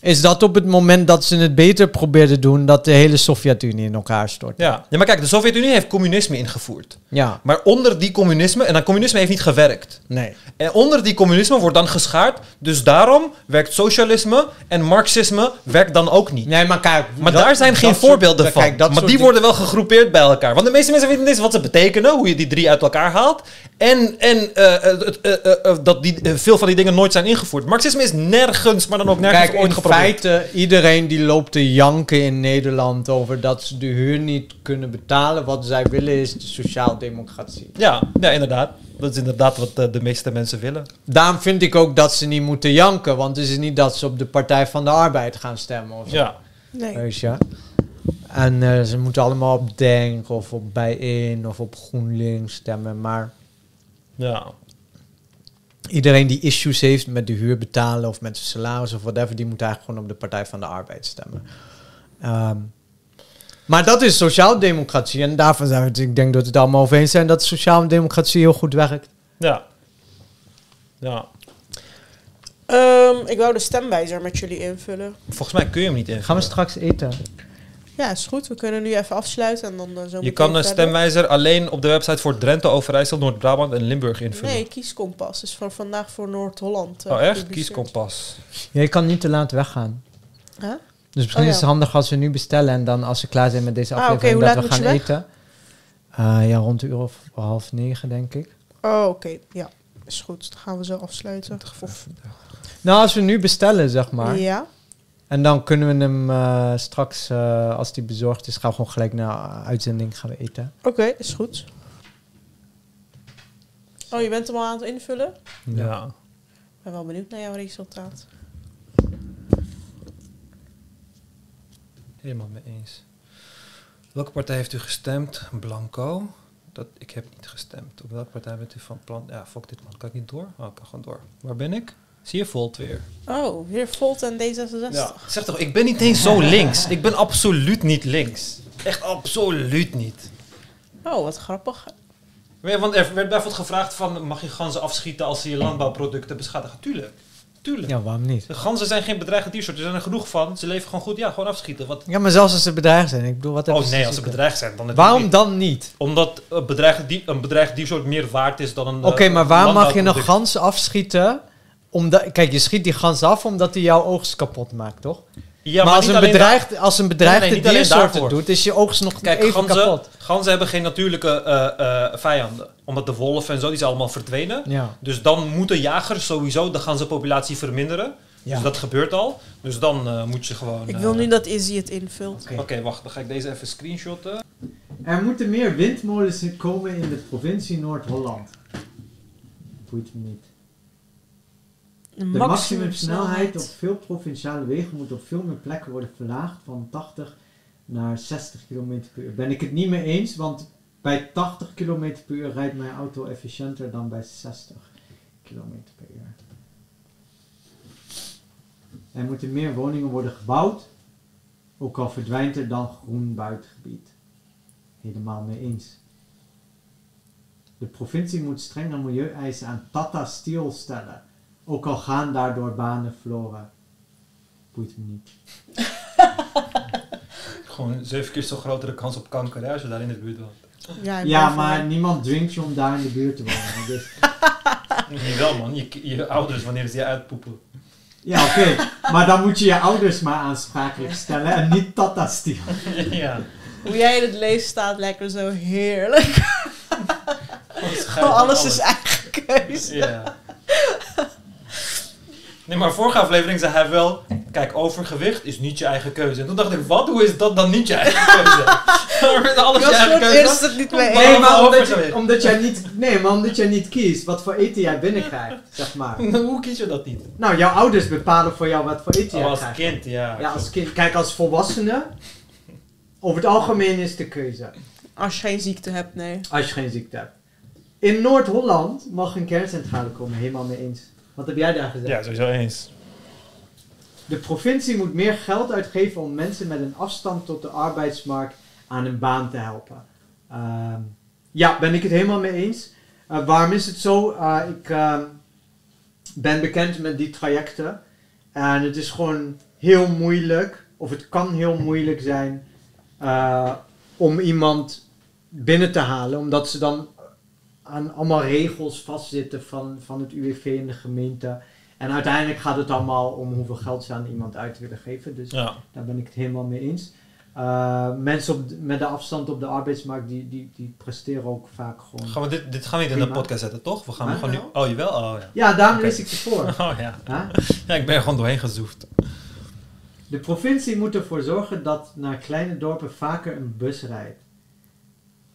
Speaker 2: is dat op het moment dat ze het beter probeerden doen, dat de hele Sovjet-Unie in elkaar stort.
Speaker 3: Ja. ja, maar kijk, de Sovjet-Unie heeft communisme ingevoerd.
Speaker 2: Ja,
Speaker 3: Maar onder die communisme... En dat communisme heeft niet gewerkt.
Speaker 2: nee.
Speaker 3: En onder die communisme wordt dan geschaard. Dus daarom werkt socialisme en marxisme werkt dan ook niet.
Speaker 2: Nee, maar kijk.
Speaker 3: Maar
Speaker 2: dat-
Speaker 3: daar zijn geen
Speaker 2: soort-
Speaker 3: voorbeelden van.
Speaker 2: kijk, dat
Speaker 3: maar die
Speaker 2: dingen-
Speaker 3: worden wel gegroepeerd bij elkaar. Want de meeste mensen weten niet eens wat ze betekenen, hoe je die drie uit elkaar haalt. En, en eh, eh, eh, dat die, veel van die dingen nooit zijn ingevoerd. Marxisme is nergens, maar dan ook nergens
Speaker 2: Kijk,
Speaker 3: ooit geprobeerd.
Speaker 2: Feite, iedereen die loopt te janken in Nederland over dat ze de huur niet kunnen betalen. Wat zij willen is de sociaaldemocratie.
Speaker 3: Ja, ja, inderdaad. Dat is inderdaad wat eh, de meeste mensen willen.
Speaker 2: Daarom vind ik ook dat ze niet moeten janken. Want het is niet dat ze op de Partij van de Arbeid gaan stemmen. Of zo.
Speaker 3: Ja.
Speaker 1: Nee.
Speaker 2: Weet je? En eh, ze moeten allemaal op Denk of op Bijeen of op GroenLinks stemmen. Maar
Speaker 3: Ja.
Speaker 2: Iedereen die issues heeft met de huur betalen of met zijn salaris of whatever, die moet eigenlijk gewoon op de Partij van de Arbeid stemmen. Ehm, maar dat is sociaaldemocratie. En daarvan zijn we het, ik denk dat we het allemaal over eens zijn dat sociaaldemocratie heel goed werkt.
Speaker 3: Ja. Ja.
Speaker 1: Ehm, ik wou de stemwijzer met jullie invullen.
Speaker 3: Volgens mij kun je hem niet in.
Speaker 2: Gaan we straks eten?
Speaker 1: Ja, is goed. We kunnen nu even afsluiten en dan eh, zo
Speaker 3: Je kan een stemwijzer alleen op de website voor Drenthe, Overijssel, Noord-Brabant en Limburg invullen.
Speaker 1: Nee, kieskompas is van vandaag voor Noord-Holland. eh,
Speaker 3: oh, echt? Kieskompas.
Speaker 2: Jij kan niet te laat weggaan.
Speaker 1: Huh?
Speaker 2: Dus misschien
Speaker 1: Oh, ja.
Speaker 2: is het handig als we nu bestellen en dan als we klaar zijn met deze
Speaker 1: Ah,
Speaker 2: aflevering
Speaker 1: hoe
Speaker 2: dat we gaan
Speaker 1: je
Speaker 2: eten. Eh, ja, rond de uur of half negen, denk ik.
Speaker 1: Oh, oké. Ja, is goed. Dan gaan we zo afsluiten. Of,
Speaker 2: Nou, als we nu bestellen, zeg maar.
Speaker 1: Ja.
Speaker 2: En dan kunnen we hem eh, straks, eh, als die bezorgd is, gaan we gewoon gelijk naar uitzending gaan we eten.
Speaker 1: Oké, is goed. Oh, je bent hem al aan het invullen?
Speaker 3: Ja.
Speaker 1: Ik ben wel benieuwd naar jouw resultaat.
Speaker 3: Helemaal mee eens. Welke partij heeft u gestemd? Blanco. Dat, ik heb niet gestemd. Op welke partij bent u van plan? Ja, fuck dit man. Kan ik niet door? Oh, ik kan gewoon door. Waar ben ik? Zie je Volt weer?
Speaker 1: Oh, weer Volt en D66.
Speaker 3: Ja. Zeg toch, ik ben niet eens zo links. Ik ben absoluut niet links. Echt absoluut niet.
Speaker 1: Oh, wat grappig.
Speaker 3: Ja, Want er werd bijvoorbeeld gevraagd van, mag je ganzen afschieten als ze je landbouwproducten beschadigen? Tuurlijk. Tuurlijk.
Speaker 2: Ja, waarom niet?
Speaker 3: De ganzen zijn geen bedreigde diersoort. Er zijn er genoeg van. Ze leven gewoon goed. Ja, gewoon afschieten. Wat...
Speaker 2: Ja, maar zelfs als ze bedreigd zijn. Ik bedoel, wat
Speaker 3: Oh nee, als ze bedreigd zijn, dan
Speaker 2: Waarom
Speaker 3: niet.
Speaker 2: dan niet?
Speaker 3: Omdat een bedreigde, die, een bedreigde diersoort meer waard is dan een...
Speaker 2: Oké,
Speaker 3: eh,
Speaker 2: maar waarom mag je een
Speaker 3: landbouwproduct.
Speaker 2: gans afschieten? Omdat, kijk, je schiet die gans af omdat hij jouw oogst kapot maakt, toch?
Speaker 3: Ja,
Speaker 2: maar als, een bedreigd, als een bedreigde
Speaker 3: Nee, nee,
Speaker 2: diersoort doet, is je oogst nog
Speaker 3: Kijk,
Speaker 2: even
Speaker 3: ganzen,
Speaker 2: kapot.
Speaker 3: ganzen hebben geen natuurlijke eh, eh, vijanden. Omdat de wolven en zo, die zijn allemaal verdwenen.
Speaker 2: Ja.
Speaker 3: Dus dan moeten jagers sowieso de ganzenpopulatie verminderen.
Speaker 2: Ja.
Speaker 3: Dus dat gebeurt al. Dus dan eh, moet je gewoon...
Speaker 1: Ik wil nu dat Izzy het invult.
Speaker 3: Oké, wacht. Dan ga ik deze even screenshotten.
Speaker 2: Er moeten meer windmolens komen in de provincie Noord-Holland. Boeit me niet.
Speaker 1: De
Speaker 2: maximumsnelheid op veel provinciale wegen moet op veel meer plekken worden verlaagd van 80 naar 60 km per uur. Ben ik het niet mee eens, want bij 80 km per uur rijdt mijn auto efficiënter dan bij 60 km per uur. Er moeten meer woningen worden gebouwd, ook al verdwijnt er dan groen buitengebied. Helemaal mee eens. De provincie moet strenge milieueisen aan Tata Steel stellen. Ook al gaan daardoor banen verloren. Boeit me niet.
Speaker 3: Gewoon zeven keer zo grotere kans op kanker hè, als je daar in de buurt woont.
Speaker 1: Ja,
Speaker 2: maar niemand dwingt je om daar in de buurt te wonen. Dus,
Speaker 3: Niet wel man, je, je ouders wanneer ze je uitpoepen.
Speaker 2: ja, oké. Maar dan moet je je ouders maar aansprakelijk stellen en niet Tata Steel.
Speaker 3: ja.
Speaker 1: Hoe jij in het leven staat, lekker zo heerlijk.
Speaker 3: Gewoon
Speaker 1: alles is eigen keuze.
Speaker 3: Ja. Nee, maar vorige aflevering zei hij wel... Kijk, overgewicht is niet je eigen keuze. En toen dacht ik, wat? Hoe is dat dan niet je eigen keuze? Is alles je eigen keuze?
Speaker 1: eerst het niet mee
Speaker 3: Nee,
Speaker 1: eens.
Speaker 2: Nee, maar omdat
Speaker 3: overgewicht.
Speaker 2: je, omdat jij niet, nee, maar omdat jij niet kiest wat voor eten jij binnenkrijgt, zeg maar.
Speaker 3: Hoe kies je dat niet?
Speaker 2: Nou, jouw ouders bepalen voor jou wat voor eten
Speaker 3: Oh,
Speaker 2: jij
Speaker 3: als
Speaker 2: krijgt.
Speaker 3: kind, ja.
Speaker 2: Ja, als kind. Kijk, als volwassene, over het algemeen is de keuze.
Speaker 1: Als je geen ziekte hebt, nee.
Speaker 2: Als je geen ziekte hebt. In Noord-Holland mag een kerncentrale komen, helemaal mee eens. Wat heb jij daar gezegd?
Speaker 3: Ja, sowieso eens.
Speaker 2: De provincie moet meer geld uitgeven om mensen met een afstand tot de arbeidsmarkt aan een baan te helpen. Ehm, ja, ben ik het helemaal mee eens. Eh, waarom is het zo? Eh, ik ehm, ben bekend met die trajecten. En het is gewoon heel moeilijk, of het kan heel moeilijk zijn, eh, om iemand binnen te halen. Omdat ze dan aan allemaal regels vastzitten van, van het UWV en de gemeente. En uiteindelijk gaat het allemaal om hoeveel geld ze aan iemand uit willen geven. Dus
Speaker 3: Ja.
Speaker 2: daar ben ik het helemaal mee eens. Eh, mensen op met de afstand op de arbeidsmarkt, die, die, die presteren ook vaak gewoon.
Speaker 3: Gaan we dit, dit gaan we niet in de podcast zetten, toch? We gaan
Speaker 2: Huh?
Speaker 3: gewoon nu... Oh, jawel? Oh, ja.
Speaker 2: Ja, daarom
Speaker 3: Oké.
Speaker 2: lees ik voor.
Speaker 3: Oh, ja.
Speaker 2: Huh?
Speaker 3: Ja, ik ben er gewoon doorheen gezoefd.
Speaker 2: De provincie moet ervoor zorgen dat naar kleine dorpen vaker een bus rijdt.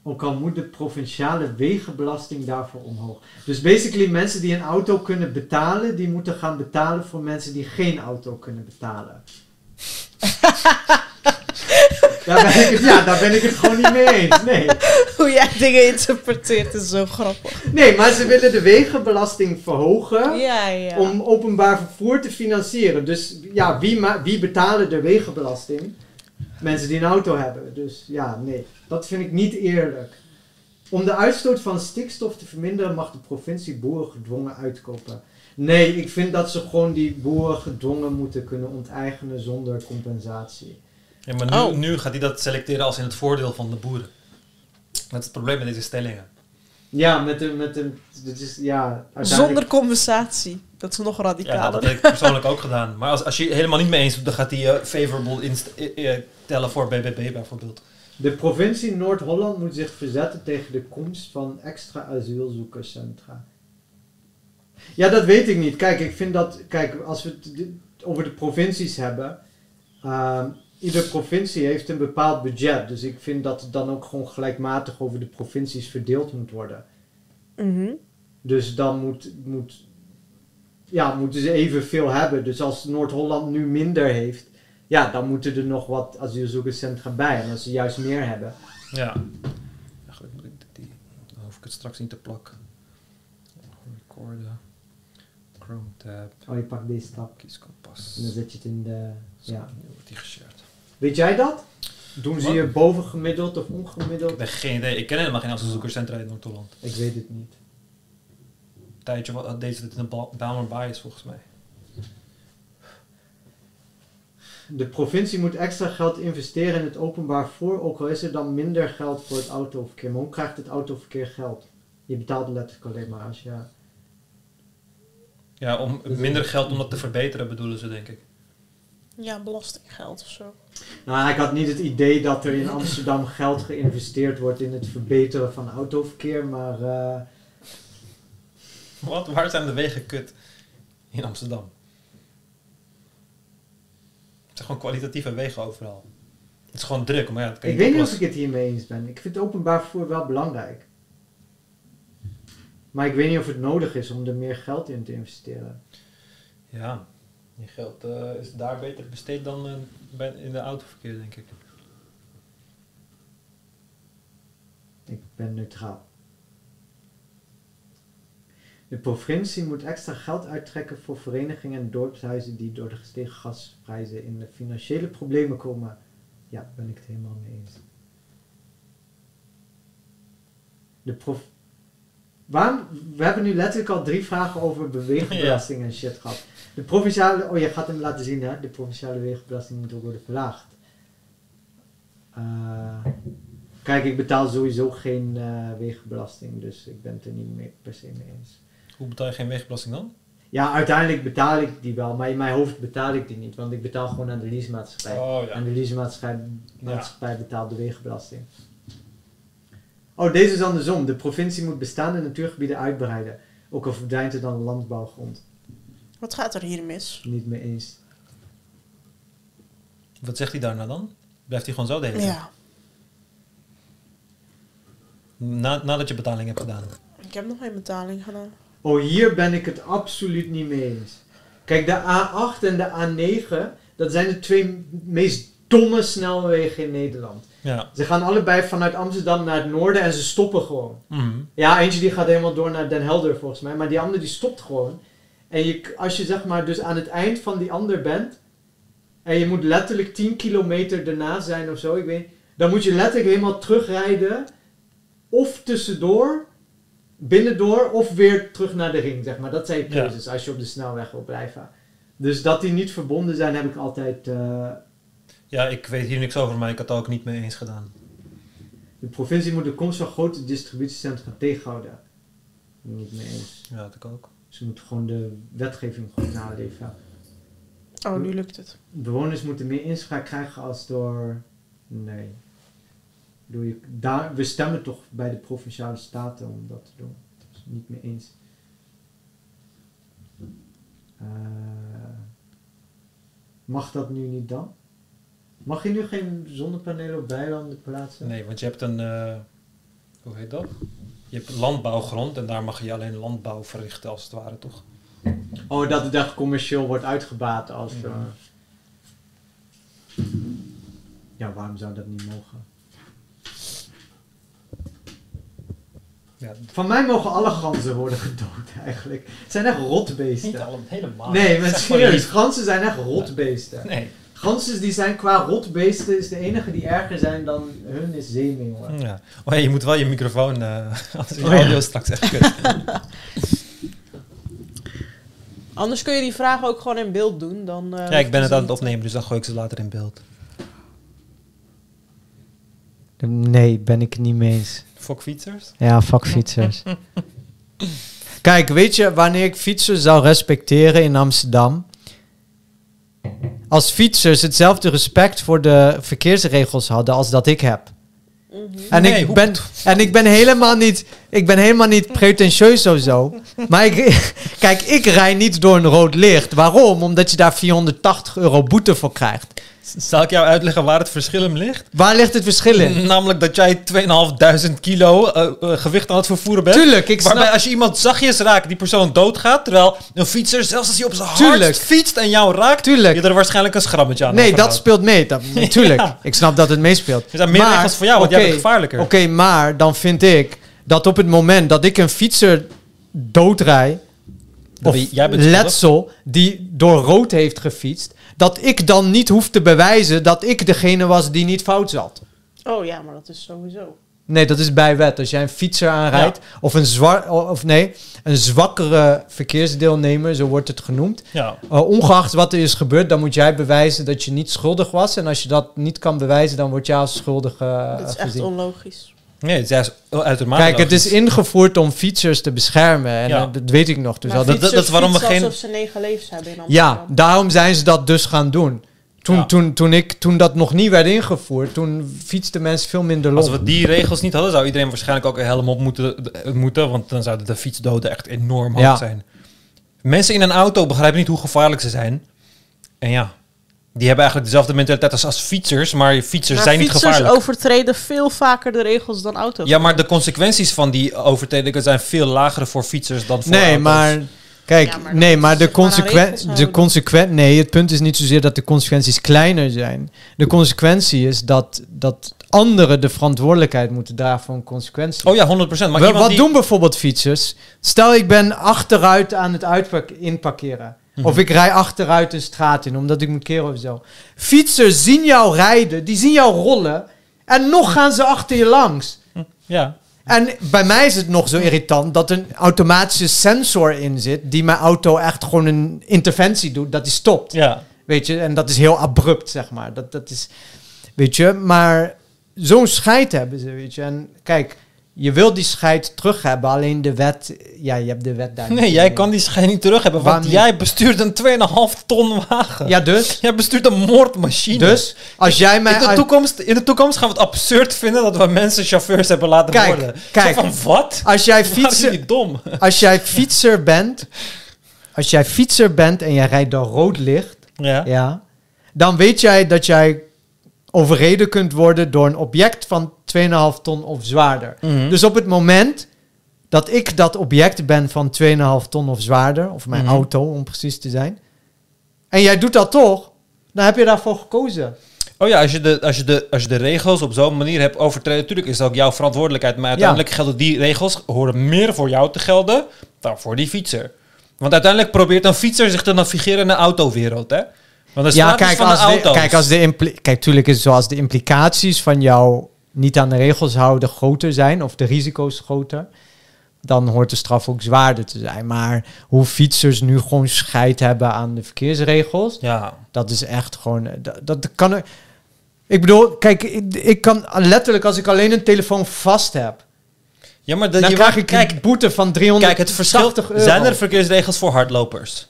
Speaker 2: Ook al moet de provinciale wegenbelasting daarvoor omhoog. Dus basically mensen die een auto kunnen betalen, die moeten gaan betalen voor mensen die geen auto kunnen betalen. daar, ben ik het, ja, daar ben ik het gewoon niet mee eens. Nee.
Speaker 1: Hoe jij dingen interpreteert is zo grappig.
Speaker 2: nee, maar ze willen de wegenbelasting verhogen.
Speaker 1: Ja, ja.
Speaker 2: om openbaar vervoer te financieren. Dus ja, wie, wie betalen de wegenbelasting? Mensen die een auto hebben. Dus ja, nee, dat vind ik niet eerlijk. Om de uitstoot van stikstof te verminderen mag de provincie boeren gedwongen uitkopen. Nee, ik vind dat ze gewoon die boeren gedwongen moeten kunnen onteigenen zonder compensatie.
Speaker 3: Ja, maar nu,
Speaker 1: Oh.
Speaker 3: nu gaat hij dat selecteren als in het voordeel van de boeren. Dat is het probleem met deze stellingen.
Speaker 2: Ja, met een, met een, dit is, ja, uiteindelijk-
Speaker 1: Zonder compensatie. Dat is nog
Speaker 3: Ja, dat,
Speaker 1: radicaler.
Speaker 3: dat heb ik persoonlijk ook gedaan. Maar als, als je het helemaal niet mee eens bent, dan gaat hij eh, favorable inst- eh, eh, tellen voor BBB bijvoorbeeld.
Speaker 2: De provincie Noord-Holland moet zich verzetten tegen de komst van extra asielzoekerscentra. Ja, dat weet ik niet. Kijk, ik vind dat, kijk, als we het over de provincies hebben, ehm iedere provincie heeft een bepaald budget. Dus ik vind dat het dan ook gewoon gelijkmatig over de provincies verdeeld moet worden.
Speaker 1: Mhm.
Speaker 2: Dus dan moet, moet, ja, moeten ze evenveel hebben. Dus als Noord-Holland nu minder heeft, ja, dan moeten er nog wat asielzoekerscentra bij. En als ze juist meer hebben,
Speaker 3: Ja. Eigenlijk moet ik die, dan hoef ik het straks niet te plakken. Recorden. Chrome tab.
Speaker 2: Oh, je pakt deze stap
Speaker 3: Kies kompas.
Speaker 2: en dan zet je het in de...
Speaker 3: Zo,
Speaker 2: Ja.
Speaker 3: nu wordt die geshared.
Speaker 2: Weet jij dat? Doen ze je bovengemiddeld of
Speaker 3: Ik
Speaker 2: ongemiddeld?
Speaker 3: heb geen idee. Ik ken helemaal geen asielzoekerscentra in Noord-Holland.
Speaker 2: Ik weet het niet.
Speaker 3: Een tijdje wat, deed ze het in de Bijlmer Bias volgens mij.
Speaker 2: De provincie moet extra geld investeren in het openbaar vervoer, ook al is er dan minder geld voor het autoverkeer. Maar hoe krijgt het autoverkeer geld? Je betaalt letterlijk alleen maar als je...
Speaker 3: Ja, om minder geld om dat te verbeteren bedoelen ze, denk ik.
Speaker 1: Ja, belastinggeld of zo.
Speaker 2: Nou, ik had niet het idee dat er in Amsterdam geld geïnvesteerd wordt in het verbeteren van autoverkeer, maar... eh,
Speaker 3: Wat? Waar zijn de wegen kut in Amsterdam? Het zijn gewoon kwalitatieve wegen overal. Het is gewoon druk, maar ja, dat kan je
Speaker 2: ik weet niet of ik het hiermee eens ben. Ik vind het openbaar vervoer wel belangrijk. Maar ik weet niet of het nodig is om er meer geld in te investeren.
Speaker 3: Ja, je geld eh, is daar beter besteed dan eh, bij, in de autoverkeer, denk ik.
Speaker 2: Ik ben neutraal. De provincie moet extra geld uittrekken voor verenigingen en dorpshuizen die door de gestegen gasprijzen in de financiële problemen komen. Ja, ben ik het helemaal mee eens. De prof Waarom? We hebben nu letterlijk al drie vragen over beweegbelasting en shit gehad. De provinciale, oh je gaat hem laten zien hè, de provinciale wegenbelasting moet ook worden verlaagd. Eh, kijk, ik betaal sowieso geen eh, wegenbelasting, dus ik ben het er niet mee, per se mee eens.
Speaker 3: Hoe betaal je geen wegenbelasting dan?
Speaker 2: Ja, uiteindelijk betaal ik die wel, maar in mijn hoofd betaal ik die niet, want ik betaal gewoon aan de leasemaatschappij.
Speaker 3: Oh
Speaker 2: En de leasemaatschappij maatschappij betaalt de wegenbelasting. Oh, deze is andersom. De provincie moet bestaande natuurgebieden uitbreiden. Ook al verdwijnt er dan landbouwgrond.
Speaker 1: Wat gaat er hier mis?
Speaker 2: Niet mee eens.
Speaker 3: Wat zegt hij daarna dan? Blijft hij gewoon zo de hele tijd?
Speaker 1: Ja,
Speaker 3: Na, nadat je betaling hebt gedaan.
Speaker 1: ik heb nog geen betaling gedaan.
Speaker 2: Oh, hier ben ik het absoluut niet mee eens. Kijk, de A8 en de A9, dat zijn de twee meest domme snelwegen in Nederland.
Speaker 3: Ja.
Speaker 2: Ze gaan allebei vanuit Amsterdam naar het noorden en ze stoppen gewoon.
Speaker 3: Mhm.
Speaker 2: Ja, eentje die gaat helemaal door naar Den Helder volgens mij, maar die andere die stopt gewoon. En je, als je zeg maar dus aan het eind van die ander bent, en je moet letterlijk 10 kilometer daarna zijn of zo, ik weet dan moet je letterlijk helemaal terugrijden, of tussendoor, binnendoor, of weer terug naar de ring, zeg maar. Dat zijn je
Speaker 3: Ja.
Speaker 2: keuzes als je op de snelweg wil blijven. Dus dat die niet verbonden zijn, heb ik altijd... eh,
Speaker 3: Ja, ik weet hier niks over, maar ik had het ook niet mee eens gedaan.
Speaker 2: de provincie moet de komst van grote distributiecentra tegenhouden. Niet mee eens.
Speaker 3: Ja, dat ik ook.
Speaker 2: Ze moeten gewoon de wetgeving goed naleven.
Speaker 1: Oh, nu lukt het.
Speaker 2: Bewoners moeten meer inspraak krijgen als door. Nee. Bedoel, je, daar, we stemmen toch bij de provinciale staten om dat te doen. Dat is het niet mee eens. Eh, mag dat nu niet dan? Mag je nu geen zonnepanelen op weilanden plaatsen?
Speaker 3: Nee, want je hebt een... eh, hoe heet dat? Je hebt landbouwgrond en daar mag je alleen landbouw verrichten als het ware, toch?
Speaker 2: Oh, dat het echt commercieel wordt uitgebaat als... Eh, Ja, waarom zou dat niet mogen?
Speaker 3: Ja,
Speaker 2: Van mij mogen alle ganzen worden gedood eigenlijk. Het zijn echt rotbeesten.
Speaker 3: alle, helemaal.
Speaker 2: Nee, maar serieus,
Speaker 3: niet.
Speaker 2: ganzen zijn echt rotbeesten.
Speaker 3: Nee.
Speaker 2: Ganzen die zijn qua rotbeesten, is de enige die erger zijn dan hun is zeemeeuwen.
Speaker 3: Ja. Oh ja, je moet wel je microfoon, eh als je
Speaker 2: Oh ja.
Speaker 3: audio straks echt kut.
Speaker 1: Anders kun je die vragen ook gewoon in beeld doen. Dan, eh,
Speaker 3: ja, ik ben het aan het opnemen, dus dan gooi ik ze later in beeld.
Speaker 2: Nee, ben ik het niet mee eens.
Speaker 3: Fokfietsers?
Speaker 2: Ja, vakfietsers. Kijk, weet je, wanneer ik fietsers zou respecteren in Amsterdam. Als fietsers hetzelfde respect voor de verkeersregels hadden als dat ik heb.
Speaker 1: Mhm.
Speaker 2: En,
Speaker 3: Nee,
Speaker 2: ik ben, en ik ben helemaal niet, ik ben helemaal niet pretentieus of zo. Maar ik, kijk, ik rij niet door een rood licht. Waarom? Omdat je daar 480 euro boete voor krijgt.
Speaker 3: Zal ik jou uitleggen waar het verschil in ligt?
Speaker 2: Waar ligt het verschil in?
Speaker 3: Namelijk dat jij 2500 kilo eh, gewicht aan het vervoeren bent.
Speaker 2: Tuurlijk, ik
Speaker 3: Waarbij
Speaker 2: snap...
Speaker 3: als je iemand zachtjes raakt, die persoon doodgaat. Terwijl een fietser, zelfs als hij op zijn
Speaker 2: Tuurlijk.
Speaker 3: hardst fietst en jou raakt,
Speaker 2: Tuurlijk.
Speaker 3: je er waarschijnlijk een schrammetje aan
Speaker 2: Nee, dat speelt mee. Dat, natuurlijk.
Speaker 3: Ja.
Speaker 2: Ik snap dat het meespeelt.
Speaker 3: Er zijn meer
Speaker 2: Maar,
Speaker 3: regels voor jou, want jij bent gevaarlijker.
Speaker 2: Oké, maar dan vind ik dat op het moment dat ik een fietser doodrij, of
Speaker 3: jij bent
Speaker 2: letsel, die door rood heeft gefietst, dat ik dan niet hoef te bewijzen dat ik degene was die niet fout zat.
Speaker 1: Oh ja, maar dat is sowieso.
Speaker 2: Nee, dat is bij wet. Als jij een fietser aanrijdt, of een zwar, of nee, een zwakkere verkeersdeelnemer, zo wordt het genoemd.
Speaker 3: Ja.
Speaker 2: Uh, ongeacht wat er is gebeurd, dan moet jij bewijzen dat je niet schuldig was. En als je dat niet kan bewijzen, dan word jij als schuldig uh,
Speaker 1: Dat is echt
Speaker 2: gezien.
Speaker 1: onlogisch.
Speaker 3: Nee, het is uitermate
Speaker 2: Kijk, het is ingevoerd om fietsers te beschermen. En
Speaker 3: Ja.
Speaker 2: dat weet ik nog. Dus
Speaker 1: Maar
Speaker 2: al-
Speaker 3: dat- dat- dat is waarom we
Speaker 1: fietsen
Speaker 3: geen-
Speaker 1: alsof ze negen levens hebben in
Speaker 2: ja, daarom zijn ze dat dus gaan doen. Toen,
Speaker 3: Ja.
Speaker 2: toen, toen, ik, toen dat nog niet werd ingevoerd, toen fietsten mensen veel minder
Speaker 3: Als
Speaker 2: los.
Speaker 3: we die regels niet hadden, zou iedereen waarschijnlijk ook een helm op moeten, eh, moeten want dan zouden de fietsdoden echt enorm hoog
Speaker 2: Ja.
Speaker 3: zijn. Mensen in een auto begrijpen niet hoe gevaarlijk ze zijn. En ja, die hebben eigenlijk dezelfde mentaliteit als, als fietsers, maar fietsers
Speaker 1: Maar
Speaker 3: zijn niet
Speaker 1: fietsers
Speaker 3: gevaarlijk.
Speaker 1: overtreden veel vaker de regels dan auto's.
Speaker 3: Ja, maar de consequenties van die overtredingen zijn veel lager voor fietsers dan voor
Speaker 2: Nee,
Speaker 3: auto's.
Speaker 2: maar kijk,
Speaker 1: Ja, maar
Speaker 2: nee, maar de
Speaker 1: regels
Speaker 2: consequentie, de
Speaker 1: houden.
Speaker 2: consequen, nee, het punt is niet zozeer dat de consequenties kleiner zijn. De consequentie is dat, dat anderen de verantwoordelijkheid moeten dragen voor een consequentie.
Speaker 3: Oh ja, 100%. Maar
Speaker 2: wat
Speaker 3: die...
Speaker 2: doen bijvoorbeeld fietsers? Stel, ik ben achteruit aan het uitpak inparkeren. Of ik rij achteruit een straat in, omdat ik moet keren of zo. Fietsers zien jou rijden, die zien jou rollen. En nog gaan ze achter je langs.
Speaker 3: Ja.
Speaker 2: En bij mij is het nog zo irritant dat een automatische sensor in zit... die mijn auto echt gewoon een interventie doet, dat die stopt.
Speaker 3: ja.
Speaker 2: Weet je, en dat is heel abrupt, zeg maar. Dat, dat is, weet je, maar zo'n scheid hebben ze, weet je. En kijk, je wil die scheid terug hebben, alleen de wet, ja, je hebt de wet daar.
Speaker 3: Nee, jij
Speaker 2: mee.
Speaker 3: kan die schijn niet terug hebben, want jij bestuurt een 2,5 ton wagen.
Speaker 2: Ja, dus,
Speaker 3: Jij bestuurt een moordmachine.
Speaker 2: dus, als jij mij...
Speaker 3: in, de toekomst, in de toekomst gaan we het absurd vinden dat we mensen chauffeurs hebben laten
Speaker 2: Kijk,
Speaker 3: worden.
Speaker 2: kijk.
Speaker 3: Zo van, wat?
Speaker 2: Als jij, fietser,
Speaker 3: niet dom?
Speaker 2: als jij fietser bent, als jij fietser bent en jij rijdt door rood licht,
Speaker 3: Ja.
Speaker 2: ja, dan weet jij dat jij overreden kunt worden door een object van 2,5 ton of zwaarder.
Speaker 3: Mhm.
Speaker 2: Dus op het moment dat ik dat object ben van 2,5 ton of zwaarder, of mijn
Speaker 3: Mhm.
Speaker 2: auto om precies te zijn, en jij doet dat toch, dan heb je daarvoor gekozen.
Speaker 3: Oh ja, als je, de, als, je de, als je de regels op zo'n manier hebt overtreden, natuurlijk is dat ook jouw verantwoordelijkheid. Maar uiteindelijk gelden die regels, horen meer voor jou te gelden dan voor die fietser. Want uiteindelijk probeert een fietser zich te navigeren in de autowereld, hè? Want
Speaker 2: Ja, kijk,
Speaker 3: van
Speaker 2: als de, kijk, als de kijk, tuurlijk is zoals de implicaties van jou niet aan de regels houden groter zijn, of de risico's groter, dan hoort de straf ook zwaarder te zijn. Maar hoe fietsers nu gewoon scheid hebben aan de verkeersregels,
Speaker 3: Ja,
Speaker 2: Dat is echt gewoon. Dat, dat kan er. Ik bedoel, kijk, ik, ik kan letterlijk als ik alleen een telefoon vast heb,
Speaker 3: ja maar
Speaker 2: dan
Speaker 3: je
Speaker 2: krijg ik
Speaker 3: kijk,
Speaker 2: boete van 300.
Speaker 3: Kijk, het verschil...
Speaker 2: euro.
Speaker 3: Zijn er verkeersregels voor hardlopers?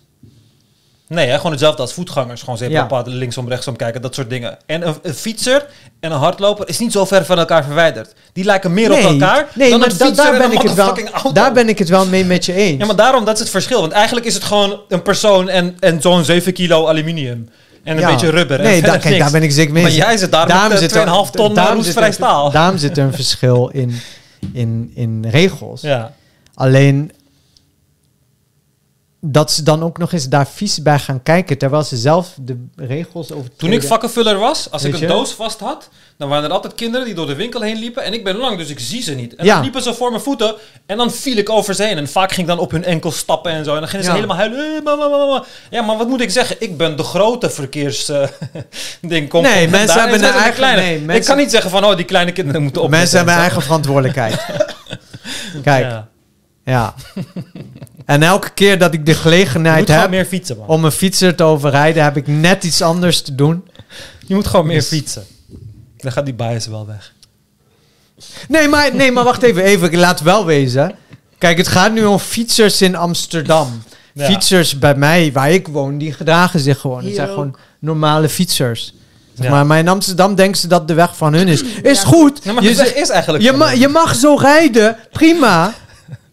Speaker 3: Nee, hè? gewoon hetzelfde als voetgangers. Gewoon zeker
Speaker 2: Ja.
Speaker 3: linksom, rechtsom kijken, dat soort dingen. En een, een fietser en een hardloper is niet zo ver van elkaar verwijderd. Die lijken meer op elkaar
Speaker 2: nee,
Speaker 3: dan
Speaker 2: maar
Speaker 3: een
Speaker 2: da-
Speaker 3: fietser
Speaker 2: daar,
Speaker 3: en
Speaker 2: ben ik het wel,
Speaker 3: auto.
Speaker 2: daar ben ik het wel mee met je eens.
Speaker 3: Ja, maar daarom, dat is het verschil. Want eigenlijk is het gewoon een persoon en, en zo'n 7 kilo aluminium. En een
Speaker 2: Ja.
Speaker 3: beetje rubber.
Speaker 2: Nee, da- kijk, daar ben ik zeker mee
Speaker 3: Maar jij zit daar met, eh, 2,5 ton
Speaker 2: daarom
Speaker 3: roestvrij staal.
Speaker 2: Daarom zit er een verschil in, in, in regels.
Speaker 3: Ja.
Speaker 2: Alleen dat ze dan ook nog eens daar vies bij gaan kijken, terwijl ze zelf de regels over.
Speaker 3: Toen ik vakkenvuller was, als
Speaker 2: Weet
Speaker 3: ik een
Speaker 2: je?
Speaker 3: doos vast had, dan waren er altijd kinderen die door de winkel heen liepen. En ik ben lang, dus ik zie ze niet. En
Speaker 2: Ja.
Speaker 3: dan liepen ze voor mijn voeten en dan viel ik over ze heen. En vaak ging ik dan op hun enkel stappen en zo. En dan gingen ze
Speaker 2: Ja.
Speaker 3: helemaal huilen. Eh, mama, mama, mama. Ja, maar wat moet ik zeggen? Ik ben de grote verkeers eh, ding. Kom,
Speaker 2: Nee,
Speaker 3: kom
Speaker 2: mensen
Speaker 3: daar. En
Speaker 2: hebben
Speaker 3: zij
Speaker 2: een
Speaker 3: zijn de
Speaker 2: eigen-
Speaker 3: kleine.
Speaker 2: nee,
Speaker 3: Ik kan niet zeggen van, oh, die kleine kinderen moeten op.
Speaker 2: Mensen hebben eigen verantwoordelijkheid. Kijk, ja. En elke keer dat ik de gelegenheid heb
Speaker 3: meer fietsen, man.
Speaker 2: om een fietser te overrijden, heb ik net iets anders te doen.
Speaker 3: Je moet gewoon meer
Speaker 2: Dus-
Speaker 3: fietsen. Dan gaat die bias wel weg.
Speaker 2: Nee, maar, nee, maar wacht even, even. Ik laat wel wezen. Kijk, het gaat nu om fietsers in Amsterdam.
Speaker 3: Ja.
Speaker 2: Fietsers bij mij, waar ik woon, die gedragen zich gewoon. Het zijn gewoon normale fietsers. Zeg
Speaker 3: Ja.
Speaker 2: maar, maar in Amsterdam denken ze dat de weg van hun is. Is
Speaker 1: Ja.
Speaker 2: goed.
Speaker 3: Ja, maar
Speaker 2: je,
Speaker 3: is eigenlijk...
Speaker 2: je, ma- je mag zo rijden, prima.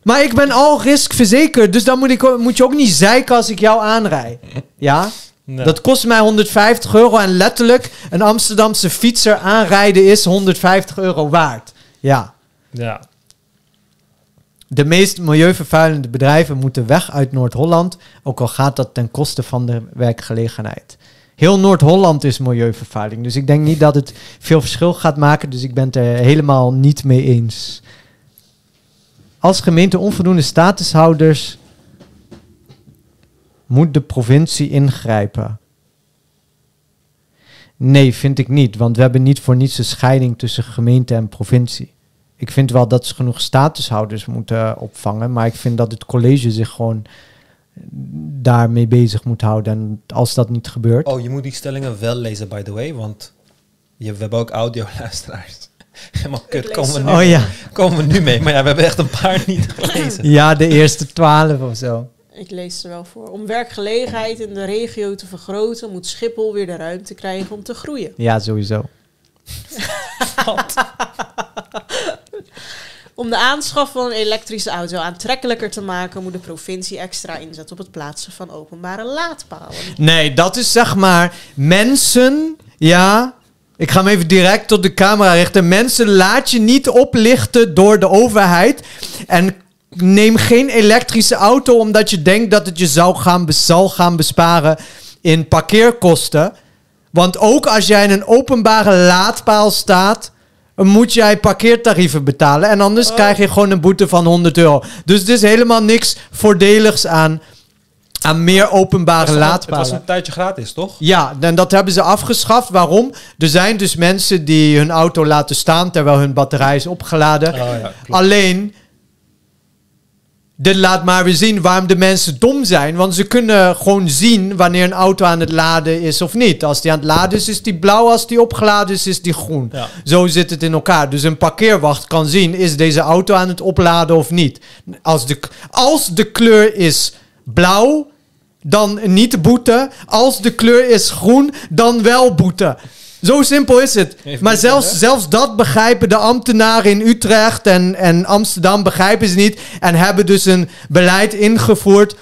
Speaker 2: Maar ik ben al risk verzekerd. Dus dan moet, ik, moet je ook niet zeiken als ik jou aanrij. Ja?
Speaker 3: Nee.
Speaker 2: Dat kost mij 150 euro. En letterlijk, een Amsterdamse fietser aanrijden is 150 euro waard. Ja.
Speaker 3: Ja.
Speaker 2: De meest milieuvervuilende bedrijven moeten weg uit Noord-Holland, ook al gaat dat ten koste van de werkgelegenheid. Heel Noord-Holland is milieuvervuiling, dus ik denk niet dat het veel verschil gaat maken, dus ik ben het er helemaal niet mee eens. Als gemeente onvoldoende statushouders moet de provincie ingrijpen. Nee, vind ik niet, want we hebben niet voor niets een scheiding tussen gemeente en provincie. Ik vind wel dat ze genoeg statushouders moeten opvangen. Maar ik vind dat het college zich gewoon daarmee bezig moet houden. En als dat niet gebeurt.
Speaker 3: Oh, je moet die stellingen wel lezen, by the way, want je, we hebben ook audioluisteraars. Helemaal kut, komen we, nu,
Speaker 2: Oh ja.
Speaker 3: komen we nu mee. Maar ja, we hebben echt een paar niet gelezen.
Speaker 2: Ja, de eerste twaalf of zo.
Speaker 1: Ik lees ze wel voor. Om werkgelegenheid in de regio te vergroten, moet Schiphol weer de ruimte krijgen om te groeien.
Speaker 2: Ja, sowieso.
Speaker 1: Om de aanschaf van een elektrische auto aantrekkelijker te maken, moet de provincie extra inzetten op het plaatsen van openbare laadpalen.
Speaker 2: Nee, dat is zeg maar mensen. Ja. Ik ga hem even direct tot de camera richten. Mensen, laat je niet oplichten door de overheid. En neem geen elektrische auto omdat je denkt dat het je zou gaan, zal gaan besparen in parkeerkosten. Want ook als jij in een openbare laadpaal staat, moet jij parkeertarieven betalen. En anders
Speaker 1: Oh.
Speaker 2: krijg je gewoon een boete van 100 euro. Dus er is helemaal niks voordeligs aan, aan meer openbare
Speaker 3: Het
Speaker 2: laadpalen.
Speaker 3: Het was een tijdje gratis, toch?
Speaker 2: Ja, en dat hebben ze afgeschaft. Waarom? Er zijn dus mensen die hun auto laten staan terwijl hun batterij is opgeladen.
Speaker 3: Oh, ja.
Speaker 2: Alleen, dit laat maar weer zien waarom de mensen dom zijn. Want ze kunnen gewoon zien wanneer een auto aan het laden is of niet. Als die aan het laden is, is die blauw. Als die opgeladen is, is die groen.
Speaker 3: Ja.
Speaker 2: Zo zit het in elkaar. Dus een parkeerwacht kan zien, is deze auto aan het opladen of niet. Als de, als de kleur is blauw, dan niet boete. Als de kleur is groen, dan wel boete. Zo simpel is het.
Speaker 3: Even
Speaker 2: maar zelfs,
Speaker 3: hè?
Speaker 2: zelfs dat begrijpen de ambtenaren in Utrecht en, en Amsterdam begrijpen ze niet. En hebben dus een beleid ingevoerd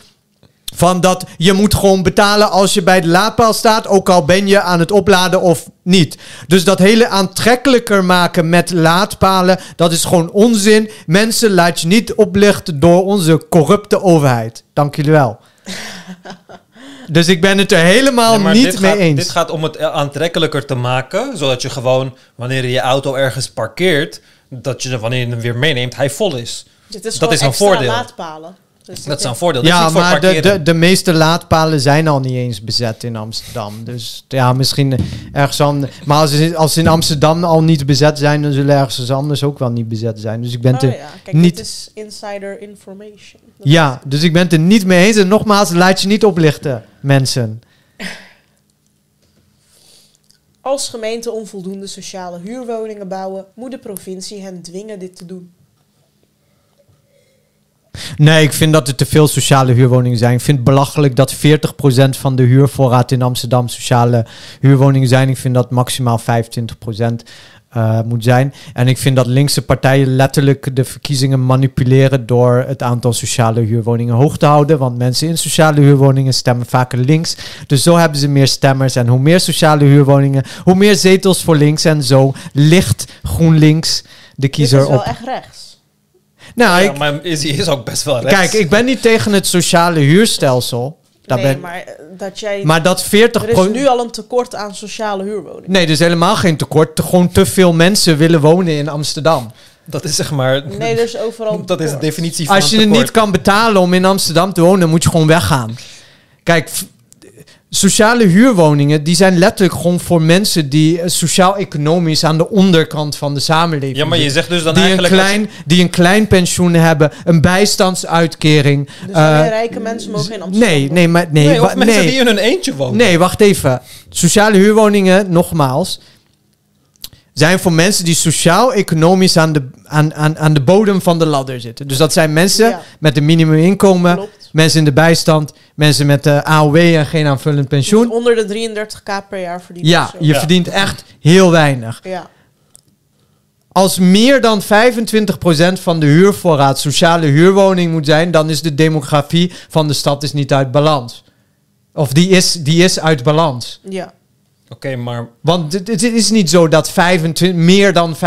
Speaker 2: van dat je moet gewoon betalen als je bij de laadpaal staat, ook al ben je aan het opladen of niet. Dus dat hele aantrekkelijker maken met laadpalen, dat is gewoon onzin. Mensen, laat je niet oplichten door onze corrupte overheid. Dank jullie wel. dus ik ben het er helemaal
Speaker 3: Nee,
Speaker 2: niet mee
Speaker 3: gaat,
Speaker 2: eens.
Speaker 3: Dit gaat om het aantrekkelijker te maken, zodat je gewoon, wanneer je je auto ergens parkeert, dat je wanneer je hem weer meeneemt, hij vol is.
Speaker 1: Dit is
Speaker 3: Dat
Speaker 1: gewoon
Speaker 3: is een voordeel.
Speaker 1: laadpalen. Dus
Speaker 3: Dat is een voordeel. Dat is
Speaker 2: Ja,
Speaker 3: voor
Speaker 2: maar de, de, de meeste laadpalen zijn al niet eens bezet in Amsterdam. Dus ja, misschien ergens anders. Maar als ze, als ze in Amsterdam al niet bezet zijn, dan zullen ergens anders ook wel niet bezet zijn. Dus ik ben
Speaker 1: Oh
Speaker 2: er,
Speaker 1: ja, kijk,
Speaker 2: niet-
Speaker 1: dit is insider information. Dat
Speaker 2: ja, dus ik ben het er niet mee eens. En nogmaals, laat je niet oplichten, mensen.
Speaker 1: Als gemeenten onvoldoende sociale huurwoningen bouwen, moet de provincie hen dwingen dit te doen.
Speaker 2: Nee, ik vind dat er te veel sociale huurwoningen zijn. Ik vind het belachelijk dat 40% van de huurvoorraad in Amsterdam sociale huurwoningen zijn. Ik vind dat maximaal 25% eh, moet zijn. En ik vind dat linkse partijen letterlijk de verkiezingen manipuleren door het aantal sociale huurwoningen hoog te houden. Want mensen in sociale huurwoningen stemmen vaker links. Dus zo hebben ze meer stemmers. En hoe meer sociale huurwoningen, hoe meer zetels voor links. En zo ligt GroenLinks de kiezer
Speaker 1: dit is wel
Speaker 2: op.
Speaker 1: echt rechts.
Speaker 2: Nou,
Speaker 3: ja,
Speaker 2: ik,
Speaker 3: maar is, is ook best wel rechts.
Speaker 2: Kijk, ik ben niet tegen het sociale huurstelsel. Daar
Speaker 1: nee,
Speaker 2: ben, maar,
Speaker 1: maar eh, dat jij...
Speaker 2: dat 40
Speaker 1: er is nu al een tekort aan sociale huurwoningen.
Speaker 2: Nee, er is helemaal geen tekort. Te- Gewoon te veel mensen willen wonen in Amsterdam.
Speaker 3: dat is zeg maar...
Speaker 1: Nee, er is overal een
Speaker 3: dat is de definitie van
Speaker 2: Als je het niet kan betalen om in Amsterdam te wonen, moet je gewoon weggaan. Kijk, sociale huurwoningen, die zijn letterlijk gewoon voor mensen die eh, sociaal-economisch aan de onderkant van de samenleving
Speaker 3: Ja, maar je zegt dus dan
Speaker 2: die een,
Speaker 3: eigenlijk... als je-
Speaker 2: klein, die een klein pensioen hebben, een bijstandsuitkering.
Speaker 1: Dus rijke mensen mogen in Amsterdam
Speaker 2: nee,
Speaker 1: wonen.
Speaker 2: nee, maar nee,
Speaker 3: nee, of mensen
Speaker 2: nee.
Speaker 3: die in hun eentje wonen.
Speaker 2: Nee, wacht even. Sociale huurwoningen, nogmaals, zijn voor mensen die sociaal-economisch aan de, aan, aan, aan de bodem van de ladder zitten. Dus dat zijn mensen
Speaker 1: Ja.
Speaker 2: met een minimuminkomen,
Speaker 1: Klopt.
Speaker 2: mensen in de bijstand, mensen met de AOW en geen aanvullend pensioen.
Speaker 1: Dus onder de 33k per jaar verdient.
Speaker 2: Ja, je
Speaker 3: Ja.
Speaker 2: verdient echt heel weinig.
Speaker 1: Ja.
Speaker 2: Als meer dan 25% van de huurvoorraad sociale huurwoning moet zijn, dan is de demografie van de stad is niet uit balans. Of die is, die is uit balans.
Speaker 1: ja.
Speaker 3: Oké, maar
Speaker 2: Want het, het is niet zo dat 25, meer dan 25%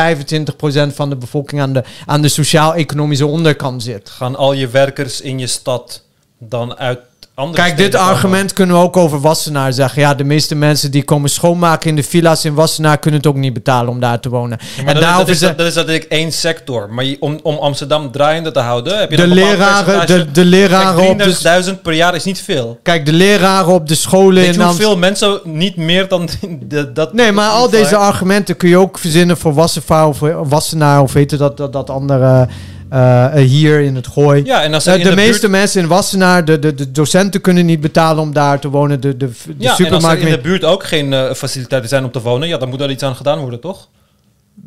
Speaker 2: van de bevolking aan de, aan de sociaal-economische onderkant zit.
Speaker 3: gaan al je werkers in je stad dan uit andere
Speaker 2: Kijk, dit argument kunnen we ook over Wassenaar zeggen. Ja, de meeste mensen die komen schoonmaken in de villa's in Wassenaar kunnen het ook niet betalen om daar te wonen.
Speaker 3: Ja,
Speaker 2: en
Speaker 3: dat, dat,
Speaker 2: daarover
Speaker 3: is, dat, dat is natuurlijk één sector. Maar je- om, om Amsterdam draaiende te houden, heb je
Speaker 2: de leraren, de, de leraren op de,
Speaker 3: Kijk, 33.000 per jaar is niet veel.
Speaker 2: kijk, de leraren op de scholen
Speaker 3: Weet
Speaker 2: in
Speaker 3: hoeveel mensen niet meer dan de, dat...
Speaker 2: Nee, maar al deze argumenten kun je ook verzinnen voor Wassenaar of, Wassenaar of weet je dat, dat, dat andere eh, eh, hier in het Gooi.
Speaker 3: Ja, en als
Speaker 2: Eh,
Speaker 3: in
Speaker 2: de,
Speaker 3: de,
Speaker 2: meeste
Speaker 3: buurt,
Speaker 2: mensen in Wassenaar, de, de, de docenten kunnen niet betalen om daar te wonen. De, de, de
Speaker 3: ja, en als er in de buurt ook geen faciliteiten zijn om te wonen, ja, dan moet er iets aan gedaan worden, toch?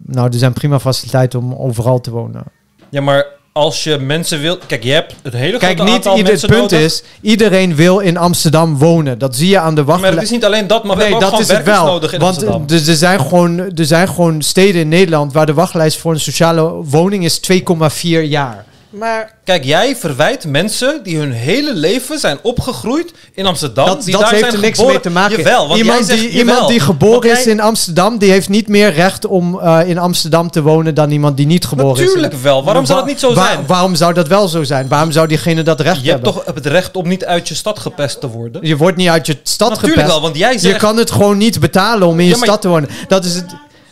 Speaker 2: Nou, er zijn prima faciliteiten om overal te wonen.
Speaker 3: Ja, maar als je mensen wil... Kijk, je hebt het hele
Speaker 2: Kijk,
Speaker 3: grote
Speaker 2: niet
Speaker 3: aantal
Speaker 2: ieder, het punt
Speaker 3: nodig.
Speaker 2: is, iedereen wil in Amsterdam wonen. Dat zie je aan de
Speaker 3: Maar het
Speaker 2: wachtlijst.
Speaker 3: is niet alleen dat, maar we
Speaker 2: Nee,
Speaker 3: hebben ook
Speaker 2: dat is het wel.
Speaker 3: nodig in
Speaker 2: Want
Speaker 3: Amsterdam.
Speaker 2: eh, dus er, zijn gewoon, er zijn gewoon steden in Nederland waar de wachtlijst voor een sociale woning is 2,4 jaar.
Speaker 1: Maar
Speaker 3: Kijk, jij verwijt mensen die hun hele leven zijn opgegroeid in Amsterdam.
Speaker 2: Dat,
Speaker 3: die
Speaker 2: dat
Speaker 3: daar
Speaker 2: heeft
Speaker 3: zijn
Speaker 2: er niks
Speaker 3: geboren.
Speaker 2: mee te maken.
Speaker 3: Jawel, want
Speaker 2: iemand,
Speaker 3: jij zegt,
Speaker 2: die, iemand die geboren
Speaker 3: Want
Speaker 2: is
Speaker 3: jij-
Speaker 2: in Amsterdam, die heeft niet meer recht om eh, in Amsterdam te wonen dan iemand die niet geboren is.
Speaker 3: Natuurlijk wel. Waarom zou dat niet zo zijn?
Speaker 2: waarom zou dat wel zo zijn? Waarom zou diegene dat recht
Speaker 3: Je hebt
Speaker 2: hebben?
Speaker 3: toch het recht om niet uit je stad gepest te worden?
Speaker 2: Je wordt niet uit je stad
Speaker 3: Natuurlijk
Speaker 2: gepest.
Speaker 3: wel, want jij
Speaker 2: Je
Speaker 3: zegt...
Speaker 2: kan het gewoon niet betalen om in je
Speaker 3: Ja, maar-
Speaker 2: stad te wonen. Dat is, het,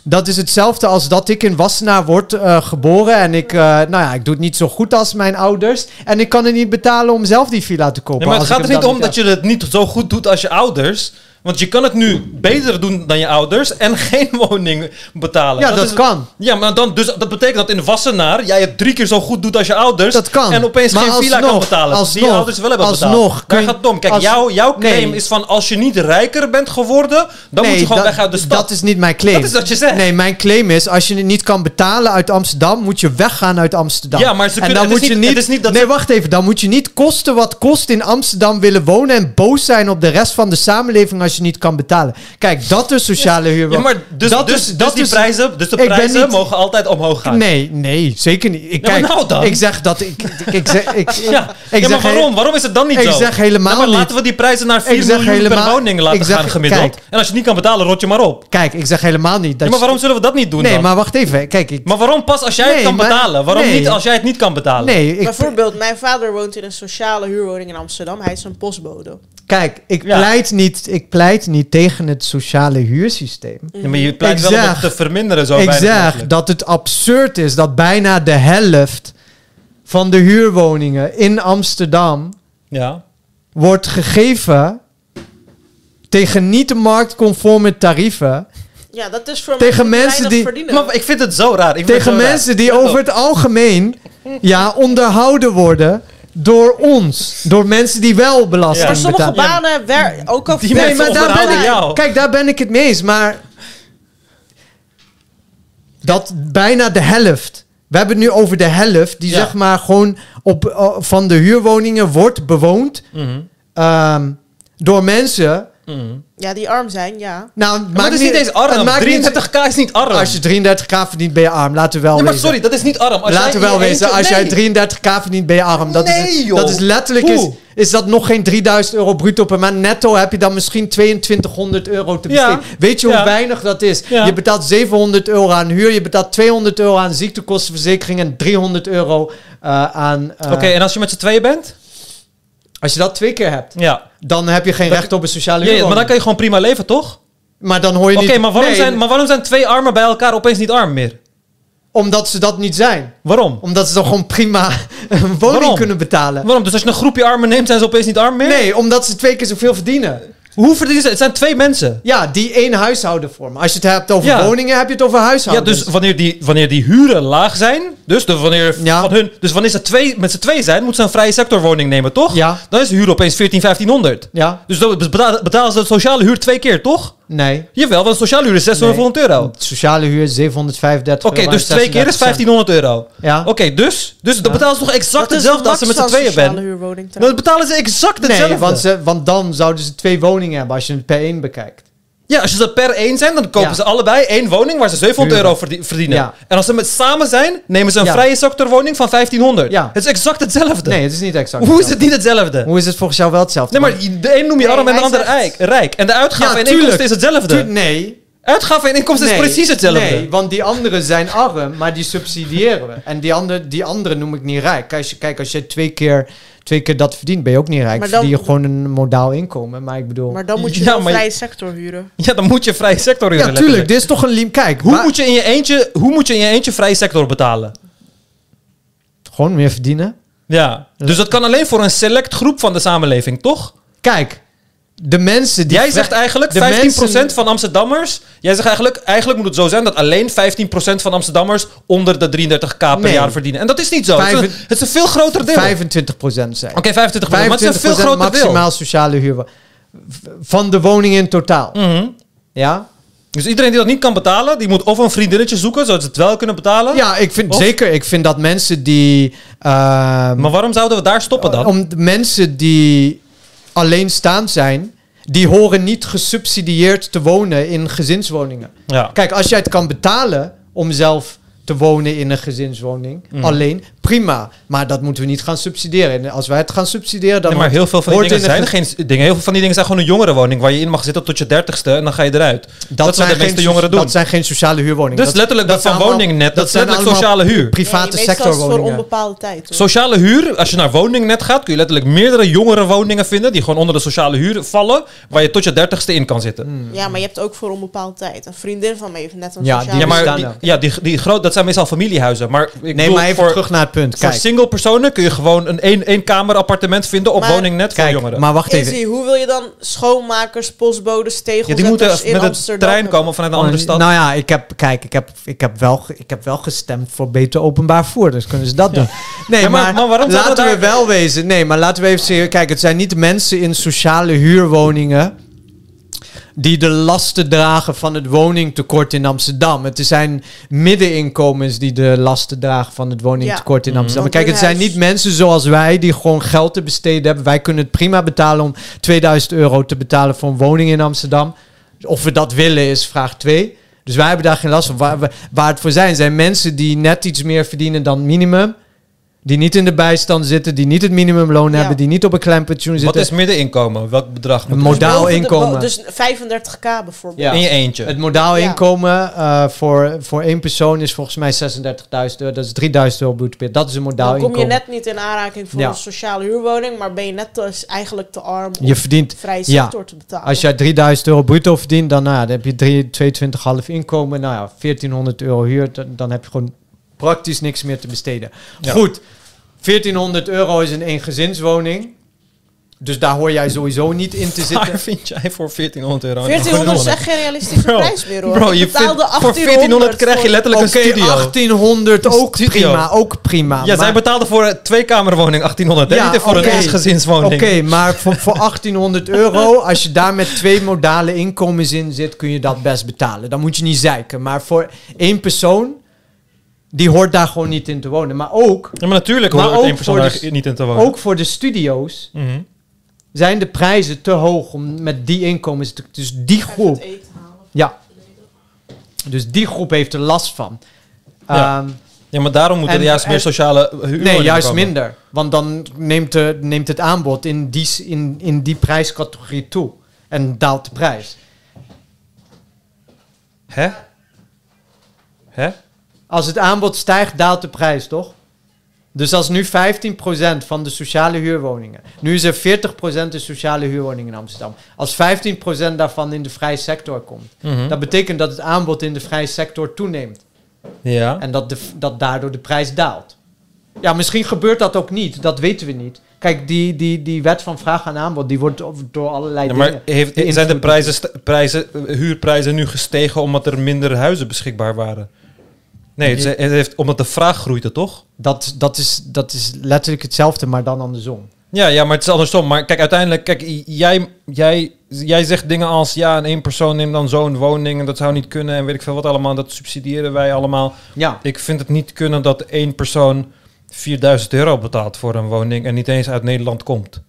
Speaker 2: dat is hetzelfde als dat ik in Wassenaar word eh, geboren. En ik, eh, nou ja, ik doe het niet zo goed als mijn ouders. En ik kan het niet betalen om zelf die villa te kopen.
Speaker 3: Maar het gaat er niet om dat je het niet zo goed doet als je ouders. Want je kan het nu beter doen dan je ouders en geen woning betalen.
Speaker 2: Ja, dat
Speaker 3: is-
Speaker 2: kan.
Speaker 3: Ja, maar dan, dus dat betekent dat in Wassenaar jij het drie keer zo goed doet als je ouders.
Speaker 2: Dat kan.
Speaker 3: En opeens
Speaker 2: Maar
Speaker 3: geen villa kan
Speaker 2: alsnog,
Speaker 3: betalen. die
Speaker 2: alsnog,
Speaker 3: je ouders wel hebben betaald.
Speaker 2: alsnog
Speaker 3: Daar
Speaker 2: je-
Speaker 3: gaat het om. Kijk,
Speaker 2: als-
Speaker 3: jouw, jouw claim
Speaker 2: Nee.
Speaker 3: is van als je niet rijker bent geworden, dan moet je gewoon
Speaker 2: dat,
Speaker 3: weg uit de stad.
Speaker 2: Dat is niet mijn claim.
Speaker 3: Dat is wat je zegt.
Speaker 2: Nee, mijn claim is, als je niet kan betalen uit Amsterdam, moet je weggaan uit Amsterdam.
Speaker 3: Ja, maar ze
Speaker 2: en
Speaker 3: kunnen-
Speaker 2: dan
Speaker 3: het is
Speaker 2: moet je
Speaker 3: niet-
Speaker 2: niet...
Speaker 3: het is niet dat
Speaker 2: nee,
Speaker 3: ze-
Speaker 2: wacht even. Dan moet je niet kosten wat kost in Amsterdam willen wonen en boos zijn op de rest van de samenleving als je niet kan betalen. Kijk, dat is sociale huur.
Speaker 3: Ja, maar dus,
Speaker 2: dat
Speaker 3: dus,
Speaker 2: is,
Speaker 3: dus
Speaker 2: dat
Speaker 3: die
Speaker 2: is,
Speaker 3: prijzen, dus de
Speaker 2: Ik
Speaker 3: prijzen
Speaker 2: niet-
Speaker 3: mogen altijd omhoog gaan.
Speaker 2: Nee, nee, zeker niet. Ik,
Speaker 3: Ja, maar
Speaker 2: kijk,
Speaker 3: nou dan.
Speaker 2: ik zeg dat ik... Ik, ik zeg, ik,
Speaker 3: Ja,
Speaker 2: ik
Speaker 3: ja maar
Speaker 2: zeg
Speaker 3: waarom? Waarom is het dan niet
Speaker 2: ik
Speaker 3: zo?
Speaker 2: zeg helemaal
Speaker 3: Ja, maar
Speaker 2: niet.
Speaker 3: laten we die prijzen naar 4
Speaker 2: Ik zeg
Speaker 3: miljoen per woning laten
Speaker 2: ik zeg-
Speaker 3: gaan gemiddeld.
Speaker 2: kijk.
Speaker 3: En als je niet kan betalen, rot je maar op.
Speaker 2: Kijk, ik zeg helemaal niet dat
Speaker 3: Ja, maar waarom zullen we dat niet doen
Speaker 2: Nee,
Speaker 3: dan?
Speaker 2: maar wacht even. Kijk, ik...
Speaker 3: Maar waarom pas als jij het kan
Speaker 2: maar-
Speaker 3: betalen? Waarom
Speaker 2: nee.
Speaker 3: niet als jij het niet kan betalen?
Speaker 2: Nee, ik,
Speaker 1: bijvoorbeeld, mijn vader woont in een sociale huurwoning in Amsterdam. Hij is een postbode.
Speaker 2: Kijk, ik,
Speaker 3: Ja.
Speaker 2: pleit niet, ik pleit niet tegen het sociale huursysteem.
Speaker 3: Ja, maar je pleit
Speaker 2: Ik
Speaker 3: wel om het te verminderen zo
Speaker 2: ik zeg
Speaker 3: mogelijk.
Speaker 2: dat het absurd is dat bijna de helft van de huurwoningen in Amsterdam
Speaker 3: Ja.
Speaker 2: wordt gegeven tegen niet marktconforme tarieven.
Speaker 1: Ja, dat is voor
Speaker 2: Tegen
Speaker 1: mensen
Speaker 2: die-
Speaker 1: verdienen.
Speaker 3: Maar ik vind het zo raar. Ik vind
Speaker 2: Tegen
Speaker 3: zo
Speaker 2: mensen die over het algemeen ja, onderhouden worden door ons. Door mensen die wel belasting
Speaker 1: maar sommige
Speaker 2: betalen.
Speaker 1: banen, wer, ook al
Speaker 3: Die
Speaker 2: Nee,
Speaker 3: mensen
Speaker 2: maar daar ben ik,
Speaker 3: jou.
Speaker 2: kijk, daar ben ik het mee eens. Maar dat bijna de helft. We hebben het nu over de helft die
Speaker 3: Ja.
Speaker 2: zeg maar gewoon op, eh, van de huurwoningen wordt bewoond
Speaker 3: Mhm,
Speaker 2: ehm, door mensen.
Speaker 3: Mhm.
Speaker 1: Ja, die arm zijn, ja.
Speaker 2: Nou,
Speaker 3: Maar het is niet eens arm.
Speaker 2: maakt niet-
Speaker 3: 33k is niet arm.
Speaker 2: als je 33k verdient, ben je arm. Laten we wel
Speaker 3: Ja, maar
Speaker 2: wezen.
Speaker 3: sorry, dat is niet arm. Als
Speaker 2: Laten we
Speaker 3: jij
Speaker 2: wel wezen,
Speaker 3: eentje-
Speaker 2: als jij
Speaker 3: Nee.
Speaker 2: 33k verdient, ben je arm. Dat,
Speaker 3: Nee,
Speaker 2: is,
Speaker 3: joh.
Speaker 2: dat is letterlijk, is, dat nog geen 3000 euro bruto per maand. Netto heb je dan misschien 2200 euro te
Speaker 3: Ja.
Speaker 2: besteden. Weet je hoe
Speaker 3: Ja.
Speaker 2: weinig dat is?
Speaker 3: Ja.
Speaker 2: Je betaalt 700 euro aan huur, je betaalt 200 euro aan ziektekostenverzekering en 300 euro eh, aan... eh,
Speaker 3: Oké, en als je met z'n tweeën bent?
Speaker 2: Als je dat twee keer hebt,
Speaker 3: Ja.
Speaker 2: dan heb je geen
Speaker 3: Dat-
Speaker 2: recht op een sociale
Speaker 3: Ja, ja, maar
Speaker 2: huurwoning.
Speaker 3: dan kan je gewoon prima leven, toch?
Speaker 2: Maar dan hoor je
Speaker 3: Oké,
Speaker 2: niet...
Speaker 3: maar, waarom
Speaker 2: Nee,
Speaker 3: zijn, maar waarom zijn twee armen bij elkaar opeens niet arm meer?
Speaker 2: Omdat ze dat niet zijn.
Speaker 3: Waarom?
Speaker 2: Omdat ze dan gewoon prima een woning
Speaker 3: Waarom?
Speaker 2: kunnen betalen.
Speaker 3: Waarom? Dus als je een groepje armen neemt, zijn ze opeens niet arm meer?
Speaker 2: Nee, omdat ze twee keer zoveel verdienen.
Speaker 3: Hoe verdienen ze? Het zijn twee mensen.
Speaker 2: Ja, die één huishouden vormen. Als je het hebt over
Speaker 3: Ja.
Speaker 2: woningen, heb je het over
Speaker 3: Ja,
Speaker 2: huishoudens.
Speaker 3: dus wanneer die, wanneer die huren laag zijn, dus, de, wanneer
Speaker 2: Ja.
Speaker 3: van hun, dus wanneer ze twee, met z'n twee zijn, moeten ze een vrije sectorwoning nemen, toch?
Speaker 2: Ja.
Speaker 3: Dan is de huur opeens 14, 1500.
Speaker 2: Ja?
Speaker 3: Dus dan betalen ze de sociale huur twee keer, toch?
Speaker 2: Nee.
Speaker 3: Jawel, want sociale huur is 600 euro.
Speaker 2: Sociale huur is 735
Speaker 3: Oké, dus twee keer is
Speaker 2: 36 cent.
Speaker 3: 1500 euro.
Speaker 2: Ja.
Speaker 3: Oké, dus, dus dan
Speaker 2: Ja.
Speaker 3: betalen ze toch exact hetzelfde
Speaker 1: de
Speaker 3: als ze met z'n tweeën bent? Dan
Speaker 1: trouwens?
Speaker 3: betalen ze exact hetzelfde.
Speaker 2: Nee, want, ze, want dan zouden ze twee woningen hebben als je het per één bekijkt.
Speaker 3: Ja, als je ze per één zijn, dan kopen
Speaker 2: Ja.
Speaker 3: ze allebei één woning waar ze 700
Speaker 2: Huren.
Speaker 3: euro verdie- verdienen.
Speaker 2: Ja.
Speaker 3: En als ze met samen zijn, nemen ze een
Speaker 2: Ja.
Speaker 3: vrije sectorwoning van 1500.
Speaker 2: Ja.
Speaker 3: Het is exact hetzelfde.
Speaker 2: Nee, het is niet exact.
Speaker 3: Hoe is het niet hetzelfde?
Speaker 2: Hoe is het volgens jou wel hetzelfde?
Speaker 3: Nee, maar de een noem je
Speaker 1: Nee,
Speaker 3: arm en de ander
Speaker 1: zegt-
Speaker 3: rijk. rijk. En de uitgaven
Speaker 2: Ja,
Speaker 3: en inkomsten is hetzelfde.
Speaker 2: Tu- nee.
Speaker 3: Uitgaven en inkomsten is precies hetzelfde.
Speaker 2: Nee, want die anderen zijn arm, maar die subsidiëren we. En die andere, die andere noem ik niet rijk. Kijk, als je, kijk, als je twee keer, twee keer dat verdient, ben je ook niet rijk.
Speaker 1: Maar dan-
Speaker 2: Verdien je gewoon een modaal inkomen. Maar ik bedoel...
Speaker 1: Maar dan moet je
Speaker 3: Ja,
Speaker 1: vrije sector huren.
Speaker 3: Ja, dan moet je vrije sector
Speaker 2: ja,
Speaker 3: huren,
Speaker 2: tuurlijk.
Speaker 3: letterlijk.
Speaker 2: Dit is toch een lim... Kijk,
Speaker 3: Hoe moet, je in je eentje, hoe moet je in je eentje vrije sector betalen?
Speaker 2: Gewoon meer verdienen.
Speaker 3: Ja, dus dat kan alleen voor een select groep van de samenleving, toch?
Speaker 2: Kijk, de mensen die...
Speaker 3: Jij zegt eigenlijk 15%
Speaker 2: de mensen-
Speaker 3: van Amsterdammers. Jij zegt eigenlijk, eigenlijk moet het zo zijn dat alleen 15% van Amsterdammers onder de 33k per
Speaker 2: Nee.
Speaker 3: jaar verdienen. En dat is niet zo. Het is, een, het is een veel groter deel.
Speaker 2: 25 procent zijn.
Speaker 3: Oké, 25%, maar het is een veel groter
Speaker 2: maximaal sociale huur. Van de woning in totaal.
Speaker 3: deel. Mhm.
Speaker 2: Ja?
Speaker 3: Dus iedereen die dat niet kan betalen, die moet of een vriendinnetje zoeken, zodat ze het wel kunnen betalen.
Speaker 2: Ja, ik vind
Speaker 3: Of-
Speaker 2: zeker. Ik vind dat mensen die. ehm,
Speaker 3: Maar waarom zouden we daar stoppen dan?
Speaker 2: Om mensen die alleenstaand zijn, die horen niet gesubsidieerd te wonen in gezinswoningen.
Speaker 3: Ja.
Speaker 2: Kijk, als jij het kan betalen om zelf te wonen in een gezinswoning,
Speaker 3: Mhm.
Speaker 2: alleen, prima. Maar dat moeten we niet gaan subsidiëren. En als wij het gaan subsidiëren, dan
Speaker 3: Nee, maar heel veel van die
Speaker 2: hoort
Speaker 3: dingen
Speaker 2: in de
Speaker 3: zijn
Speaker 2: ge-
Speaker 3: geen dingen. Heel veel van die dingen zijn gewoon een jongerenwoning waar je in mag zitten tot je dertigste en dan ga je eruit. Dat, is wat de meeste jongeren doen.
Speaker 2: Dat zijn geen sociale huurwoningen.
Speaker 3: dus letterlijk dat,
Speaker 2: zijn
Speaker 3: van woningnet, dat, is
Speaker 2: zijn
Speaker 3: letterlijk
Speaker 2: allemaal
Speaker 3: sociale huur.
Speaker 2: Private
Speaker 1: Nee, is het voor onbepaalde tijd. hoor.
Speaker 3: Sociale huur, als je naar woningnet gaat, kun je letterlijk meerdere jongerenwoningen vinden die gewoon onder de sociale huur vallen, waar je tot je dertigste in kan zitten.
Speaker 2: Hmm.
Speaker 1: Ja, maar je hebt ook voor onbepaalde tijd. Een vriendin van me heeft net een
Speaker 2: Ja,
Speaker 1: sociale
Speaker 3: Ja, maar die,
Speaker 2: ook.
Speaker 3: ja, die, die groot, dat zijn meestal familiehuizen. Maar ik
Speaker 2: Nee, maar even
Speaker 3: voor,
Speaker 2: terug naar het punt.
Speaker 3: voor
Speaker 2: Kijk,
Speaker 3: single personen kun je gewoon een één, één kamer appartement vinden op
Speaker 1: Maar-
Speaker 3: woningnet voor
Speaker 2: kijk
Speaker 3: jongeren.
Speaker 2: maar wacht even.
Speaker 1: Hoe wil je dan schoonmakers, postbodes,
Speaker 3: ja,
Speaker 1: tegelzetters
Speaker 3: die moeten
Speaker 1: in
Speaker 3: met de
Speaker 1: Amsterdam
Speaker 3: trein
Speaker 1: hebben?
Speaker 3: komen vanuit een andere stad.
Speaker 2: Nou ja, ik heb, kijk, ik heb, ik heb, wel, ik heb wel gestemd voor beter openbaar vervoer. Dus kunnen ze dat doen. Nee,
Speaker 3: Ja, maar-
Speaker 2: maar, laten
Speaker 3: we daar-
Speaker 2: wel wezen. Nee, maar laten we even serieus. Kijk, het zijn niet mensen in sociale huurwoningen die de lasten dragen van het woningtekort in Amsterdam. Het zijn middeninkomens die de lasten dragen van het woningtekort in. Amsterdam.
Speaker 1: Want
Speaker 2: Kijk, het zijn niet mensen zoals wij die gewoon geld te besteden hebben. Wij kunnen het prima betalen om 2000 euro te betalen voor een woning in Amsterdam. Of we dat willen is vraag 2. Dus wij hebben daar geen last van. Waar, waar het voor zijn, zijn mensen die net iets meer verdienen dan minimum. Die niet in de bijstand zitten, die niet het minimumloon
Speaker 1: Ja.
Speaker 2: hebben, die niet op een klein pensioen
Speaker 3: Wat
Speaker 2: zitten.
Speaker 3: is middeninkomen? Welk bedrag?
Speaker 2: Een modaal inkomen.
Speaker 1: Dus 35k bijvoorbeeld.
Speaker 2: Ja.
Speaker 3: In je eentje.
Speaker 2: Het modaal
Speaker 1: Ja.
Speaker 2: inkomen eh, voor, voor één persoon is volgens mij 36.000 euro. Dat is 3000 euro bruto per. Dat is een modaal
Speaker 1: Dan kom je
Speaker 2: inkomen.
Speaker 1: net niet in aanraking voor
Speaker 2: Ja.
Speaker 1: een sociale huurwoning, maar ben je net te, eigenlijk te arm om
Speaker 2: Je verdient,
Speaker 1: vrije
Speaker 2: ja.
Speaker 1: sector te betalen.
Speaker 2: als jij 3000 euro bruto verdient, dan, nou ja, dan heb je drie- 22,5 inkomen. Nou ja, 1400 euro huur, dan, dan heb je gewoon praktisch niks meer te besteden.
Speaker 3: Ja.
Speaker 2: Goed, 1400 euro is een eengezinswoning. Dus daar hoor jij sowieso niet in te zitten.
Speaker 3: Waar vind jij voor 1400 euro?
Speaker 1: 1400 is echt geen realistische
Speaker 3: Bro,
Speaker 1: prijs meer hoor.
Speaker 3: Bro,
Speaker 1: Ik
Speaker 3: je
Speaker 1: betaalde
Speaker 3: voor 1400 krijg je letterlijk een studio.
Speaker 2: 1800
Speaker 3: Een
Speaker 2: ook
Speaker 3: studio.
Speaker 2: prima, ook prima.
Speaker 3: Ja, zij betaalde voor een tweekamerwoning 1800. hè?
Speaker 2: Ja,
Speaker 3: niet voor
Speaker 2: oké.
Speaker 3: een eensgezinswoning.
Speaker 2: Oké, maar voor, voor 1800 euro, als je daar met twee modale inkomens in zit, kun je dat best betalen. Dan moet je niet zeiken. Maar voor één persoon, die hoort daar gewoon niet in te wonen. Maar ook,
Speaker 3: Ja, maar natuurlijk
Speaker 2: Maar
Speaker 3: hoort het
Speaker 2: ook
Speaker 3: één persoon
Speaker 2: voor
Speaker 3: daar niet in te wonen.
Speaker 2: ook voor de studio's
Speaker 3: Mhm.
Speaker 2: zijn de prijzen te hoog om met die inkomens te... Dus die
Speaker 1: Even
Speaker 2: groep,
Speaker 1: het eten halen.
Speaker 2: ja. Dus die groep heeft er last van.
Speaker 3: Ja.
Speaker 2: Ehm,
Speaker 3: Ja, maar daarom moeten
Speaker 2: En-
Speaker 3: er juist
Speaker 2: en-
Speaker 3: meer sociale huurwoningen
Speaker 2: Nee, juist
Speaker 3: komen.
Speaker 2: minder. Want dan neemt, de, neemt het aanbod in die, in, in die prijscategorie toe. En daalt de prijs.
Speaker 3: Hè? Hè?
Speaker 2: Als het aanbod stijgt, daalt de prijs, toch? Dus als nu 15% van de sociale huurwoningen... Nu is er 40% de sociale huurwoningen in Amsterdam. Als 15% daarvan in de vrije sector komt...
Speaker 3: Mhm.
Speaker 2: Dat betekent dat het aanbod in de vrije sector toeneemt.
Speaker 3: Ja.
Speaker 2: En dat, de, dat daardoor de prijs daalt. Ja, misschien gebeurt dat ook niet. Dat weten we niet. Kijk, die, die, die wet van vraag en aanbod... die wordt door allerlei
Speaker 3: Ja,
Speaker 2: dingen...
Speaker 3: maar heeft, zijn de prijzen, prijzen, eh, huurprijzen nu gestegen omdat er minder huizen beschikbaar waren? Nee, het, heeft, omdat de vraag groeide, toch?
Speaker 2: Dat, dat, is, dat is letterlijk hetzelfde, maar dan andersom.
Speaker 3: Ja, ja, maar het is andersom. Maar kijk, uiteindelijk, kijk, jij, jij, jij zegt dingen als... ja, een één persoon neemt dan zo'n woning... en dat zou niet kunnen en weet ik veel wat allemaal. Dat subsidiëren wij allemaal.
Speaker 2: Ja.
Speaker 3: Ik vind het niet kunnen dat één persoon 4000 euro betaalt voor een woning... en niet eens uit Nederland komt.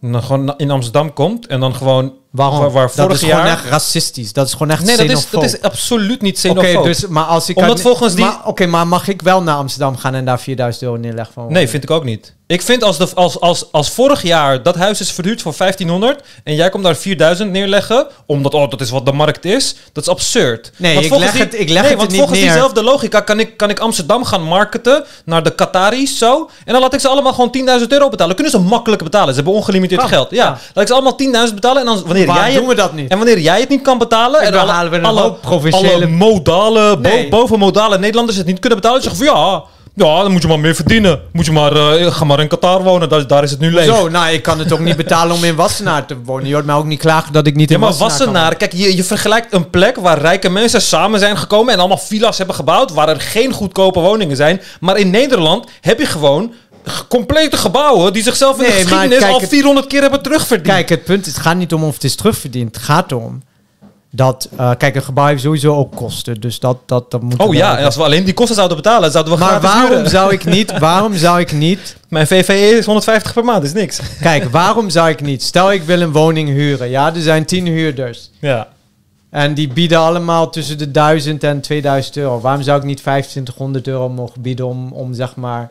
Speaker 3: En dan gewoon in Amsterdam komt en dan gewoon...
Speaker 2: Waarom?
Speaker 3: Waar, waar
Speaker 2: dat is
Speaker 3: jaar...
Speaker 2: gewoon echt racistisch. Dat is gewoon echt
Speaker 3: nee, dat is,
Speaker 2: xenofoob.
Speaker 3: dat is absoluut niet
Speaker 2: Oké,
Speaker 3: xenofoob.
Speaker 2: dus, maar als ik...
Speaker 3: Omdat
Speaker 2: uit-
Speaker 3: volgens die-
Speaker 2: maar- Oké, maar mag ik wel naar Amsterdam gaan en daar 4000 euro neerleggen? Van
Speaker 3: Nee, vind ik ook niet. Ik vind als, de, als, als, als vorig jaar dat huis is verhuurd voor 1500 en jij komt daar 4000 neerleggen, omdat oh, dat is wat de markt is, dat is absurd.
Speaker 2: Nee,
Speaker 3: Want
Speaker 2: ik
Speaker 3: volgens
Speaker 2: leg het- ik leg
Speaker 3: nee,
Speaker 2: het
Speaker 3: want
Speaker 2: niet
Speaker 3: volgens
Speaker 2: neer.
Speaker 3: diezelfde logica kan ik, kan ik Amsterdam gaan marketen naar de Qataris zo. En dan laat ik ze allemaal gewoon 10.000 euro betalen. Kunnen ze makkelijk betalen. Ze hebben ongelimiteerd
Speaker 2: Kan,
Speaker 3: geld. Ja.
Speaker 2: ja.
Speaker 3: Laat ik ze allemaal 10.000 betalen. En dan wanneer
Speaker 2: Waarom
Speaker 3: jij
Speaker 2: doen we dat niet?
Speaker 3: En wanneer jij het niet kan betalen.
Speaker 2: En
Speaker 3: en alle,
Speaker 2: halen we een
Speaker 3: alle, alle modale, bo- bovenmodale Nederlanders het niet kunnen betalen. Zeggen van ja. Ja, dan moet je maar meer verdienen. Moet je maar, eh, ga maar in Qatar wonen, daar, daar is het nu leeg.
Speaker 2: Zo, nou, ik kan het ook niet betalen om in Wassenaar te wonen. Je hoort mij ook niet klagen dat ik niet
Speaker 3: Ja,
Speaker 2: in
Speaker 3: maar
Speaker 2: Wassenaar,
Speaker 3: kijk, je, je vergelijkt een plek waar rijke mensen samen zijn gekomen en allemaal villa's hebben gebouwd, waar er geen goedkope woningen zijn. Maar in Nederland heb je gewoon complete gebouwen die zichzelf in de
Speaker 2: Nee,
Speaker 3: geschiedenis
Speaker 2: kijk,
Speaker 3: al
Speaker 2: het-
Speaker 3: 400 keer hebben terugverdiend.
Speaker 2: Kijk, het punt is, het gaat niet om of het is terugverdiend. Het gaat erom dat, eh, kijk, een gebouw heeft sowieso ook kosten. Dus dat, dat, dat moet.
Speaker 3: oh ja, en als we alleen die kosten zouden betalen, zouden we
Speaker 2: Maar waarom
Speaker 3: huren.
Speaker 2: zou ik niet, waarom zou ik niet,
Speaker 3: Mijn VVE is 150 per maand, is niks.
Speaker 2: kijk, waarom zou ik niet, stel ik wil een woning huren, ja, er zijn tien huurders.
Speaker 3: Ja.
Speaker 2: En die bieden allemaal tussen de 1000 en 2000 euro. Waarom zou ik niet 2500 euro mogen bieden om, om zeg maar...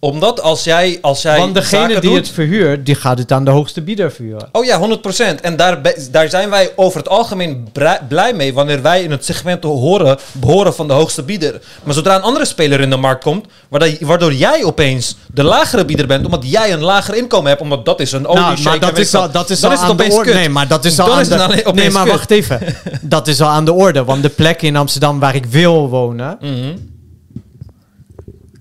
Speaker 3: Omdat als jij, als jij
Speaker 2: Want degene
Speaker 3: zaken
Speaker 2: die
Speaker 3: doet,
Speaker 2: het verhuurt, die gaat het aan de hoogste bieder verhuren.
Speaker 3: Oh ja, 100%. En daar, daar zijn wij over het algemeen blij mee wanneer wij in het segment horen, behoren van de hoogste bieder. Maar zodra een andere speler in de markt komt, waardoor, jij opeens de lagere bieder bent, omdat jij een lager inkomen hebt, omdat dat is een olie
Speaker 2: Nou, maar dat is al, dat is
Speaker 3: dan
Speaker 2: al
Speaker 3: is het
Speaker 2: aan de
Speaker 3: opeens
Speaker 2: orde.
Speaker 3: kut.
Speaker 2: Nee, maar dat is
Speaker 3: Dan
Speaker 2: al aan
Speaker 3: is het
Speaker 2: de... Nee, maar
Speaker 3: kut.
Speaker 2: wacht even. Dat is al aan de orde. Want de plek in Amsterdam waar ik wil wonen,
Speaker 3: Mhm.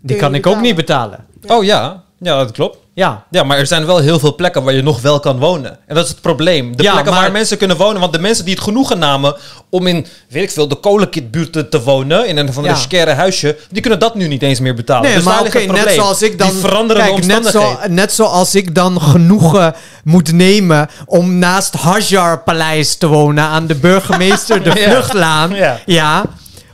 Speaker 2: die kan ik ook niet betalen.
Speaker 3: Oh ja, ja, dat klopt.
Speaker 2: Ja.
Speaker 3: Ja, maar er zijn wel heel veel plekken waar je nog wel kan wonen. En dat is het probleem. De
Speaker 2: Ja,
Speaker 3: plekken
Speaker 2: maar-
Speaker 3: waar mensen kunnen wonen. Want de mensen die het genoegen namen om in, weet ik veel, de kolenkitbuurt te, te wonen. In een van de
Speaker 2: Ja.
Speaker 3: huisje. Die kunnen dat nu niet eens meer betalen.
Speaker 2: Nee,
Speaker 3: dus
Speaker 2: maar oké,
Speaker 3: het
Speaker 2: net zoals ik dan...
Speaker 3: Die veranderende
Speaker 2: Kijk, net, zo, net zoals ik dan genoegen moet nemen om naast Hajar Paleis te wonen aan de burgemeester de. Vluchtlaan.
Speaker 3: Ja.
Speaker 2: ja.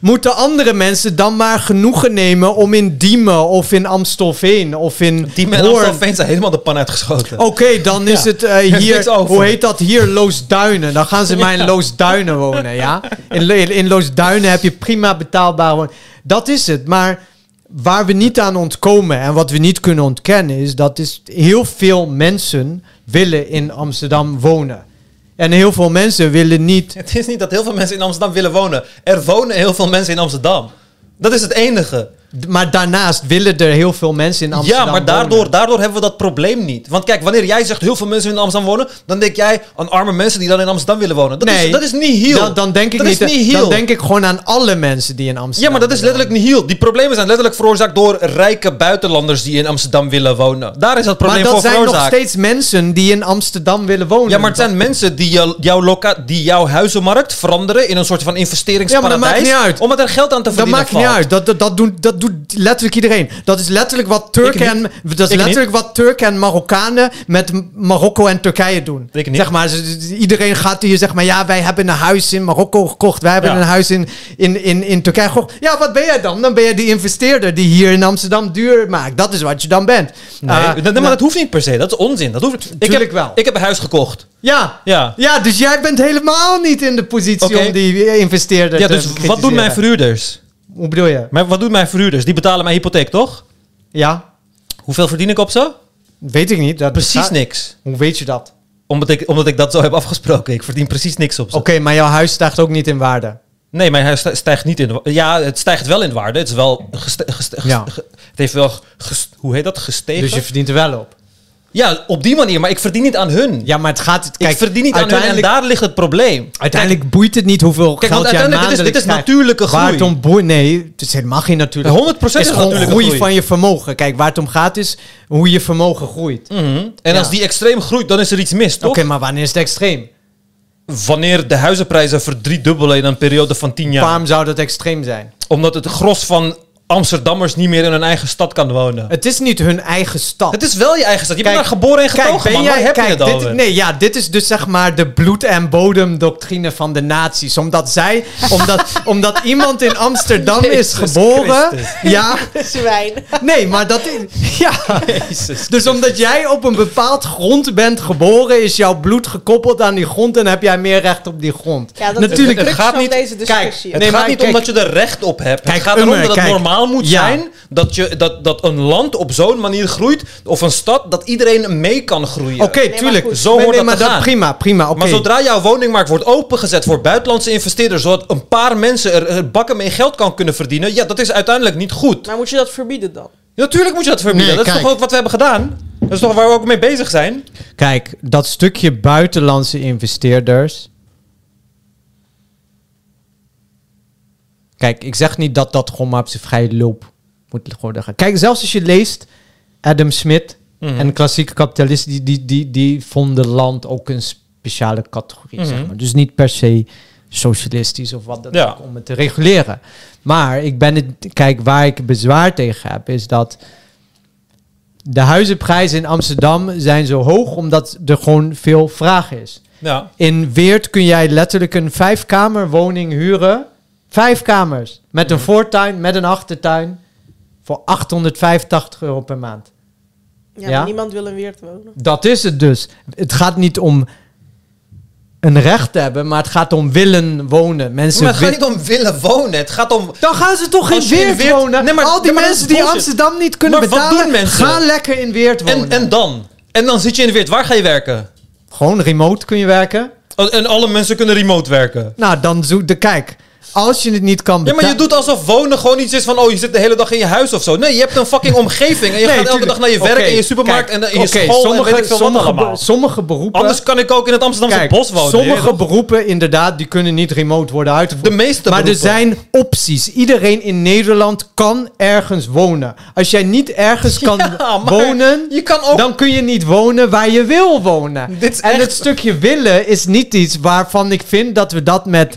Speaker 2: Moeten andere mensen dan maar genoegen nemen om in Diemen of in Amstelveen of in
Speaker 3: Die mensen
Speaker 2: Hoorn...
Speaker 3: Amstelveen zijn helemaal de pan uitgeschoten.
Speaker 2: Oké, dan is
Speaker 3: Ja.
Speaker 2: het eh,
Speaker 3: Er
Speaker 2: hier, hoe heet dat hier, Loosduinen. Dan gaan ze maar in Loosduinen wonen, ja. In, in, in Loosduinen heb je prima betaalbaar wonen. Dat is het, maar waar we niet aan ontkomen en wat we niet kunnen ontkennen is dat is heel veel mensen willen in Amsterdam wonen. En heel veel mensen willen niet...
Speaker 3: Het is niet dat heel veel mensen in Amsterdam willen wonen. Er wonen heel veel mensen in Amsterdam. Dat is het enige.
Speaker 2: Maar daarnaast willen er heel veel mensen in Amsterdam
Speaker 3: ja, maar daardoor,
Speaker 2: wonen.
Speaker 3: daardoor hebben we dat probleem niet. Want kijk, wanneer jij zegt heel veel mensen in Amsterdam wonen, dan denk jij aan arme mensen die dan in Amsterdam willen wonen. Dat,
Speaker 2: Nee.
Speaker 3: is, dat is niet heel.
Speaker 2: Dan, dan denk ik
Speaker 3: dat
Speaker 2: niet...
Speaker 3: is niet heel.
Speaker 2: Dan denk ik gewoon aan alle mensen die in Amsterdam
Speaker 3: ja, maar dat is letterlijk niet heel. Die problemen zijn letterlijk veroorzaakt door rijke buitenlanders die in Amsterdam willen wonen. Daar is dat probleem
Speaker 2: maar dat
Speaker 3: voor
Speaker 2: zijn nog steeds mensen die in Amsterdam willen wonen.
Speaker 3: Ja, maar het zijn mensen die, jou, jouw, die jouw huizenmarkt veranderen in een soort van investeringsparadijs.
Speaker 2: Ja, maar dat maakt niet uit.
Speaker 3: Om er geld aan te
Speaker 2: dat
Speaker 3: verdienen
Speaker 2: maakt niet uit. Dat, dat, dat, doen, dat doet letterlijk iedereen. Dat is letterlijk wat Turken en, dat is letterlijk wat Turken en Marokkanen met Marokko en Turkije doen. Zeg maar, iedereen gaat hier zeg maar, ja, wij hebben een huis in Marokko gekocht. Wij hebben
Speaker 3: Ja.
Speaker 2: een huis in, in, in, in Turkije gekocht. Ja, wat ben jij dan? Dan ben je die investeerder die hier in Amsterdam duur maakt. Dat is wat je dan bent.
Speaker 3: Nee,
Speaker 2: Eh,
Speaker 3: dat- maar
Speaker 2: nou,
Speaker 3: dat hoeft niet per se. Dat is onzin. Dat hoeft, ik heb,
Speaker 2: wel.
Speaker 3: Ik heb een huis gekocht.
Speaker 2: ja.
Speaker 3: Ja.
Speaker 2: Ja, dus jij bent helemaal niet in de positie om die investeerder
Speaker 3: Ja,
Speaker 2: te
Speaker 3: dus wat doen mijn verhuurders?
Speaker 2: Hoe bedoel je?
Speaker 3: Maar wat doen mijn verhuurders? Die betalen mijn hypotheek, toch?
Speaker 2: Ja,
Speaker 3: Hoeveel verdien ik op ze?
Speaker 2: weet ik niet. Dat
Speaker 3: Precies
Speaker 2: bestaat-
Speaker 3: niks.
Speaker 2: Hoe weet je dat?
Speaker 3: Omdat ik, omdat ik dat zo heb afgesproken. Ik verdien precies niks op ze.
Speaker 2: Oké, maar jouw huis stijgt ook niet in waarde.
Speaker 3: Nee, mijn huis stij- stijgt niet in de wa- Ja, het stijgt wel in waarde. Het is wel geste- geste- geste-
Speaker 2: Ja.
Speaker 3: Het heeft wel... hoe heet dat? Gestegen?
Speaker 2: Dus je verdient er wel op.
Speaker 3: Ja, op die manier. Maar ik verdien niet aan hun.
Speaker 2: Ja, maar het gaat... Kijk,
Speaker 3: ik verdien niet aan hun en daar ligt het probleem.
Speaker 2: uiteindelijk boeit het niet hoeveel
Speaker 3: Kijk,
Speaker 2: geld jij
Speaker 3: uiteindelijk, dit is, dit
Speaker 2: maandelijks
Speaker 3: is natuurlijke
Speaker 2: Waar
Speaker 3: groei.
Speaker 2: het om boeit... Nee, het is helemaal geen natuurlijk.
Speaker 3: 100%
Speaker 2: Het
Speaker 3: is
Speaker 2: is gewoon groei
Speaker 3: groei.
Speaker 2: van je vermogen. Kijk, waar het om gaat is hoe je vermogen groeit.
Speaker 3: Mhm. En
Speaker 2: Ja.
Speaker 3: als die extreem groeit, dan is er iets mis, toch?
Speaker 2: Oké, maar wanneer is het extreem?
Speaker 3: Wanneer de huizenprijzen verdriedubbelen in een periode van 10 jaar.
Speaker 2: Waarom zou dat extreem zijn?
Speaker 3: Omdat het gros van Amsterdammers niet meer in hun eigen stad kan wonen.
Speaker 2: Het is niet hun eigen stad.
Speaker 3: Het is wel je eigen stad. Je
Speaker 2: Kijk,
Speaker 3: bent daar geboren en getogen, man. Waar heb
Speaker 2: kijk,
Speaker 3: je het
Speaker 2: dit,
Speaker 3: over?
Speaker 2: Nee, ja, dit is dus zeg maar de bloed- en bodemdoctrine van de nazi's. Omdat zij, omdat, omdat iemand in Amsterdam is
Speaker 3: Jezus
Speaker 2: geboren.
Speaker 3: Christus.
Speaker 2: Ja,
Speaker 1: Zwijn.
Speaker 2: nee, maar dat is. Ja. Dus omdat jij op een bepaald grond bent geboren, is jouw bloed gekoppeld aan die grond en heb jij meer recht op die grond.
Speaker 1: Ja, dat
Speaker 2: Natuurlijk.
Speaker 1: is
Speaker 3: het
Speaker 1: het
Speaker 3: gaat
Speaker 1: van
Speaker 3: niet-
Speaker 1: deze discussie.
Speaker 3: Het
Speaker 2: Nee,
Speaker 3: gaat
Speaker 2: maar
Speaker 3: niet
Speaker 2: kijk-
Speaker 3: om dat je er recht op hebt.
Speaker 2: Kijk,
Speaker 3: het gaat erom dat het
Speaker 2: kijk,
Speaker 3: normaal normaal moet
Speaker 2: Ja.
Speaker 3: zijn dat, je, dat, dat een land op zo'n manier groeit, of een stad, dat iedereen mee kan groeien.
Speaker 2: Oké,
Speaker 1: maar
Speaker 2: tuurlijk.
Speaker 3: Zo
Speaker 2: Nee,
Speaker 3: hoort
Speaker 2: nee,
Speaker 3: dat
Speaker 2: maar
Speaker 3: te gaan.
Speaker 2: prima, prima. Oké.
Speaker 3: Maar zodra jouw woningmarkt wordt opengezet voor buitenlandse investeerders, zodat een paar mensen er, er bakken mee geld kan kunnen verdienen, ja, dat is uiteindelijk niet goed.
Speaker 1: Maar moet je dat verbieden dan?
Speaker 3: Natuurlijk moet je dat verbieden.
Speaker 2: Nee,
Speaker 3: dat is
Speaker 2: kijk.
Speaker 3: toch ook wat we hebben gedaan? Dat is toch waar we ook mee bezig zijn?
Speaker 2: Kijk, dat stukje buitenlandse investeerders. Kijk, ik zeg niet dat dat gewoon maar op zijn vrije loop moet worden. Kijk, zelfs als je leest Adam Smith
Speaker 3: Mhm.
Speaker 2: en klassieke kapitalisten, die, die, die, die vonden land ook een speciale categorie,
Speaker 3: Mhm.
Speaker 2: zeg maar. Dus niet per se socialistisch of wat dan
Speaker 3: Ja.
Speaker 2: ook om het te reguleren. Maar ik ben het, kijk, waar ik bezwaar tegen heb, is dat de huizenprijzen in Amsterdam zijn zo hoog omdat er gewoon veel vraag is.
Speaker 3: Ja.
Speaker 2: In Weert kun jij letterlijk een vijfkamerwoning huren. Vijf kamers. Met een voortuin, met een achtertuin. Voor 885 euro per maand.
Speaker 1: Ja,
Speaker 2: Ja?
Speaker 1: maar niemand wil in Weert wonen.
Speaker 2: Dat is het dus. Het gaat niet om een recht te hebben, maar het gaat om willen wonen. Mensen
Speaker 3: Maar het gaat niet om willen wonen. Het gaat om...
Speaker 2: Dan gaan ze toch in Weert,
Speaker 3: Weert-
Speaker 2: wonen?
Speaker 3: Nee, maar-
Speaker 2: Al die
Speaker 3: nee,
Speaker 2: mensen die. Amsterdam niet kunnen
Speaker 3: Maar wat
Speaker 2: betalen,
Speaker 3: doen mensen?
Speaker 2: gaan lekker in Weert wonen.
Speaker 3: En, en dan? En dan zit je in de Weert. Waar ga je werken?
Speaker 2: Gewoon remote kun je werken.
Speaker 3: Oh, En alle mensen kunnen remote werken.
Speaker 2: Nou, dan zoek de kijk. Als je het niet kan
Speaker 3: Ja,
Speaker 2: betalen...
Speaker 3: maar je doet alsof wonen gewoon iets is van... oh, je zit de hele dag in je huis of zo. Nee, je hebt een fucking omgeving. En je
Speaker 2: Nee,
Speaker 3: gaat elke
Speaker 2: tuurlijk.
Speaker 3: dag naar je werk, in je supermarkt...
Speaker 2: kijk,
Speaker 3: en in je school
Speaker 2: sommige,
Speaker 3: en weet ik veel wat
Speaker 2: sommige,
Speaker 3: allemaal.
Speaker 2: sommige beroepen...
Speaker 3: Anders kan ik ook in het Amsterdamse
Speaker 2: kijk,
Speaker 3: bos wonen.
Speaker 2: sommige beroepen inderdaad, die kunnen niet remote worden uitgevoerd.
Speaker 3: De meeste
Speaker 2: maar er zijn opties. Iedereen in Nederland kan ergens wonen. Als jij niet ergens kan
Speaker 3: Ja,
Speaker 2: wonen...
Speaker 3: Je kan ook...
Speaker 2: Dan kun je niet wonen waar je wil wonen.
Speaker 3: Dit
Speaker 2: en
Speaker 3: echt-
Speaker 2: het stukje willen is niet iets waarvan ik vind dat we dat met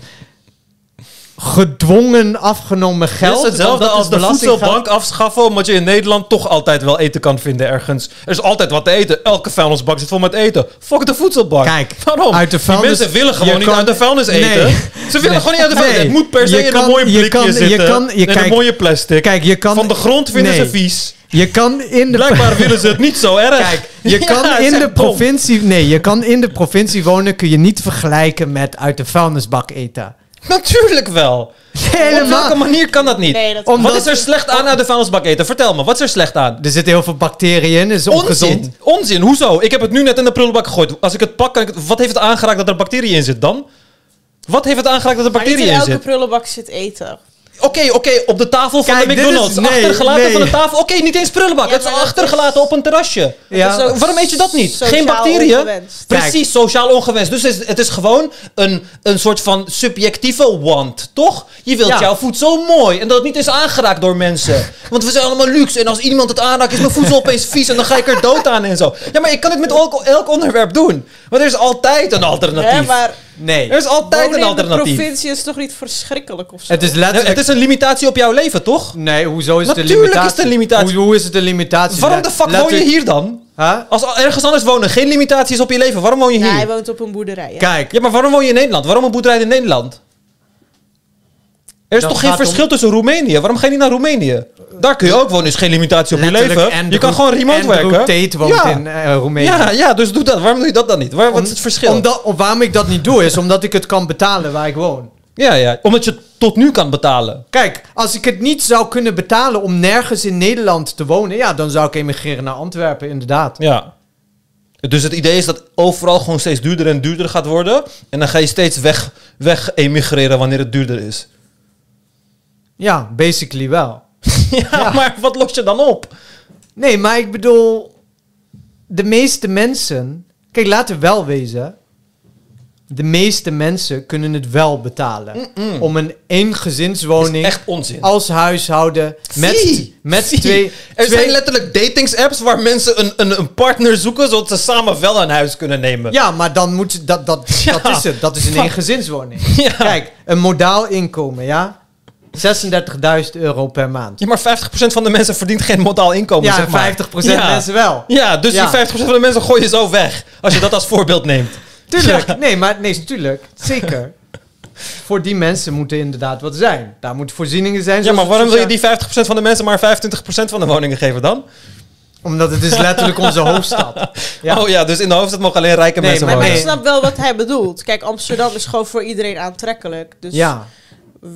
Speaker 2: gedwongen afgenomen
Speaker 3: Het
Speaker 2: geld...
Speaker 3: is hetzelfde
Speaker 2: dat
Speaker 3: als de voedselbank afschaffen, omdat je in Nederland toch altijd wel eten kan vinden ergens. Er is altijd wat te eten. Elke vuilnisbak zit vol met eten. Fuck de voedselbank.
Speaker 2: Kijk,
Speaker 3: Waarom?
Speaker 2: uit de
Speaker 3: Die mensen willen gewoon
Speaker 2: je
Speaker 3: niet
Speaker 2: kan-
Speaker 3: uit de vuilnis eten.
Speaker 2: Nee.
Speaker 3: Ze willen
Speaker 2: Nee.
Speaker 3: gewoon niet uit de vuilnis.
Speaker 2: Nee.
Speaker 3: Het moet per se
Speaker 2: Je
Speaker 3: in
Speaker 2: kan-
Speaker 3: een mooi
Speaker 2: je
Speaker 3: blikje
Speaker 2: kan- je
Speaker 3: zitten.
Speaker 2: kan- je
Speaker 3: in
Speaker 2: kijk-
Speaker 3: een mooie plastic.
Speaker 2: Kijk, je kan...
Speaker 3: Van de grond vinden ze vies.
Speaker 2: Je kan in de...
Speaker 3: Blijkbaar willen ze het niet zo erg.
Speaker 2: Kijk, je kan in de
Speaker 3: dom.
Speaker 2: provincie... Nee, je kan in de provincie wonen... kun je niet vergelijken met uit de vuilnisbak eten.
Speaker 3: Natuurlijk wel. Op
Speaker 2: Helemaal.
Speaker 3: welke manier kan dat niet?
Speaker 1: Nee, dat
Speaker 2: Omdat-
Speaker 3: Wat is er slecht aan uit de vuilnisbak eten? Vertel me, wat is er slecht aan?
Speaker 2: Er zitten heel veel bacteriën in. is ongezond.
Speaker 3: Onzin. Onzin. Hoezo? Ik heb het nu net in de prullenbak gegooid. Als ik het pak, kan ik het- wat heeft het aangeraakt dat er bacteriën in zit dan? Wat heeft het aangeraakt dat er bacteriën
Speaker 1: in
Speaker 3: in
Speaker 1: elke
Speaker 3: zit?
Speaker 1: prullenbak zit eten.
Speaker 3: Oké, oké, op de tafel van
Speaker 2: Kijk,
Speaker 3: de
Speaker 2: dit
Speaker 3: McDonald's.
Speaker 2: is- nee,
Speaker 3: achtergelaten
Speaker 2: nee.
Speaker 3: van de tafel. Oké, niet eens prullenbak.
Speaker 1: Ja,
Speaker 3: het is
Speaker 1: maar dat
Speaker 3: achtergelaten op een terrasje.
Speaker 2: Ja.
Speaker 1: Dat is ook
Speaker 3: Waarom eet je dat niet?
Speaker 1: sociaal
Speaker 3: Geen bacteriën?
Speaker 1: ongewenst.
Speaker 3: Precies, sociaal ongewenst. Dus het is, het is gewoon een, een soort van subjectieve want, toch? Je wilt
Speaker 2: Ja.
Speaker 3: jouw voedsel mooi en dat het niet is aangeraakt door mensen. Want we zijn allemaal luxe en als iemand het aanraakt is mijn voedsel opeens vies en dan ga ik er dood aan en zo. Ja, maar ik kan het met elk, elk onderwerp doen. Want er is altijd een alternatief.
Speaker 1: Hè, maar
Speaker 2: Nee.
Speaker 3: Er is altijd
Speaker 1: wonen
Speaker 3: een
Speaker 1: in de
Speaker 3: alternatief.
Speaker 1: provincie is toch niet verschrikkelijk of zo?
Speaker 2: Het is
Speaker 3: Ja,
Speaker 2: letterlijk...
Speaker 3: het is een limitatie op jouw leven, toch?
Speaker 2: Nee, hoezo is het een
Speaker 3: Natuurlijk
Speaker 2: limitatie?
Speaker 3: is het een limitatie.
Speaker 2: Hoe, hoe is het een limitatie?
Speaker 3: Waarom de fuck woon je hier dan?
Speaker 2: Huh?
Speaker 3: Als er ergens anders wonen geen limitaties op je leven, waarom woon je
Speaker 1: Ja,
Speaker 3: hier?
Speaker 1: hij woont op een boerderij. hè?
Speaker 2: Kijk,
Speaker 3: Ja, maar waarom woon je in Nederland? Waarom een boerderij in Nederland? Er is
Speaker 2: Dat
Speaker 3: toch geen
Speaker 2: om-
Speaker 3: verschil tussen Roemenië? Waarom ga je niet naar Roemenië? Daar kun je ook wonen, is geen limitatie op je leven. Je kan gewoon remote
Speaker 2: Andrew
Speaker 3: werken.
Speaker 2: Tate woont
Speaker 3: ja.
Speaker 2: in eh, Roemenië.
Speaker 3: Ja, ja, dus doe dat. Waarom doe je dat dan niet? Waar, wat is het verschil?
Speaker 2: Omdat, waarom ik dat niet doe, is omdat ik het kan betalen waar ik woon.
Speaker 3: Ja, ja, omdat je het tot nu kan betalen.
Speaker 2: Kijk, als ik het niet zou kunnen betalen om nergens in Nederland te wonen, ja, dan zou ik emigreren naar Antwerpen, inderdaad.
Speaker 3: Ja. Dus het idee is dat overal gewoon steeds duurder en duurder gaat worden. En dan ga je steeds weg, weg emigreren wanneer het duurder is.
Speaker 2: Ja, basically wel.
Speaker 3: Ja, maar wat los je dan op?
Speaker 2: Nee, maar ik bedoel, de meeste mensen, kijk, laten we wel wezen, de meeste mensen kunnen het wel betalen. Om een eengezinswoning
Speaker 3: Is echt onzin.
Speaker 2: als huishouden met, met twee...
Speaker 3: Er
Speaker 2: twee
Speaker 3: zijn letterlijk datingsapps waar mensen een, een, een partner zoeken zodat ze samen wel een huis kunnen nemen.
Speaker 2: Ja, maar dan moet je, dat, dat,
Speaker 3: Ja.
Speaker 2: dat is het. Dat is een eengezinswoning.
Speaker 3: Ja.
Speaker 2: Kijk, een modaal inkomen, ja? 36.000 euro per maand.
Speaker 3: Ja, maar 50% van de mensen verdient geen modaal inkomen,
Speaker 2: Ja,
Speaker 3: zeg maar.
Speaker 2: 50%
Speaker 3: Ja.
Speaker 2: mensen wel.
Speaker 3: Ja, dus
Speaker 2: Ja.
Speaker 3: die 50% van de mensen gooi je zo weg. Als je dat als voorbeeld neemt.
Speaker 2: Tuurlijk.
Speaker 3: Ja.
Speaker 2: Nee, maar nee, tuurlijk. Zeker. Voor die mensen moeten inderdaad wat zijn. Daar moeten voorzieningen zijn.
Speaker 3: Ja, maar waarom wil je die 50% van de mensen maar 25% van de woningen geven dan?
Speaker 2: Omdat het is letterlijk onze hoofdstad. Ja.
Speaker 3: Oh ja, dus in de hoofdstad mogen alleen rijke
Speaker 2: Nee,
Speaker 3: mensen
Speaker 2: maar
Speaker 1: Maar
Speaker 3: wonen.
Speaker 1: ik snap wel wat hij bedoelt. Kijk, Amsterdam is gewoon voor iedereen aantrekkelijk. Dus
Speaker 2: Ja.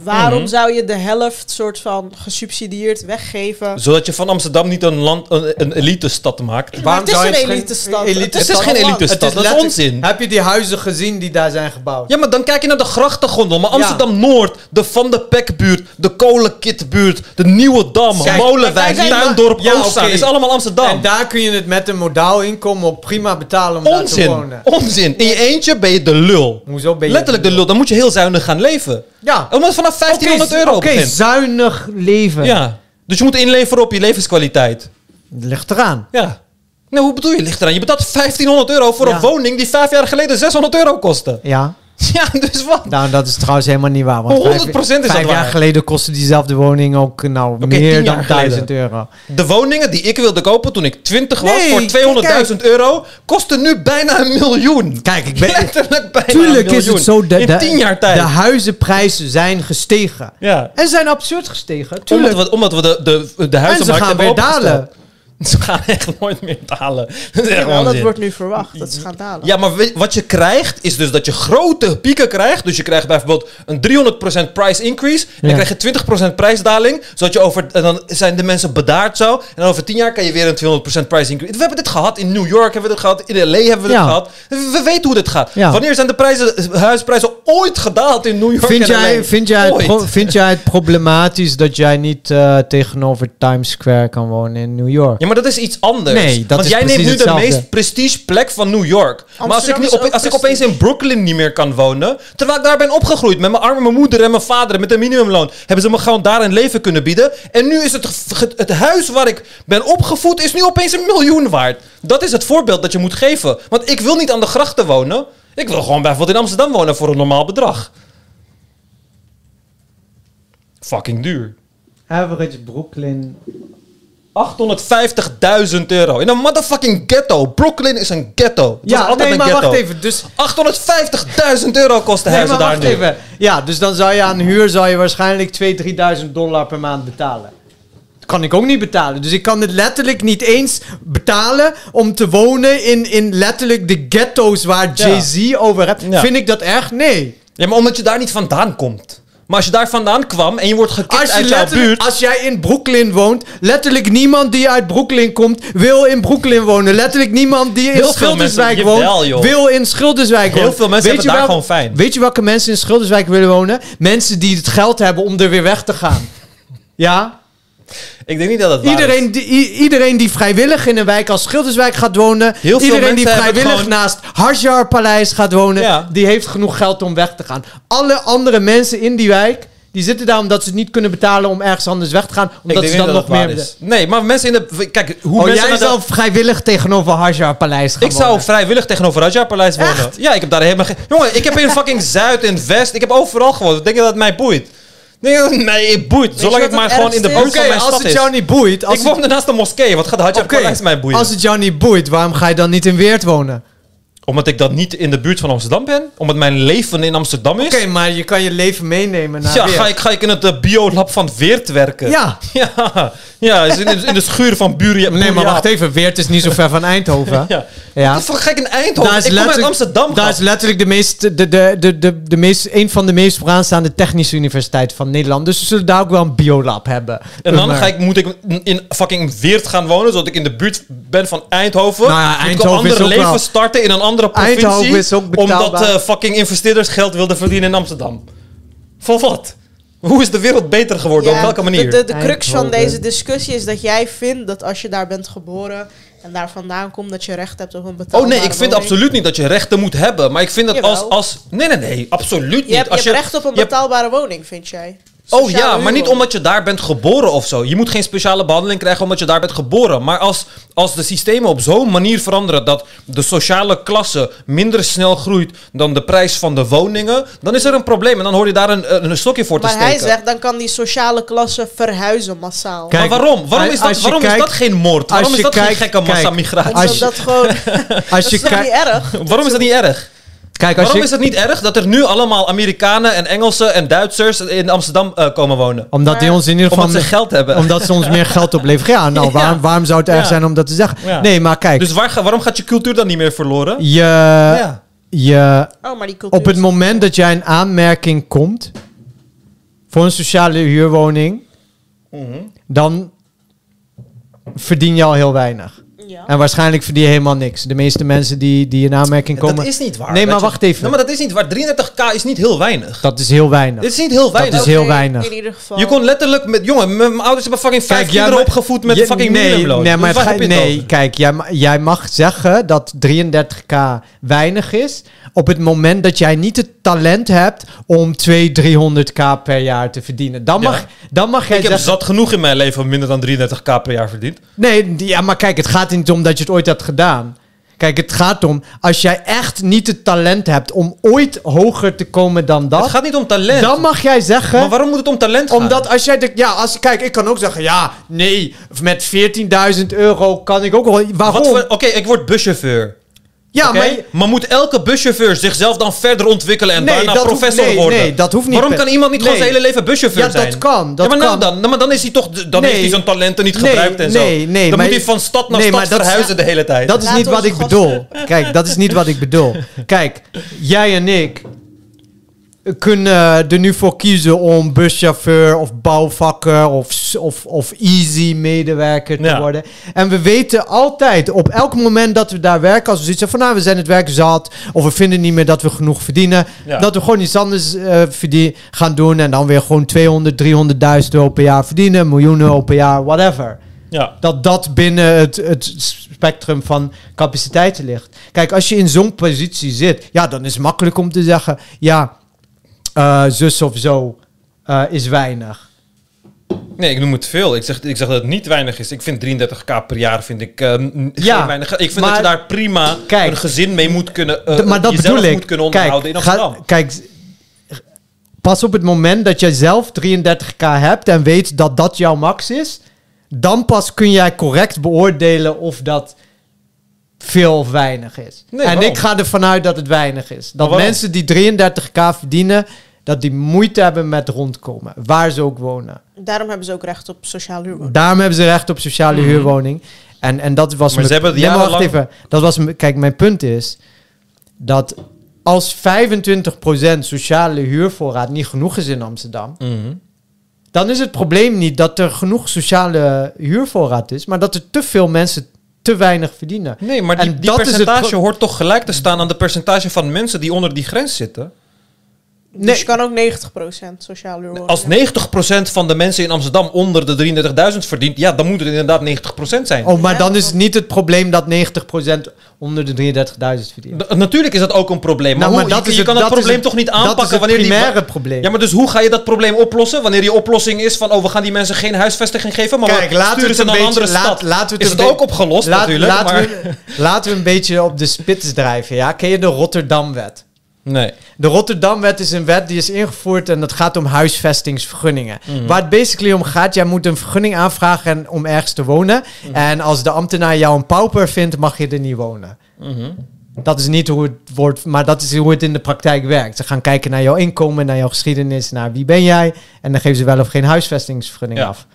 Speaker 1: Waarom
Speaker 3: Mhm.
Speaker 1: zou je de helft soort van gesubsidieerd weggeven?
Speaker 3: Zodat je van Amsterdam niet een, land, een, een elite-stad maakt.
Speaker 1: Maar het is
Speaker 2: zou
Speaker 1: een
Speaker 2: je geen
Speaker 1: elite-stad.
Speaker 2: elite
Speaker 1: Het
Speaker 3: Het is
Speaker 2: stad-
Speaker 3: geen
Speaker 1: Holland.
Speaker 3: elite-stad, dat is onzin.
Speaker 2: Heb je die huizen gezien die daar zijn gebouwd?
Speaker 3: Ja, maar dan kijk je naar de grachtengondel. Maar Amsterdam-Noord, de Van de Pekbuurt, de Kolenkitbuurt, de Nieuwe Dam,
Speaker 2: Kijk,
Speaker 3: Molenwijk, Tuindorp,
Speaker 2: Ja,
Speaker 3: is allemaal Amsterdam.
Speaker 2: En daar kun je het met een modaal inkomen ook prima betalen om daar te wonen.
Speaker 3: Onzin. In je eentje ben je de lul.
Speaker 2: Hoezo ben je
Speaker 3: Letterlijk de lul. Dan moet je heel zuinig gaan leven.
Speaker 2: Ja.
Speaker 3: Omdat vanaf 1500
Speaker 2: Oké,
Speaker 3: euro
Speaker 2: Oké,
Speaker 3: begint.
Speaker 2: zuinig leven.
Speaker 3: Ja. Dus je moet inleveren op je levenskwaliteit.
Speaker 2: Ligt eraan.
Speaker 3: Ja. Nou, hoe bedoel je? Ligt eraan. Je betaalt 1500 euro voor
Speaker 2: Ja.
Speaker 3: een woning die vijf jaar geleden 600 euro kostte.
Speaker 2: Ja.
Speaker 3: Ja, dus wat?
Speaker 2: Nou, dat is trouwens helemaal niet waar. Want
Speaker 3: 100% is dat
Speaker 2: vijf jaar
Speaker 3: waar.
Speaker 2: geleden kostte diezelfde woning ook nou, meer dan
Speaker 3: jaar
Speaker 2: 1000
Speaker 3: geleden.
Speaker 2: euro.
Speaker 3: De woningen die ik wilde kopen toen ik 20 was
Speaker 2: Nee,
Speaker 3: voor 200.000 euro kosten nu bijna een miljoen.
Speaker 2: Kijk, ik ben...
Speaker 3: Letterlijk bijna
Speaker 2: Tuurlijk
Speaker 3: een
Speaker 2: is
Speaker 3: miljoen.
Speaker 2: het zo... De,
Speaker 3: In
Speaker 2: de,
Speaker 3: 10 jaar tijd.
Speaker 2: De huizenprijzen zijn gestegen.
Speaker 3: ja.
Speaker 2: En zijn absurd gestegen.
Speaker 3: Omdat
Speaker 2: Tuurlijk.
Speaker 3: we, omdat we de, de, de
Speaker 2: En ze
Speaker 3: huizenmarkt hebben
Speaker 2: weer dalen.
Speaker 3: Ze gaan echt nooit meer dalen. Dat is echt
Speaker 1: Jawel, dat wordt nu verwacht, dat ze gaan dalen.
Speaker 3: Ja, maar weet- wat je krijgt is dus dat je grote pieken krijgt. Dus je krijgt bijvoorbeeld een 300% price increase. En dan
Speaker 2: Ja.
Speaker 3: krijg je 20% prijsdaling. Zodat je over, en dan zijn de mensen bedaard zo. En over 10 jaar kan je weer een 200% price increase. We hebben dit gehad in New York, hebben we dit gehad. In LA hebben we dit
Speaker 2: Ja.
Speaker 3: gehad. We, we weten hoe dit gaat.
Speaker 2: Ja.
Speaker 3: Wanneer zijn de prijzen, huisprijzen ooit gedaald in New York
Speaker 2: Vind
Speaker 3: en
Speaker 2: jij,
Speaker 3: LA?
Speaker 2: vind, jij het
Speaker 3: Ooit.
Speaker 2: vind jij het problematisch dat jij niet eh, tegenover Times Square kan wonen in New York?
Speaker 3: Maar dat is iets anders.
Speaker 2: Nee, dat
Speaker 3: Want
Speaker 2: is
Speaker 3: jij neemt nu de meest prestige plek van New York. maar als ik, niet op, als ik opeens in Brooklyn niet meer kan wonen... terwijl ik daar ben opgegroeid met mijn arme moeder en mijn vader... met een minimumloon... hebben ze me gewoon daar een leven kunnen bieden. En nu is het, ge- het huis waar ik ben opgevoed... is nu opeens een miljoen waard. Dat is het voorbeeld dat je moet geven. Want ik wil niet aan de grachten wonen. Ik wil gewoon bijvoorbeeld in Amsterdam wonen voor een normaal bedrag. Fucking duur.
Speaker 2: Average Brooklyn.
Speaker 3: 850.000 euro. In een motherfucking ghetto. Brooklyn is een ghetto. Het
Speaker 2: Ja,
Speaker 3: altijd
Speaker 2: nee,
Speaker 3: een
Speaker 2: maar
Speaker 3: ghetto.
Speaker 2: wacht even. Dus,
Speaker 3: 850.000 euro kosten
Speaker 2: nee,
Speaker 3: huizen
Speaker 2: maar
Speaker 3: daar
Speaker 2: wacht
Speaker 3: nu.
Speaker 2: even. Ja, dus dan zou je aan huur zou je waarschijnlijk 2.000, 3.000 dollar per maand betalen. Dat kan ik ook niet betalen. Dus ik kan het letterlijk niet eens betalen om te wonen in, in letterlijk de ghetto's waar
Speaker 3: Ja.
Speaker 2: Jay-Z over hebt.
Speaker 3: Ja.
Speaker 2: Vind ik dat erg? Nee.
Speaker 3: Ja, maar omdat je daar niet vandaan komt. Maar als je daar vandaan kwam en je wordt
Speaker 2: je
Speaker 3: uit jouw buurt...
Speaker 2: als jij in Brooklyn woont, letterlijk niemand die uit Brooklyn komt, wil in Brooklyn wonen. Letterlijk niemand die in
Speaker 3: Heel
Speaker 2: Schilderswijk woont,
Speaker 3: joh.
Speaker 2: wil in Schilderswijk
Speaker 3: Heel
Speaker 2: wonen.
Speaker 3: veel mensen hebben
Speaker 2: je
Speaker 3: daar
Speaker 2: welke-
Speaker 3: gewoon fijn.
Speaker 2: Weet je welke mensen in Schilderswijk willen wonen? Mensen die het geld hebben om er weer weg te gaan. ja?
Speaker 3: Ik denk niet dat het waar
Speaker 2: Iedereen die, iedereen die vrijwillig in een wijk als Schilderswijk gaat wonen,
Speaker 3: Heel veel
Speaker 2: iedereen die vrijwillig
Speaker 3: gewoon-
Speaker 2: naast Hajar Paleis gaat wonen,
Speaker 3: Ja.
Speaker 2: die heeft genoeg geld om weg te gaan. Alle andere mensen in die wijk, die zitten daar omdat ze het niet kunnen betalen om ergens anders weg te gaan, omdat ze dan
Speaker 3: dat
Speaker 2: nog meer...
Speaker 3: is. Nee, maar mensen in de... Kijk, hoe
Speaker 2: Oh,
Speaker 3: mensen
Speaker 2: jij
Speaker 3: de-
Speaker 2: zou vrijwillig tegenover Hajar Paleis gaan
Speaker 3: Ik zou
Speaker 2: wonen.
Speaker 3: vrijwillig tegenover Raja Paleis wonen.
Speaker 2: Echt?
Speaker 3: Ja, ik heb daar helemaal geen... Jongen, ik heb in fucking Zuid en West... Ik heb overal gewoond. Denk je dat het mij boeit? Je dat het boeit? Zolang ik maar
Speaker 1: het
Speaker 3: gewoon in de buurt van mijn
Speaker 2: als
Speaker 3: stad
Speaker 2: het
Speaker 3: is.
Speaker 2: jou niet boeit... Als
Speaker 3: ik
Speaker 2: het-
Speaker 3: woon naast de moskee. Wat gaat
Speaker 2: Oké,
Speaker 3: Paleis mij boeien?
Speaker 2: Als het jou niet boeit, waarom ga je dan niet in Weert wonen?
Speaker 3: Omdat ik dan niet in de buurt van Amsterdam ben? Omdat mijn leven in Amsterdam is?
Speaker 2: Oké, maar je kan je leven meenemen naar
Speaker 3: ja,
Speaker 2: Weert.
Speaker 3: ga ik, ga ik in het eh, biolab van Weert werken?
Speaker 2: Ja.
Speaker 3: Ja, ja is in, de- in de schuur van Buria.
Speaker 2: Nee, maar wacht even. Weert is niet zo ver van Eindhoven.
Speaker 3: Ja.
Speaker 2: Ja.
Speaker 3: Wat de fuck ga ik in Eindhoven?
Speaker 2: Daar is
Speaker 3: ik kom uit
Speaker 2: letterlijk-
Speaker 3: Amsterdam.
Speaker 2: Daar is letterlijk de meest, de, de, de, de, de meest, een van de meest vooraanstaande technische universiteiten van Nederland. Dus we zullen daar ook wel een biolab hebben.
Speaker 3: En dan ga ik, moet ik in fucking Weert gaan wonen, zodat ik in de buurt ben van Eindhoven.
Speaker 2: Nou ja,
Speaker 3: Moet ik
Speaker 2: Eindhoven
Speaker 3: een ander
Speaker 2: is
Speaker 3: leven
Speaker 2: wel-
Speaker 3: starten in een andere provincie.
Speaker 2: Eindhoven is ook betaalbaar.
Speaker 3: Omdat eh, fucking investeerders geld wilden verdienen in Amsterdam. Voor wat? Hoe is de wereld beter geworden?
Speaker 1: Ja,
Speaker 3: Op welke manier?
Speaker 1: De, de, de crux van deze discussie is dat jij vindt dat als je daar bent geboren en daar vandaan komt, dat je recht hebt op een
Speaker 3: Oh
Speaker 1: betaalbare
Speaker 3: nee, ik vind
Speaker 1: woning.
Speaker 3: absoluut niet dat je rechten moet hebben. Maar ik vind dat
Speaker 1: Jawel.
Speaker 3: als, als... Nee, nee, nee. Absoluut niet.
Speaker 1: Je hebt, je
Speaker 3: als
Speaker 1: hebt recht op een
Speaker 3: je hebt-
Speaker 1: betaalbare woning, vind jij?
Speaker 3: Oh ja, maar niet omdat je daar bent geboren of zo. Je moet geen speciale behandeling krijgen omdat je daar bent geboren. Maar als, als de systemen op zo'n manier veranderen dat de sociale klasse minder snel groeit dan de prijs van de woningen, dan is er een probleem. En dan hoor je daar een, een stokje voor te
Speaker 1: Maar
Speaker 3: steken.
Speaker 1: hij zegt, dan kan die sociale klasse verhuizen massaal.
Speaker 2: Kijk,
Speaker 3: maar waarom? Waarom, is dat, waarom
Speaker 2: kijkt-
Speaker 3: is dat geen moord?
Speaker 2: als
Speaker 3: Waarom is
Speaker 2: je
Speaker 3: dat
Speaker 2: kijkt-
Speaker 3: geen gekke massamigratie?
Speaker 2: Als je-
Speaker 1: dat gewoon...
Speaker 2: Als
Speaker 1: dat
Speaker 2: je
Speaker 1: is toch
Speaker 2: kijkt-
Speaker 1: niet erg?
Speaker 3: Waarom is dat niet erg?
Speaker 2: Kijk, als
Speaker 3: Waarom
Speaker 2: je,
Speaker 3: is het niet erg dat er nu allemaal Amerikanen en Engelsen en Duitsers in Amsterdam eh, komen wonen?
Speaker 2: omdat die ons in ieder geval...
Speaker 3: Omdat ze geld hebben.
Speaker 2: omdat ze ons meer geld opleveren. Ja, nou,
Speaker 3: Ja.
Speaker 2: waarom, waarom zou het erg
Speaker 3: Ja.
Speaker 2: zijn om dat te zeggen?
Speaker 3: Ja.
Speaker 2: Nee, maar kijk.
Speaker 3: Dus waar, waarom gaat je cultuur dan niet meer verloren?
Speaker 2: je,
Speaker 3: ja.
Speaker 2: je,
Speaker 1: Oh, maar die cultuur
Speaker 2: op het
Speaker 1: is-
Speaker 2: moment dat jij in aanmerking komt voor een sociale huurwoning, dan verdien je al heel weinig.
Speaker 1: Ja.
Speaker 2: En waarschijnlijk verdien je helemaal niks. De meeste mensen die, die in aanmerking komen...
Speaker 3: Dat is niet waar.
Speaker 2: Nee, maar
Speaker 3: Dat je-
Speaker 2: wacht even.
Speaker 3: Nee, maar dat is niet waar. 33k is niet heel weinig.
Speaker 2: Dat is heel weinig.
Speaker 3: Dit is niet heel weinig.
Speaker 2: is heel weinig.
Speaker 1: In ieder geval.
Speaker 3: Je kon letterlijk met... Jongen, mijn ouders hebben fucking vijf
Speaker 2: Kijk, jij
Speaker 3: kinderen opgevoed met
Speaker 2: Je-
Speaker 3: fucking
Speaker 2: nee,
Speaker 3: minimumloon.
Speaker 2: Nee, maar ga- nee
Speaker 3: over?
Speaker 2: kijk, jij, ma- jij mag zeggen dat 33k weinig is op het moment dat jij niet het talent hebt om 200, 300k per jaar te verdienen. Dan
Speaker 3: Ja.
Speaker 2: mag, dan mag jij
Speaker 3: Ik heb
Speaker 2: zeggen...
Speaker 3: zat genoeg in mijn leven om minder dan 33k per jaar verdiend.
Speaker 2: Nee, ja, maar kijk, het gaat niet om dat je het ooit hebt gedaan. Kijk, het gaat om, als jij echt niet het talent hebt om ooit hoger te komen dan dat,
Speaker 3: Het gaat niet om talent.
Speaker 2: dan mag jij zeggen...
Speaker 3: Maar waarom moet het om talent gaan?
Speaker 2: Omdat als jij de, ja, als kijk, ik kan ook zeggen, ja, nee, met 14.000 euro kan ik ook wel. Waarom?
Speaker 3: Oké, ik word buschauffeur.
Speaker 2: Ja, maar
Speaker 3: maar... moet elke buschauffeur zichzelf dan verder ontwikkelen en
Speaker 2: Nee,
Speaker 3: daarna
Speaker 2: hoeft-
Speaker 3: professor
Speaker 2: nee,
Speaker 3: worden?
Speaker 2: nee, dat hoeft niet
Speaker 3: Waarom kan iemand niet gewoon
Speaker 2: Nee.
Speaker 3: zijn hele leven buschauffeur
Speaker 2: Ja,
Speaker 3: zijn?
Speaker 2: dat kan, dat
Speaker 3: ja, maar nou
Speaker 2: kan.
Speaker 3: dan, nou, maar dan is hij toch, dan
Speaker 2: Nee.
Speaker 3: heeft hij zijn talenten niet
Speaker 2: Nee,
Speaker 3: gebruikt en
Speaker 2: nee,
Speaker 3: zo.
Speaker 2: nee,
Speaker 3: dan
Speaker 2: maar-
Speaker 3: moet hij van stad naar
Speaker 2: Nee,
Speaker 3: stad verhuizen de hele tijd.
Speaker 2: dat is
Speaker 1: Laat
Speaker 2: niet wat ik bedoel. Kijk, dat is niet wat ik bedoel. Kijk, jij en ik kunnen er nu voor kiezen om buschauffeur of bouwvakker of, of, of easy medewerker te
Speaker 3: Ja.
Speaker 2: worden. En we weten altijd, op elk moment dat we daar werken, als we zoiets van nou, we zijn het werk zat, of we vinden niet meer dat we genoeg verdienen,
Speaker 3: Ja.
Speaker 2: dat we gewoon iets anders verdien- gaan doen en dan weer gewoon 200, 300.000 euro per jaar verdienen, miljoenen euro per jaar, whatever
Speaker 3: ja.
Speaker 2: dat dat binnen het, het spectrum van capaciteiten ligt. Kijk, als je in zo'n positie zit, ja, dan is het makkelijk om te zeggen, ja, eh, zus of zo eh, is weinig.
Speaker 3: Nee, ik noem het veel. Ik zeg, ik zeg dat het niet weinig is. Ik vind 33k per jaar vind ik eh, n-
Speaker 2: Ja,
Speaker 3: geen weinig. Ik vind
Speaker 2: maar-
Speaker 3: dat je daar prima
Speaker 2: Kijk.
Speaker 3: een gezin mee moet kunnen, eh,
Speaker 2: maar dat bedoel ik.
Speaker 3: moet kunnen onderhouden
Speaker 2: kijk,
Speaker 3: in Amsterdam.
Speaker 2: ga- kijk, pas op het moment dat jij zelf 33k hebt en weet dat dat jouw max is, dan pas kun jij correct beoordelen of dat veel of weinig is.
Speaker 3: Nee,
Speaker 2: en
Speaker 3: waarom?
Speaker 2: ik ga ervan uit dat het weinig is. Dat mensen die 33k verdienen, dat die moeite hebben met rondkomen, waar ze ook wonen.
Speaker 1: Daarom hebben ze ook recht op sociaal huurwoning.
Speaker 2: Daarom hebben ze recht op sociale huurwoning. En, en dat was
Speaker 3: Mhm. Maar ze hebben
Speaker 2: maar wacht even. Dat was kijk, mijn punt is dat als 25% sociale huurvoorraad niet genoeg is in Amsterdam,
Speaker 3: Mhm.
Speaker 2: dan is het probleem niet dat er genoeg sociale huurvoorraad is, maar dat er te veel mensen te weinig verdienen.
Speaker 3: Nee, maar die,
Speaker 2: En
Speaker 3: percentage hoort toch gelijk te staan aan de percentage van mensen die onder die grens zitten?
Speaker 1: Dus je kan ook 90% sociaal huurwoning.
Speaker 3: Als 90% van de mensen in Amsterdam onder de 33.000 verdient, ja, dan moet het inderdaad 90% zijn.
Speaker 2: Oh, maar
Speaker 1: Ja,
Speaker 2: dan is
Speaker 1: dat-
Speaker 2: het niet het probleem dat 90% onder de 33.000 verdient.
Speaker 3: D- natuurlijk is dat ook een probleem. Maar,
Speaker 2: Nou,
Speaker 3: hoe, je, je
Speaker 2: het-
Speaker 3: kan het
Speaker 2: dat is
Speaker 3: probleem
Speaker 2: het-
Speaker 3: toch niet
Speaker 2: Dat is
Speaker 3: aanpakken
Speaker 2: het
Speaker 3: wanneer die...
Speaker 2: primaire probleem.
Speaker 3: Ja, maar dus hoe ga je dat probleem oplossen? Wanneer die oplossing is van, oh, we gaan die mensen geen huisvesting geven, maar
Speaker 2: Kijk,
Speaker 3: we
Speaker 2: laten we
Speaker 3: sturen
Speaker 2: het
Speaker 3: ze
Speaker 2: een
Speaker 3: naar een
Speaker 2: beetje...
Speaker 3: andere
Speaker 2: Laat,
Speaker 3: stad.
Speaker 2: laten we het
Speaker 3: is het ook opgelost
Speaker 2: Laat-
Speaker 3: natuurlijk,
Speaker 2: laten,
Speaker 3: maar...
Speaker 2: we, laten we een beetje op de spits drijven, ja? Ken je de Rotterdamwet?
Speaker 3: Nee.
Speaker 2: De Rotterdamwet is een wet die is ingevoerd en dat gaat om huisvestingsvergunningen.
Speaker 3: Mhm.
Speaker 2: Waar het basically om gaat, jij moet een vergunning aanvragen en- om ergens te wonen.
Speaker 3: Mhm.
Speaker 2: En als de ambtenaar jou een pauper vindt, mag je er niet wonen.
Speaker 3: Mhm.
Speaker 2: Dat is niet hoe het wordt, maar dat is hoe het in de praktijk werkt. Ze gaan kijken naar jouw inkomen, naar jouw geschiedenis, naar wie ben jij. En dan geven ze wel of geen huisvestingsvergunning
Speaker 3: Ja.
Speaker 2: af.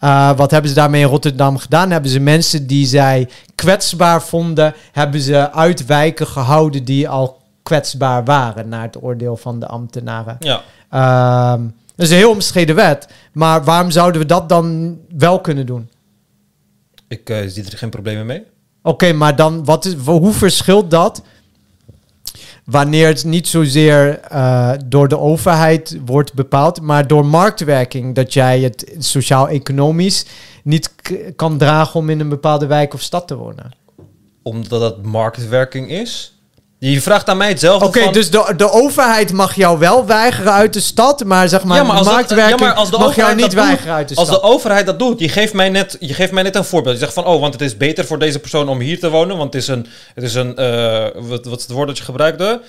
Speaker 2: Uh, wat hebben ze daarmee in Rotterdam gedaan? Hebben ze mensen die zij kwetsbaar vonden, hebben ze uit wijken gehouden die al kwetsbaar waren, naar het oordeel van de ambtenaren.
Speaker 3: Ja.
Speaker 2: Ehm, dat is een heel omstreden wet, maar waarom zouden we dat dan wel kunnen doen?
Speaker 3: Ik eh, zie er geen problemen mee.
Speaker 2: Oké, maar dan wat is, hoe verschilt dat wanneer het niet zozeer eh, door de overheid wordt bepaald, maar door marktwerking, dat jij het sociaal-economisch niet kan dragen om in een bepaalde wijk of stad te wonen?
Speaker 3: Omdat dat marktwerking is. Je vraagt aan mij hetzelfde
Speaker 2: Oké, dus de, de overheid mag jou wel weigeren uit de stad, maar zeg maar,
Speaker 3: Ja, maar als
Speaker 2: marktwerking
Speaker 3: ja, als
Speaker 2: mag jou niet
Speaker 3: doet-
Speaker 2: weigeren uit de
Speaker 3: Als
Speaker 2: stad.
Speaker 3: de overheid dat doet, je geeft, mij net, je geeft mij net een voorbeeld. Je zegt van, oh, want het is beter voor deze persoon om hier te wonen. Want het is een, het is een eh, wat, wat is het woord dat je gebruikte?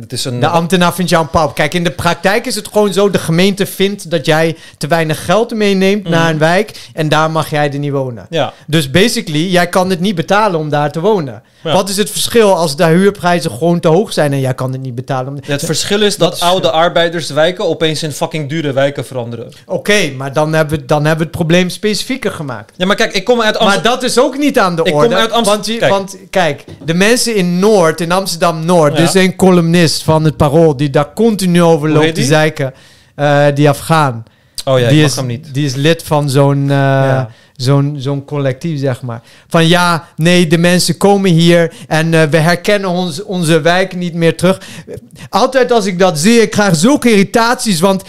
Speaker 3: Het is een...
Speaker 2: De ambtenaar vindt jou een. Kijk, in de praktijk is het gewoon zo: de gemeente vindt dat jij te weinig geld meeneemt naar een wijk en daar mag jij er niet wonen.
Speaker 3: ja.
Speaker 2: Dus basically, jij kan het niet betalen om daar te wonen.
Speaker 3: Ja.
Speaker 2: Wat is het verschil als de huurprijzen gewoon te hoog zijn en jij kan het niet betalen? Om...
Speaker 3: Het verschil is dat, oude arbeiderswijken opeens in fucking dure wijken veranderen.
Speaker 2: Oké, maar dan hebben, we, dan hebben we het probleem specifieker gemaakt.
Speaker 3: Ja, maar kijk, ik kom uit Amsterdam.
Speaker 2: Maar dat is ook niet aan de
Speaker 3: Ik kom
Speaker 2: orde.
Speaker 3: uit Amsterdam-
Speaker 2: Want,
Speaker 3: kijk.
Speaker 2: want kijk, de mensen in Noord, in Amsterdam-Noord,
Speaker 3: Ja.
Speaker 2: er is een columnist van het Parool die daar continu over loopt te
Speaker 3: die?
Speaker 2: zeiken. eh, die Afghaan.
Speaker 3: Oh ja,
Speaker 2: die,
Speaker 3: ik
Speaker 2: is,
Speaker 3: hem niet.
Speaker 2: die is lid van zo'n eh,
Speaker 3: Ja.
Speaker 2: zo'n zo'n collectief, zeg maar. Van ja, nee, de mensen komen hier en eh, we herkennen ons, onze wijk niet meer terug. Altijd als ik dat zie, ik krijg zulke irritaties, want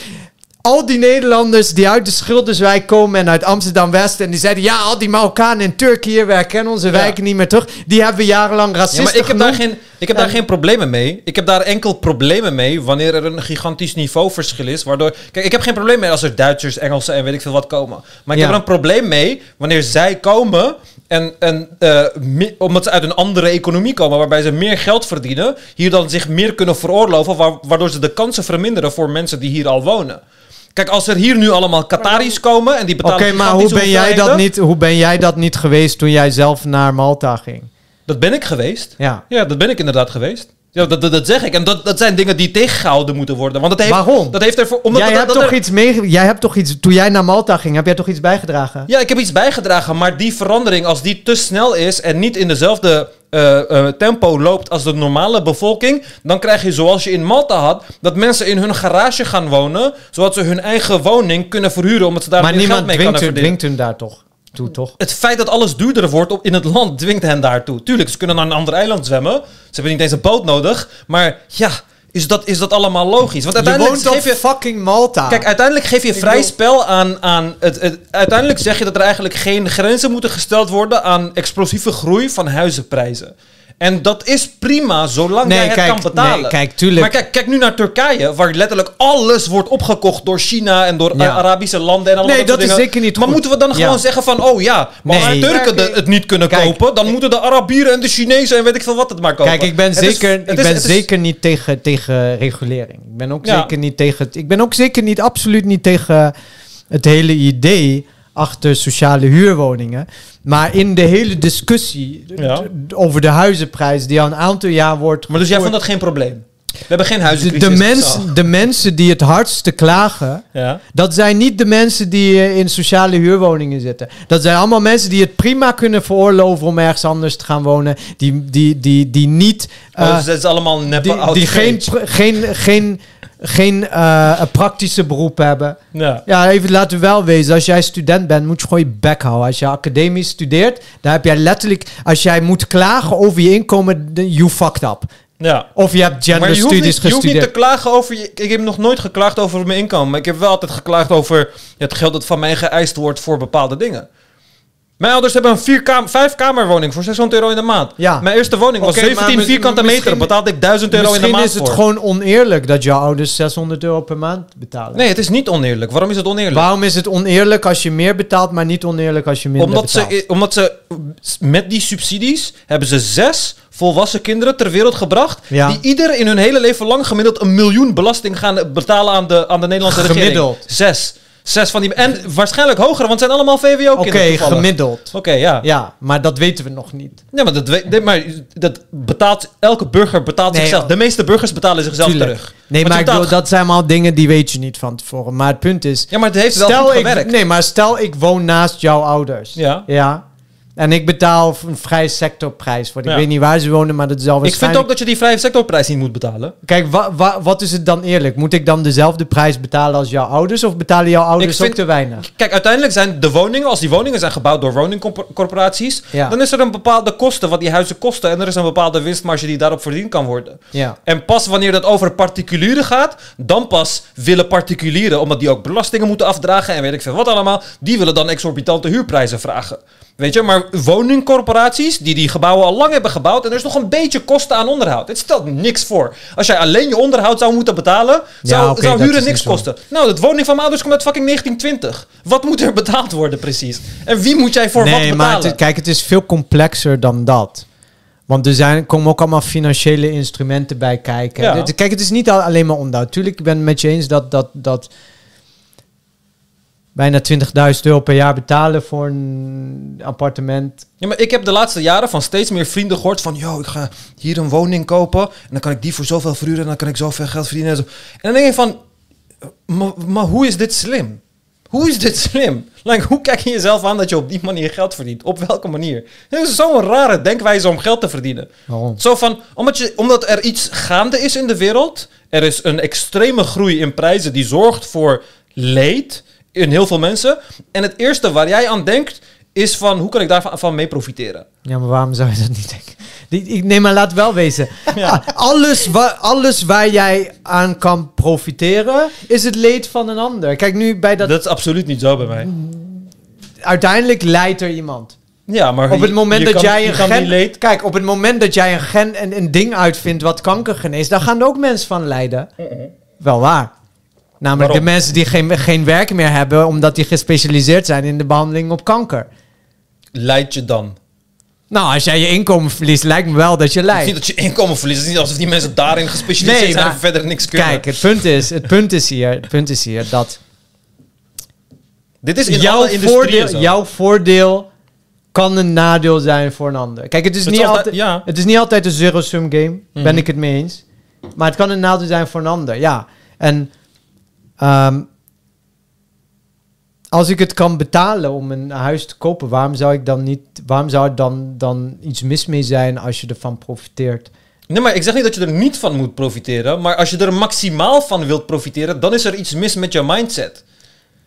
Speaker 2: al die Nederlanders die uit de Schilderswijk komen en uit Amsterdam-West en die zeiden, ja, al die Marokkanen in Turkije, we herkennen onze
Speaker 3: Ja.
Speaker 2: wijken niet meer terug. Die hebben we jarenlang
Speaker 3: Ja,
Speaker 2: racisten
Speaker 3: maar ik heb, daar geen, ik heb daar
Speaker 2: En-
Speaker 3: geen problemen mee. Ik heb daar enkel problemen mee wanneer er een gigantisch niveauverschil is. Waardoor, kijk, ik heb geen probleem mee als er Duitsers, Engelsen en weet ik veel wat komen. Maar ik
Speaker 2: Ja.
Speaker 3: heb er een probleem mee wanneer zij komen en, en eh, omdat ze uit een andere economie komen, waarbij ze meer geld verdienen, hier dan zich meer kunnen veroorloven, wa- waardoor ze de kansen verminderen voor mensen die hier al wonen. Kijk, als er hier nu allemaal Qataris komen en die
Speaker 2: Oké,
Speaker 3: betalen
Speaker 2: maar hoe ben, jij dat niet, hoe ben jij dat niet geweest toen jij zelf naar Malta ging?
Speaker 3: Dat ben ik geweest.
Speaker 2: Ja.
Speaker 3: Ja, dat ben ik inderdaad geweest. Ja, dat, dat, dat zeg ik. En dat, dat zijn dingen die tegengehouden moeten worden. Want dat heeft,
Speaker 2: Waarom?
Speaker 3: Dat heeft ervoor... Omdat
Speaker 2: jij,
Speaker 3: dat-
Speaker 2: hebt
Speaker 3: dat
Speaker 2: toch
Speaker 3: er-
Speaker 2: iets mee, jij hebt toch iets, toen jij naar Malta ging, heb jij toch iets bijgedragen?
Speaker 3: Ja, ik heb iets bijgedragen, maar die verandering, als die te snel is en niet in dezelfde eh, eh, tempo loopt als de normale bevolking, dan krijg je zoals je in Malta had, dat mensen in hun garage gaan wonen, zodat ze hun eigen woning kunnen verhuren, omdat ze daar
Speaker 2: maar
Speaker 3: meer
Speaker 2: niemand
Speaker 3: geld mee kunnen verdienen.
Speaker 2: dwingt hun daar toch toe, toch?
Speaker 3: Het feit dat alles duurder wordt op, in het land dwingt hen daartoe. Tuurlijk, ze kunnen naar een ander eiland zwemmen. Ze hebben niet eens een boot nodig. Maar ja, is dat, is dat allemaal logisch? Want
Speaker 2: Je
Speaker 3: uiteindelijk
Speaker 2: woont op
Speaker 3: geef je...
Speaker 2: fucking Malta.
Speaker 3: Kijk, uiteindelijk geef je
Speaker 2: Ik
Speaker 3: vrij spel aan... aan het, het, uiteindelijk zeg je dat er eigenlijk geen grenzen moeten gesteld worden... aan explosieve groei van huizenprijzen. En dat is prima, zolang
Speaker 2: Nee,
Speaker 3: jij het
Speaker 2: kijk,
Speaker 3: kan betalen.
Speaker 2: nee, kijk, tuurlijk.
Speaker 3: Maar kijk, kijk nu naar Turkije, waar letterlijk alles wordt opgekocht door China en door
Speaker 2: Ja.
Speaker 3: Arabische landen en allemaal
Speaker 2: Nee,
Speaker 3: dat,
Speaker 2: is
Speaker 3: dingen.
Speaker 2: zeker niet
Speaker 3: Maar
Speaker 2: goed.
Speaker 3: moeten we dan
Speaker 2: Ja.
Speaker 3: gewoon zeggen van, oh ja, maar als de Turken de- het niet kunnen
Speaker 2: Kijk,
Speaker 3: kopen, dan moeten de Arabieren en de Chinezen en weet ik veel wat het maar kopen.
Speaker 2: Kijk, ik ben
Speaker 3: Het
Speaker 2: zeker, ik
Speaker 3: is-
Speaker 2: ben
Speaker 3: is-
Speaker 2: zeker niet tegen, tegen regulering. Ik ben ook
Speaker 3: Ja.
Speaker 2: zeker niet tegen. Ik ben ook zeker niet, absoluut niet tegen het hele idee achter sociale huurwoningen. Maar in de hele discussie
Speaker 3: Ja.
Speaker 2: over de huizenprijs die al een aantal jaar wordt.
Speaker 3: Maar dus jij vond dat geen probleem? We hebben geen
Speaker 2: de,
Speaker 3: huizencrisis.
Speaker 2: de, de mensen die het hardste klagen.
Speaker 3: Ja.
Speaker 2: Dat zijn niet de mensen die eh, in sociale huurwoningen zitten. Dat zijn allemaal mensen die het prima kunnen veroorloven om ergens anders te gaan wonen. Die, die, die, die niet.
Speaker 3: Oh,
Speaker 2: eh,
Speaker 3: dus dat is allemaal neppe
Speaker 2: die, die geen, geen, geen, geen eh, praktische beroep hebben.
Speaker 3: Ja.
Speaker 2: Ja, even laten we wel wezen. Als jij student bent, moet je gewoon je bek houden. Als je academisch studeert, dan heb jij letterlijk... Als jij moet klagen over je inkomen, you fucked up.
Speaker 3: Ja.
Speaker 2: Of je hebt genderstudies
Speaker 3: niet, je hoeft niet te
Speaker 2: gestudeerd.
Speaker 3: klagen over je... Ik heb nog nooit geklaagd over mijn inkomen. Maar ik heb wel altijd geklaagd over het geld dat van mij geëist wordt voor bepaalde dingen. Mijn ouders hebben een vier kam vijf kamerwoning voor 600 euro in de maand.
Speaker 2: Ja.
Speaker 3: Mijn eerste woning was
Speaker 2: Oké, maar
Speaker 3: 17
Speaker 2: mis-
Speaker 3: vierkante meter.
Speaker 2: misschien-
Speaker 3: Betaalde ik 1000 euro in de
Speaker 2: Misschien
Speaker 3: maand
Speaker 2: is het
Speaker 3: voor.
Speaker 2: gewoon oneerlijk dat jouw ouders 600 euro per maand betalen.
Speaker 3: Nee, het is niet oneerlijk. Waarom is het oneerlijk?
Speaker 2: Waarom is het oneerlijk als je meer betaalt, maar niet oneerlijk als je minder
Speaker 3: Omdat
Speaker 2: betaalt?
Speaker 3: ze, omdat ze met die subsidies hebben ze zes volwassen kinderen ter wereld gebracht.
Speaker 2: Ja.
Speaker 3: Die ieder in hun hele leven lang gemiddeld een miljoen belasting gaan betalen aan de, aan de Nederlandse regering.
Speaker 2: Gemiddeld.
Speaker 3: Zes. Zes van die. En waarschijnlijk hoger, want het zijn allemaal
Speaker 2: Oké,
Speaker 3: VWO-kinderen.
Speaker 2: gemiddeld.
Speaker 3: Oké, ja. ja.
Speaker 2: Ja, maar dat weten we nog niet.
Speaker 3: maar, dat, weet- nee, maar dat betaalt. Elke burger betaalt
Speaker 2: Nee,
Speaker 3: zichzelf. De meeste burgers betalen zichzelf
Speaker 2: Tuurlijk.
Speaker 3: terug.
Speaker 2: Nee, maar ik bedoel, dat zijn allemaal dingen die weet je niet van tevoren. Maar het punt is...
Speaker 3: Ja, maar het heeft wel goed
Speaker 2: ik,
Speaker 3: gewerkt.
Speaker 2: nee, maar stel ik woon naast jouw ouders.
Speaker 3: Ja.
Speaker 2: Ja. En ik betaal een vrij sectorprijs. Want ik
Speaker 3: Ja.
Speaker 2: weet niet waar ze wonen, maar dat is al
Speaker 3: Ik vind
Speaker 2: waarschijnlijk...
Speaker 3: ook dat je die vrije sectorprijs niet moet betalen.
Speaker 2: Kijk, wa, wa- wat is het dan eerlijk? Moet ik dan dezelfde prijs betalen als jouw ouders? Of betalen jouw ouders
Speaker 3: Ik vind-
Speaker 2: ook te weinig?
Speaker 3: Kijk, uiteindelijk zijn de woningen, als die woningen zijn gebouwd door woningcorporaties,
Speaker 2: Ja.
Speaker 3: dan is er een bepaalde kosten wat die huizen kosten en er is een bepaalde winstmarge die daarop verdiend kan worden.
Speaker 2: Ja.
Speaker 3: En pas wanneer dat over particulieren gaat, dan pas willen particulieren, omdat die ook belastingen moeten afdragen en weet ik veel wat allemaal, die willen dan exorbitante huurprijzen vragen. Weet je, maar woningcorporaties die die gebouwen al lang hebben gebouwd en er is nog een beetje kosten aan onderhoud. Het stelt niks voor. Als jij alleen je onderhoud zou moeten betalen, zou,
Speaker 2: oké,
Speaker 3: zou huren niks
Speaker 2: zo.
Speaker 3: kosten. Nou, het woning van mijn ouders komt uit fucking 1920. Wat moet er betaald worden precies? En wie moet jij voor wat
Speaker 2: nee, maar
Speaker 3: betalen?
Speaker 2: het, kijk, het is veel complexer dan dat. Want er zijn, komen ook allemaal financiële instrumenten bij kijken.
Speaker 3: Ja.
Speaker 2: Kijk, het is niet al- alleen maar onderhoud. Tuurlijk, ik ben het met je eens dat, dat, dat bijna 20.000 euro per jaar betalen voor een appartement.
Speaker 3: Ja, maar ik heb de laatste jaren van steeds meer vrienden gehoord van... ...yo, ik ga hier een woning kopen... ...en dan kan ik die voor zoveel verhuren... ...en dan kan ik zoveel geld verdienen en zo. En dan denk je van... Maar, maar hoe is dit slim? hoe is dit slim? Like, hoe kijk je jezelf aan dat je op die manier geld verdient? Op welke manier? Het is zo'n rare denkwijze om geld te verdienen.
Speaker 2: Waarom?
Speaker 3: Zo van, omdat, je, omdat er iets gaande is in de wereld. Er is een extreme groei in prijzen die zorgt voor leed in heel veel mensen. En het eerste waar jij aan denkt is van, hoe kan ik daarvan van mee profiteren?
Speaker 2: Ja, maar waarom zou je dat niet denken? Ik, nee, maar laat wel wezen.
Speaker 3: Ja.
Speaker 2: Alles, waar, alles waar jij aan kan profiteren, is het leed van een ander. Kijk, nu bij dat...
Speaker 3: Dat is absoluut niet zo bij mij.
Speaker 2: Uiteindelijk leidt er iemand.
Speaker 3: Ja, maar
Speaker 2: Op het moment
Speaker 3: je
Speaker 2: dat
Speaker 3: kan-
Speaker 2: jij een gen... Kijk, op het moment dat jij een gen en een ding uitvindt wat kanker geneest, daar gaan er ook mensen van lijden. Wel waar. Namelijk
Speaker 3: Waarom?
Speaker 2: de mensen die geen, geen werk meer hebben, omdat die gespecialiseerd zijn in de behandeling op kanker.
Speaker 3: Leid je dan?
Speaker 2: Nou, als jij je inkomen verliest, lijkt me wel dat je
Speaker 3: is niet
Speaker 2: lijdt.
Speaker 3: dat je inkomen verliest. Het is niet alsof die mensen daarin gespecialiseerd
Speaker 2: Nee,
Speaker 3: zijn
Speaker 2: maar-
Speaker 3: en verder niks kunnen.
Speaker 2: Kijk, het punt is, het punt is hier, het punt is hier dat
Speaker 3: dit is in
Speaker 2: jouw voordeel,
Speaker 3: zo.
Speaker 2: jouw voordeel kan een nadeel zijn voor een ander. Kijk, het is,
Speaker 3: Het
Speaker 2: niet, altijd-
Speaker 3: ja.
Speaker 2: het is niet altijd een zero-sum game, ben
Speaker 3: Mhm.
Speaker 2: ik het mee eens. Maar het kan een nadeel zijn voor een ander, ja. En ehm, als ik het kan betalen om een huis te kopen, waarom zou ik dan niet, waarom zou er dan, dan iets mis mee zijn als je ervan profiteert?
Speaker 3: Nee, maar ik zeg niet dat je er niet van moet profiteren. Maar als je er maximaal van wilt profiteren, dan is er iets mis met je mindset.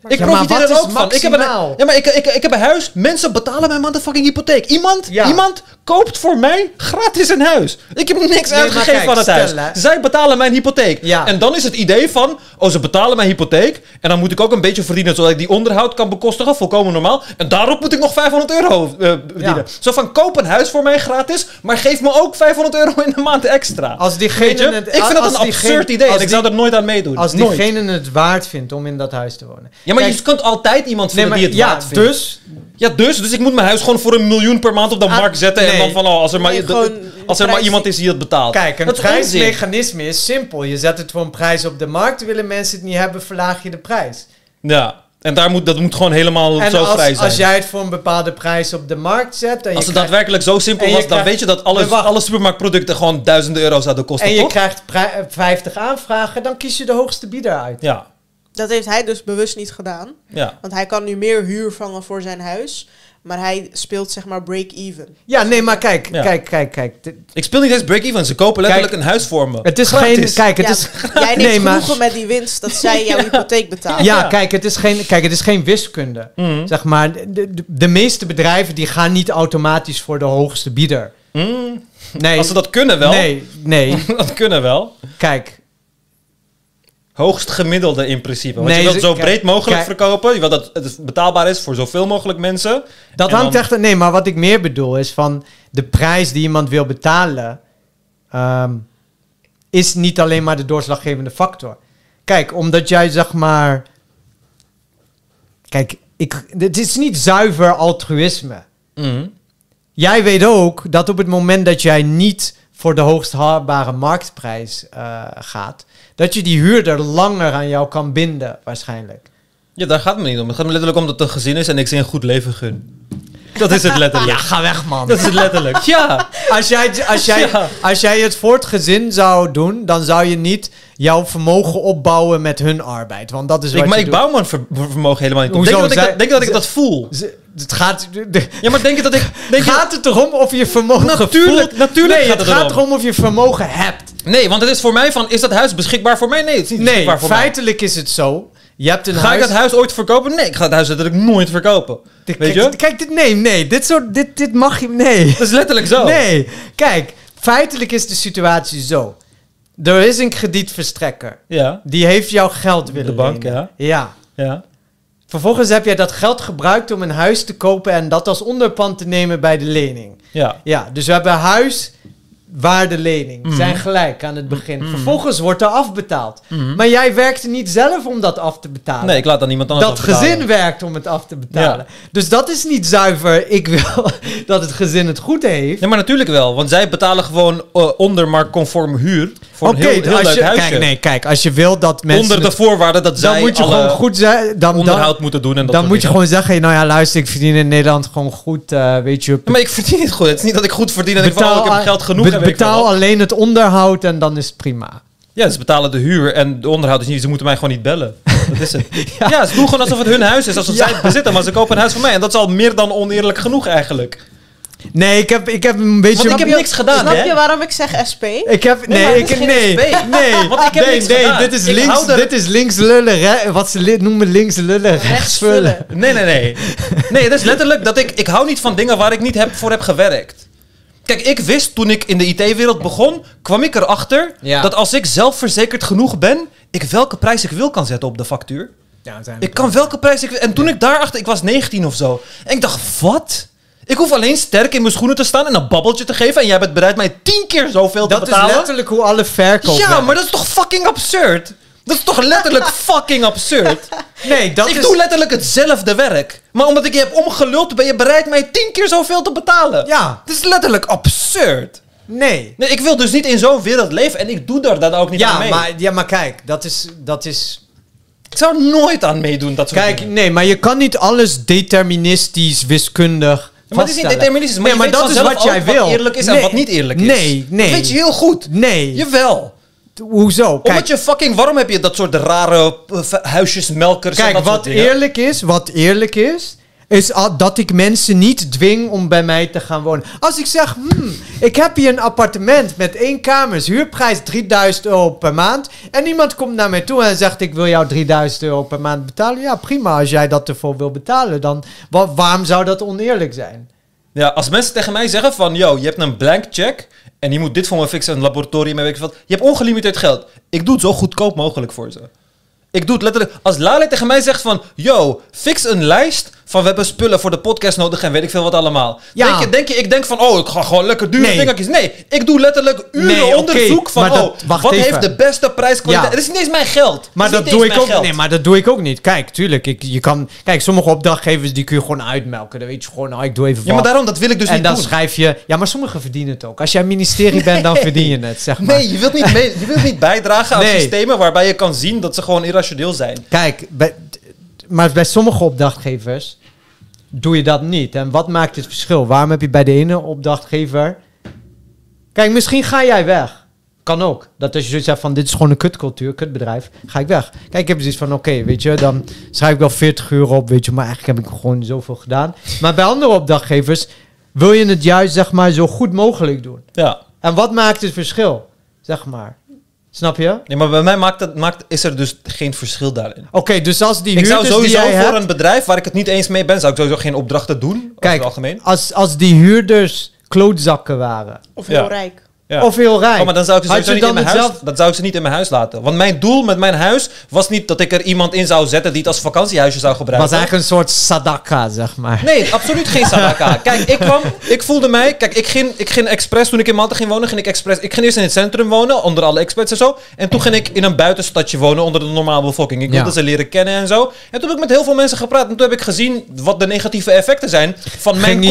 Speaker 3: Ik
Speaker 2: Ja, maar
Speaker 3: profiteer
Speaker 2: wat
Speaker 3: er
Speaker 2: is
Speaker 3: ook van. Ik heb, een, ja, maar ik, ik, ik heb een huis. Mensen betalen mijn motherfucking hypotheek. Iemand,
Speaker 2: Ja.
Speaker 3: iemand koopt voor mij gratis een huis. Ik heb niks
Speaker 2: Nee,
Speaker 3: uitgegeven
Speaker 2: kijk,
Speaker 3: van het huis. Zij betalen mijn hypotheek.
Speaker 2: Ja.
Speaker 3: En dan is het idee van, oh, ze betalen mijn hypotheek. En dan moet ik ook een beetje verdienen zodat ik die onderhoud kan bekostigen. Volkomen normaal. En daarop moet ik nog 500 euro eh, verdienen.
Speaker 2: Ja.
Speaker 3: Zo van, koop een huis voor mij gratis. Maar geef me ook 500 euro in de maand extra.
Speaker 2: Als diegene
Speaker 3: je?
Speaker 2: het-
Speaker 3: ik vind dat een absurd idee. En ik
Speaker 2: die-
Speaker 3: zou er nooit aan meedoen.
Speaker 2: Als
Speaker 3: nooit.
Speaker 2: diegene het waard vindt om in dat huis te wonen.
Speaker 3: Ja, maar
Speaker 2: Kijk,
Speaker 3: je kunt altijd iemand
Speaker 2: nee,
Speaker 3: vinden
Speaker 2: maar,
Speaker 3: die het
Speaker 2: ja,
Speaker 3: waard vindt.
Speaker 2: dus
Speaker 3: Ja, dus. Dus ik moet mijn huis gewoon voor een miljoen per maand op de
Speaker 2: Ah,
Speaker 3: markt zetten. En dan van, oh, als er maar,
Speaker 1: Nee,
Speaker 3: de-
Speaker 1: gewoon
Speaker 3: als er maar iemand is die het betaalt.
Speaker 2: Kijk, een
Speaker 3: Dat
Speaker 2: prijsmechanisme is simpel. Je zet het voor een prijs op de markt. Willen mensen het niet hebben, verlaag je de prijs.
Speaker 3: Ja, en daar moet, dat moet gewoon helemaal
Speaker 2: En
Speaker 3: zo
Speaker 2: als,
Speaker 3: vrij zijn.
Speaker 2: als jij het voor een bepaalde prijs op de markt zet... En je
Speaker 3: Als het
Speaker 2: krijgt,
Speaker 3: daadwerkelijk zo simpel was, dan
Speaker 2: krijgt-
Speaker 3: weet je dat alles, alle supermarktproducten gewoon duizenden euro zouden kosten,
Speaker 2: en je
Speaker 3: toch?
Speaker 2: krijgt pri- eh, 50 aanvragen, dan kies je de hoogste bieder uit.
Speaker 3: Ja,
Speaker 1: Dat heeft hij dus bewust niet gedaan.
Speaker 3: ja.
Speaker 1: Want hij kan nu meer huur vangen voor zijn huis. Maar hij speelt zeg maar break-even.
Speaker 2: Ja, nee, maar kijk,
Speaker 3: Ja.
Speaker 2: kijk, kijk, kijk.
Speaker 3: Ik speel niet eens break-even. Ze kopen letterlijk een huis voor me.
Speaker 2: Het is
Speaker 3: Gratis.
Speaker 2: geen... Kijk, het
Speaker 1: Ja,
Speaker 2: is...
Speaker 1: jij neemt
Speaker 2: Nee, maar-
Speaker 1: genoegen met die winst dat zij jouw hypotheek betalen.
Speaker 2: Ja,
Speaker 3: Ja.
Speaker 2: kijk, het is geen, kijk, het is geen wiskunde.
Speaker 3: Mhm.
Speaker 2: Zeg maar, de, de, de meeste bedrijven die gaan niet automatisch voor de hoogste bieder.
Speaker 3: Mm.
Speaker 2: Nee,
Speaker 3: Als ze dat kunnen wel.
Speaker 2: nee, nee.
Speaker 3: dat kunnen wel.
Speaker 2: Kijk,
Speaker 3: Hoogst gemiddelde in principe. Want
Speaker 2: Nee,
Speaker 3: je wilt zo breed mogelijk verkopen. Je wilt dat het betaalbaar is voor zoveel mogelijk mensen.
Speaker 2: dat hangt
Speaker 3: dan-
Speaker 2: echt... Nee, maar wat ik meer bedoel is van... De prijs die iemand wil betalen... ehm, is niet alleen maar de doorslaggevende factor. Kijk, omdat jij zeg maar... Kijk, ik, het is niet zuiver altruïsme.
Speaker 3: Mhm.
Speaker 2: Jij weet ook dat op het moment dat jij niet voor de hoogst haalbare marktprijs eh, gaat, dat je die huurder langer aan jou kan binden, waarschijnlijk.
Speaker 3: Ja, daar gaat het me niet om. Het gaat me letterlijk om dat het een gezin is en ik ze een goed leven gun. Dat is het letterlijk.
Speaker 2: ga weg, man.
Speaker 3: Dat is het letterlijk. Ja.
Speaker 2: Als jij, als, jij,
Speaker 3: Ja.
Speaker 2: als jij het voor het gezin zou doen, dan zou je niet jouw vermogen opbouwen met hun arbeid. Want dat is wat
Speaker 3: Ik, maar ik
Speaker 2: doet.
Speaker 3: bouw mijn ver- vermogen helemaal niet op.
Speaker 2: Hoezo?
Speaker 3: Denk dat, ik
Speaker 2: Zij-
Speaker 3: denk dat ik dat voel?
Speaker 2: Het gaat,
Speaker 3: Ja, maar denk je dat ik... Denk je,
Speaker 2: gaat het erom of je vermogen
Speaker 3: Natuurlijk-
Speaker 2: voelt?
Speaker 3: natuurlijk
Speaker 2: nee,
Speaker 3: gaat
Speaker 2: het
Speaker 3: het
Speaker 2: gaat
Speaker 3: erom.
Speaker 2: erom of je vermogen hebt.
Speaker 3: Nee, want het is voor mij van... Is dat huis beschikbaar voor mij? Nee, het is niet
Speaker 2: Nee,
Speaker 3: beschikbaar voor mij.
Speaker 2: feitelijk is het zo. Je hebt een
Speaker 3: Ga
Speaker 2: huis...
Speaker 3: ik het huis ooit verkopen? Nee, ik ga het huis letterlijk nooit verkopen.
Speaker 2: Dit-
Speaker 3: Weet
Speaker 2: kijk,
Speaker 3: je?
Speaker 2: Kijk, dit, nee, nee. Dit, soort, dit, dit mag je... Nee.
Speaker 3: Dat is letterlijk zo.
Speaker 2: Nee. Kijk, feitelijk is de situatie zo. Er is een kredietverstrekker.
Speaker 3: Ja,
Speaker 2: Die heeft jouw geld willen
Speaker 3: bank,
Speaker 2: lenen.
Speaker 3: ja.
Speaker 2: Ja.
Speaker 3: ja.
Speaker 2: Vervolgens heb jij dat geld gebruikt om een huis te kopen... en dat als onderpand te nemen bij de lening.
Speaker 3: Ja.
Speaker 2: Ja, dus we hebben huis, waarde, lening.
Speaker 3: Mhm.
Speaker 2: Zijn gelijk aan het begin.
Speaker 3: Mhm.
Speaker 2: Vervolgens wordt er afbetaald.
Speaker 3: Mhm.
Speaker 2: Maar jij werkte niet zelf om dat af te betalen.
Speaker 3: Nee, ik laat dan iemand anders
Speaker 2: dat
Speaker 3: afbetalen.
Speaker 2: gezin werkt om het af te betalen.
Speaker 3: Ja.
Speaker 2: Dus dat is niet zuiver. Ik wil dat het gezin het goed heeft.
Speaker 3: Ja, maar natuurlijk wel. Want zij betalen gewoon uh, onder marktconform huur. Voor een heel, heel
Speaker 2: als
Speaker 3: leuk
Speaker 2: je,
Speaker 3: huisje.
Speaker 2: kijk, nee, kijk, als je wil dat mensen.
Speaker 3: onder de
Speaker 2: het-
Speaker 3: voorwaarde dat zij
Speaker 2: dan moet je gewoon goed zijn. Dan, dan,
Speaker 3: onderhoud moeten doen. En dat
Speaker 2: dan moet je
Speaker 3: dingen.
Speaker 2: gewoon zeggen: nou ja, luister, ik verdien in Nederland gewoon goed. eh, weet je,
Speaker 3: Ja, maar ik verdien het goed. Het is niet dat ik goed verdien en ik, van, oh, ik heb geld genoeg. Ik
Speaker 2: betaal alleen het onderhoud en dan is het prima.
Speaker 3: Ja, ze betalen de huur en de onderhoud is niet. Ze moeten mij gewoon niet bellen. Dat is het. Ja. ze doen gewoon alsof het hun huis is. Alsof
Speaker 2: Ja.
Speaker 3: zij het bezitten, maar ze kopen een huis van mij. En dat is al meer dan oneerlijk genoeg eigenlijk.
Speaker 2: Nee, ik heb, ik heb een beetje...
Speaker 3: Want ik heb niks gedaan,
Speaker 1: Snap
Speaker 3: hè?
Speaker 1: je waarom ik zeg SP?
Speaker 2: Ik heb...
Speaker 3: Nee,
Speaker 2: Nee, ik,
Speaker 3: dit is geen
Speaker 2: nee,
Speaker 3: SP.
Speaker 2: nee.
Speaker 3: Want ik heb
Speaker 2: nee,
Speaker 3: niks
Speaker 2: nee,
Speaker 3: gedaan.
Speaker 2: dit is
Speaker 3: Ik
Speaker 2: links,
Speaker 3: er-
Speaker 2: dit is links lullen, re- wat ze li- noemen links lullen, rechts vullen.
Speaker 3: Nee, nee, nee. Nee, het is letterlijk dat ik... Ik hou niet van dingen waar ik niet heb, voor heb gewerkt. Kijk, ik wist toen ik in de IT-wereld begon, kwam ik erachter
Speaker 2: Ja.
Speaker 3: dat als ik zelfverzekerd genoeg ben, ik welke prijs ik wil kan zetten op de factuur. Ik kan welke prijs ik wil. En toen ik daarachter, ik was 19 of zo. En ik dacht, wat? Ik hoef alleen sterk in mijn schoenen te staan en een babbeltje te geven. En jij bent bereid mij tien keer zoveel te
Speaker 2: Dat is
Speaker 3: betalen.
Speaker 2: letterlijk hoe alle verkoop
Speaker 3: ja,
Speaker 2: werkt.
Speaker 3: maar dat is toch fucking absurd? Dat is toch letterlijk fucking absurd?
Speaker 2: Nee, dat
Speaker 3: ik
Speaker 2: is...
Speaker 3: doe letterlijk hetzelfde werk. Maar omdat ik je heb omgeluld, ben je bereid mij tien keer zoveel te betalen.
Speaker 2: Ja,
Speaker 3: Dat is letterlijk absurd.
Speaker 2: nee.
Speaker 3: Nee, ik wil dus niet in zo'n wereld leven en ik doe daar dan ook niet aan
Speaker 2: Ja
Speaker 3: mee.
Speaker 2: maar, ja, maar kijk, dat is... Dat is
Speaker 3: Ik zou nooit aan meedoen, dat soort
Speaker 2: kijk,
Speaker 3: dingen.
Speaker 2: nee, maar je kan niet alles deterministisch, wiskundig
Speaker 3: Maar het is niet deterministisch, maar
Speaker 2: nee, maar dat is wat jij
Speaker 3: ook wat
Speaker 2: wil.
Speaker 3: eerlijk is en wat niet eerlijk is.
Speaker 2: Nee, nee.
Speaker 3: Dat weet je heel goed.
Speaker 2: Nee.
Speaker 3: Jawel.
Speaker 2: Hoezo? Kijk,
Speaker 3: Omdat je fucking... Waarom heb je dat soort rare v- huisjesmelkers en
Speaker 2: Kijk,
Speaker 3: dat
Speaker 2: wat eerlijk is, wat eerlijk is, is dat ik mensen niet dwing om bij mij te gaan wonen. Als ik zeg, hmm, ik heb hier een appartement met één kamers, huurprijs 3000 euro per maand. En iemand komt naar mij toe en zegt, ik wil jou 3000 euro per maand betalen. Ja, prima, als jij dat ervoor wil betalen, dan wa- waarom zou dat oneerlijk zijn?
Speaker 3: Ja, als mensen tegen mij zeggen van... Yo, je hebt een blank check en je moet dit voor me fixen, een laboratorium weet. Je hebt ongelimiteerd geld. Ik doe het zo goedkoop mogelijk voor ze. Ik doe het letterlijk... Als Lale tegen mij zegt van... Yo, fix een lijst van we hebben spullen voor de podcast nodig en weet ik veel wat allemaal.
Speaker 2: Ja.
Speaker 3: Denk, je, denk je, ik denk van... Oh, ik ga gewoon lekker dure
Speaker 2: Nee.
Speaker 3: dingetjes. Nee, ik doe letterlijk uren
Speaker 2: Nee,
Speaker 3: onderzoek van...
Speaker 2: dat-
Speaker 3: oh, wat
Speaker 2: even.
Speaker 3: heeft de beste prijskwaliteit?
Speaker 2: Ja.
Speaker 3: Het is niet eens mijn geld.
Speaker 2: Maar dat doe ik ook
Speaker 3: geld.
Speaker 2: Nee, maar dat doe ik ook niet. Kijk, tuurlijk, ik, je kan... Kijk, sommige opdrachtgevers die kun je gewoon uitmelken. Dan weet je gewoon, nou, ik doe even
Speaker 3: Ja, maar
Speaker 2: wat.
Speaker 3: daarom, dat wil ik dus
Speaker 2: en
Speaker 3: niet
Speaker 2: dan
Speaker 3: doen.
Speaker 2: schrijf je... Ja, maar sommigen verdienen het ook. Als jij ministerie bent, dan verdien je het, zeg maar.
Speaker 3: Nee, je wilt niet, mee, je wilt niet bijdragen aan systemen waarbij je kan zien dat ze gewoon irrationeel zijn.
Speaker 2: Kijk, bij, maar bij sommige opdrachtgevers doe je dat niet. En wat maakt het verschil? Waarom heb je bij de ene opdrachtgever... Kijk, misschien ga jij weg. Kan ook. Dat als je zoiets hebt van, dit is gewoon een kutcultuur, kutbedrijf, ga ik weg. Kijk, ik heb zoiets van, oké, weet je, dan schrijf ik wel 40 uur op, weet je, maar eigenlijk heb ik gewoon zoveel gedaan. Maar bij andere opdrachtgevers wil je het juist, zeg maar, zo goed mogelijk doen.
Speaker 3: Ja.
Speaker 2: En wat maakt het verschil? Zeg maar. Snap je?
Speaker 3: Nee, maar bij mij maakt het, maakt, is er dus geen verschil daarin.
Speaker 2: Oké, dus als die
Speaker 3: Ik zou
Speaker 2: huurders die
Speaker 3: sowieso voor
Speaker 2: hebt-
Speaker 3: een bedrijf waar ik het niet eens mee ben, zou ik sowieso geen opdrachten doen. Over
Speaker 2: Kijk,
Speaker 3: het algemeen.
Speaker 2: Als, als die huurders klootzakken waren.
Speaker 1: Of heel
Speaker 3: Ja.
Speaker 1: rijk.
Speaker 3: Ja.
Speaker 2: Of heel rijk.
Speaker 3: Oh, maar dan zou ik ze sowieso niet in mijn huis, dat zou ik ze niet in mijn huis laten. Want mijn doel met mijn huis was niet dat ik er iemand in zou zetten die het als vakantiehuisje zou gebruiken.
Speaker 2: was eigenlijk een soort sadaka, zeg maar.
Speaker 3: Nee, absoluut geen sadaka. Kijk, ik kwam, ik voelde mij, kijk, ik ging, ik ging expres, toen ik in Malta ging wonen, ging ik expres, ik ging eerst in het centrum wonen, onder alle experts en zo. En toen ging ik in een buitenstadje wonen, onder de normale bevolking. Ik
Speaker 2: Ja.
Speaker 3: wilde ze leren kennen en zo. En toen heb ik met heel veel mensen gepraat en toen heb ik gezien wat de negatieve effecten zijn van mijn,
Speaker 2: je-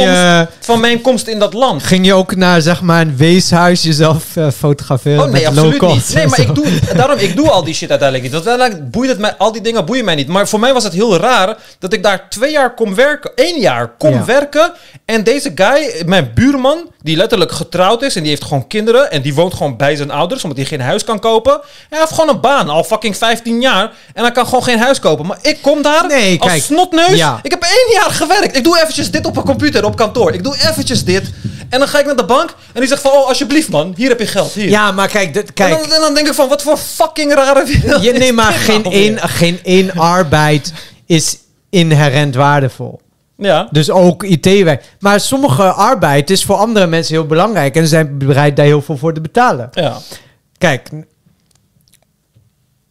Speaker 3: komst, van mijn komst in dat land.
Speaker 2: Ging je ook naar, zeg maar, een weeshuis jezelf eh, fotograferen
Speaker 3: Oh nee,
Speaker 2: met
Speaker 3: absoluut
Speaker 2: low-cost
Speaker 3: niet. Nee, maar ik doe, daarom, ik doe al die shit uiteindelijk niet. Want uiteindelijk boeit het mij, al die dingen boeien mij niet. Maar voor mij was het heel raar dat ik daar twee jaar kon werken, één jaar kon
Speaker 2: Ja.
Speaker 3: werken. En deze guy, mijn buurman, die letterlijk getrouwd is en die heeft gewoon kinderen. En die woont gewoon bij zijn ouders, omdat hij geen huis kan kopen. Hij heeft gewoon een baan, al fucking 15 jaar. En hij kan gewoon geen huis kopen. Maar ik kom daar
Speaker 2: Nee,
Speaker 3: als
Speaker 2: kijk,
Speaker 3: snotneus.
Speaker 2: ja.
Speaker 3: Ik heb één jaar gewerkt. Ik doe eventjes dit op een computer, op kantoor. Ik doe eventjes dit. En dan ga ik naar de bank en die zegt van, oh alsjeblieft man, hier heb je geld. Hier.
Speaker 2: Ja, maar kijk, dit,
Speaker 3: En
Speaker 2: kijk.
Speaker 3: dan, en dan denk ik van, wat voor fucking rare wereld
Speaker 2: Je, nee, maar geen
Speaker 3: nou
Speaker 2: één,
Speaker 3: weer?
Speaker 2: geen arbeid is inherent waardevol.
Speaker 3: Ja.
Speaker 2: Dus ook IT-werk. Maar sommige arbeid is voor andere mensen heel belangrijk. En ze zijn bereid daar heel veel voor te betalen.
Speaker 3: Ja.
Speaker 2: Kijk,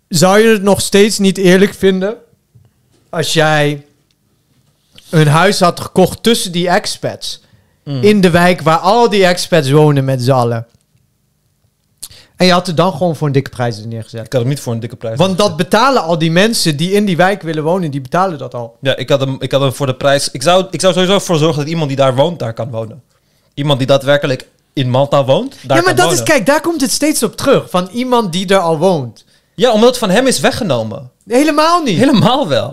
Speaker 2: zou je het nog steeds niet eerlijk vinden als jij een huis had gekocht tussen die expats in de wijk waar al die expats wonen met z'n allen? En je had het dan gewoon voor een dikke prijs neergezet.
Speaker 3: Ik had hem niet voor een dikke prijs.
Speaker 2: Want dat betalen al die mensen die in die wijk willen wonen, die betalen dat al.
Speaker 3: Ja, ik had hem, ik had hem voor de prijs... Ik zou, ik zou sowieso voor zorgen dat iemand die daar woont, daar kan wonen. Iemand die daadwerkelijk in Malta woont, daar
Speaker 2: ja, maar dat
Speaker 3: wonen.
Speaker 2: is, kijk, daar komt het steeds op terug. Van iemand die er al woont.
Speaker 3: Ja, omdat het van hem is weggenomen.
Speaker 2: Helemaal niet.
Speaker 3: Helemaal wel.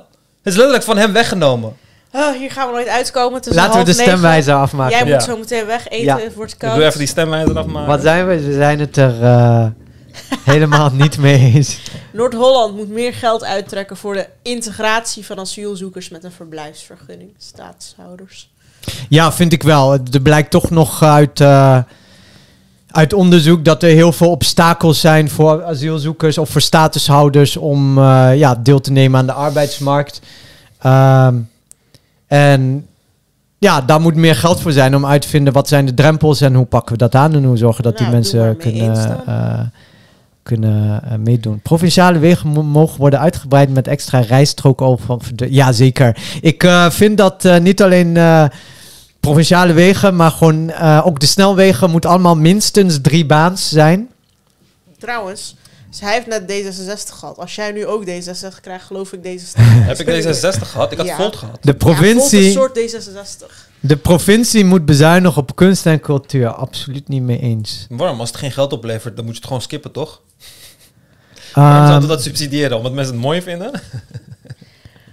Speaker 3: Het is letterlijk van hem weggenomen.
Speaker 1: Ah, hier gaan we nooit uitkomen.
Speaker 2: Laten we de
Speaker 1: negen.
Speaker 2: stemwijzer afmaken.
Speaker 1: Jij
Speaker 3: Ja.
Speaker 1: moet zo meteen weg eten.
Speaker 2: Ja.
Speaker 1: Het wordt
Speaker 3: Ik
Speaker 1: koud.
Speaker 3: doe even die stemwijzer afmaken.
Speaker 2: Wat zijn we? We zijn het er... eh, Helemaal niet mee eens.
Speaker 1: Noord-Holland moet meer geld uittrekken voor de integratie van asielzoekers met een verblijfsvergunning. Staatshouders.
Speaker 2: Ja, vind ik wel. Er blijkt toch nog uit, eh, uit onderzoek dat er heel veel obstakels zijn voor asielzoekers of voor statushouders om eh, ja, deel te nemen aan de arbeidsmarkt. Ehm, en ja, daar moet meer geld voor zijn om uit te vinden wat zijn de drempels en hoe pakken we dat aan en hoe zorgen dat die
Speaker 1: Nou,
Speaker 2: mensen kunnen, eh, kunnen eh, meedoen. Provinciale wegen mo- mogen worden uitgebreid met extra rijstroken over. Ja, zeker. Ik eh, vind dat niet alleen provinciale wegen, maar gewoon ook de snelwegen moeten allemaal minstens drie baans zijn.
Speaker 1: Trouwens, dus hij heeft net D66 gehad. Als jij nu ook D66 krijgt, geloof ik deze stem.
Speaker 3: Heb ik D66 gehad? Ik had
Speaker 1: Ja.
Speaker 3: Volt gehad.
Speaker 2: De
Speaker 1: Ja, Volt
Speaker 2: provincie,
Speaker 1: is een soort D66.
Speaker 2: de provincie moet bezuinigen op kunst en cultuur. Absoluut niet mee eens.
Speaker 3: Waarom? Als het geen geld oplevert, dan moet je het gewoon skippen, toch? Waarom
Speaker 2: Ehm,
Speaker 3: zouden we dat subsidiëren? Omdat mensen het mooi vinden?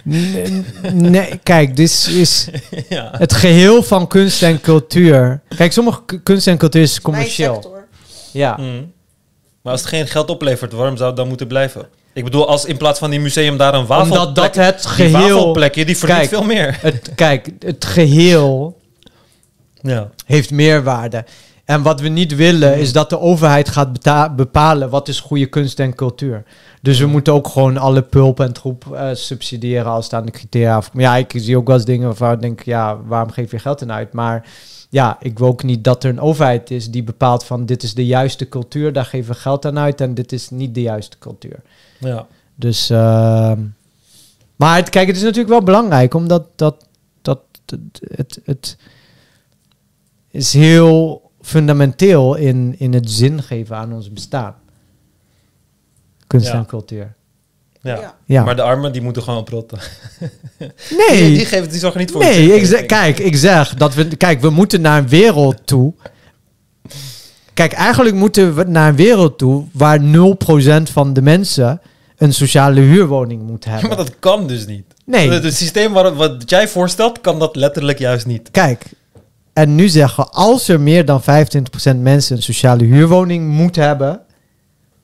Speaker 2: n- nee, kijk, dit is
Speaker 3: ja.
Speaker 2: het geheel van kunst en cultuur. Kijk, sommige kunst en cultuur is
Speaker 1: Mijn
Speaker 2: commercieel.
Speaker 1: sector.
Speaker 2: Ja.
Speaker 3: Mm. Maar als het geen geld oplevert, waarom zou het dan moeten blijven? Ik bedoel, als in plaats van die museum daar een wafelplek...
Speaker 2: Omdat dat het
Speaker 3: die
Speaker 2: geheel...
Speaker 3: wafelplekje, die verdient
Speaker 2: Kijk.
Speaker 3: veel meer.
Speaker 2: Het, kijk, het geheel
Speaker 3: Ja.
Speaker 2: heeft meerwaarde. En wat we niet willen is dat de overheid gaat bepalen wat is goede kunst en cultuur. Dus we moeten ook gewoon alle pulp en troep eh, subsidiëren als het aan de criteria. Ja, ik zie ook wel eens dingen waarvan ik denk, ja, waarom geef je geld aan uit? Maar ja, ik wil ook niet dat er een overheid is die bepaalt van dit is de juiste cultuur, daar geven we geld aan uit en dit is niet de juiste cultuur.
Speaker 3: ja.
Speaker 2: Dus, ehm, maar het, kijk, het is natuurlijk wel belangrijk, omdat dat, dat, het, het, het is heel fundamenteel in, in het zin geven aan ons bestaan. Kunst
Speaker 3: Ja.
Speaker 2: en cultuur.
Speaker 3: Ja.
Speaker 1: Ja.
Speaker 3: Maar de armen, die moeten gewoon protten.
Speaker 2: nee,
Speaker 3: Die, die, geven, die zorgen niet voor...
Speaker 2: nee, ik zeg, kijk, ik zeg dat we, kijk, we moeten naar een wereld toe. Kijk, eigenlijk moeten we naar een wereld toe waar 0% van de mensen een sociale huurwoning moet
Speaker 3: Ja,
Speaker 2: hebben.
Speaker 3: maar dat kan dus niet.
Speaker 2: Nee.
Speaker 3: Het, het systeem waar, wat jij voorstelt, kan dat letterlijk juist niet.
Speaker 2: Kijk, en nu zeggen we, als er meer dan 25% mensen een sociale huurwoning moet hebben,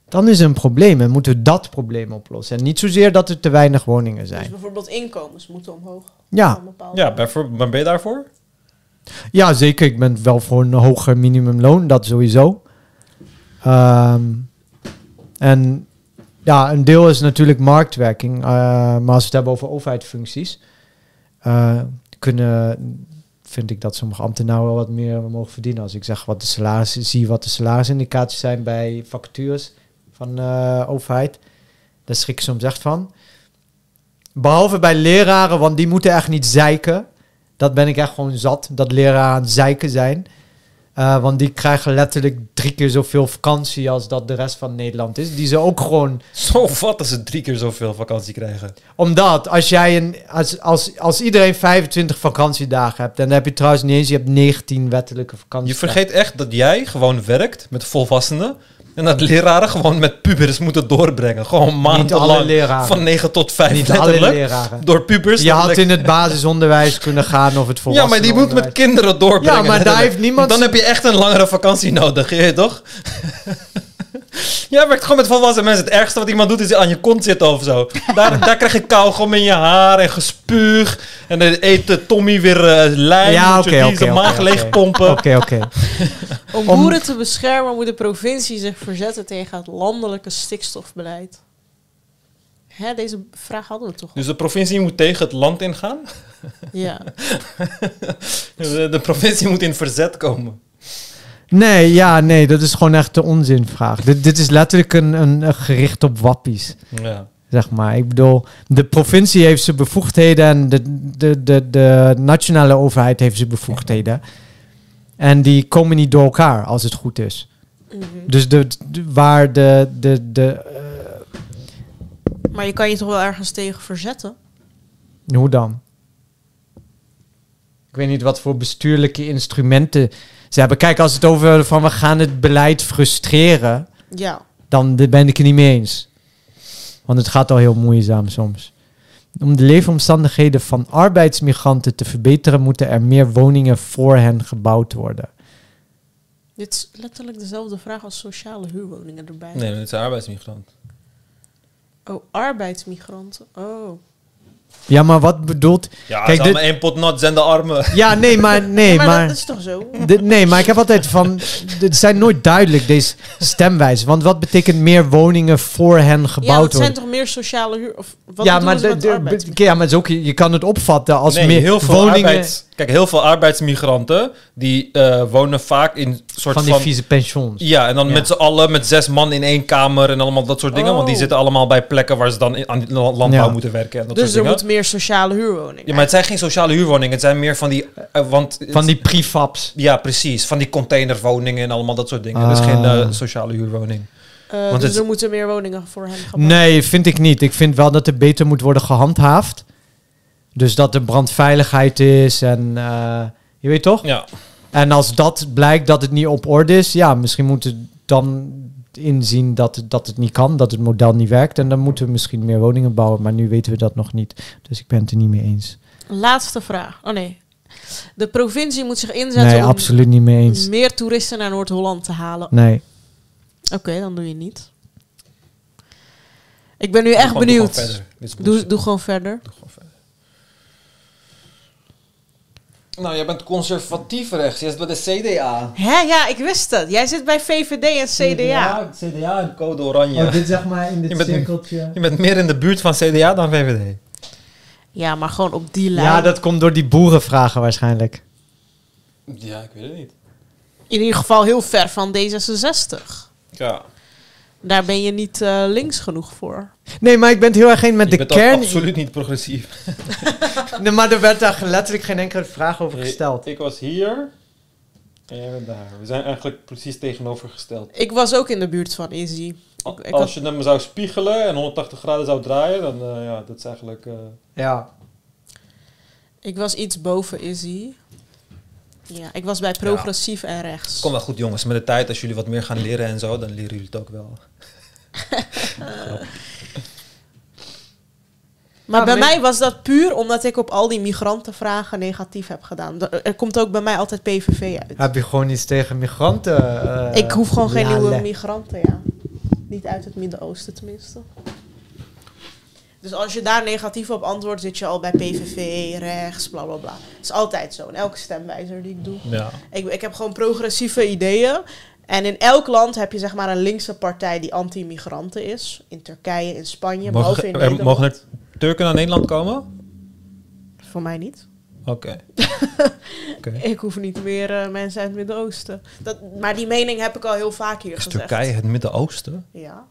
Speaker 2: dan is er een probleem en moeten we dat probleem oplossen. En niet zozeer dat er te weinig woningen
Speaker 1: Dus
Speaker 2: zijn.
Speaker 1: bijvoorbeeld inkomens moeten omhoog.
Speaker 2: Ja,
Speaker 1: Van bepaalde-
Speaker 3: Ja, maar ben je daarvoor?
Speaker 2: ja zeker. Ik ben wel voor een hoger minimumloon, dat sowieso. Ehm, en ja, een deel is natuurlijk marktwerking. eh, maar als we het hebben over overheidsfuncties, eh, kunnen, vind ik dat sommige ambtenaren wel wat meer mogen verdienen. Als ik zeg wat de salarissen, zie wat de salarisindicaties zijn bij vacatures van de overheid, daar schrik ik soms echt van. Behalve bij leraren, want die moeten echt niet zeiken. Dat ben ik echt gewoon zat, dat leraren zeiken zijn. Eh, want die krijgen letterlijk drie keer zoveel vakantie als dat de rest van Nederland is. Die ze ook gewoon
Speaker 3: Zo wat als ze drie keer zoveel vakantie krijgen.
Speaker 2: omdat als jij een, als, als, als iedereen 25 vakantiedagen hebt, dan heb je trouwens niet eens, je hebt 19 wettelijke
Speaker 3: Je
Speaker 2: vakanties.
Speaker 3: vergeet echt dat jij gewoon werkt met volwassenen. En dat leraren gewoon met pubers moeten doorbrengen. Gewoon
Speaker 2: alle
Speaker 3: maandenlang. Van 9 tot 5
Speaker 2: niet alle
Speaker 3: letterlijk.
Speaker 2: leraren.
Speaker 3: Door pubers.
Speaker 2: Je had in het basisonderwijs kunnen gaan of het
Speaker 3: Ja,
Speaker 2: volwassen
Speaker 3: maar die moet met kinderen doorbrengen.
Speaker 2: Ja, maar daar heeft niemand-
Speaker 3: Dan heb je echt een langere vakantie nodig, je toch? Jij werkt gewoon met volwassen mensen. Het ergste wat iemand doet is aan je kont zitten of zo. Daar, daar krijg je kauwgom in je haar en gespuug. En dan eet de Tommy weer eh lijm.
Speaker 2: Ja, oké,
Speaker 3: zijn
Speaker 2: oké,
Speaker 3: maag
Speaker 2: oké.
Speaker 3: leegpompen.
Speaker 2: Oké, oké.
Speaker 1: Om
Speaker 2: Om-
Speaker 1: boeren te beschermen moet de provincie zich verzetten tegen het landelijke stikstofbeleid. Hè, deze vraag hadden we toch al?
Speaker 3: Dus de provincie moet tegen het land ingaan.
Speaker 1: Ja.
Speaker 3: De, de provincie moet in verzet komen.
Speaker 2: Nee, ja, nee, dat is gewoon echt de onzinvraag. Dit, dit is letterlijk een, een, een gericht op wappies.
Speaker 3: Ja.
Speaker 2: Zeg maar. Ik bedoel, de provincie heeft zijn bevoegdheden en de, de, de, de nationale overheid heeft zijn bevoegdheden. En die komen niet door elkaar als het goed is.
Speaker 1: Mhm.
Speaker 2: Dus de, de- waar de, de, de eh,
Speaker 1: Maar je kan je toch wel ergens tegen verzetten?
Speaker 2: hoe dan? Ik weet niet wat voor bestuurlijke instrumenten ze hebben. Kijk, als het over van we gaan het beleid frustreren,
Speaker 1: Ja.
Speaker 2: dan ben ik het niet mee eens. Want het gaat al heel moeizaam soms. Om de leefomstandigheden van arbeidsmigranten te verbeteren, moeten er meer woningen voor hen gebouwd worden.
Speaker 1: Dit is letterlijk dezelfde vraag als sociale huurwoningen erbij.
Speaker 3: Nee, het is een arbeidsmigrant.
Speaker 1: Oh, arbeidsmigranten. Oh.
Speaker 2: Ja, maar wat bedoelt...
Speaker 3: Ja,
Speaker 2: Kijk, dit-
Speaker 3: één pot nat zijn de armen.
Speaker 2: Ja, nee, maar... Nee,
Speaker 1: maar,
Speaker 2: maar...
Speaker 1: dat is toch zo?
Speaker 2: De- nee, maar ik heb altijd van... Het zijn nooit duidelijk, deze stemwijzen. Want wat betekent meer woningen voor hen
Speaker 1: Ja,
Speaker 2: gebouwd
Speaker 1: dat zijn
Speaker 2: worden?
Speaker 1: toch meer sociale huur... Of wat
Speaker 2: ja, maar,
Speaker 1: ze
Speaker 2: de,
Speaker 1: met
Speaker 2: de-
Speaker 1: arbeidsmigranten?
Speaker 2: ja, maar het is ook, je kan het opvatten als
Speaker 3: nee,
Speaker 2: meer
Speaker 3: heel veel
Speaker 2: woningen
Speaker 3: arbeids... Kijk, heel veel arbeidsmigranten... die eh, wonen vaak in soort
Speaker 2: van
Speaker 3: van...
Speaker 2: die vieze pensions.
Speaker 3: ja, en dan
Speaker 2: Ja.
Speaker 3: met z'n allen, met zes man in één kamer... en allemaal dat soort dingen. Want die
Speaker 1: Oh.
Speaker 3: zitten allemaal bij plekken... waar ze dan in- aan landbouw
Speaker 2: Ja.
Speaker 3: moeten werken. En dat
Speaker 1: Dus
Speaker 3: soort dingen.
Speaker 1: Meer sociale huurwoningen.
Speaker 3: Ja, maar het zijn geen sociale huurwoningen. Het zijn meer van die... eh, want
Speaker 2: Van die prefabs.
Speaker 3: Ja, precies. Van die containerwoningen en allemaal dat soort dingen.
Speaker 2: Ah.
Speaker 3: Dus geen eh, sociale huurwoning.
Speaker 1: Eh,
Speaker 3: want
Speaker 1: dus
Speaker 3: het-
Speaker 1: er moeten meer woningen voor hen gebouwd
Speaker 2: Nee, vind ik niet. Ik vind wel dat er beter moet worden gehandhaafd. Dus dat er brandveiligheid is en... eh, je weet toch?
Speaker 3: Ja.
Speaker 2: En als dat blijkt dat het niet op orde is... Ja, misschien moeten we dan inzien dat het, dat het niet kan. Dat het model niet werkt. En dan moeten we misschien meer woningen bouwen. Maar nu weten we dat nog niet. Dus ik ben het er niet mee eens.
Speaker 1: Laatste vraag. Oh nee. De provincie moet zich inzetten
Speaker 2: Nee,
Speaker 1: om
Speaker 2: absoluut niet mee eens.
Speaker 1: meer toeristen naar Noord-Holland te halen.
Speaker 2: Nee.
Speaker 1: Oké, dan doe je niet. Ik ben nu echt
Speaker 3: doe
Speaker 1: benieuwd. Doe, doe gewoon verder.
Speaker 3: Doe gewoon verder. Nou, jij bent conservatief rechts. Je zit bij de CDA.
Speaker 1: Hè? Ja, ik wist het. Jij zit bij VVD en CDA.
Speaker 3: CDA en code oranje.
Speaker 2: Oh, dit zeg maar in dit
Speaker 3: Je bent-
Speaker 2: cirkeltje.
Speaker 3: Je bent meer in de buurt van CDA dan VVD.
Speaker 1: Ja, maar gewoon op die lijn.
Speaker 2: Ja, dat komt door die boerenvragen waarschijnlijk.
Speaker 3: Ja, ik weet het niet.
Speaker 1: In ieder geval heel ver van D66.
Speaker 3: Ja.
Speaker 1: Daar ben je niet eh, links genoeg voor.
Speaker 2: Nee, maar ik ben het heel erg eens met
Speaker 3: Je
Speaker 2: de
Speaker 3: bent ook
Speaker 2: kern.
Speaker 3: absoluut niet progressief.
Speaker 2: Nee, maar er werd daar letterlijk geen enkele vraag over gesteld.
Speaker 3: Ik was hier en jij bent daar. We zijn eigenlijk precies tegenovergesteld.
Speaker 1: Ik was ook in de buurt van Izzy. Ik, ik
Speaker 3: Als
Speaker 1: had-
Speaker 3: je hem zou spiegelen en 180 graden zou draaien, dan eh, ja, dat is eigenlijk... eh,
Speaker 2: Ja.
Speaker 1: ik was iets boven Izzy. Ja, ik was bij progressief en rechts.
Speaker 3: Kom wel goed jongens, met de tijd als jullie wat meer gaan leren en zo, dan leren jullie het ook wel.
Speaker 1: Maar
Speaker 2: Ah,
Speaker 1: bij
Speaker 2: nee.
Speaker 1: mij was dat puur omdat ik op al die migrantenvragen negatief heb gedaan. Da- Er komt ook bij mij altijd PVV uit.
Speaker 2: Heb je gewoon iets tegen migranten? eh,
Speaker 1: ik hoef gewoon geen nieuwe migranten, ja. Niet uit het Midden-Oosten tenminste. Dus als je daar negatief op antwoordt, zit je al bij PVV, rechts, bla bla bla. Het is altijd zo, in elke stemwijzer die ik doe.
Speaker 3: Ja.
Speaker 1: Ik, ik heb gewoon progressieve ideeën. En in elk land heb je zeg maar een linkse partij die anti-migranten is. In Turkije, in Spanje, behalve
Speaker 3: Mogen,
Speaker 1: in
Speaker 3: er,
Speaker 1: Nederland.
Speaker 3: mogen er Turken naar Nederland komen?
Speaker 1: Voor mij niet.
Speaker 3: Oké. Oké.
Speaker 1: Ik hoef niet meer eh, mensen uit het Midden-Oosten. Dat- Maar die mening heb ik al heel vaak hier
Speaker 3: Is
Speaker 1: gezegd.
Speaker 3: Turkije het Midden-Oosten?
Speaker 1: Ja.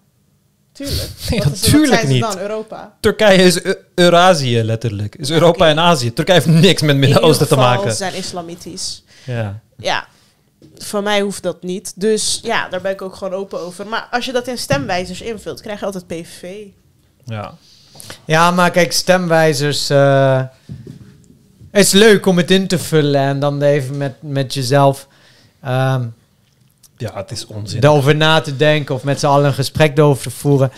Speaker 1: Tuurlijk.
Speaker 3: Nee,
Speaker 1: Wat is- wat
Speaker 3: natuurlijk niet.
Speaker 1: dan? Europa?
Speaker 3: Turkije is Eu- Eurazië letterlijk. Is Europa en Azië. Turkije heeft niks met Midden-Oosten te maken.
Speaker 1: Ze zijn islamitisch.
Speaker 3: Ja.
Speaker 1: Ja. Voor mij hoeft dat niet. Dus ja, daar ben ik ook gewoon open over. Maar als je dat in stemwijzers invult, krijg je altijd PVV.
Speaker 3: ja.
Speaker 2: Ja, maar kijk, stemwijzers. eh, het is leuk om het in te vullen en dan even met, met jezelf ehm,
Speaker 3: Ja, het is onzin.
Speaker 2: erover na te denken of met z'n allen een gesprek erover te voeren.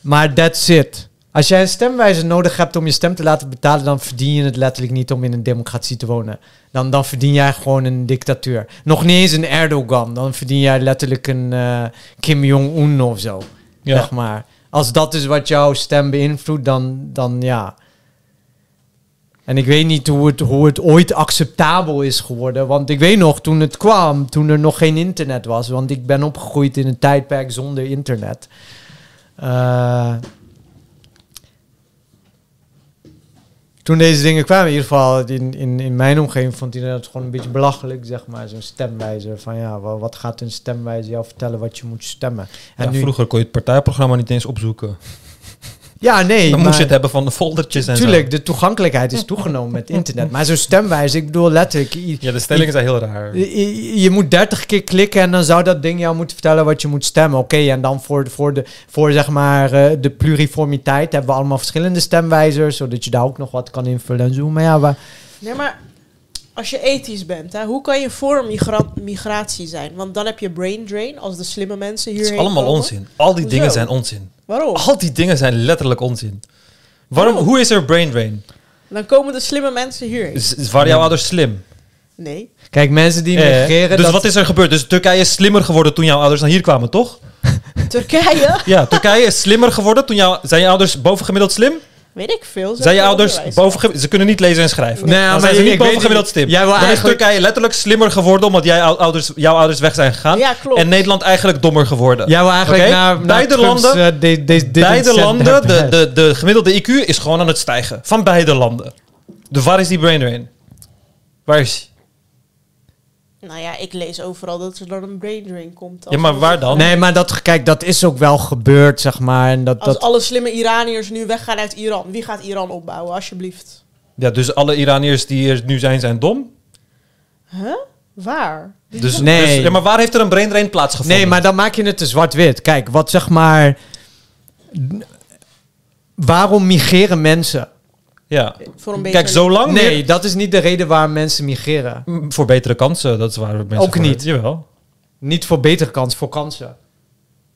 Speaker 2: Maar that's it. Als jij een stemwijzer nodig hebt om je stem te laten betalen, dan verdien je het letterlijk niet om in een democratie te wonen. Dan, dan verdien jij gewoon een dictatuur. Nog niet eens een Erdogan. Dan verdien jij letterlijk een eh, Kim Jong-un of zo.
Speaker 3: Ja.
Speaker 2: Zeg maar. Als dat is wat jouw stem beïnvloedt, dan, dan ja. En ik weet niet hoe het, hoe het ooit acceptabel is geworden. Want ik weet nog, toen het kwam, toen er nog geen internet was. Want ik ben opgegroeid in een tijdperk zonder internet. Eh, toen deze dingen kwamen, in ieder geval in, in, in mijn omgeving, vond iedereen het gewoon een beetje belachelijk, zeg maar. Zo'n stemwijzer van ja, wa- wat gaat een stemwijzer jou vertellen wat je moet stemmen? En
Speaker 3: Ja,
Speaker 2: nu,
Speaker 3: Vroeger kon je het partijprogramma niet eens opzoeken.
Speaker 2: Ja, nee.
Speaker 3: Dan
Speaker 2: maar-
Speaker 3: moest je het hebben van de foldertjes en
Speaker 2: Tuurlijk, de toegankelijkheid is toegenomen met internet. Maar zo'n stemwijzer, ik bedoel letterlijk...
Speaker 3: Ja, de stellingen zijn heel raar.
Speaker 2: Je moet 30 keer klikken en dan zou dat ding jou moeten vertellen wat je moet stemmen. Oké, en dan voor, de, voor, de, voor zeg maar eh, de pluriformiteit hebben we allemaal verschillende stemwijzers, zodat je daar ook nog wat kan invullen en zo. Maar ja, waar,
Speaker 1: Nee, maar als je ethisch bent, hè, hoe kan je voor migra- migratie zijn? Want dan heb je brain drain als de slimme mensen
Speaker 3: Het
Speaker 1: hierheen
Speaker 3: is allemaal
Speaker 1: komen.
Speaker 3: onzin. Al die
Speaker 1: Hoezo?
Speaker 3: dingen zijn onzin.
Speaker 1: Waarom?
Speaker 3: Al die dingen zijn letterlijk onzin. Waarom?
Speaker 1: Waarom?
Speaker 3: Hoe is er brain drain?
Speaker 1: Dan komen de slimme mensen hierheen.
Speaker 3: Is, waren jouw ouders slim?
Speaker 1: Nee.
Speaker 2: Kijk, mensen die
Speaker 3: Eh,
Speaker 2: migreren...
Speaker 3: dus
Speaker 2: dat-
Speaker 3: wat is er gebeurd? Dus Turkije is slimmer geworden toen jouw ouders naar hier kwamen, toch?
Speaker 1: Turkije?
Speaker 3: Ja, Turkije is slimmer geworden toen jouw... Zijn je ouders bovengemiddeld slim?
Speaker 1: Weet ik veel. Ze
Speaker 3: Zijn je ouders bovengemiddeld... Ze kunnen niet lezen en schrijven.
Speaker 2: Nee,
Speaker 3: Dan
Speaker 2: maar
Speaker 3: zijn ze
Speaker 2: ik
Speaker 3: niet
Speaker 2: weet
Speaker 3: bovengemiddeld
Speaker 2: niet.
Speaker 3: slim.
Speaker 2: Jij wil
Speaker 3: Dan
Speaker 2: eigenlijk-
Speaker 3: is Turkije letterlijk slimmer geworden omdat jij ou- ouders, jouw ouders weg zijn gegaan.
Speaker 1: Ja, klopt.
Speaker 3: En Nederland eigenlijk dommer geworden.
Speaker 2: Jij wil eigenlijk naar, naar
Speaker 3: Beide
Speaker 2: Trumps,
Speaker 3: landen-
Speaker 2: eh, de- de- dit
Speaker 3: beide landen, de, de, de gemiddelde IQ is gewoon aan het stijgen. Van beide landen. Dus waar is die brain drain? Waar is die?
Speaker 1: Nou ja, ik lees overal dat er dan een brain drain komt.
Speaker 3: Ja, maar waar dan?
Speaker 2: Nee, maar dat, kijk, dat is ook wel gebeurd, zeg maar. En dat,
Speaker 1: Als
Speaker 2: dat,
Speaker 1: alle slimme Iraniërs nu weggaan uit Iran, wie gaat Iran opbouwen, alsjeblieft?
Speaker 3: Ja, dus alle Iraniërs die er nu zijn, zijn dom.
Speaker 1: Huh? Waar?
Speaker 3: Dus,
Speaker 1: zegt-
Speaker 2: Nee.
Speaker 3: dus- ja, maar waar heeft er een brain drain plaatsgevonden?
Speaker 2: nee, maar dan maak je het te zwart-wit. Kijk, wat zeg maar... Waarom migreren mensen?
Speaker 3: Ja.
Speaker 1: Voor een
Speaker 3: Kijk, zolang...
Speaker 2: Nee, dat is niet de reden waarom mensen migreren.
Speaker 3: Mm, Voor betere kansen, dat is waar mensen
Speaker 2: Ook
Speaker 3: voor-
Speaker 2: niet.
Speaker 3: Jawel.
Speaker 2: Niet voor betere kans, voor kansen.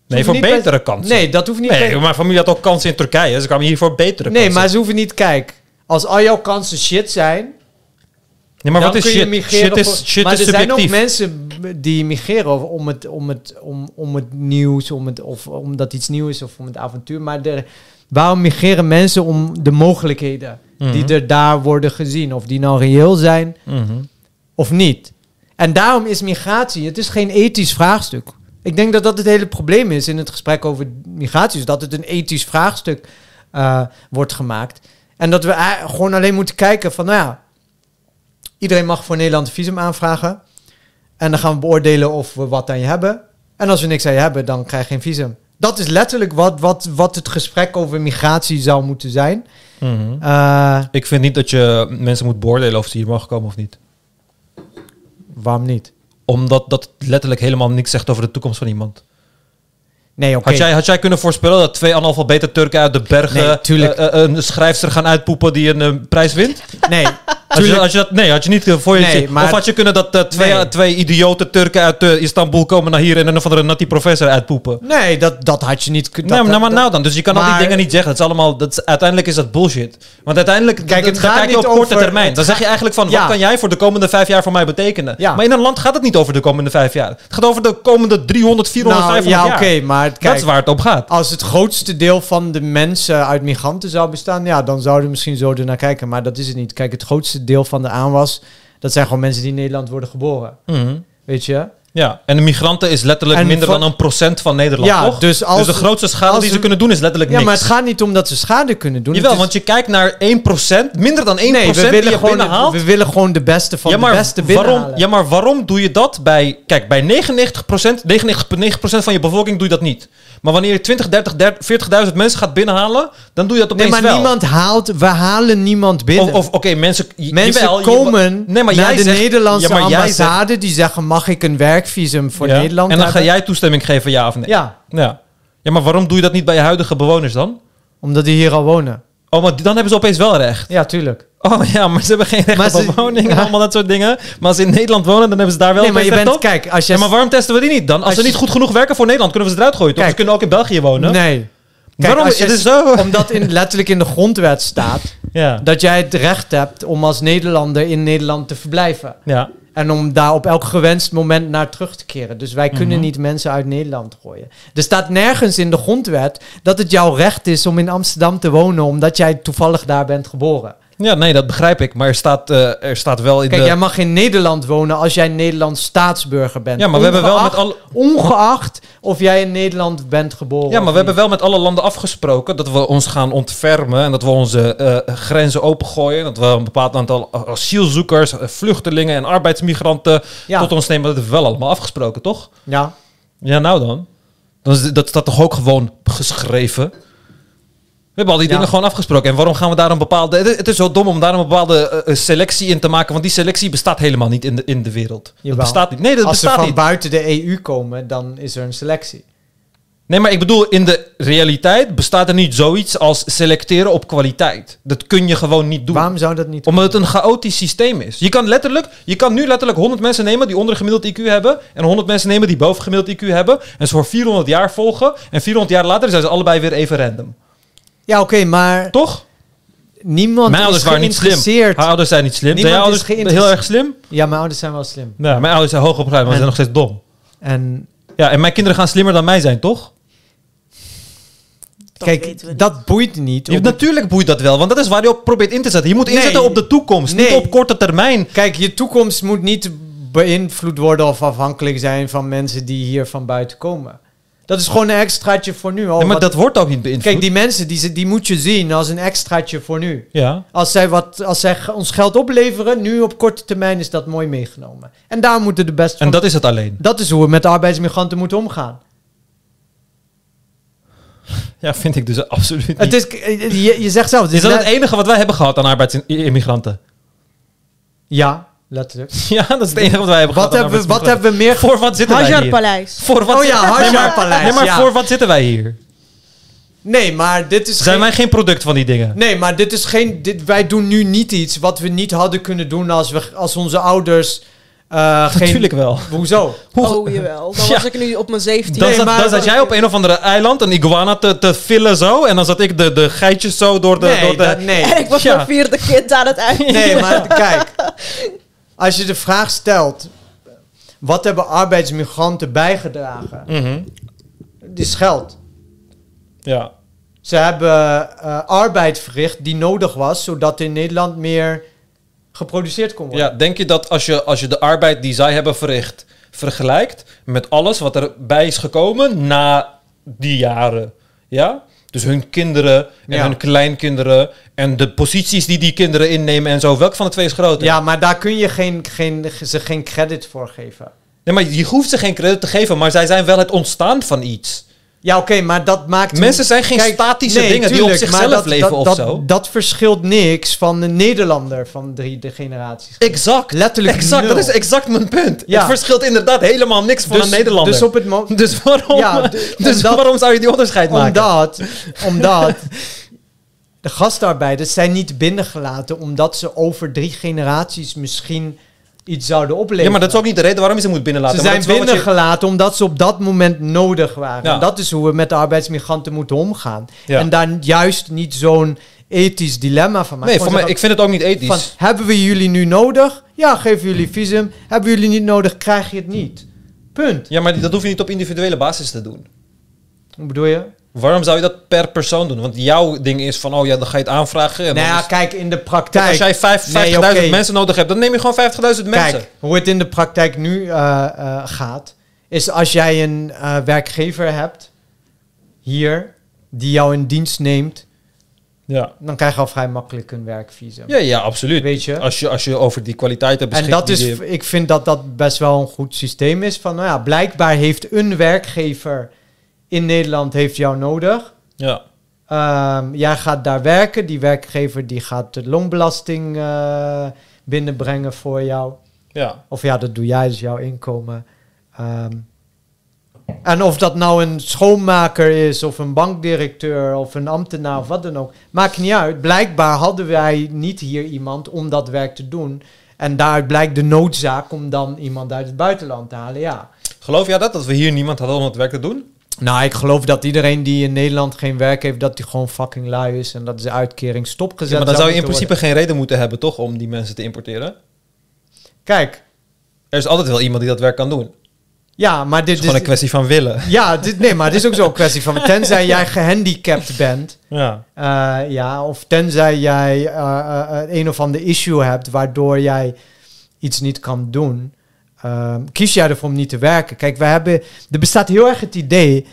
Speaker 3: Nee, voor betere kansen.
Speaker 2: Nee, dat hoeft niet.
Speaker 3: Nee,
Speaker 2: per-
Speaker 3: mijn familie had ook kansen in Turkije. Ze kwamen hier voor betere
Speaker 2: nee,
Speaker 3: kansen.
Speaker 2: maar ze hoeven niet... Kijk, als al jouw kansen shit zijn...
Speaker 3: Nee, maar
Speaker 2: dan
Speaker 3: wat is
Speaker 2: kun je
Speaker 3: shit?
Speaker 2: migreren
Speaker 3: Shit is,
Speaker 2: voor-
Speaker 3: shit
Speaker 2: maar
Speaker 3: is
Speaker 2: er zijn ook mensen die migreren om het, om het, om, om het nieuws, om het, of omdat iets nieuw is of om het avontuur. Maar er, waarom migreren mensen om de mogelijkheden die
Speaker 3: Mhm.
Speaker 2: er daar worden gezien? Of die nou reëel zijn
Speaker 3: Mhm.
Speaker 2: of niet. En daarom is migratie, het is geen ethisch vraagstuk. Ik denk dat dat het hele probleem is in het gesprek over migratie. Is dat het een ethisch vraagstuk eh, wordt gemaakt. En dat we gewoon alleen moeten kijken van, nou ja, iedereen mag voor Nederland een visum aanvragen. En dan gaan we beoordelen of we wat aan je hebben. En als we niks aan je hebben, dan krijg je geen visum. Dat is letterlijk wat, wat, wat het gesprek over migratie zou moeten zijn.
Speaker 3: Mhm.
Speaker 2: Eh,
Speaker 3: Ik vind niet dat je mensen moet beoordelen of ze hier mogen komen of niet.
Speaker 2: waarom niet?
Speaker 3: Omdat dat letterlijk helemaal niks zegt over de toekomst van iemand.
Speaker 2: Nee, oké.
Speaker 3: Had, jij, had jij kunnen voorspellen dat twee analfabete Turken uit de bergen
Speaker 2: Nee,
Speaker 3: eh, eh, een schrijfster gaan uitpoepen die een prijs wint?
Speaker 2: Nee,
Speaker 3: Had je, dat, nee, had je niet eh, voor je
Speaker 2: Nee, maar-
Speaker 3: Of had je kunnen dat eh, twee,
Speaker 2: Nee.
Speaker 3: twee idiote Turken uit eh, Istanbul komen naar hier en een of andere natty professor uitpoepen?
Speaker 2: Nee, dat, dat had je niet kunnen.
Speaker 3: nou, nou, maar nou dan. Dus je kan al die dingen niet zeggen. Het is allemaal, dat uiteindelijk is dat bullshit. Want uiteindelijk,
Speaker 2: Kijk, het gaat
Speaker 3: kijk je op korte
Speaker 2: over-
Speaker 3: termijn.
Speaker 2: het
Speaker 3: Dan zeg je eigenlijk van,
Speaker 2: Ja.
Speaker 3: wat kan jij voor de komende vijf jaar voor mij betekenen?
Speaker 2: Ja.
Speaker 3: Maar in een land gaat het niet over de komende vijf jaar. Het gaat over de komende 300, 400,
Speaker 2: Nou,
Speaker 3: 500
Speaker 2: ja, oké,
Speaker 3: jaar.
Speaker 2: maar
Speaker 3: dat
Speaker 2: kijk,
Speaker 3: is waar het om gaat.
Speaker 2: als het grootste deel van de mensen uit migranten zou bestaan, ja, dan zouden we misschien zo ernaar kijken. Maar dat is het niet. Kijk, het grootste deel van de aanwas, dat zijn gewoon mensen die in Nederland worden geboren.
Speaker 3: Mhm.
Speaker 2: Weet je?
Speaker 3: Ja, en de migranten is letterlijk
Speaker 2: En
Speaker 3: minder
Speaker 2: van-
Speaker 3: dan een procent van Nederland,
Speaker 2: Ja,
Speaker 3: toch?
Speaker 2: dus als-
Speaker 3: de grootste schade die ze kunnen doen is letterlijk
Speaker 2: Ja,
Speaker 3: niks.
Speaker 2: maar het gaat niet om dat ze schade kunnen doen.
Speaker 3: Jawel,
Speaker 2: is-
Speaker 3: want je kijkt naar 1%, minder dan 1%
Speaker 2: nee, we willen, gewoon,
Speaker 3: binnenhaalt.
Speaker 2: we willen gewoon de beste van
Speaker 3: ja, maar
Speaker 2: de beste
Speaker 3: waarom, ja, maar waarom doe je dat bij... Kijk, bij 99%, 99,9% van je bevolking doe je dat niet. Maar wanneer je 20, 30, 30 40.000 mensen gaat binnenhalen, dan doe je dat
Speaker 2: nee,
Speaker 3: opeens
Speaker 2: maar
Speaker 3: wel.
Speaker 2: niemand haalt, we halen niemand binnen.
Speaker 3: Of, of oké, mensen...
Speaker 2: Mensen
Speaker 3: jawel, je-
Speaker 2: komen
Speaker 3: nee, maar
Speaker 2: naar
Speaker 3: jij
Speaker 2: de
Speaker 3: zegt-
Speaker 2: Nederlandse
Speaker 3: ja, maar jij zegt-
Speaker 2: ambassade, die zeggen, mag ik een werkvisum voor
Speaker 3: Ja,
Speaker 2: Nederland
Speaker 3: En dan ga jij toestemming geven, ja of nee?
Speaker 2: Ja,
Speaker 3: ja. Ja, maar waarom doe je dat niet bij je huidige bewoners dan?
Speaker 2: omdat die hier al wonen.
Speaker 3: Oh, maar dan hebben ze opeens wel recht.
Speaker 2: Ja, tuurlijk.
Speaker 3: Oh ja, maar ze hebben geen recht
Speaker 2: Maar
Speaker 3: op
Speaker 2: ze-
Speaker 3: woning en
Speaker 2: ja.
Speaker 3: allemaal dat soort dingen. Maar als ze in Nederland wonen, dan hebben ze daar wel
Speaker 2: nee, maar je bent,
Speaker 3: recht op.
Speaker 2: kijk, als je...
Speaker 3: Ja, maar waarom testen we die niet dan? Als,
Speaker 2: Als
Speaker 3: ze niet goed genoeg werken voor Nederland, kunnen we ze eruit gooien, toch?
Speaker 2: Kijk.
Speaker 3: Ze kunnen ook in België wonen.
Speaker 2: Nee. Kijk,
Speaker 3: Waarom?
Speaker 2: je-
Speaker 3: Het is zo.
Speaker 2: Omdat in, letterlijk in de grondwet staat
Speaker 3: Ja.
Speaker 2: dat jij het recht hebt om als Nederlander in Nederland te verblijven.
Speaker 3: Ja.
Speaker 2: En om daar op elk gewenst moment naar terug te keren. Dus wij kunnen
Speaker 3: Mhm.
Speaker 2: niet mensen uit Nederland gooien. Er staat nergens in de grondwet dat het jouw recht is om in Amsterdam te wonen, omdat jij toevallig daar bent geboren.
Speaker 3: Ja, nee, dat begrijp ik. Maar er staat, eh, er staat wel in
Speaker 2: Kijk,
Speaker 3: de...
Speaker 2: jij mag in Nederland wonen als jij Nederlands staatsburger bent.
Speaker 3: ja, maar we hebben wel met
Speaker 2: Ongeacht-
Speaker 3: alle...
Speaker 2: Ongeacht of jij in Nederland bent geboren.
Speaker 3: Ja, maar we hebben wel met alle landen afgesproken dat we ons gaan ontfermen en dat we onze eh, grenzen opengooien. Dat we een bepaald aantal asielzoekers, eh, vluchtelingen en arbeidsmigranten
Speaker 2: Ja.
Speaker 3: tot ons nemen. Dat hebben we wel allemaal afgesproken, toch?
Speaker 2: Ja.
Speaker 3: Ja, nou dan. dan is, dat staat toch ook gewoon geschreven? We hebben al die
Speaker 2: Ja.
Speaker 3: dingen gewoon afgesproken. En waarom gaan we daar een bepaalde... Het, is zo dom om daar een bepaalde eh, eh, selectie in te maken. Want die selectie bestaat helemaal niet in de, in de wereld. Dat bestaat niet. Nee, dat
Speaker 2: Als ze van
Speaker 3: niet.
Speaker 2: buiten de EU komen, dan is er een selectie.
Speaker 3: Nee, maar ik bedoel, in de realiteit bestaat er niet zoiets als selecteren op kwaliteit. Dat kun je gewoon niet doen.
Speaker 2: Waarom zou dat niet?
Speaker 3: Omdat het een chaotisch systeem is. Je kan, letterlijk, je kan nu letterlijk 100 mensen nemen die onder gemiddeld IQ hebben. En 100 mensen nemen die boven gemiddeld IQ hebben. En ze voor 400 jaar volgen. En 400 jaar later zijn ze allebei weer even random.
Speaker 2: Ja, oké, maar
Speaker 3: Toch?
Speaker 2: niemand
Speaker 3: Mijn ouders
Speaker 2: is
Speaker 3: waren niet slim. Haar ouders zijn niet slim. Zijn
Speaker 2: Niemand
Speaker 3: jouw
Speaker 2: is
Speaker 3: ouders
Speaker 2: geïnteresseerd.
Speaker 3: heel erg slim?
Speaker 2: Ja, mijn ouders zijn wel slim.
Speaker 3: Ja, mijn ouders zijn hoog opgeleid, maar ze zijn nog steeds dom.
Speaker 2: En
Speaker 3: Ja, en mijn kinderen gaan slimmer dan mij zijn, toch?
Speaker 1: Dat weten we
Speaker 2: kijk, dat boeit niet.
Speaker 3: Natuurlijk boeit dat wel, want dat is waar je op probeert in te zetten. Je moet
Speaker 2: Nee.
Speaker 3: inzetten op de toekomst, niet op korte termijn.
Speaker 2: Kijk, je toekomst moet niet beïnvloed worden of afhankelijk zijn van mensen die hier van buiten komen. Dat is gewoon een extraatje voor nu.
Speaker 3: Nee, maar
Speaker 2: wat-
Speaker 3: dat wordt ook niet beïnvloed.
Speaker 2: Kijk, die mensen, die, ze- die moet je zien als een extraatje voor nu.
Speaker 3: Ja.
Speaker 2: Als zij, wat, als zij ons geld opleveren, nu op korte termijn is dat mooi meegenomen. En daar moeten de best van...
Speaker 3: En dat is het alleen.
Speaker 2: dat is hoe we met arbeidsmigranten moeten omgaan.
Speaker 3: Ja, vind ik dus absoluut niet.
Speaker 2: Het is, je, je zegt zelf... het
Speaker 3: is dat
Speaker 2: net-
Speaker 3: het enige wat wij hebben gehad aan arbeidsimmigranten?
Speaker 2: Ja, letterlijk.
Speaker 3: Ja, dat is het enige wat wij hebben
Speaker 2: Wat hebben, we- wat hebben we meer...
Speaker 3: Voor wat zitten wij hier?
Speaker 1: Paleis.
Speaker 3: Voor wat
Speaker 2: Oh ja,
Speaker 3: zitten- nee, maar,
Speaker 2: Hajar-paleis,
Speaker 3: nee, maar
Speaker 2: ja.
Speaker 3: voor wat zitten wij hier?
Speaker 2: Nee, maar dit is
Speaker 3: Zijn
Speaker 2: geen...
Speaker 3: wij geen product van die dingen?
Speaker 2: Nee, maar dit is geen. Dit, wij doen nu niet iets wat we niet hadden kunnen doen als, we, als onze ouders. eh geen,
Speaker 3: Natuurlijk wel.
Speaker 2: Hoezo?
Speaker 1: Oh, jawel. Dan
Speaker 3: Ja.
Speaker 1: was ik nu op mijn 17.
Speaker 3: Dan,
Speaker 2: Nee,
Speaker 3: zat,
Speaker 2: maar-
Speaker 3: dan zat jij op een of andere eiland een iguana te, te villen zo. En dan zat ik de, de geitjes zo door de...
Speaker 2: nee,
Speaker 3: door de
Speaker 2: dat- nee.
Speaker 1: En ik was
Speaker 3: Ja.
Speaker 1: mijn vierde kind aan het eind.
Speaker 2: nee, maar kijk. Als je de vraag stelt. Wat hebben arbeidsmigranten bijgedragen? Het is geld.
Speaker 3: Ja.
Speaker 2: Ze hebben eh, arbeid verricht die nodig was, zodat in Nederland meer geproduceerd kon worden.
Speaker 3: ja, denk je dat als je, als je de arbeid die zij hebben verricht vergelijkt met alles wat erbij is gekomen na die jaren, ja? Dus hun kinderen en
Speaker 2: Ja.
Speaker 3: hun kleinkinderen en de posities die die kinderen innemen en zo. Welk van de twee is groter?
Speaker 2: Ja, maar daar kun je geen, geen, ze geen credit voor geven.
Speaker 3: Nee, maar je hoeft ze geen credit te geven, maar zij zijn wel het ontstaan van iets.
Speaker 2: Ja, oké, maar dat maakt...
Speaker 3: Mensen zijn geen statische dingen die op zichzelf
Speaker 2: dat,
Speaker 3: leven
Speaker 2: dat,
Speaker 3: of
Speaker 2: dat,
Speaker 3: zo.
Speaker 2: Dat verschilt niks van een Nederlander van drie de generaties.
Speaker 3: Exact.
Speaker 2: Letterlijk
Speaker 3: Exact,
Speaker 2: nul.
Speaker 3: dat is exact mijn punt.
Speaker 2: Ja.
Speaker 3: Het verschilt inderdaad helemaal niks van
Speaker 2: dus,
Speaker 3: een Nederlander.
Speaker 2: Dus op het
Speaker 3: Dus waarom,
Speaker 2: Ja, de-
Speaker 3: dus
Speaker 2: omdat-
Speaker 3: waarom zou je die onderscheid maken?
Speaker 2: omdat, omdat de gastarbeiders zijn niet binnengelaten omdat ze over drie generaties misschien iets zouden opleveren.
Speaker 3: ja, maar dat is ook niet de reden waarom je ze moet binnenlaten.
Speaker 2: Ze zijn
Speaker 3: wat je-
Speaker 2: binnengelaten omdat ze op dat moment nodig waren.
Speaker 3: Ja.
Speaker 2: En dat is hoe we met de arbeidsmigranten moeten omgaan.
Speaker 3: Ja.
Speaker 2: En daar juist niet zo'n ethisch dilemma van maken.
Speaker 3: Nee, voor mij, ik vind het ook niet ethisch.
Speaker 2: van, hebben we jullie nu nodig? Ja, geven jullie visum. Hebben jullie niet nodig? Krijg je het niet. Punt.
Speaker 3: Ja, maar dat hoef je niet op individuele basis te doen.
Speaker 2: Hoe bedoel je?
Speaker 3: Waarom zou je dat per persoon doen? Want jouw ding is van, oh ja, dan ga je het aanvragen. En
Speaker 2: nou ja,
Speaker 3: is-
Speaker 2: kijk, in de praktijk...
Speaker 3: als jij vijf- 50.000
Speaker 2: Nee, oké.
Speaker 3: mensen nodig hebt, dan neem je gewoon 50.000 mensen.
Speaker 2: Kijk, hoe het in de praktijk nu eh, eh, gaat, is als jij een eh, werkgever hebt hier die jou in dienst neemt,
Speaker 3: Ja.
Speaker 2: dan krijg je al vrij makkelijk een werkvisum.
Speaker 3: Ja, ja, absoluut.
Speaker 2: Weet je?
Speaker 3: Als je, als je over die kwaliteiten
Speaker 2: En
Speaker 3: beschikt.
Speaker 2: dat is,
Speaker 3: je-
Speaker 2: ik vind dat dat best wel een goed systeem is. Van, nou ja, blijkbaar heeft een werkgever in Nederland heeft jou nodig.
Speaker 3: Ja.
Speaker 2: Ehm, jij gaat daar werken. Die werkgever die gaat de loonbelasting eh, binnenbrengen voor jou.
Speaker 3: Ja.
Speaker 2: Of ja, dat doe jij, dus jouw inkomen. Ehm, en of dat nou een schoonmaker is, of een bankdirecteur, of een ambtenaar, of wat dan ook. Maakt niet uit. Blijkbaar hadden wij niet hier iemand om dat werk te doen. En daaruit blijkt de noodzaak om dan iemand uit het buitenland te halen, ja.
Speaker 3: Geloof jij dat? Dat we hier niemand hadden om het werk te doen?
Speaker 2: Nou, ik geloof dat iedereen die in Nederland geen werk heeft, dat die gewoon fucking lui is. En dat de uitkering stopgezet
Speaker 3: Ja, maar dan zou je in principe geen reden moeten hebben, toch? Om die mensen te importeren.
Speaker 2: Kijk,
Speaker 3: Er is altijd wel iemand die dat werk kan doen.
Speaker 2: Ja, maar dit
Speaker 3: is
Speaker 2: is...
Speaker 3: gewoon een kwestie van willen.
Speaker 2: Ja, dit, nee, maar het is ook zo'n kwestie van... Tenzij jij gehandicapt bent...
Speaker 3: Ja.
Speaker 2: eh, ja, of tenzij jij eh, eh, een of ander issue hebt... waardoor jij iets niet kan doen... ehm, kies jij ervoor om niet te werken. Kijk, we hebben... Er bestaat heel erg het idee...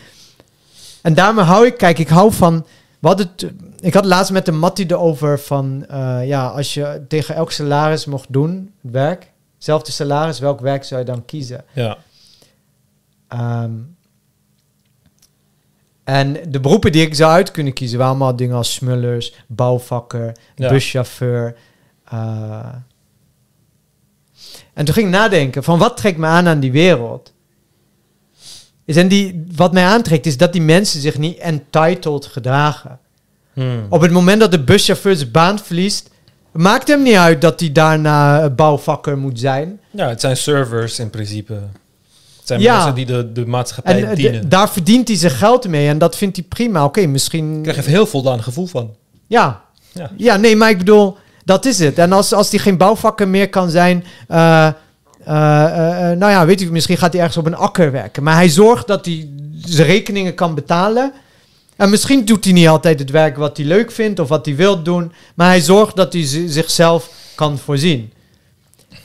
Speaker 2: En daarmee hou ik... Kijk, ik hou van... Wat het, ik had laatst met de Mattie erover van... eh, ja, als je tegen elk salaris mocht doen, het werk... Zelfde salaris, welk werk zou je dan kiezen?
Speaker 3: Ja.
Speaker 2: Ehm, en de beroepen die ik zou uit kunnen kiezen waren allemaal dingen als smullers, bouwvakker,
Speaker 3: Ja.
Speaker 2: buschauffeur. eh. En toen ging ik nadenken van wat trekt me aan aan die wereld? Is en die, wat mij aantrekt is dat die mensen zich niet entitled gedragen.
Speaker 3: Hmm.
Speaker 2: Op het moment dat de buschauffeur zijn baan verliest, maakt hem niet uit dat hij daarna bouwvakker moet zijn.
Speaker 3: Ja, het zijn servers in principe. Het zijn
Speaker 2: Ja.
Speaker 3: mensen die de, de maatschappij
Speaker 2: En eh,
Speaker 3: dienen.
Speaker 2: de- daar verdient hij zijn geld mee en dat vindt hij prima. Oké, misschien...
Speaker 3: Daar krijg even heel voldaan gevoel van.
Speaker 2: Ja,
Speaker 3: Ja.
Speaker 2: Ja, nee, maar ik bedoel, dat is het. En als, als die geen bouwvakker meer kan zijn, eh, eh, eh, nou ja, weet u, misschien gaat hij ergens op een akker werken. Maar hij zorgt dat hij zijn rekeningen kan betalen. En misschien doet hij niet altijd het werk wat hij leuk vindt of wat hij wil doen. Maar hij zorgt dat hij zi- zichzelf kan voorzien.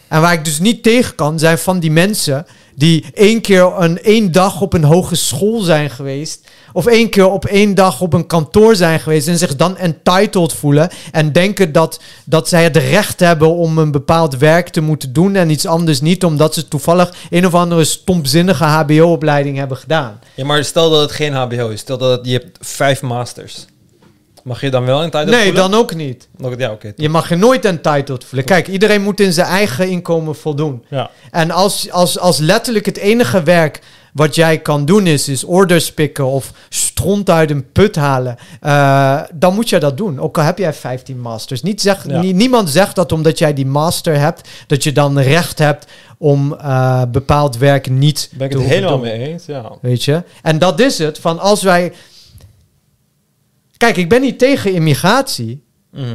Speaker 2: En waar ik dus niet tegen kan, zijn van die mensen die één keer een één dag op een hogeschool zijn geweest. Of één keer op één dag op een kantoor zijn geweest. En zich dan entitled voelen. En denken dat, dat zij het recht hebben om een bepaald werk te moeten doen. En iets anders niet, omdat ze toevallig een of andere stompzinnige HBO-opleiding hebben gedaan.
Speaker 3: Ja, maar stel dat het geen HBO is. Stel dat je hebt vijf masters. Mag je dan wel in tijd
Speaker 2: Nee, dan ook niet.
Speaker 3: Ja, oké.
Speaker 2: Je mag je nooit entitled voelen. Kijk, iedereen moet in zijn eigen inkomen voldoen.
Speaker 3: Ja.
Speaker 2: En als, als, als letterlijk het enige werk wat jij kan doen is, is orders pikken of stront uit een put halen, eh, dan moet je dat doen. Ook al heb jij 15 masters. Niet zeg,
Speaker 3: Ja.
Speaker 2: nie- niemand zegt dat omdat jij die master hebt, dat je dan recht hebt om eh, bepaald werk niet
Speaker 3: Ben ik
Speaker 2: te
Speaker 3: het helemaal
Speaker 2: doen.
Speaker 3: mee eens. Ja.
Speaker 2: Weet je? En dat is het. Van als wij. Kijk, ik ben niet tegen immigratie.
Speaker 3: Mhm.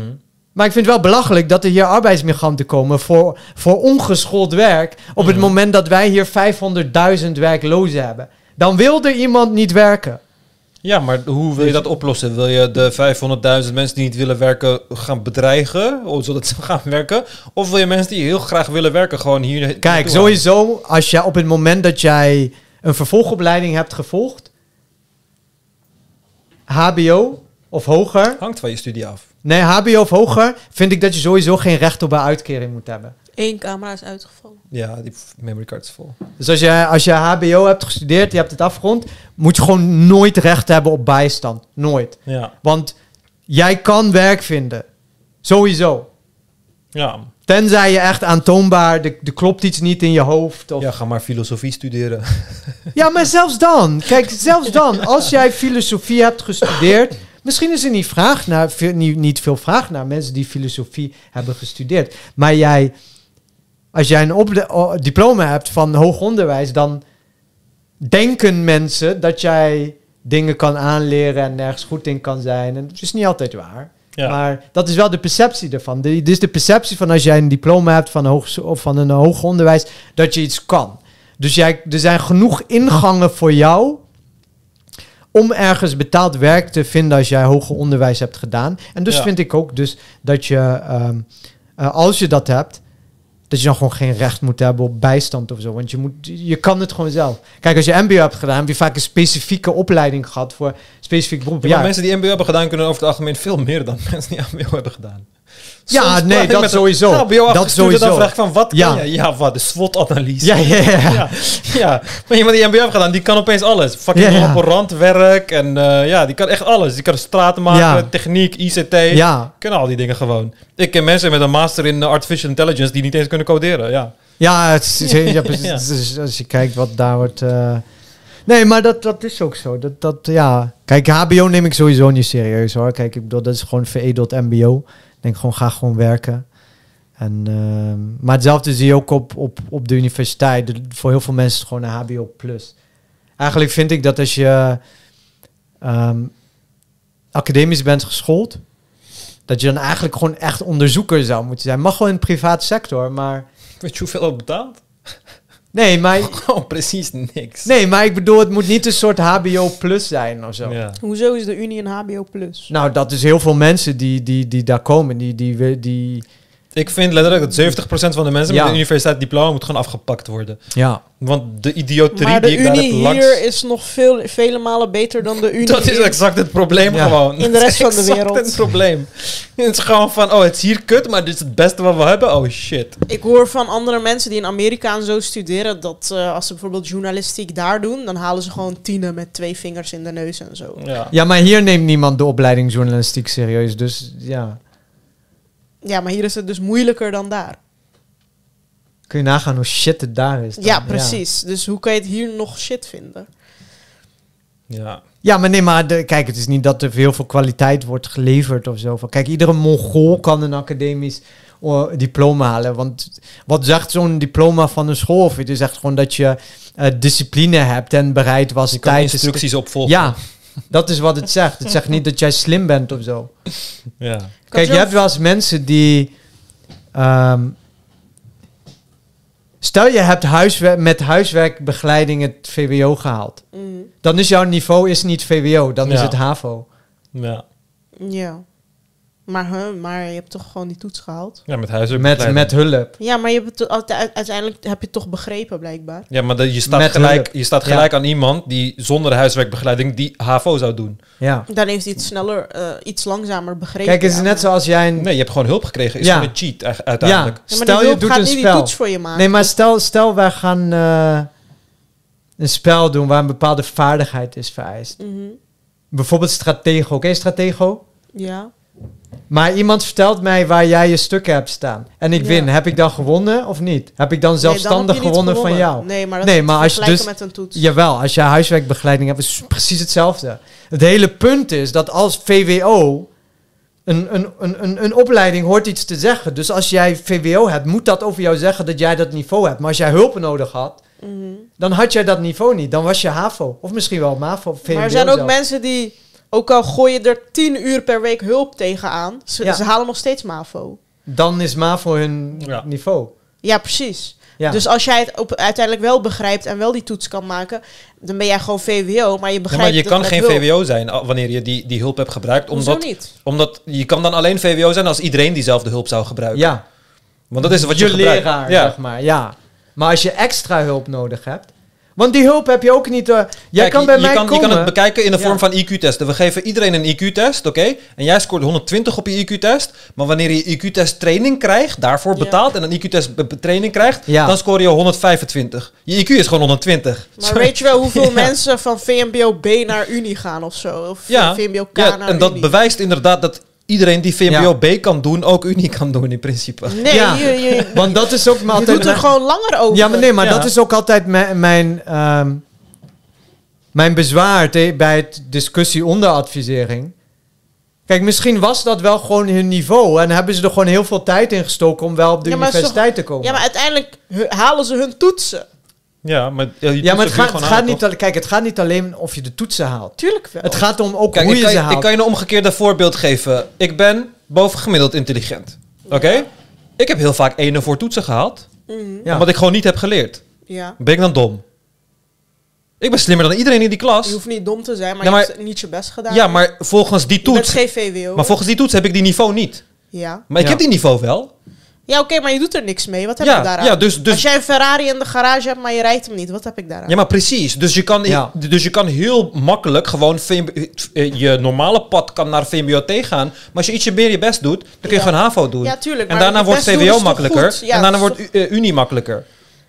Speaker 2: Maar ik vind het wel belachelijk dat er hier arbeidsmigranten komen voor, voor ongeschoold werk. op het
Speaker 3: Mhm.
Speaker 2: moment dat wij hier 500.000 werklozen hebben. Dan wil er iemand niet werken.
Speaker 3: Ja, maar hoe wil je dat oplossen? Wil je de 500.000 mensen die niet willen werken gaan bedreigen, zodat ze gaan werken? Of wil je mensen die heel graag willen werken gewoon hier
Speaker 2: Kijk, sowieso, als je op het moment dat jij een vervolgopleiding hebt gevolgd. HBO of hoger.
Speaker 3: Hangt van je studie af.
Speaker 2: Nee, HBO of hoger. Vind ik dat je sowieso geen recht op een uitkering moet hebben.
Speaker 1: Eén camera is uitgevallen.
Speaker 3: Ja, die memory card is vol.
Speaker 2: Dus als je, als je HBO hebt gestudeerd, je hebt het afgerond, moet je gewoon nooit recht hebben op bijstand. Nooit.
Speaker 3: Ja,
Speaker 2: Want jij kan werk vinden. Sowieso.
Speaker 3: ja.
Speaker 2: Tenzij je echt aantoonbaar, er klopt iets niet in je hoofd. Of...
Speaker 3: ja
Speaker 2: Ja.
Speaker 3: ga maar filosofie studeren.
Speaker 2: maar zelfs dan. Kijk, zelfs dan. Als jij filosofie hebt gestudeerd. Misschien is er niet, vraag naar, veel- niet, niet veel vraag naar mensen die filosofie hebben gestudeerd. Maar jij, als jij een diploma hebt van hoog onderwijs, dan denken mensen dat jij dingen kan aanleren en nergens goed in kan zijn. En dat is niet altijd waar.
Speaker 3: Ja.
Speaker 2: Maar dat is wel de perceptie ervan. Dit is de perceptie van als jij een diploma hebt van, hoog, of van een hoog onderwijs, dat je iets kan. Dus jij, er zijn genoeg ingangen voor jou om ergens betaald werk te vinden als jij hoger onderwijs hebt gedaan. En dus
Speaker 3: Ja.
Speaker 2: vind ik ook dus dat je, ehm, eh, als je dat hebt, dat je dan gewoon geen recht moet hebben op bijstand of zo. Want je, moet, je kan het gewoon zelf. Kijk, als je MBO hebt gedaan, heb je vaak een specifieke opleiding gehad voor specifiek beroep.
Speaker 3: Ja,
Speaker 2: Ja,
Speaker 3: maar mensen die MBO hebben gedaan kunnen over het algemeen veel meer dan mensen die MBO hebben gedaan.
Speaker 2: Ja, nee, dat
Speaker 3: met
Speaker 2: sowieso.
Speaker 3: HBO
Speaker 2: Dat
Speaker 3: afgestuurde, Dan
Speaker 2: sowieso.
Speaker 3: vraag ik van, wat
Speaker 2: Ja.
Speaker 3: kan je? Ja, wat? De SWOT-analyse.
Speaker 2: ja, ja, ja.
Speaker 3: ja, ja. Maar iemand die MBO heeft gedaan, die kan opeens alles. Fucking laborantwerk en eh, ja, die kan echt alles. Die kan straten maken, techniek, ICT.
Speaker 2: ja.
Speaker 3: Kunnen al die dingen gewoon. Ik ken mensen met een master in eh, artificial intelligence die niet eens kunnen coderen. Ja,
Speaker 2: Ja, het is, ja, precies. Dus als je kijkt wat daar wordt... eh, Nee, maar dat, dat is ook zo. Dat, dat, ja. Kijk, HBO neem ik sowieso niet serieus hoor. Kijk, ik bedoel, dat is gewoon veredeld mbo. Denk gewoon, ga gewoon werken. En, ehm, maar hetzelfde zie je ook op, op, op de universiteit. Voor heel veel mensen is het gewoon een HBO+. plus. Eigenlijk vind ik dat als je ehm, academisch bent geschoold... dat je dan eigenlijk gewoon echt onderzoeker zou moeten zijn. Mag wel in de private sector, maar...
Speaker 3: weet je hoeveel dat betaalt?
Speaker 2: Nee, maar,
Speaker 3: Gewoon precies niks.
Speaker 2: nee, maar ik bedoel, het moet niet een soort HBO plus zijn of zo.
Speaker 3: Ja.
Speaker 1: Hoezo is de Unie een HBO+. plus?
Speaker 2: Nou, dat is heel veel mensen die, die, die daar komen. Die, die, die, die
Speaker 3: Ik vind letterlijk dat 70% van de mensen
Speaker 2: Ja.
Speaker 3: met een universiteitsdiploma moet gewoon afgepakt worden.
Speaker 2: ja.
Speaker 3: Want de idioterie
Speaker 1: Maar de
Speaker 3: die ik daar heb langs...
Speaker 1: hier is nog veel, vele malen beter dan de Unie
Speaker 3: Dat is exact het probleem
Speaker 2: Ja.
Speaker 3: gewoon.
Speaker 1: In de rest
Speaker 3: Dat is
Speaker 1: van de
Speaker 3: exact
Speaker 1: wereld.
Speaker 3: het probleem. Het is gewoon van, oh, het is hier kut, maar dit is het beste wat we hebben. Oh, shit.
Speaker 1: Ik hoor van andere mensen die in Amerika en zo studeren... dat eh, als ze bijvoorbeeld journalistiek daar doen... dan halen ze gewoon tienen met twee vingers in de neus en zo.
Speaker 3: Ja.
Speaker 2: ja, maar hier neemt niemand de opleiding journalistiek serieus. Dus ja,
Speaker 1: Ja, maar hier is het dus moeilijker dan daar.
Speaker 2: kun je nagaan hoe shit het daar is. dan.
Speaker 1: Ja, precies. Dus hoe kan je het hier nog shit vinden?
Speaker 3: Ja.
Speaker 2: Ja, maar nee, maar de, kijk, het is niet dat er heel veel kwaliteit wordt geleverd of zo. Van, kijk, iedere Mongool kan een academisch eh, diploma halen. Want wat zegt zo'n diploma van een school? Of het is echt gewoon dat je eh, discipline hebt en bereid was
Speaker 3: Je instructies opvolgen.
Speaker 2: Ja, dat is wat het zegt. Het zegt niet dat jij slim bent of zo.
Speaker 3: ja.
Speaker 2: Kijk, je hebt wel eens mensen die... ehm, stel je hebt huiswer met huiswerkbegeleiding het VWO gehaald.
Speaker 1: Mhm.
Speaker 2: Dan is jouw niveau is niet VWO, dan is het HAVO.
Speaker 3: Ja,
Speaker 1: Ja. Maar, huh, maar je hebt toch gewoon die toets gehaald?
Speaker 3: ja met
Speaker 2: Met,
Speaker 3: huiswerkbegeleiding.
Speaker 2: met hulp.
Speaker 1: Ja, maar je hebt het uite- uiteindelijk heb je het toch begrepen, blijkbaar.
Speaker 3: Ja, maar dat- je staat
Speaker 2: Met
Speaker 3: gelijk,
Speaker 2: hulp.
Speaker 3: je staat
Speaker 2: Ja.
Speaker 3: gelijk aan iemand die zonder huiswerkbegeleiding die HAVO zou doen.
Speaker 2: Ja.
Speaker 1: Dan heeft hij het sneller, eh, iets langzamer begrepen.
Speaker 2: Kijk, het is
Speaker 1: ja.
Speaker 2: net zoals jij een...
Speaker 3: Nee, je hebt gewoon hulp gekregen. Is
Speaker 2: Ja.
Speaker 3: gewoon een cheat eigenlijk, uiteindelijk.
Speaker 1: Ja, maar
Speaker 2: Stel
Speaker 1: die
Speaker 2: je
Speaker 1: hulp
Speaker 2: doet
Speaker 1: gaat
Speaker 2: een
Speaker 1: niet die
Speaker 2: spel.
Speaker 1: toets voor je maken.
Speaker 2: Nee, maar stel, stel wij gaan eh, een spel doen waar een bepaalde vaardigheid is vereist.
Speaker 1: Mhm.
Speaker 2: Bijvoorbeeld Stratego. Oké, Stratego?
Speaker 1: Ja.
Speaker 2: Maar iemand vertelt mij waar jij je stukken hebt staan. En ik
Speaker 1: Ja.
Speaker 2: win. Heb ik dan gewonnen of niet? Heb ik dan
Speaker 1: Nee,
Speaker 2: zelfstandig
Speaker 1: dan
Speaker 2: gewonnen, van jou?
Speaker 1: Nee, maar dat
Speaker 2: Nee, maar als je dus-
Speaker 1: met een toets.
Speaker 2: Jawel, als je huiswerkbegeleiding hebt, is het precies hetzelfde. Het hele punt is dat als VWO... Een, een, een, een, een opleiding hoort iets te zeggen. Dus als jij VWO hebt, moet dat over jou zeggen dat jij dat niveau hebt. Maar als jij hulp nodig had,
Speaker 1: Mhm.
Speaker 2: dan had jij dat niveau niet. Dan was je HAVO. Of misschien wel MAVO. VWO
Speaker 1: Maar er zijn ook mensen die, ook al gooi je er 10 uur per week hulp tegenaan, ze,
Speaker 2: Ja.
Speaker 1: ze halen nog steeds MAVO.
Speaker 2: Dan is MAVO hun
Speaker 3: Ja.
Speaker 2: niveau.
Speaker 1: Ja, precies.
Speaker 2: Ja.
Speaker 1: Dus als jij het op, uiteindelijk wel begrijpt en wel die toets kan maken, dan ben jij gewoon VWO, maar je
Speaker 3: Ja,
Speaker 1: begrijpt
Speaker 3: maar je kan geen
Speaker 1: hulp.
Speaker 3: VWO zijn wanneer je die, die hulp hebt gebruikt.
Speaker 1: Hoezo
Speaker 3: Omdat,
Speaker 1: niet?
Speaker 3: omdat je kan dan alleen VWO zijn als iedereen diezelfde hulp zou gebruiken.
Speaker 2: ja,
Speaker 3: Want dat is wat je,
Speaker 2: je
Speaker 3: gebruikt.
Speaker 2: leraar,
Speaker 3: Ja.
Speaker 2: zeg maar. Ja. Maar als je extra hulp nodig hebt... Want die hulp heb je ook niet... eh, jij
Speaker 3: Kijk,
Speaker 2: kan
Speaker 3: je-
Speaker 2: bij
Speaker 3: je
Speaker 2: mij
Speaker 3: kan,
Speaker 2: komen...
Speaker 3: Je kan het bekijken in de
Speaker 2: Ja.
Speaker 3: vorm van IQ-testen. We geven iedereen een IQ-test, oké? En jij scoort 120 op je IQ-test. Maar wanneer je IQ-test training krijgt, daarvoor
Speaker 1: Ja.
Speaker 3: betaalt... en een IQ-test training krijgt,
Speaker 2: Ja.
Speaker 3: dan scoor je 125. Je IQ is gewoon 120.
Speaker 1: Maar weet je wel hoeveel
Speaker 3: Ja.
Speaker 1: mensen van VMBO B naar Unie gaan of zo? Of
Speaker 3: Ja,
Speaker 1: VMBO K
Speaker 3: ja
Speaker 1: naar
Speaker 3: en dat
Speaker 1: Unie?
Speaker 3: bewijst inderdaad dat iedereen die VMBO
Speaker 2: Ja.
Speaker 3: B kan doen, ook Unie kan doen in principe.
Speaker 1: Nee,
Speaker 2: Ja.
Speaker 1: je, je,
Speaker 2: Want dat is ook maar
Speaker 1: je
Speaker 2: altijd...
Speaker 1: doet er
Speaker 2: mijn-
Speaker 1: gewoon langer over.
Speaker 2: Ja, maar nee, maar
Speaker 3: Ja.
Speaker 2: dat is ook altijd mijn, mijn, ehm, mijn bezwaar bij het discussie onder advisering. Kijk, misschien was dat wel gewoon hun niveau en hebben ze er gewoon heel veel tijd in gestoken om wel op de universiteit te komen.
Speaker 1: Ja, maar uiteindelijk halen ze hun toetsen.
Speaker 3: Ja, maar, ja,
Speaker 2: Ja, maar het gaat, het gaat niet, al- kijk, het gaat niet alleen of je de toetsen haalt.
Speaker 1: Tuurlijk wel.
Speaker 2: Het gaat om ook
Speaker 3: Kijk,
Speaker 2: hoe
Speaker 3: ik
Speaker 2: je
Speaker 3: kan,
Speaker 2: ze
Speaker 3: je-
Speaker 2: haalt.
Speaker 3: ik kan je een omgekeerde voorbeeld geven. Ik ben bovengemiddeld intelligent. Oké? Ik heb heel vaak ene voor toetsen gehaald,
Speaker 1: Mhm.
Speaker 2: Ja.
Speaker 3: omdat ik gewoon niet heb geleerd.
Speaker 1: Ja.
Speaker 3: Ben ik dan dom? Ik ben slimmer dan iedereen in die klas.
Speaker 1: Je hoeft niet dom te zijn, maar,
Speaker 3: Ja, maar-
Speaker 1: je hebt niet je best gedaan.
Speaker 3: Ja, maar volgens die toets...
Speaker 1: geen VWO.
Speaker 3: Maar volgens die toets heb ik die niveau niet.
Speaker 1: Ja,
Speaker 3: Maar ik
Speaker 2: Ja.
Speaker 3: heb die niveau wel.
Speaker 1: Ja oké, maar je doet er niks mee. Wat heb je
Speaker 3: Ja,
Speaker 1: daaraan?
Speaker 3: ja dus, dus
Speaker 1: Als jij een Ferrari in de garage hebt, maar je rijdt hem niet, wat heb ik daaraan?
Speaker 3: Ja, maar precies. Dus je kan,
Speaker 2: Ja.
Speaker 3: dus je kan heel makkelijk gewoon VMB eh, je normale pad kan naar VMBOT gaan. Maar als je ietsje meer je best doet, dan kun je
Speaker 1: Ja.
Speaker 3: gewoon HAVO doen.
Speaker 1: Ja, tuurlijk.
Speaker 3: en daarna wordt VWO
Speaker 1: toch
Speaker 3: makkelijker. en daarna wordt eh, Unie makkelijker.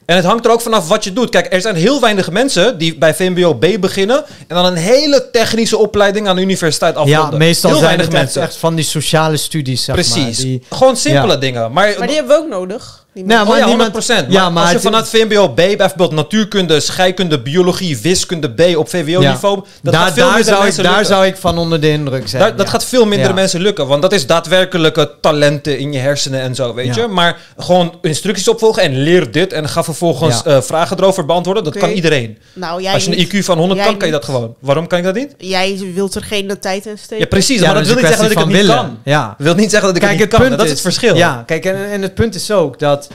Speaker 3: En het hangt er ook vanaf wat je doet. Kijk, er zijn heel weinig mensen die bij VMBO B beginnen en dan een hele technische opleiding aan de universiteit afronden.
Speaker 2: ja, meestal
Speaker 3: heel
Speaker 2: zijn
Speaker 3: weinig
Speaker 2: het echt,
Speaker 3: mensen.
Speaker 2: echt van die sociale studies, zeg
Speaker 3: Precies.
Speaker 2: maar. Die,
Speaker 3: Gewoon simpele
Speaker 2: Ja.
Speaker 3: dingen. Maar,
Speaker 1: Maar die hebben we ook nodig.
Speaker 2: Nou,
Speaker 3: Oh
Speaker 2: maar
Speaker 3: ja,
Speaker 2: niemand-
Speaker 3: 100%.
Speaker 2: Ja,
Speaker 3: maar, als je vanuit VMBO B, bijvoorbeeld natuurkunde, scheikunde, biologie, wiskunde B op VWO-niveau, dat
Speaker 2: daar
Speaker 3: gaat veel
Speaker 2: daar, zou ik, daar zou ik van onder de indruk zijn.
Speaker 3: Daar- dat
Speaker 2: ja.
Speaker 3: gaat veel minder
Speaker 2: Ja.
Speaker 3: mensen lukken, want dat is daadwerkelijke talenten in je hersenen en zo, weet
Speaker 2: Ja.
Speaker 3: je. Maar gewoon instructies opvolgen en leer dit en ga vervolgens
Speaker 2: Ja.
Speaker 3: eh, vragen erover beantwoorden, dat kan iedereen.
Speaker 1: Nou, jij
Speaker 3: Als je een. IQ van 100
Speaker 1: Jij
Speaker 3: kan, kan je dat gewoon. Waarom kan ik dat niet?
Speaker 1: Jij wilt er geen de tijd in steken.
Speaker 3: Ja, precies,
Speaker 2: Ja,
Speaker 3: maar dat wil niet zeggen dat ik het niet kan.
Speaker 2: Ja.
Speaker 3: Dat wil niet zeggen dat ik het niet kan. Dat is het verschil.
Speaker 2: Ja, kijk, en, en het punt is ook dat...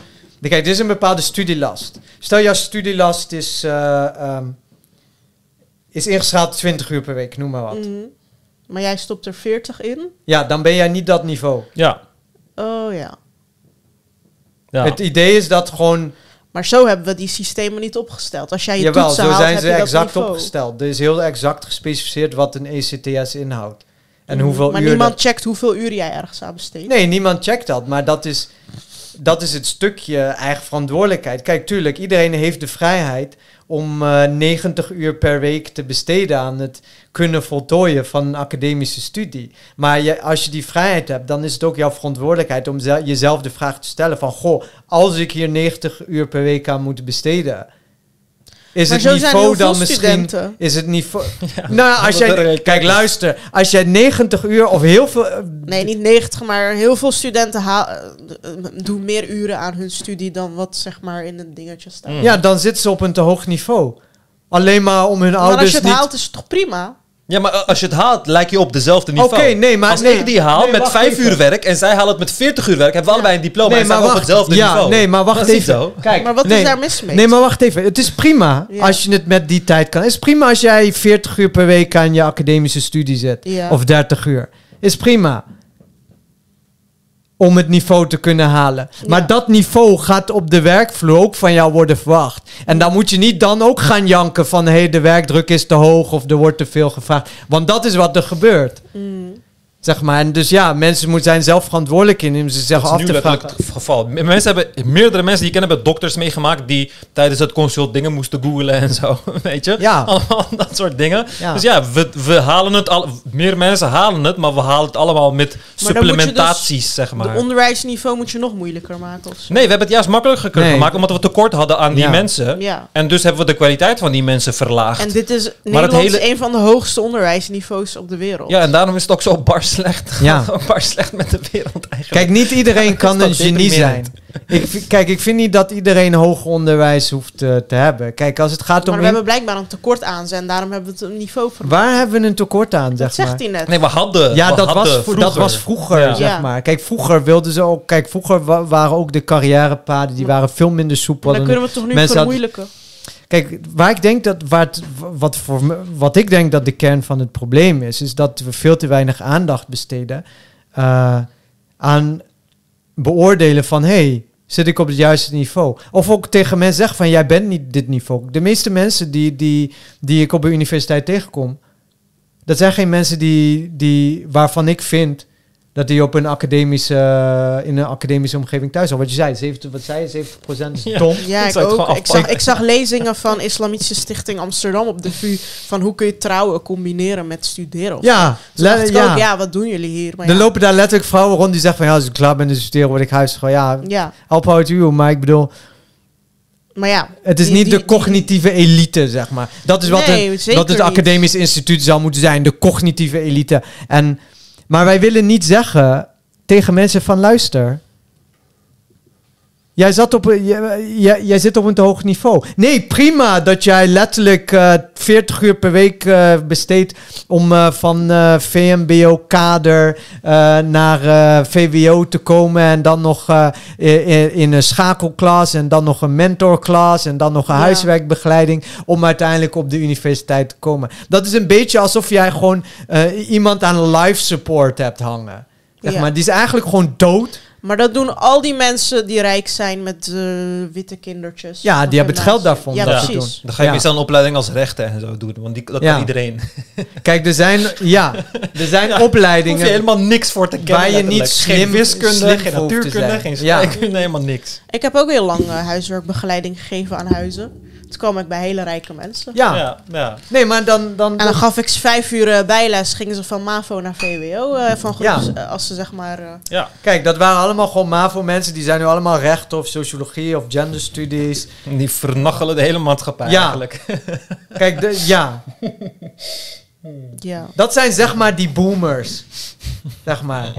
Speaker 2: Kijk, dit is een bepaalde studielast. Stel, jouw studielast is, eh, ehm, is ingeschaald 20 uur per week, noem maar wat.
Speaker 1: Mhm. Maar jij stopt er 40 in?
Speaker 2: Ja, dan ben jij niet dat niveau.
Speaker 3: Ja.
Speaker 1: Oh ja.
Speaker 3: ja.
Speaker 2: Het idee is dat gewoon...
Speaker 1: Maar zo hebben we die systemen niet opgesteld. Als jij je
Speaker 2: Jawel,
Speaker 1: toetsen
Speaker 2: zo
Speaker 1: haalt,
Speaker 2: zijn ze exact opgesteld. Er is heel exact gespecificeerd wat een ECTS inhoudt. En hoeveel
Speaker 1: maar
Speaker 2: uur...
Speaker 1: niemand
Speaker 2: dat-
Speaker 1: checkt hoeveel uur jij ergens aan besteedt.
Speaker 2: Nee, niemand checkt dat. Maar dat is, dat is het stukje eigen verantwoordelijkheid. Kijk, tuurlijk, iedereen heeft de vrijheid om eh 90 uur per week te besteden aan het kunnen voltooien van een academische studie. Maar je, als je die vrijheid hebt, dan is het ook jouw verantwoordelijkheid om zel- jezelf de vraag te stellen van... Goh, als ik hier 90 uur per week aan moet besteden... Is
Speaker 1: Maar
Speaker 2: het
Speaker 1: zo zijn
Speaker 2: niveau
Speaker 1: heel veel
Speaker 2: dan misschien...
Speaker 1: studenten.
Speaker 2: Is het niveau... nou, als jij...
Speaker 3: een-
Speaker 2: Kijk, luister. Als jij 90 uur of heel veel...
Speaker 1: Nee, niet 90, maar heel veel studenten eh, doen meer uren aan hun studie dan wat zeg maar in het dingetje staat.
Speaker 3: Mm.
Speaker 2: Ja, dan zitten ze op een te hoog niveau. Alleen maar om hun
Speaker 1: Maar als
Speaker 2: ouders
Speaker 1: je het
Speaker 2: niet...
Speaker 1: haalt is het toch prima?
Speaker 3: Ja, maar als je het haalt, lijk je op dezelfde
Speaker 2: Oké,
Speaker 3: niveau.
Speaker 2: nee, maar
Speaker 3: Als
Speaker 2: nee.
Speaker 3: ik die haal
Speaker 2: Nee,
Speaker 3: met vijf
Speaker 2: even.
Speaker 3: uur werk en zij halen het met 40 uur werk, hebben we allebei een diploma en zijn we op hetzelfde
Speaker 2: ja,
Speaker 3: niveau.
Speaker 2: Nee, maar wacht
Speaker 3: Dat
Speaker 2: even.
Speaker 3: zo.
Speaker 2: Kijk,
Speaker 1: Maar wat
Speaker 2: nee.
Speaker 1: is daar mis mee?
Speaker 2: Nee, maar wacht even. Het is prima
Speaker 1: Ja.
Speaker 2: als je het met die tijd kan. Het is prima als jij 40 uur per week aan je academische studie zet.
Speaker 1: Ja.
Speaker 2: Of 30 uur. Is prima. Om het niveau te kunnen halen. Maar dat niveau gaat op de werkvloer ook van jou worden verwacht. En dan moet je niet dan ook gaan janken van... hé, hey, de werkdruk is te hoog of er wordt te veel gevraagd. Want dat is wat er gebeurt.
Speaker 1: Mm.
Speaker 2: Zeg maar. En dus ja, mensen moeten zijn zelf verantwoordelijk in zichzelf
Speaker 3: Dat
Speaker 2: af te vragen.
Speaker 3: het geval. Mensen hebben, meerdere mensen die ik ken hebben dokters meegemaakt die tijdens het consult dingen moesten googlen en zo. Weet je?
Speaker 2: Ja.
Speaker 3: Allemaal dat soort dingen.
Speaker 2: Ja.
Speaker 3: Dus ja, we, we halen het al. Meer mensen halen het, maar we halen het allemaal met
Speaker 1: je dus
Speaker 3: supplementaties, zeg maar.
Speaker 1: De onderwijsniveau moet je nog moeilijker maken of zo.
Speaker 3: Nee, we hebben het juist makkelijker
Speaker 2: Nee.
Speaker 3: gemaakt omdat we tekort hadden aan die
Speaker 2: Ja.
Speaker 3: mensen.
Speaker 1: Ja.
Speaker 3: En dus hebben we de kwaliteit van die mensen verlaagd.
Speaker 1: En dit is Nederland
Speaker 3: hele-
Speaker 1: is een van de hoogste onderwijsniveaus op de wereld.
Speaker 3: ja, en daarom is het ook zo bar slecht.
Speaker 2: Ja.
Speaker 3: bar slecht met de wereld eigenlijk.
Speaker 2: Kijk, niet iedereen kan een genie zijn. Ik, kijk, ik vind niet dat iedereen hoger onderwijs hoeft eh, te hebben. Kijk, als het gaat
Speaker 1: maar
Speaker 2: om...
Speaker 1: we
Speaker 2: in-
Speaker 1: hebben blijkbaar een tekort aan ze en daarom hebben we het een niveau van.
Speaker 2: Waar hebben we een tekort aan, zeg
Speaker 1: Dat zegt
Speaker 2: maar?
Speaker 1: hij net.
Speaker 3: Nee, we hadden.
Speaker 2: Ja,
Speaker 3: we
Speaker 2: dat was,
Speaker 3: hadden
Speaker 2: vro- dat was vroeger,
Speaker 3: Ja.
Speaker 2: zeg maar. Kijk, vroeger wilden ze ook... Kijk, vroeger wa- waren ook de carrièrepaden... die waren veel minder soepel.
Speaker 1: dan
Speaker 2: dan-
Speaker 1: kunnen we het toch nu vermoeilijken.
Speaker 2: Kijk, waar ik denk dat... Waar wat, voor, me- wat ik denk dat de kern van het probleem is... is dat we veel te weinig aandacht besteden... eh, aan beoordelen van... hey, zit ik op het juiste niveau? Of ook tegen mensen zeggen van... jij bent niet dit niveau. De meeste mensen die, die, die ik op de universiteit tegenkom... dat zijn geen mensen die, die, waarvan ik vind... dat die op een academische, in een academische omgeving thuis zijn. Wat je zei, 70, wat zei je, 70 procent is
Speaker 3: Ja.
Speaker 2: dom.
Speaker 1: Ja,
Speaker 3: Ik
Speaker 1: ook. Ik zag, ik zag lezingen van Islamitische Stichting Amsterdam op de VU van hoe kun je trouwen combineren met studeren. of
Speaker 2: Ja, le-
Speaker 1: ik
Speaker 2: ja.
Speaker 1: ook, ja, wat doen jullie hier? Maar
Speaker 2: Er
Speaker 1: ja.
Speaker 2: lopen daar letterlijk vrouwen rond die zeggen van... ja, als ik klaar ben te studeren, word ik huisvrouw. Ja,
Speaker 1: Ja,
Speaker 2: uphoud you. Maar ik bedoel,
Speaker 1: maar ja.
Speaker 2: het is
Speaker 1: die-
Speaker 2: niet
Speaker 1: die-
Speaker 2: de
Speaker 1: die-
Speaker 2: cognitieve elite, zeg maar. Dat is wat,
Speaker 1: Nee,
Speaker 2: een, wat het
Speaker 1: niet.
Speaker 2: academisch instituut zou moeten zijn. De cognitieve elite. En, maar wij willen niet zeggen tegen mensen van... luister... Jij, zat op, jij, jij, jij zit op een te hoog niveau. Nee, prima dat jij letterlijk eh 40 uur per week eh, besteedt om eh, van VMBO-kader naar VWO te komen. En dan nog in, in een schakelklas en dan nog een mentorklas en dan nog een
Speaker 1: Ja.
Speaker 2: huiswerkbegeleiding om uiteindelijk op de universiteit te komen. Dat is een beetje alsof jij gewoon iemand aan life support hebt hangen. Zeg
Speaker 1: Ja.
Speaker 2: maar, die is eigenlijk gewoon dood.
Speaker 1: Maar dat doen al die mensen die rijk zijn met eh, witte kindertjes.
Speaker 2: Ja, die hebben het geld daarvoor om
Speaker 1: Ja, precies.
Speaker 3: Dan ga je
Speaker 2: Ja.
Speaker 3: meestal een opleiding als rechten en zo doen. Want die, dat
Speaker 2: Ja.
Speaker 3: kan iedereen.
Speaker 2: Kijk, er zijn, ja, er zijn
Speaker 3: Ja,
Speaker 2: opleidingen.
Speaker 3: hoef je helemaal niks voor te kennen.
Speaker 2: Waar je niet slim-
Speaker 3: geen wiskunde,
Speaker 2: slim
Speaker 3: geen natuurkunde, geen
Speaker 2: Ja.
Speaker 3: scheikunde, helemaal niks.
Speaker 1: Ik heb ook heel lang eh, huiswerkbegeleiding gegeven aan huizen. Toen kwam ik bij hele rijke mensen.
Speaker 2: Ja.
Speaker 3: Ja, ja.
Speaker 2: nee, maar dan... dan,
Speaker 1: En dan gaf ik ze vijf uur eh, bijles. Gingen ze van MAVO naar VWO. eh, van
Speaker 2: Ja.
Speaker 1: groeps, eh, als ze zeg maar... eh,
Speaker 3: ja.
Speaker 2: Kijk, dat waren allemaal gewoon MAVO-mensen. Die zijn nu allemaal recht of sociologie of genderstudies.
Speaker 3: Die vernachelen de hele maatschappij
Speaker 2: Ja.
Speaker 3: eigenlijk.
Speaker 2: Kijk, de, ja,
Speaker 1: ja,
Speaker 2: dat zijn zeg maar die boomers. zeg maar.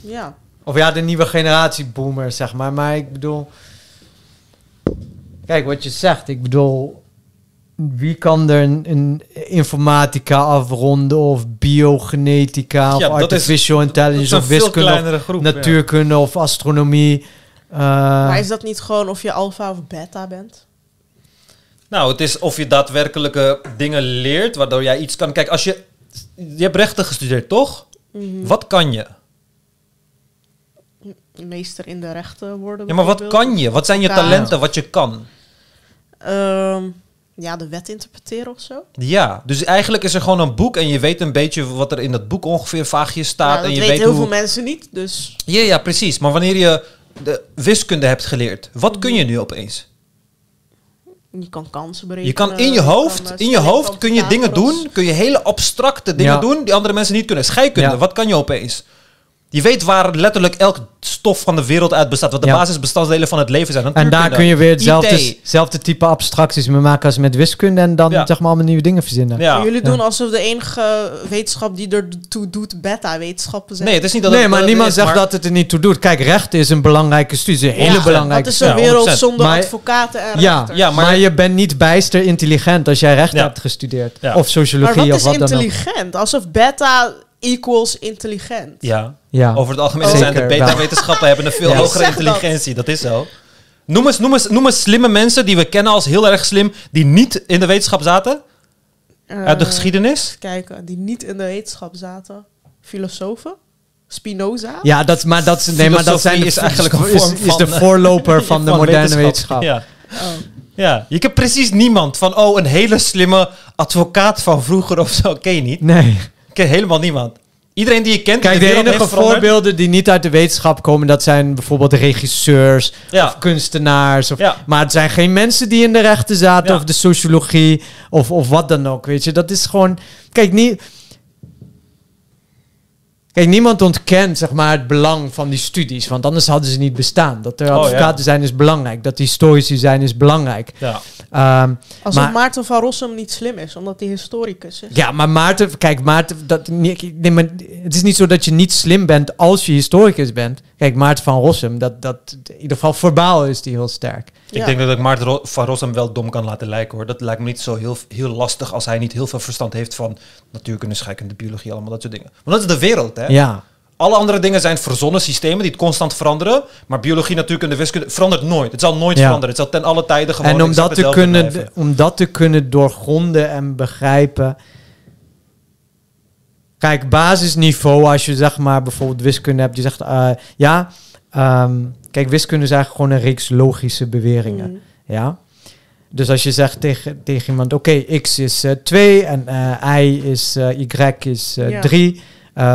Speaker 1: ja.
Speaker 2: Of ja, de nieuwe generatie boomers, zeg maar. Maar ik bedoel... Kijk, wat je zegt. Ik bedoel... Wie kan er een, een informatica afronden of biogenetica of
Speaker 3: Ja, dat is-
Speaker 2: artificial
Speaker 3: Dat
Speaker 2: intelligence
Speaker 3: is een
Speaker 2: of
Speaker 3: veel
Speaker 2: wiskunde of
Speaker 3: kleinere groep.
Speaker 2: natuurkunde of astronomie. Eh,
Speaker 1: maar is dat niet gewoon of je alfa of beta bent?
Speaker 3: Nou, het is of je daadwerkelijke dingen leert, waardoor jij iets kan. Kijk, als je. Je hebt rechten gestudeerd, toch?
Speaker 1: Mhm.
Speaker 3: Wat kan je?
Speaker 1: Meester in de rechten worden.
Speaker 3: Ja, maar wat kan je? Wat zijn je talenten, wat je kan?
Speaker 1: Ehm, ja, de wet interpreteren of zo.
Speaker 3: Ja, dus eigenlijk is er gewoon een boek en je weet een beetje wat er in dat boek ongeveer vaagjes staat.
Speaker 1: ja,
Speaker 3: en
Speaker 1: dat
Speaker 3: je
Speaker 1: weten
Speaker 3: weet
Speaker 1: heel
Speaker 3: hoe...
Speaker 1: veel mensen niet. Dus
Speaker 3: Ja, ja, precies. Maar wanneer je de wiskunde hebt geleerd, wat kun je nu opeens?
Speaker 1: je kan kansen berekenen.
Speaker 3: Je kan in je hoofd,
Speaker 1: kan, eh,
Speaker 3: in je hoofd kun je dingen doen, kun je hele abstracte dingen
Speaker 2: Ja.
Speaker 3: doen die andere mensen niet kunnen. Scheikunde,
Speaker 2: Ja.
Speaker 3: wat kan je opeens? Je weet waar letterlijk elk stof van de wereld uit bestaat. Wat de
Speaker 2: Ja.
Speaker 3: basisbestanddelen van het leven zijn.
Speaker 2: En daar kun je weer hetzelfde, type abstracties mee maken als met wiskunde. En dan
Speaker 3: Ja.
Speaker 2: zeg maar allemaal nieuwe dingen verzinnen.
Speaker 3: Ja.
Speaker 1: Jullie
Speaker 2: Ja.
Speaker 1: doen alsof de enige wetenschap die ertoe doet beta-wetenschappen zijn.
Speaker 3: Nee, het is niet dat
Speaker 2: Nee,
Speaker 3: het-
Speaker 2: maar
Speaker 3: dat
Speaker 2: niemand
Speaker 3: is,
Speaker 2: zegt
Speaker 3: maar-
Speaker 2: dat het er niet toe doet. Kijk, rechten is een belangrijke studie. Een hele
Speaker 1: Ja,
Speaker 2: belangrijke
Speaker 1: Dat is een wereld
Speaker 3: 100%.
Speaker 1: zonder
Speaker 2: Maar-
Speaker 1: advocaten en
Speaker 2: Ja,
Speaker 1: rechters.
Speaker 3: Ja, maar-
Speaker 2: maar, je bent niet bijster intelligent als jij rechten
Speaker 3: Ja.
Speaker 2: hebt gestudeerd.
Speaker 3: Ja.
Speaker 2: Of
Speaker 1: Maar
Speaker 2: sociologie
Speaker 1: wat
Speaker 2: of
Speaker 1: is
Speaker 2: wat dan ook.
Speaker 1: intelligent? Alsof beta equals intelligent.
Speaker 3: Ja,
Speaker 2: Ja.
Speaker 3: over het algemeen zijn de beta-wetenschappen hebben een veel
Speaker 2: Ja.
Speaker 3: hogere
Speaker 1: dat.
Speaker 3: intelligentie. Dat is zo. Noem eens, noem, eens, noem eens slimme mensen die we kennen als heel erg slim, die niet in de wetenschap zaten, uit de
Speaker 1: Eh,
Speaker 3: geschiedenis.
Speaker 1: kijken, die niet in de wetenschap zaten. Filosofen? Spinoza?
Speaker 2: Ja, dat, maar dat, nee, maar dat zijn de,
Speaker 3: is eigenlijk een
Speaker 2: is,
Speaker 3: vorm
Speaker 2: is de
Speaker 3: van, eh,
Speaker 2: voorloper van de
Speaker 3: Van
Speaker 2: moderne wetenschap.
Speaker 3: Ja.
Speaker 1: Oh.
Speaker 3: ja, je kent precies niemand van, oh, een hele slimme advocaat van vroeger of zo, ken je niet.
Speaker 2: Nee.
Speaker 3: Ik ken helemaal niemand. Iedereen die je kent,
Speaker 2: Kijk, de
Speaker 3: wereld
Speaker 2: enige voorbeelden die niet uit de wetenschap komen, dat zijn bijvoorbeeld regisseurs
Speaker 3: Ja.
Speaker 2: of kunstenaars. Of,
Speaker 3: Ja.
Speaker 2: Maar het zijn geen mensen die in de rechten zaten
Speaker 3: Ja.
Speaker 2: of de sociologie of, of wat dan ook, weet je. Dat is gewoon... Kijk, niet... Kijk, niemand ontkent zeg maar, het belang van die studies, want anders hadden ze niet bestaan. Dat er
Speaker 3: Oh,
Speaker 2: advocaten
Speaker 3: ja.
Speaker 2: zijn is belangrijk, dat historici zijn is belangrijk.
Speaker 3: Ja.
Speaker 2: Ehm,
Speaker 1: Alsof
Speaker 2: Maar-
Speaker 1: Maarten van Rossum niet slim is, omdat hij historicus is.
Speaker 2: ja, maar Maarten, kijk, Maarten, dat, nee, maar het is niet zo dat je niet slim bent als je historicus bent. Kijk, Maarten van Rossum, dat, dat, in ieder geval verbaal is die heel sterk.
Speaker 3: Ik denk dat ik Maarten Ro- van Rossum wel dom kan laten lijken hoor. Dat lijkt me niet zo heel, heel lastig als hij niet heel veel verstand heeft van natuurkunde, scheikunde, biologie, allemaal dat soort dingen. Want dat is de wereld, hè?
Speaker 2: Ja.
Speaker 3: Alle andere dingen zijn verzonnen systemen die het constant veranderen. Maar biologie, natuurkunde, wiskunde verandert nooit. Het zal nooit
Speaker 2: Ja.
Speaker 3: veranderen. Het zal ten alle tijden gewoon
Speaker 2: En om dat, te kunnen, om dat te kunnen doorgronden en begrijpen. Kijk, basisniveau, als je zeg maar bijvoorbeeld wiskunde hebt, je zegt eh, ja. ehm, kijk, wiskunde is eigenlijk gewoon een reeks logische beweringen.
Speaker 1: Mm.
Speaker 2: Ja. Dus als je zegt tegen, tegen iemand, oké, x is 2 en eh, y is eh, y is
Speaker 1: Ja.
Speaker 2: 3.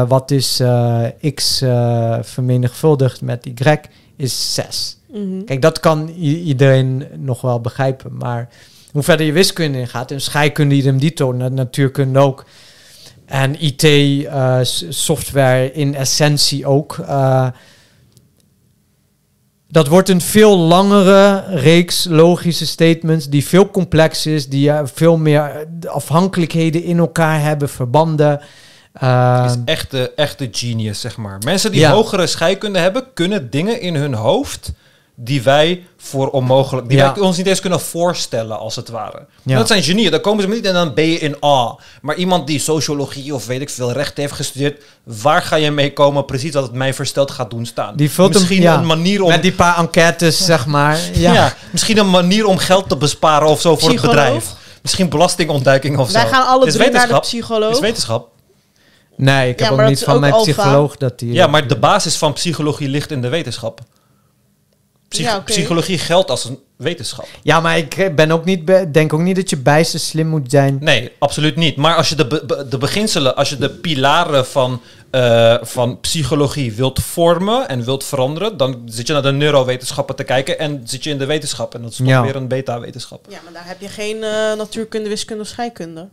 Speaker 2: wat is eh, x eh, vermenigvuldigd met y is 6.
Speaker 1: Mhm.
Speaker 2: Kijk, dat kan iedereen nog wel begrijpen. Maar hoe verder je wiskunde in gaat, en scheikunde idem dito, na- natuurkunde ook. En IT, eh, in essentie ook. eh, dat wordt een veel langere reeks logische statements die veel complex is, die eh, veel meer afhankelijkheden in elkaar hebben, verbanden. Eh,
Speaker 3: is echte, echte genius, zeg maar. Mensen die
Speaker 2: Ja.
Speaker 3: hogere scheikunde hebben, kunnen dingen in hun hoofd die wij voor onmogelijk, die
Speaker 2: Ja.
Speaker 3: wij ons niet eens kunnen voorstellen, als het ware.
Speaker 2: Ja.
Speaker 3: Dat zijn genieën, daar komen ze niet en dan ben je in A. Maar iemand die sociologie of weet ik veel recht heeft gestudeerd, waar ga je mee komen precies wat het mij versteld gaat doen staan?
Speaker 2: Die vult hem-
Speaker 3: misschien
Speaker 2: ja.
Speaker 3: een manier om
Speaker 2: met die paar enquêtes, zeg maar.
Speaker 3: ja.
Speaker 2: Ja.
Speaker 3: misschien een manier om geld te besparen of zo voor het bedrijf. Misschien belastingontduiking of
Speaker 1: Wij
Speaker 3: zo.
Speaker 1: gaan alle
Speaker 3: Is
Speaker 1: drie naar de
Speaker 3: wetenschap.
Speaker 1: psycholoog.
Speaker 3: Is wetenschap.
Speaker 2: Nee, ik
Speaker 1: Ja,
Speaker 2: heb ook niet van mijn psycholoog dat die...
Speaker 3: Ja, maar de basis van psychologie ligt in de wetenschap. Psych-
Speaker 1: Ja.
Speaker 3: Psychologie geldt als een wetenschap.
Speaker 2: Ja, maar ik ben ook niet, denk ook niet dat je bijster slim moet zijn.
Speaker 3: Nee, absoluut niet. Maar als je de, be- de beginselen, als je de pilaren van, eh, van psychologie wilt vormen en wilt veranderen, dan zit je naar de neurowetenschappen te kijken en zit je in de wetenschap. En dat is toch
Speaker 2: Ja.
Speaker 3: weer een beta-wetenschap.
Speaker 1: Ja, maar daar heb je geen eh, natuurkunde, wiskunde of scheikunde.
Speaker 3: Oh,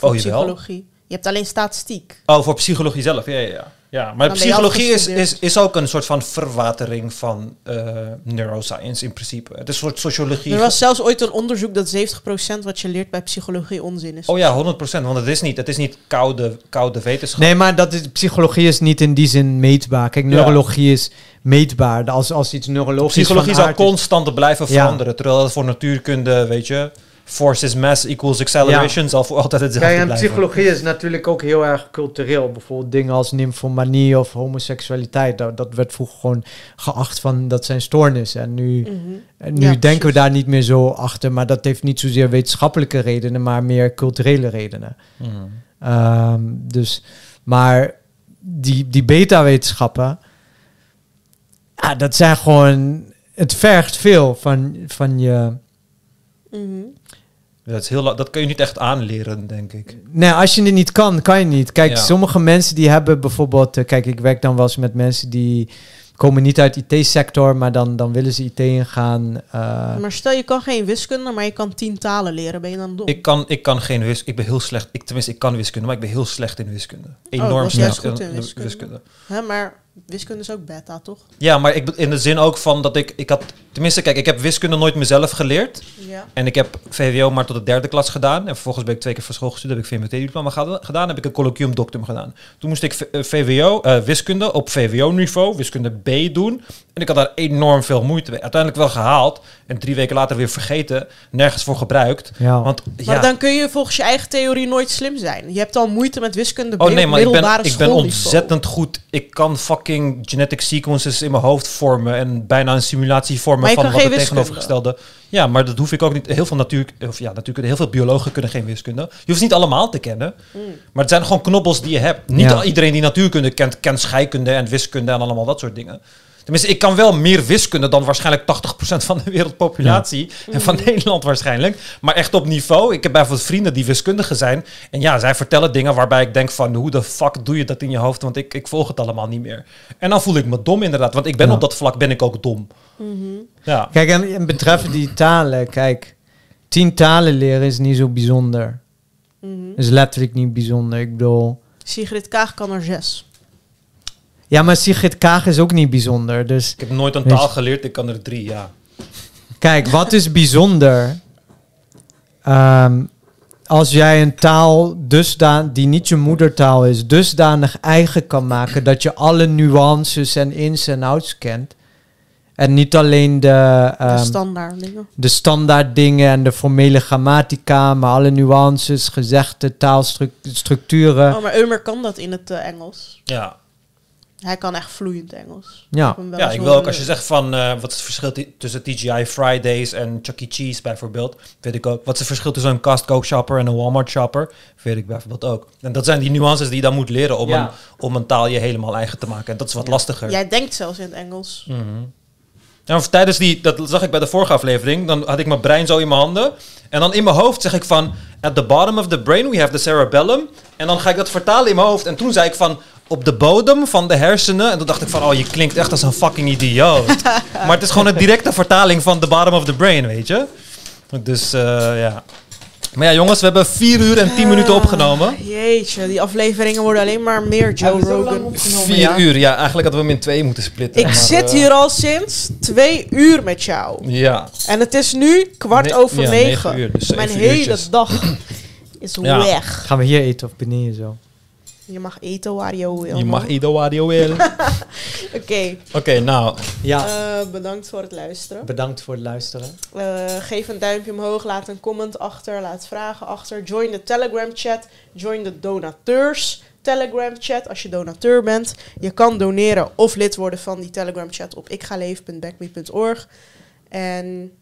Speaker 1: Voor
Speaker 3: jawel.
Speaker 1: Je hebt alleen statistiek.
Speaker 3: Oh, voor psychologie zelf, ja, ja, ja. ja maar
Speaker 1: Dan
Speaker 3: psychologie is, is, is ook een soort van verwatering van eh, neuroscience in principe. Het is een soort sociologie.
Speaker 1: Er was zelfs ooit een onderzoek dat 70% wat je leert bij psychologie onzin is.
Speaker 3: Oh ja, 100%, want het is niet, het is niet koude, koude wetenschap.
Speaker 2: Nee, maar dat is, psychologie is niet in die zin meetbaar. Kijk, neurologie is meetbaar. Als, als iets neurologisch
Speaker 3: Psychologie
Speaker 2: is.
Speaker 3: constant blijven
Speaker 2: Ja.
Speaker 3: veranderen. Terwijl dat voor natuurkunde, weet je, force is mass equals acceleration, zal voor altijd hetzelfde
Speaker 2: Kijk, en
Speaker 3: blijven.
Speaker 2: psychologie is natuurlijk ook heel erg cultureel. Bijvoorbeeld dingen als nymphomanie of homoseksualiteit. Dat, dat werd vroeger gewoon geacht van dat zijn stoornissen. En nu,
Speaker 1: Mhm.
Speaker 2: en nu
Speaker 1: Ja,
Speaker 2: denken we daar niet meer zo achter. Maar dat heeft niet zozeer wetenschappelijke redenen, maar meer culturele redenen.
Speaker 3: Mhm.
Speaker 2: Ehm, dus, maar die, die beta-wetenschappen, ja, dat zijn gewoon, het vergt veel van, van je.
Speaker 1: Mhm.
Speaker 3: Dat, is heel, dat kun je niet echt aanleren, denk ik.
Speaker 2: Nee, als je het niet kan, kan je niet. Kijk,
Speaker 3: Ja.
Speaker 2: sommige mensen die hebben bijvoorbeeld, eh, kijk, ik werk dan wel eens met mensen die komen niet uit IT-sector, maar dan, dan willen ze IT ingaan. eh,
Speaker 1: Maar stel je kan geen wiskunde, maar je kan tien talen leren. Ben je dan dom?
Speaker 3: Ik kan, ik kan geen wiskunde. Ik ben heel slecht. Ik, tenminste, ik kan wiskunde, maar ik ben heel slecht in wiskunde.
Speaker 1: dat
Speaker 3: Enorm slecht
Speaker 1: in
Speaker 3: de
Speaker 1: wiskunde. Hè, maar Wiskunde is ook beta, toch?
Speaker 3: Ja, maar ik, in de zin ook van dat ik... Ik had... Tenminste, kijk, ik heb wiskunde nooit mezelf geleerd.
Speaker 1: Ja.
Speaker 3: En ik heb VWO maar tot de derde klas gedaan. En vervolgens ben ik twee keer van school gestuurd. Heb ik VMT-diploma geda- gedaan. Heb ik een colloquium doctum gedaan. Toen moest ik v- eh, VWO, eh, wiskunde op VWO-niveau, wiskunde B doen. En ik had daar enorm veel moeite mee. Uiteindelijk wel gehaald. En drie weken later weer vergeten. Nergens voor gebruikt.
Speaker 2: Ja.
Speaker 3: Want
Speaker 1: Maar
Speaker 3: ja...
Speaker 1: dan kun je volgens je eigen theorie nooit slim zijn. Je hebt al moeite met wiskunde
Speaker 3: Oh
Speaker 1: op
Speaker 3: nee, maar ik ben, ik ben ontzettend goed. Ik kan fucking genetic sequences in mijn hoofd vormen en bijna een simulatie vormen van wat het tegenovergestelde. Ja, maar dat hoef ik ook niet. Heel veel natuur, of ja, natuurlijk heel veel biologen kunnen geen wiskunde. Je hoeft ze niet allemaal te kennen,
Speaker 1: Mm.
Speaker 3: maar het zijn gewoon knobbels die je hebt. Niet
Speaker 2: Ja.
Speaker 3: iedereen die natuurkunde kent, kent scheikunde en wiskunde en allemaal dat soort dingen. Tenminste, ik kan wel meer wiskunde dan waarschijnlijk 80% van de wereldpopulatie. En van Nederland waarschijnlijk. Maar echt op niveau. Ik heb bijvoorbeeld vrienden die wiskundigen zijn. En ja, zij vertellen dingen waarbij ik denk van... hoe de fuck doe je dat in je hoofd? Want ik, ik volg het allemaal niet meer. En dan voel ik me dom inderdaad. Want ik ben
Speaker 2: Ja.
Speaker 3: op dat vlak ben ik ook dom.
Speaker 1: Mhm.
Speaker 3: Ja.
Speaker 2: Kijk, en, en betreffende die talen, kijk, tien talen leren is niet zo bijzonder.
Speaker 1: Mhm.
Speaker 2: Is letterlijk niet bijzonder. Ik bedoel,
Speaker 1: Sigrid Kaag kan er zes.
Speaker 2: Ja, maar Sigrid Kaag is ook niet bijzonder. Dus
Speaker 3: Ik heb nooit een taal geleerd. Ik kan er drie, ja.
Speaker 2: kijk, wat is bijzonder? Ehm, als jij een taal dusdan die niet je moedertaal is, dusdanig eigen kan maken dat je alle nuances en ins en outs kent. En niet alleen de,
Speaker 1: De
Speaker 2: ehm,
Speaker 1: standaard dingen.
Speaker 2: de standaard dingen en de formele grammatica, maar alle nuances, gezegde, taalstructuren.
Speaker 1: Oh, maar Eumer kan dat in het eh, Engels.
Speaker 3: Ja,
Speaker 1: Hij kan echt vloeiend Engels.
Speaker 2: Ja.
Speaker 3: ik wil ook als je zegt van... eh, wat is het verschil tussen TGI Fridays en Chuck E. Cheese bijvoorbeeld? Weet ik ook. Wat is het verschil tussen een Costco shopper en een Walmart shopper? Weet ik bijvoorbeeld ook. En dat zijn die nuances die je dan moet leren om,
Speaker 2: Ja.
Speaker 3: een, om een taal je helemaal eigen te maken. En dat is wat
Speaker 2: Ja.
Speaker 3: lastiger.
Speaker 1: Jij denkt zelfs in het Engels.
Speaker 3: Mhm. Ja, maar tijdens die, dat zag ik bij de vorige aflevering, dan had ik mijn brein zo in mijn handen. En dan in mijn hoofd zeg ik van, at the bottom of the brain we have the cerebellum. En dan ga ik dat vertalen in mijn hoofd. En toen zei ik van, op de bodem van de hersenen. En toen dacht ik van, oh, je klinkt echt als een fucking idioot. maar het is gewoon een directe vertaling van the bottom of the brain, weet je. Dus, eh, ja. Maar ja, jongens, we hebben vier uur en tien minuten opgenomen.
Speaker 1: Ah, Jeetje, die afleveringen worden alleen maar meer Joe Rogan.
Speaker 3: Vier uur, ja. Eigenlijk hadden we hem in twee moeten splitten.
Speaker 1: Ik
Speaker 3: maar,
Speaker 1: zit
Speaker 3: eh,
Speaker 1: hier al sinds twee uur met jou.
Speaker 3: Ja.
Speaker 1: En het is nu kwart
Speaker 3: Ne-
Speaker 1: over
Speaker 3: ja,
Speaker 1: negen.
Speaker 3: negen uur, dus
Speaker 1: Mijn hele
Speaker 3: uurtjes.
Speaker 1: dag is
Speaker 3: Ja.
Speaker 1: weg.
Speaker 2: Gaan we hier eten of beneden zo?
Speaker 1: Je mag eten waar je wil.
Speaker 3: Je mag ieder waar je wil.
Speaker 1: Oké,
Speaker 3: Oké, nou.
Speaker 2: Ja,
Speaker 1: eh, bedankt voor het luisteren.
Speaker 2: bedankt voor het luisteren.
Speaker 1: Eh, geef een duimpje omhoog, laat een comment achter, laat vragen achter. Join de Telegram chat, join de donateurs Telegram chat als je donateur bent. Je kan doneren of lid worden van die Telegram chat op ikgaleven.backme.org. En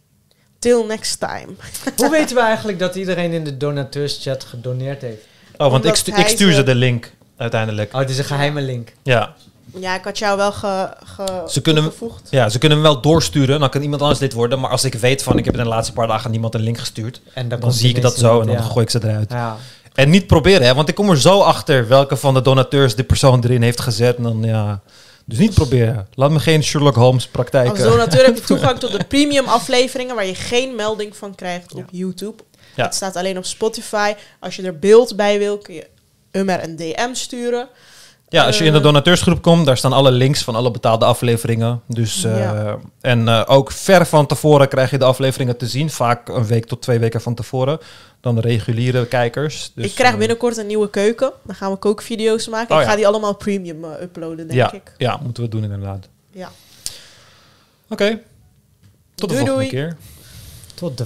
Speaker 1: till next time.
Speaker 2: Hoe weten we eigenlijk dat iedereen in de donateurschat gedoneerd heeft?
Speaker 3: Oh, want ik, stu-
Speaker 1: hij
Speaker 3: ik stuur
Speaker 1: ze-
Speaker 3: de link uiteindelijk.
Speaker 2: Oh, het is een geheime link.
Speaker 3: Ja.
Speaker 1: Ja, ik had jou wel ge, ge
Speaker 3: Ze kunnen-
Speaker 1: toegevoegd.
Speaker 3: ja, ze kunnen hem wel doorsturen. Dan kan iemand anders lid worden. Maar als ik weet van ik heb in de laatste paar dagen aan niemand een link gestuurd.
Speaker 2: En
Speaker 3: Dan, zie ik dat zo en dan
Speaker 2: ja.
Speaker 3: gooi ik ze eruit.
Speaker 2: Ja.
Speaker 3: En niet proberen, hè, want ik kom er zo achter welke van de donateurs de persoon erin heeft gezet. En dan ja. Dus niet proberen. Laat me geen Sherlock Holmes praktijk.
Speaker 1: Als donateur heb je toegang tot de premium afleveringen waar je geen melding van krijgt op YouTube.
Speaker 3: Ja.
Speaker 1: Het staat alleen op Spotify. Als je er beeld bij wil, kun je hem er een DM sturen.
Speaker 3: Ja, als je in de
Speaker 1: Eh,
Speaker 3: donateursgroep komt, daar staan alle links van alle betaalde afleveringen. Dus, eh,
Speaker 1: Ja.
Speaker 3: En eh, ook ver van tevoren krijg je de afleveringen te zien. Vaak een week tot twee weken van tevoren. Dan de reguliere kijkers. Dus,
Speaker 1: ik krijg
Speaker 3: eh,
Speaker 1: binnenkort een nieuwe keuken. Dan gaan we kookvideo's maken.
Speaker 3: Oh,
Speaker 1: ik ga die allemaal premium eh, uploaden, denk
Speaker 3: ja,
Speaker 1: ik.
Speaker 3: ja, moeten we doen inderdaad.
Speaker 1: Ja.
Speaker 3: Oké. Tot de
Speaker 1: Doei,
Speaker 3: volgende
Speaker 1: doei.
Speaker 3: keer.
Speaker 2: Tot de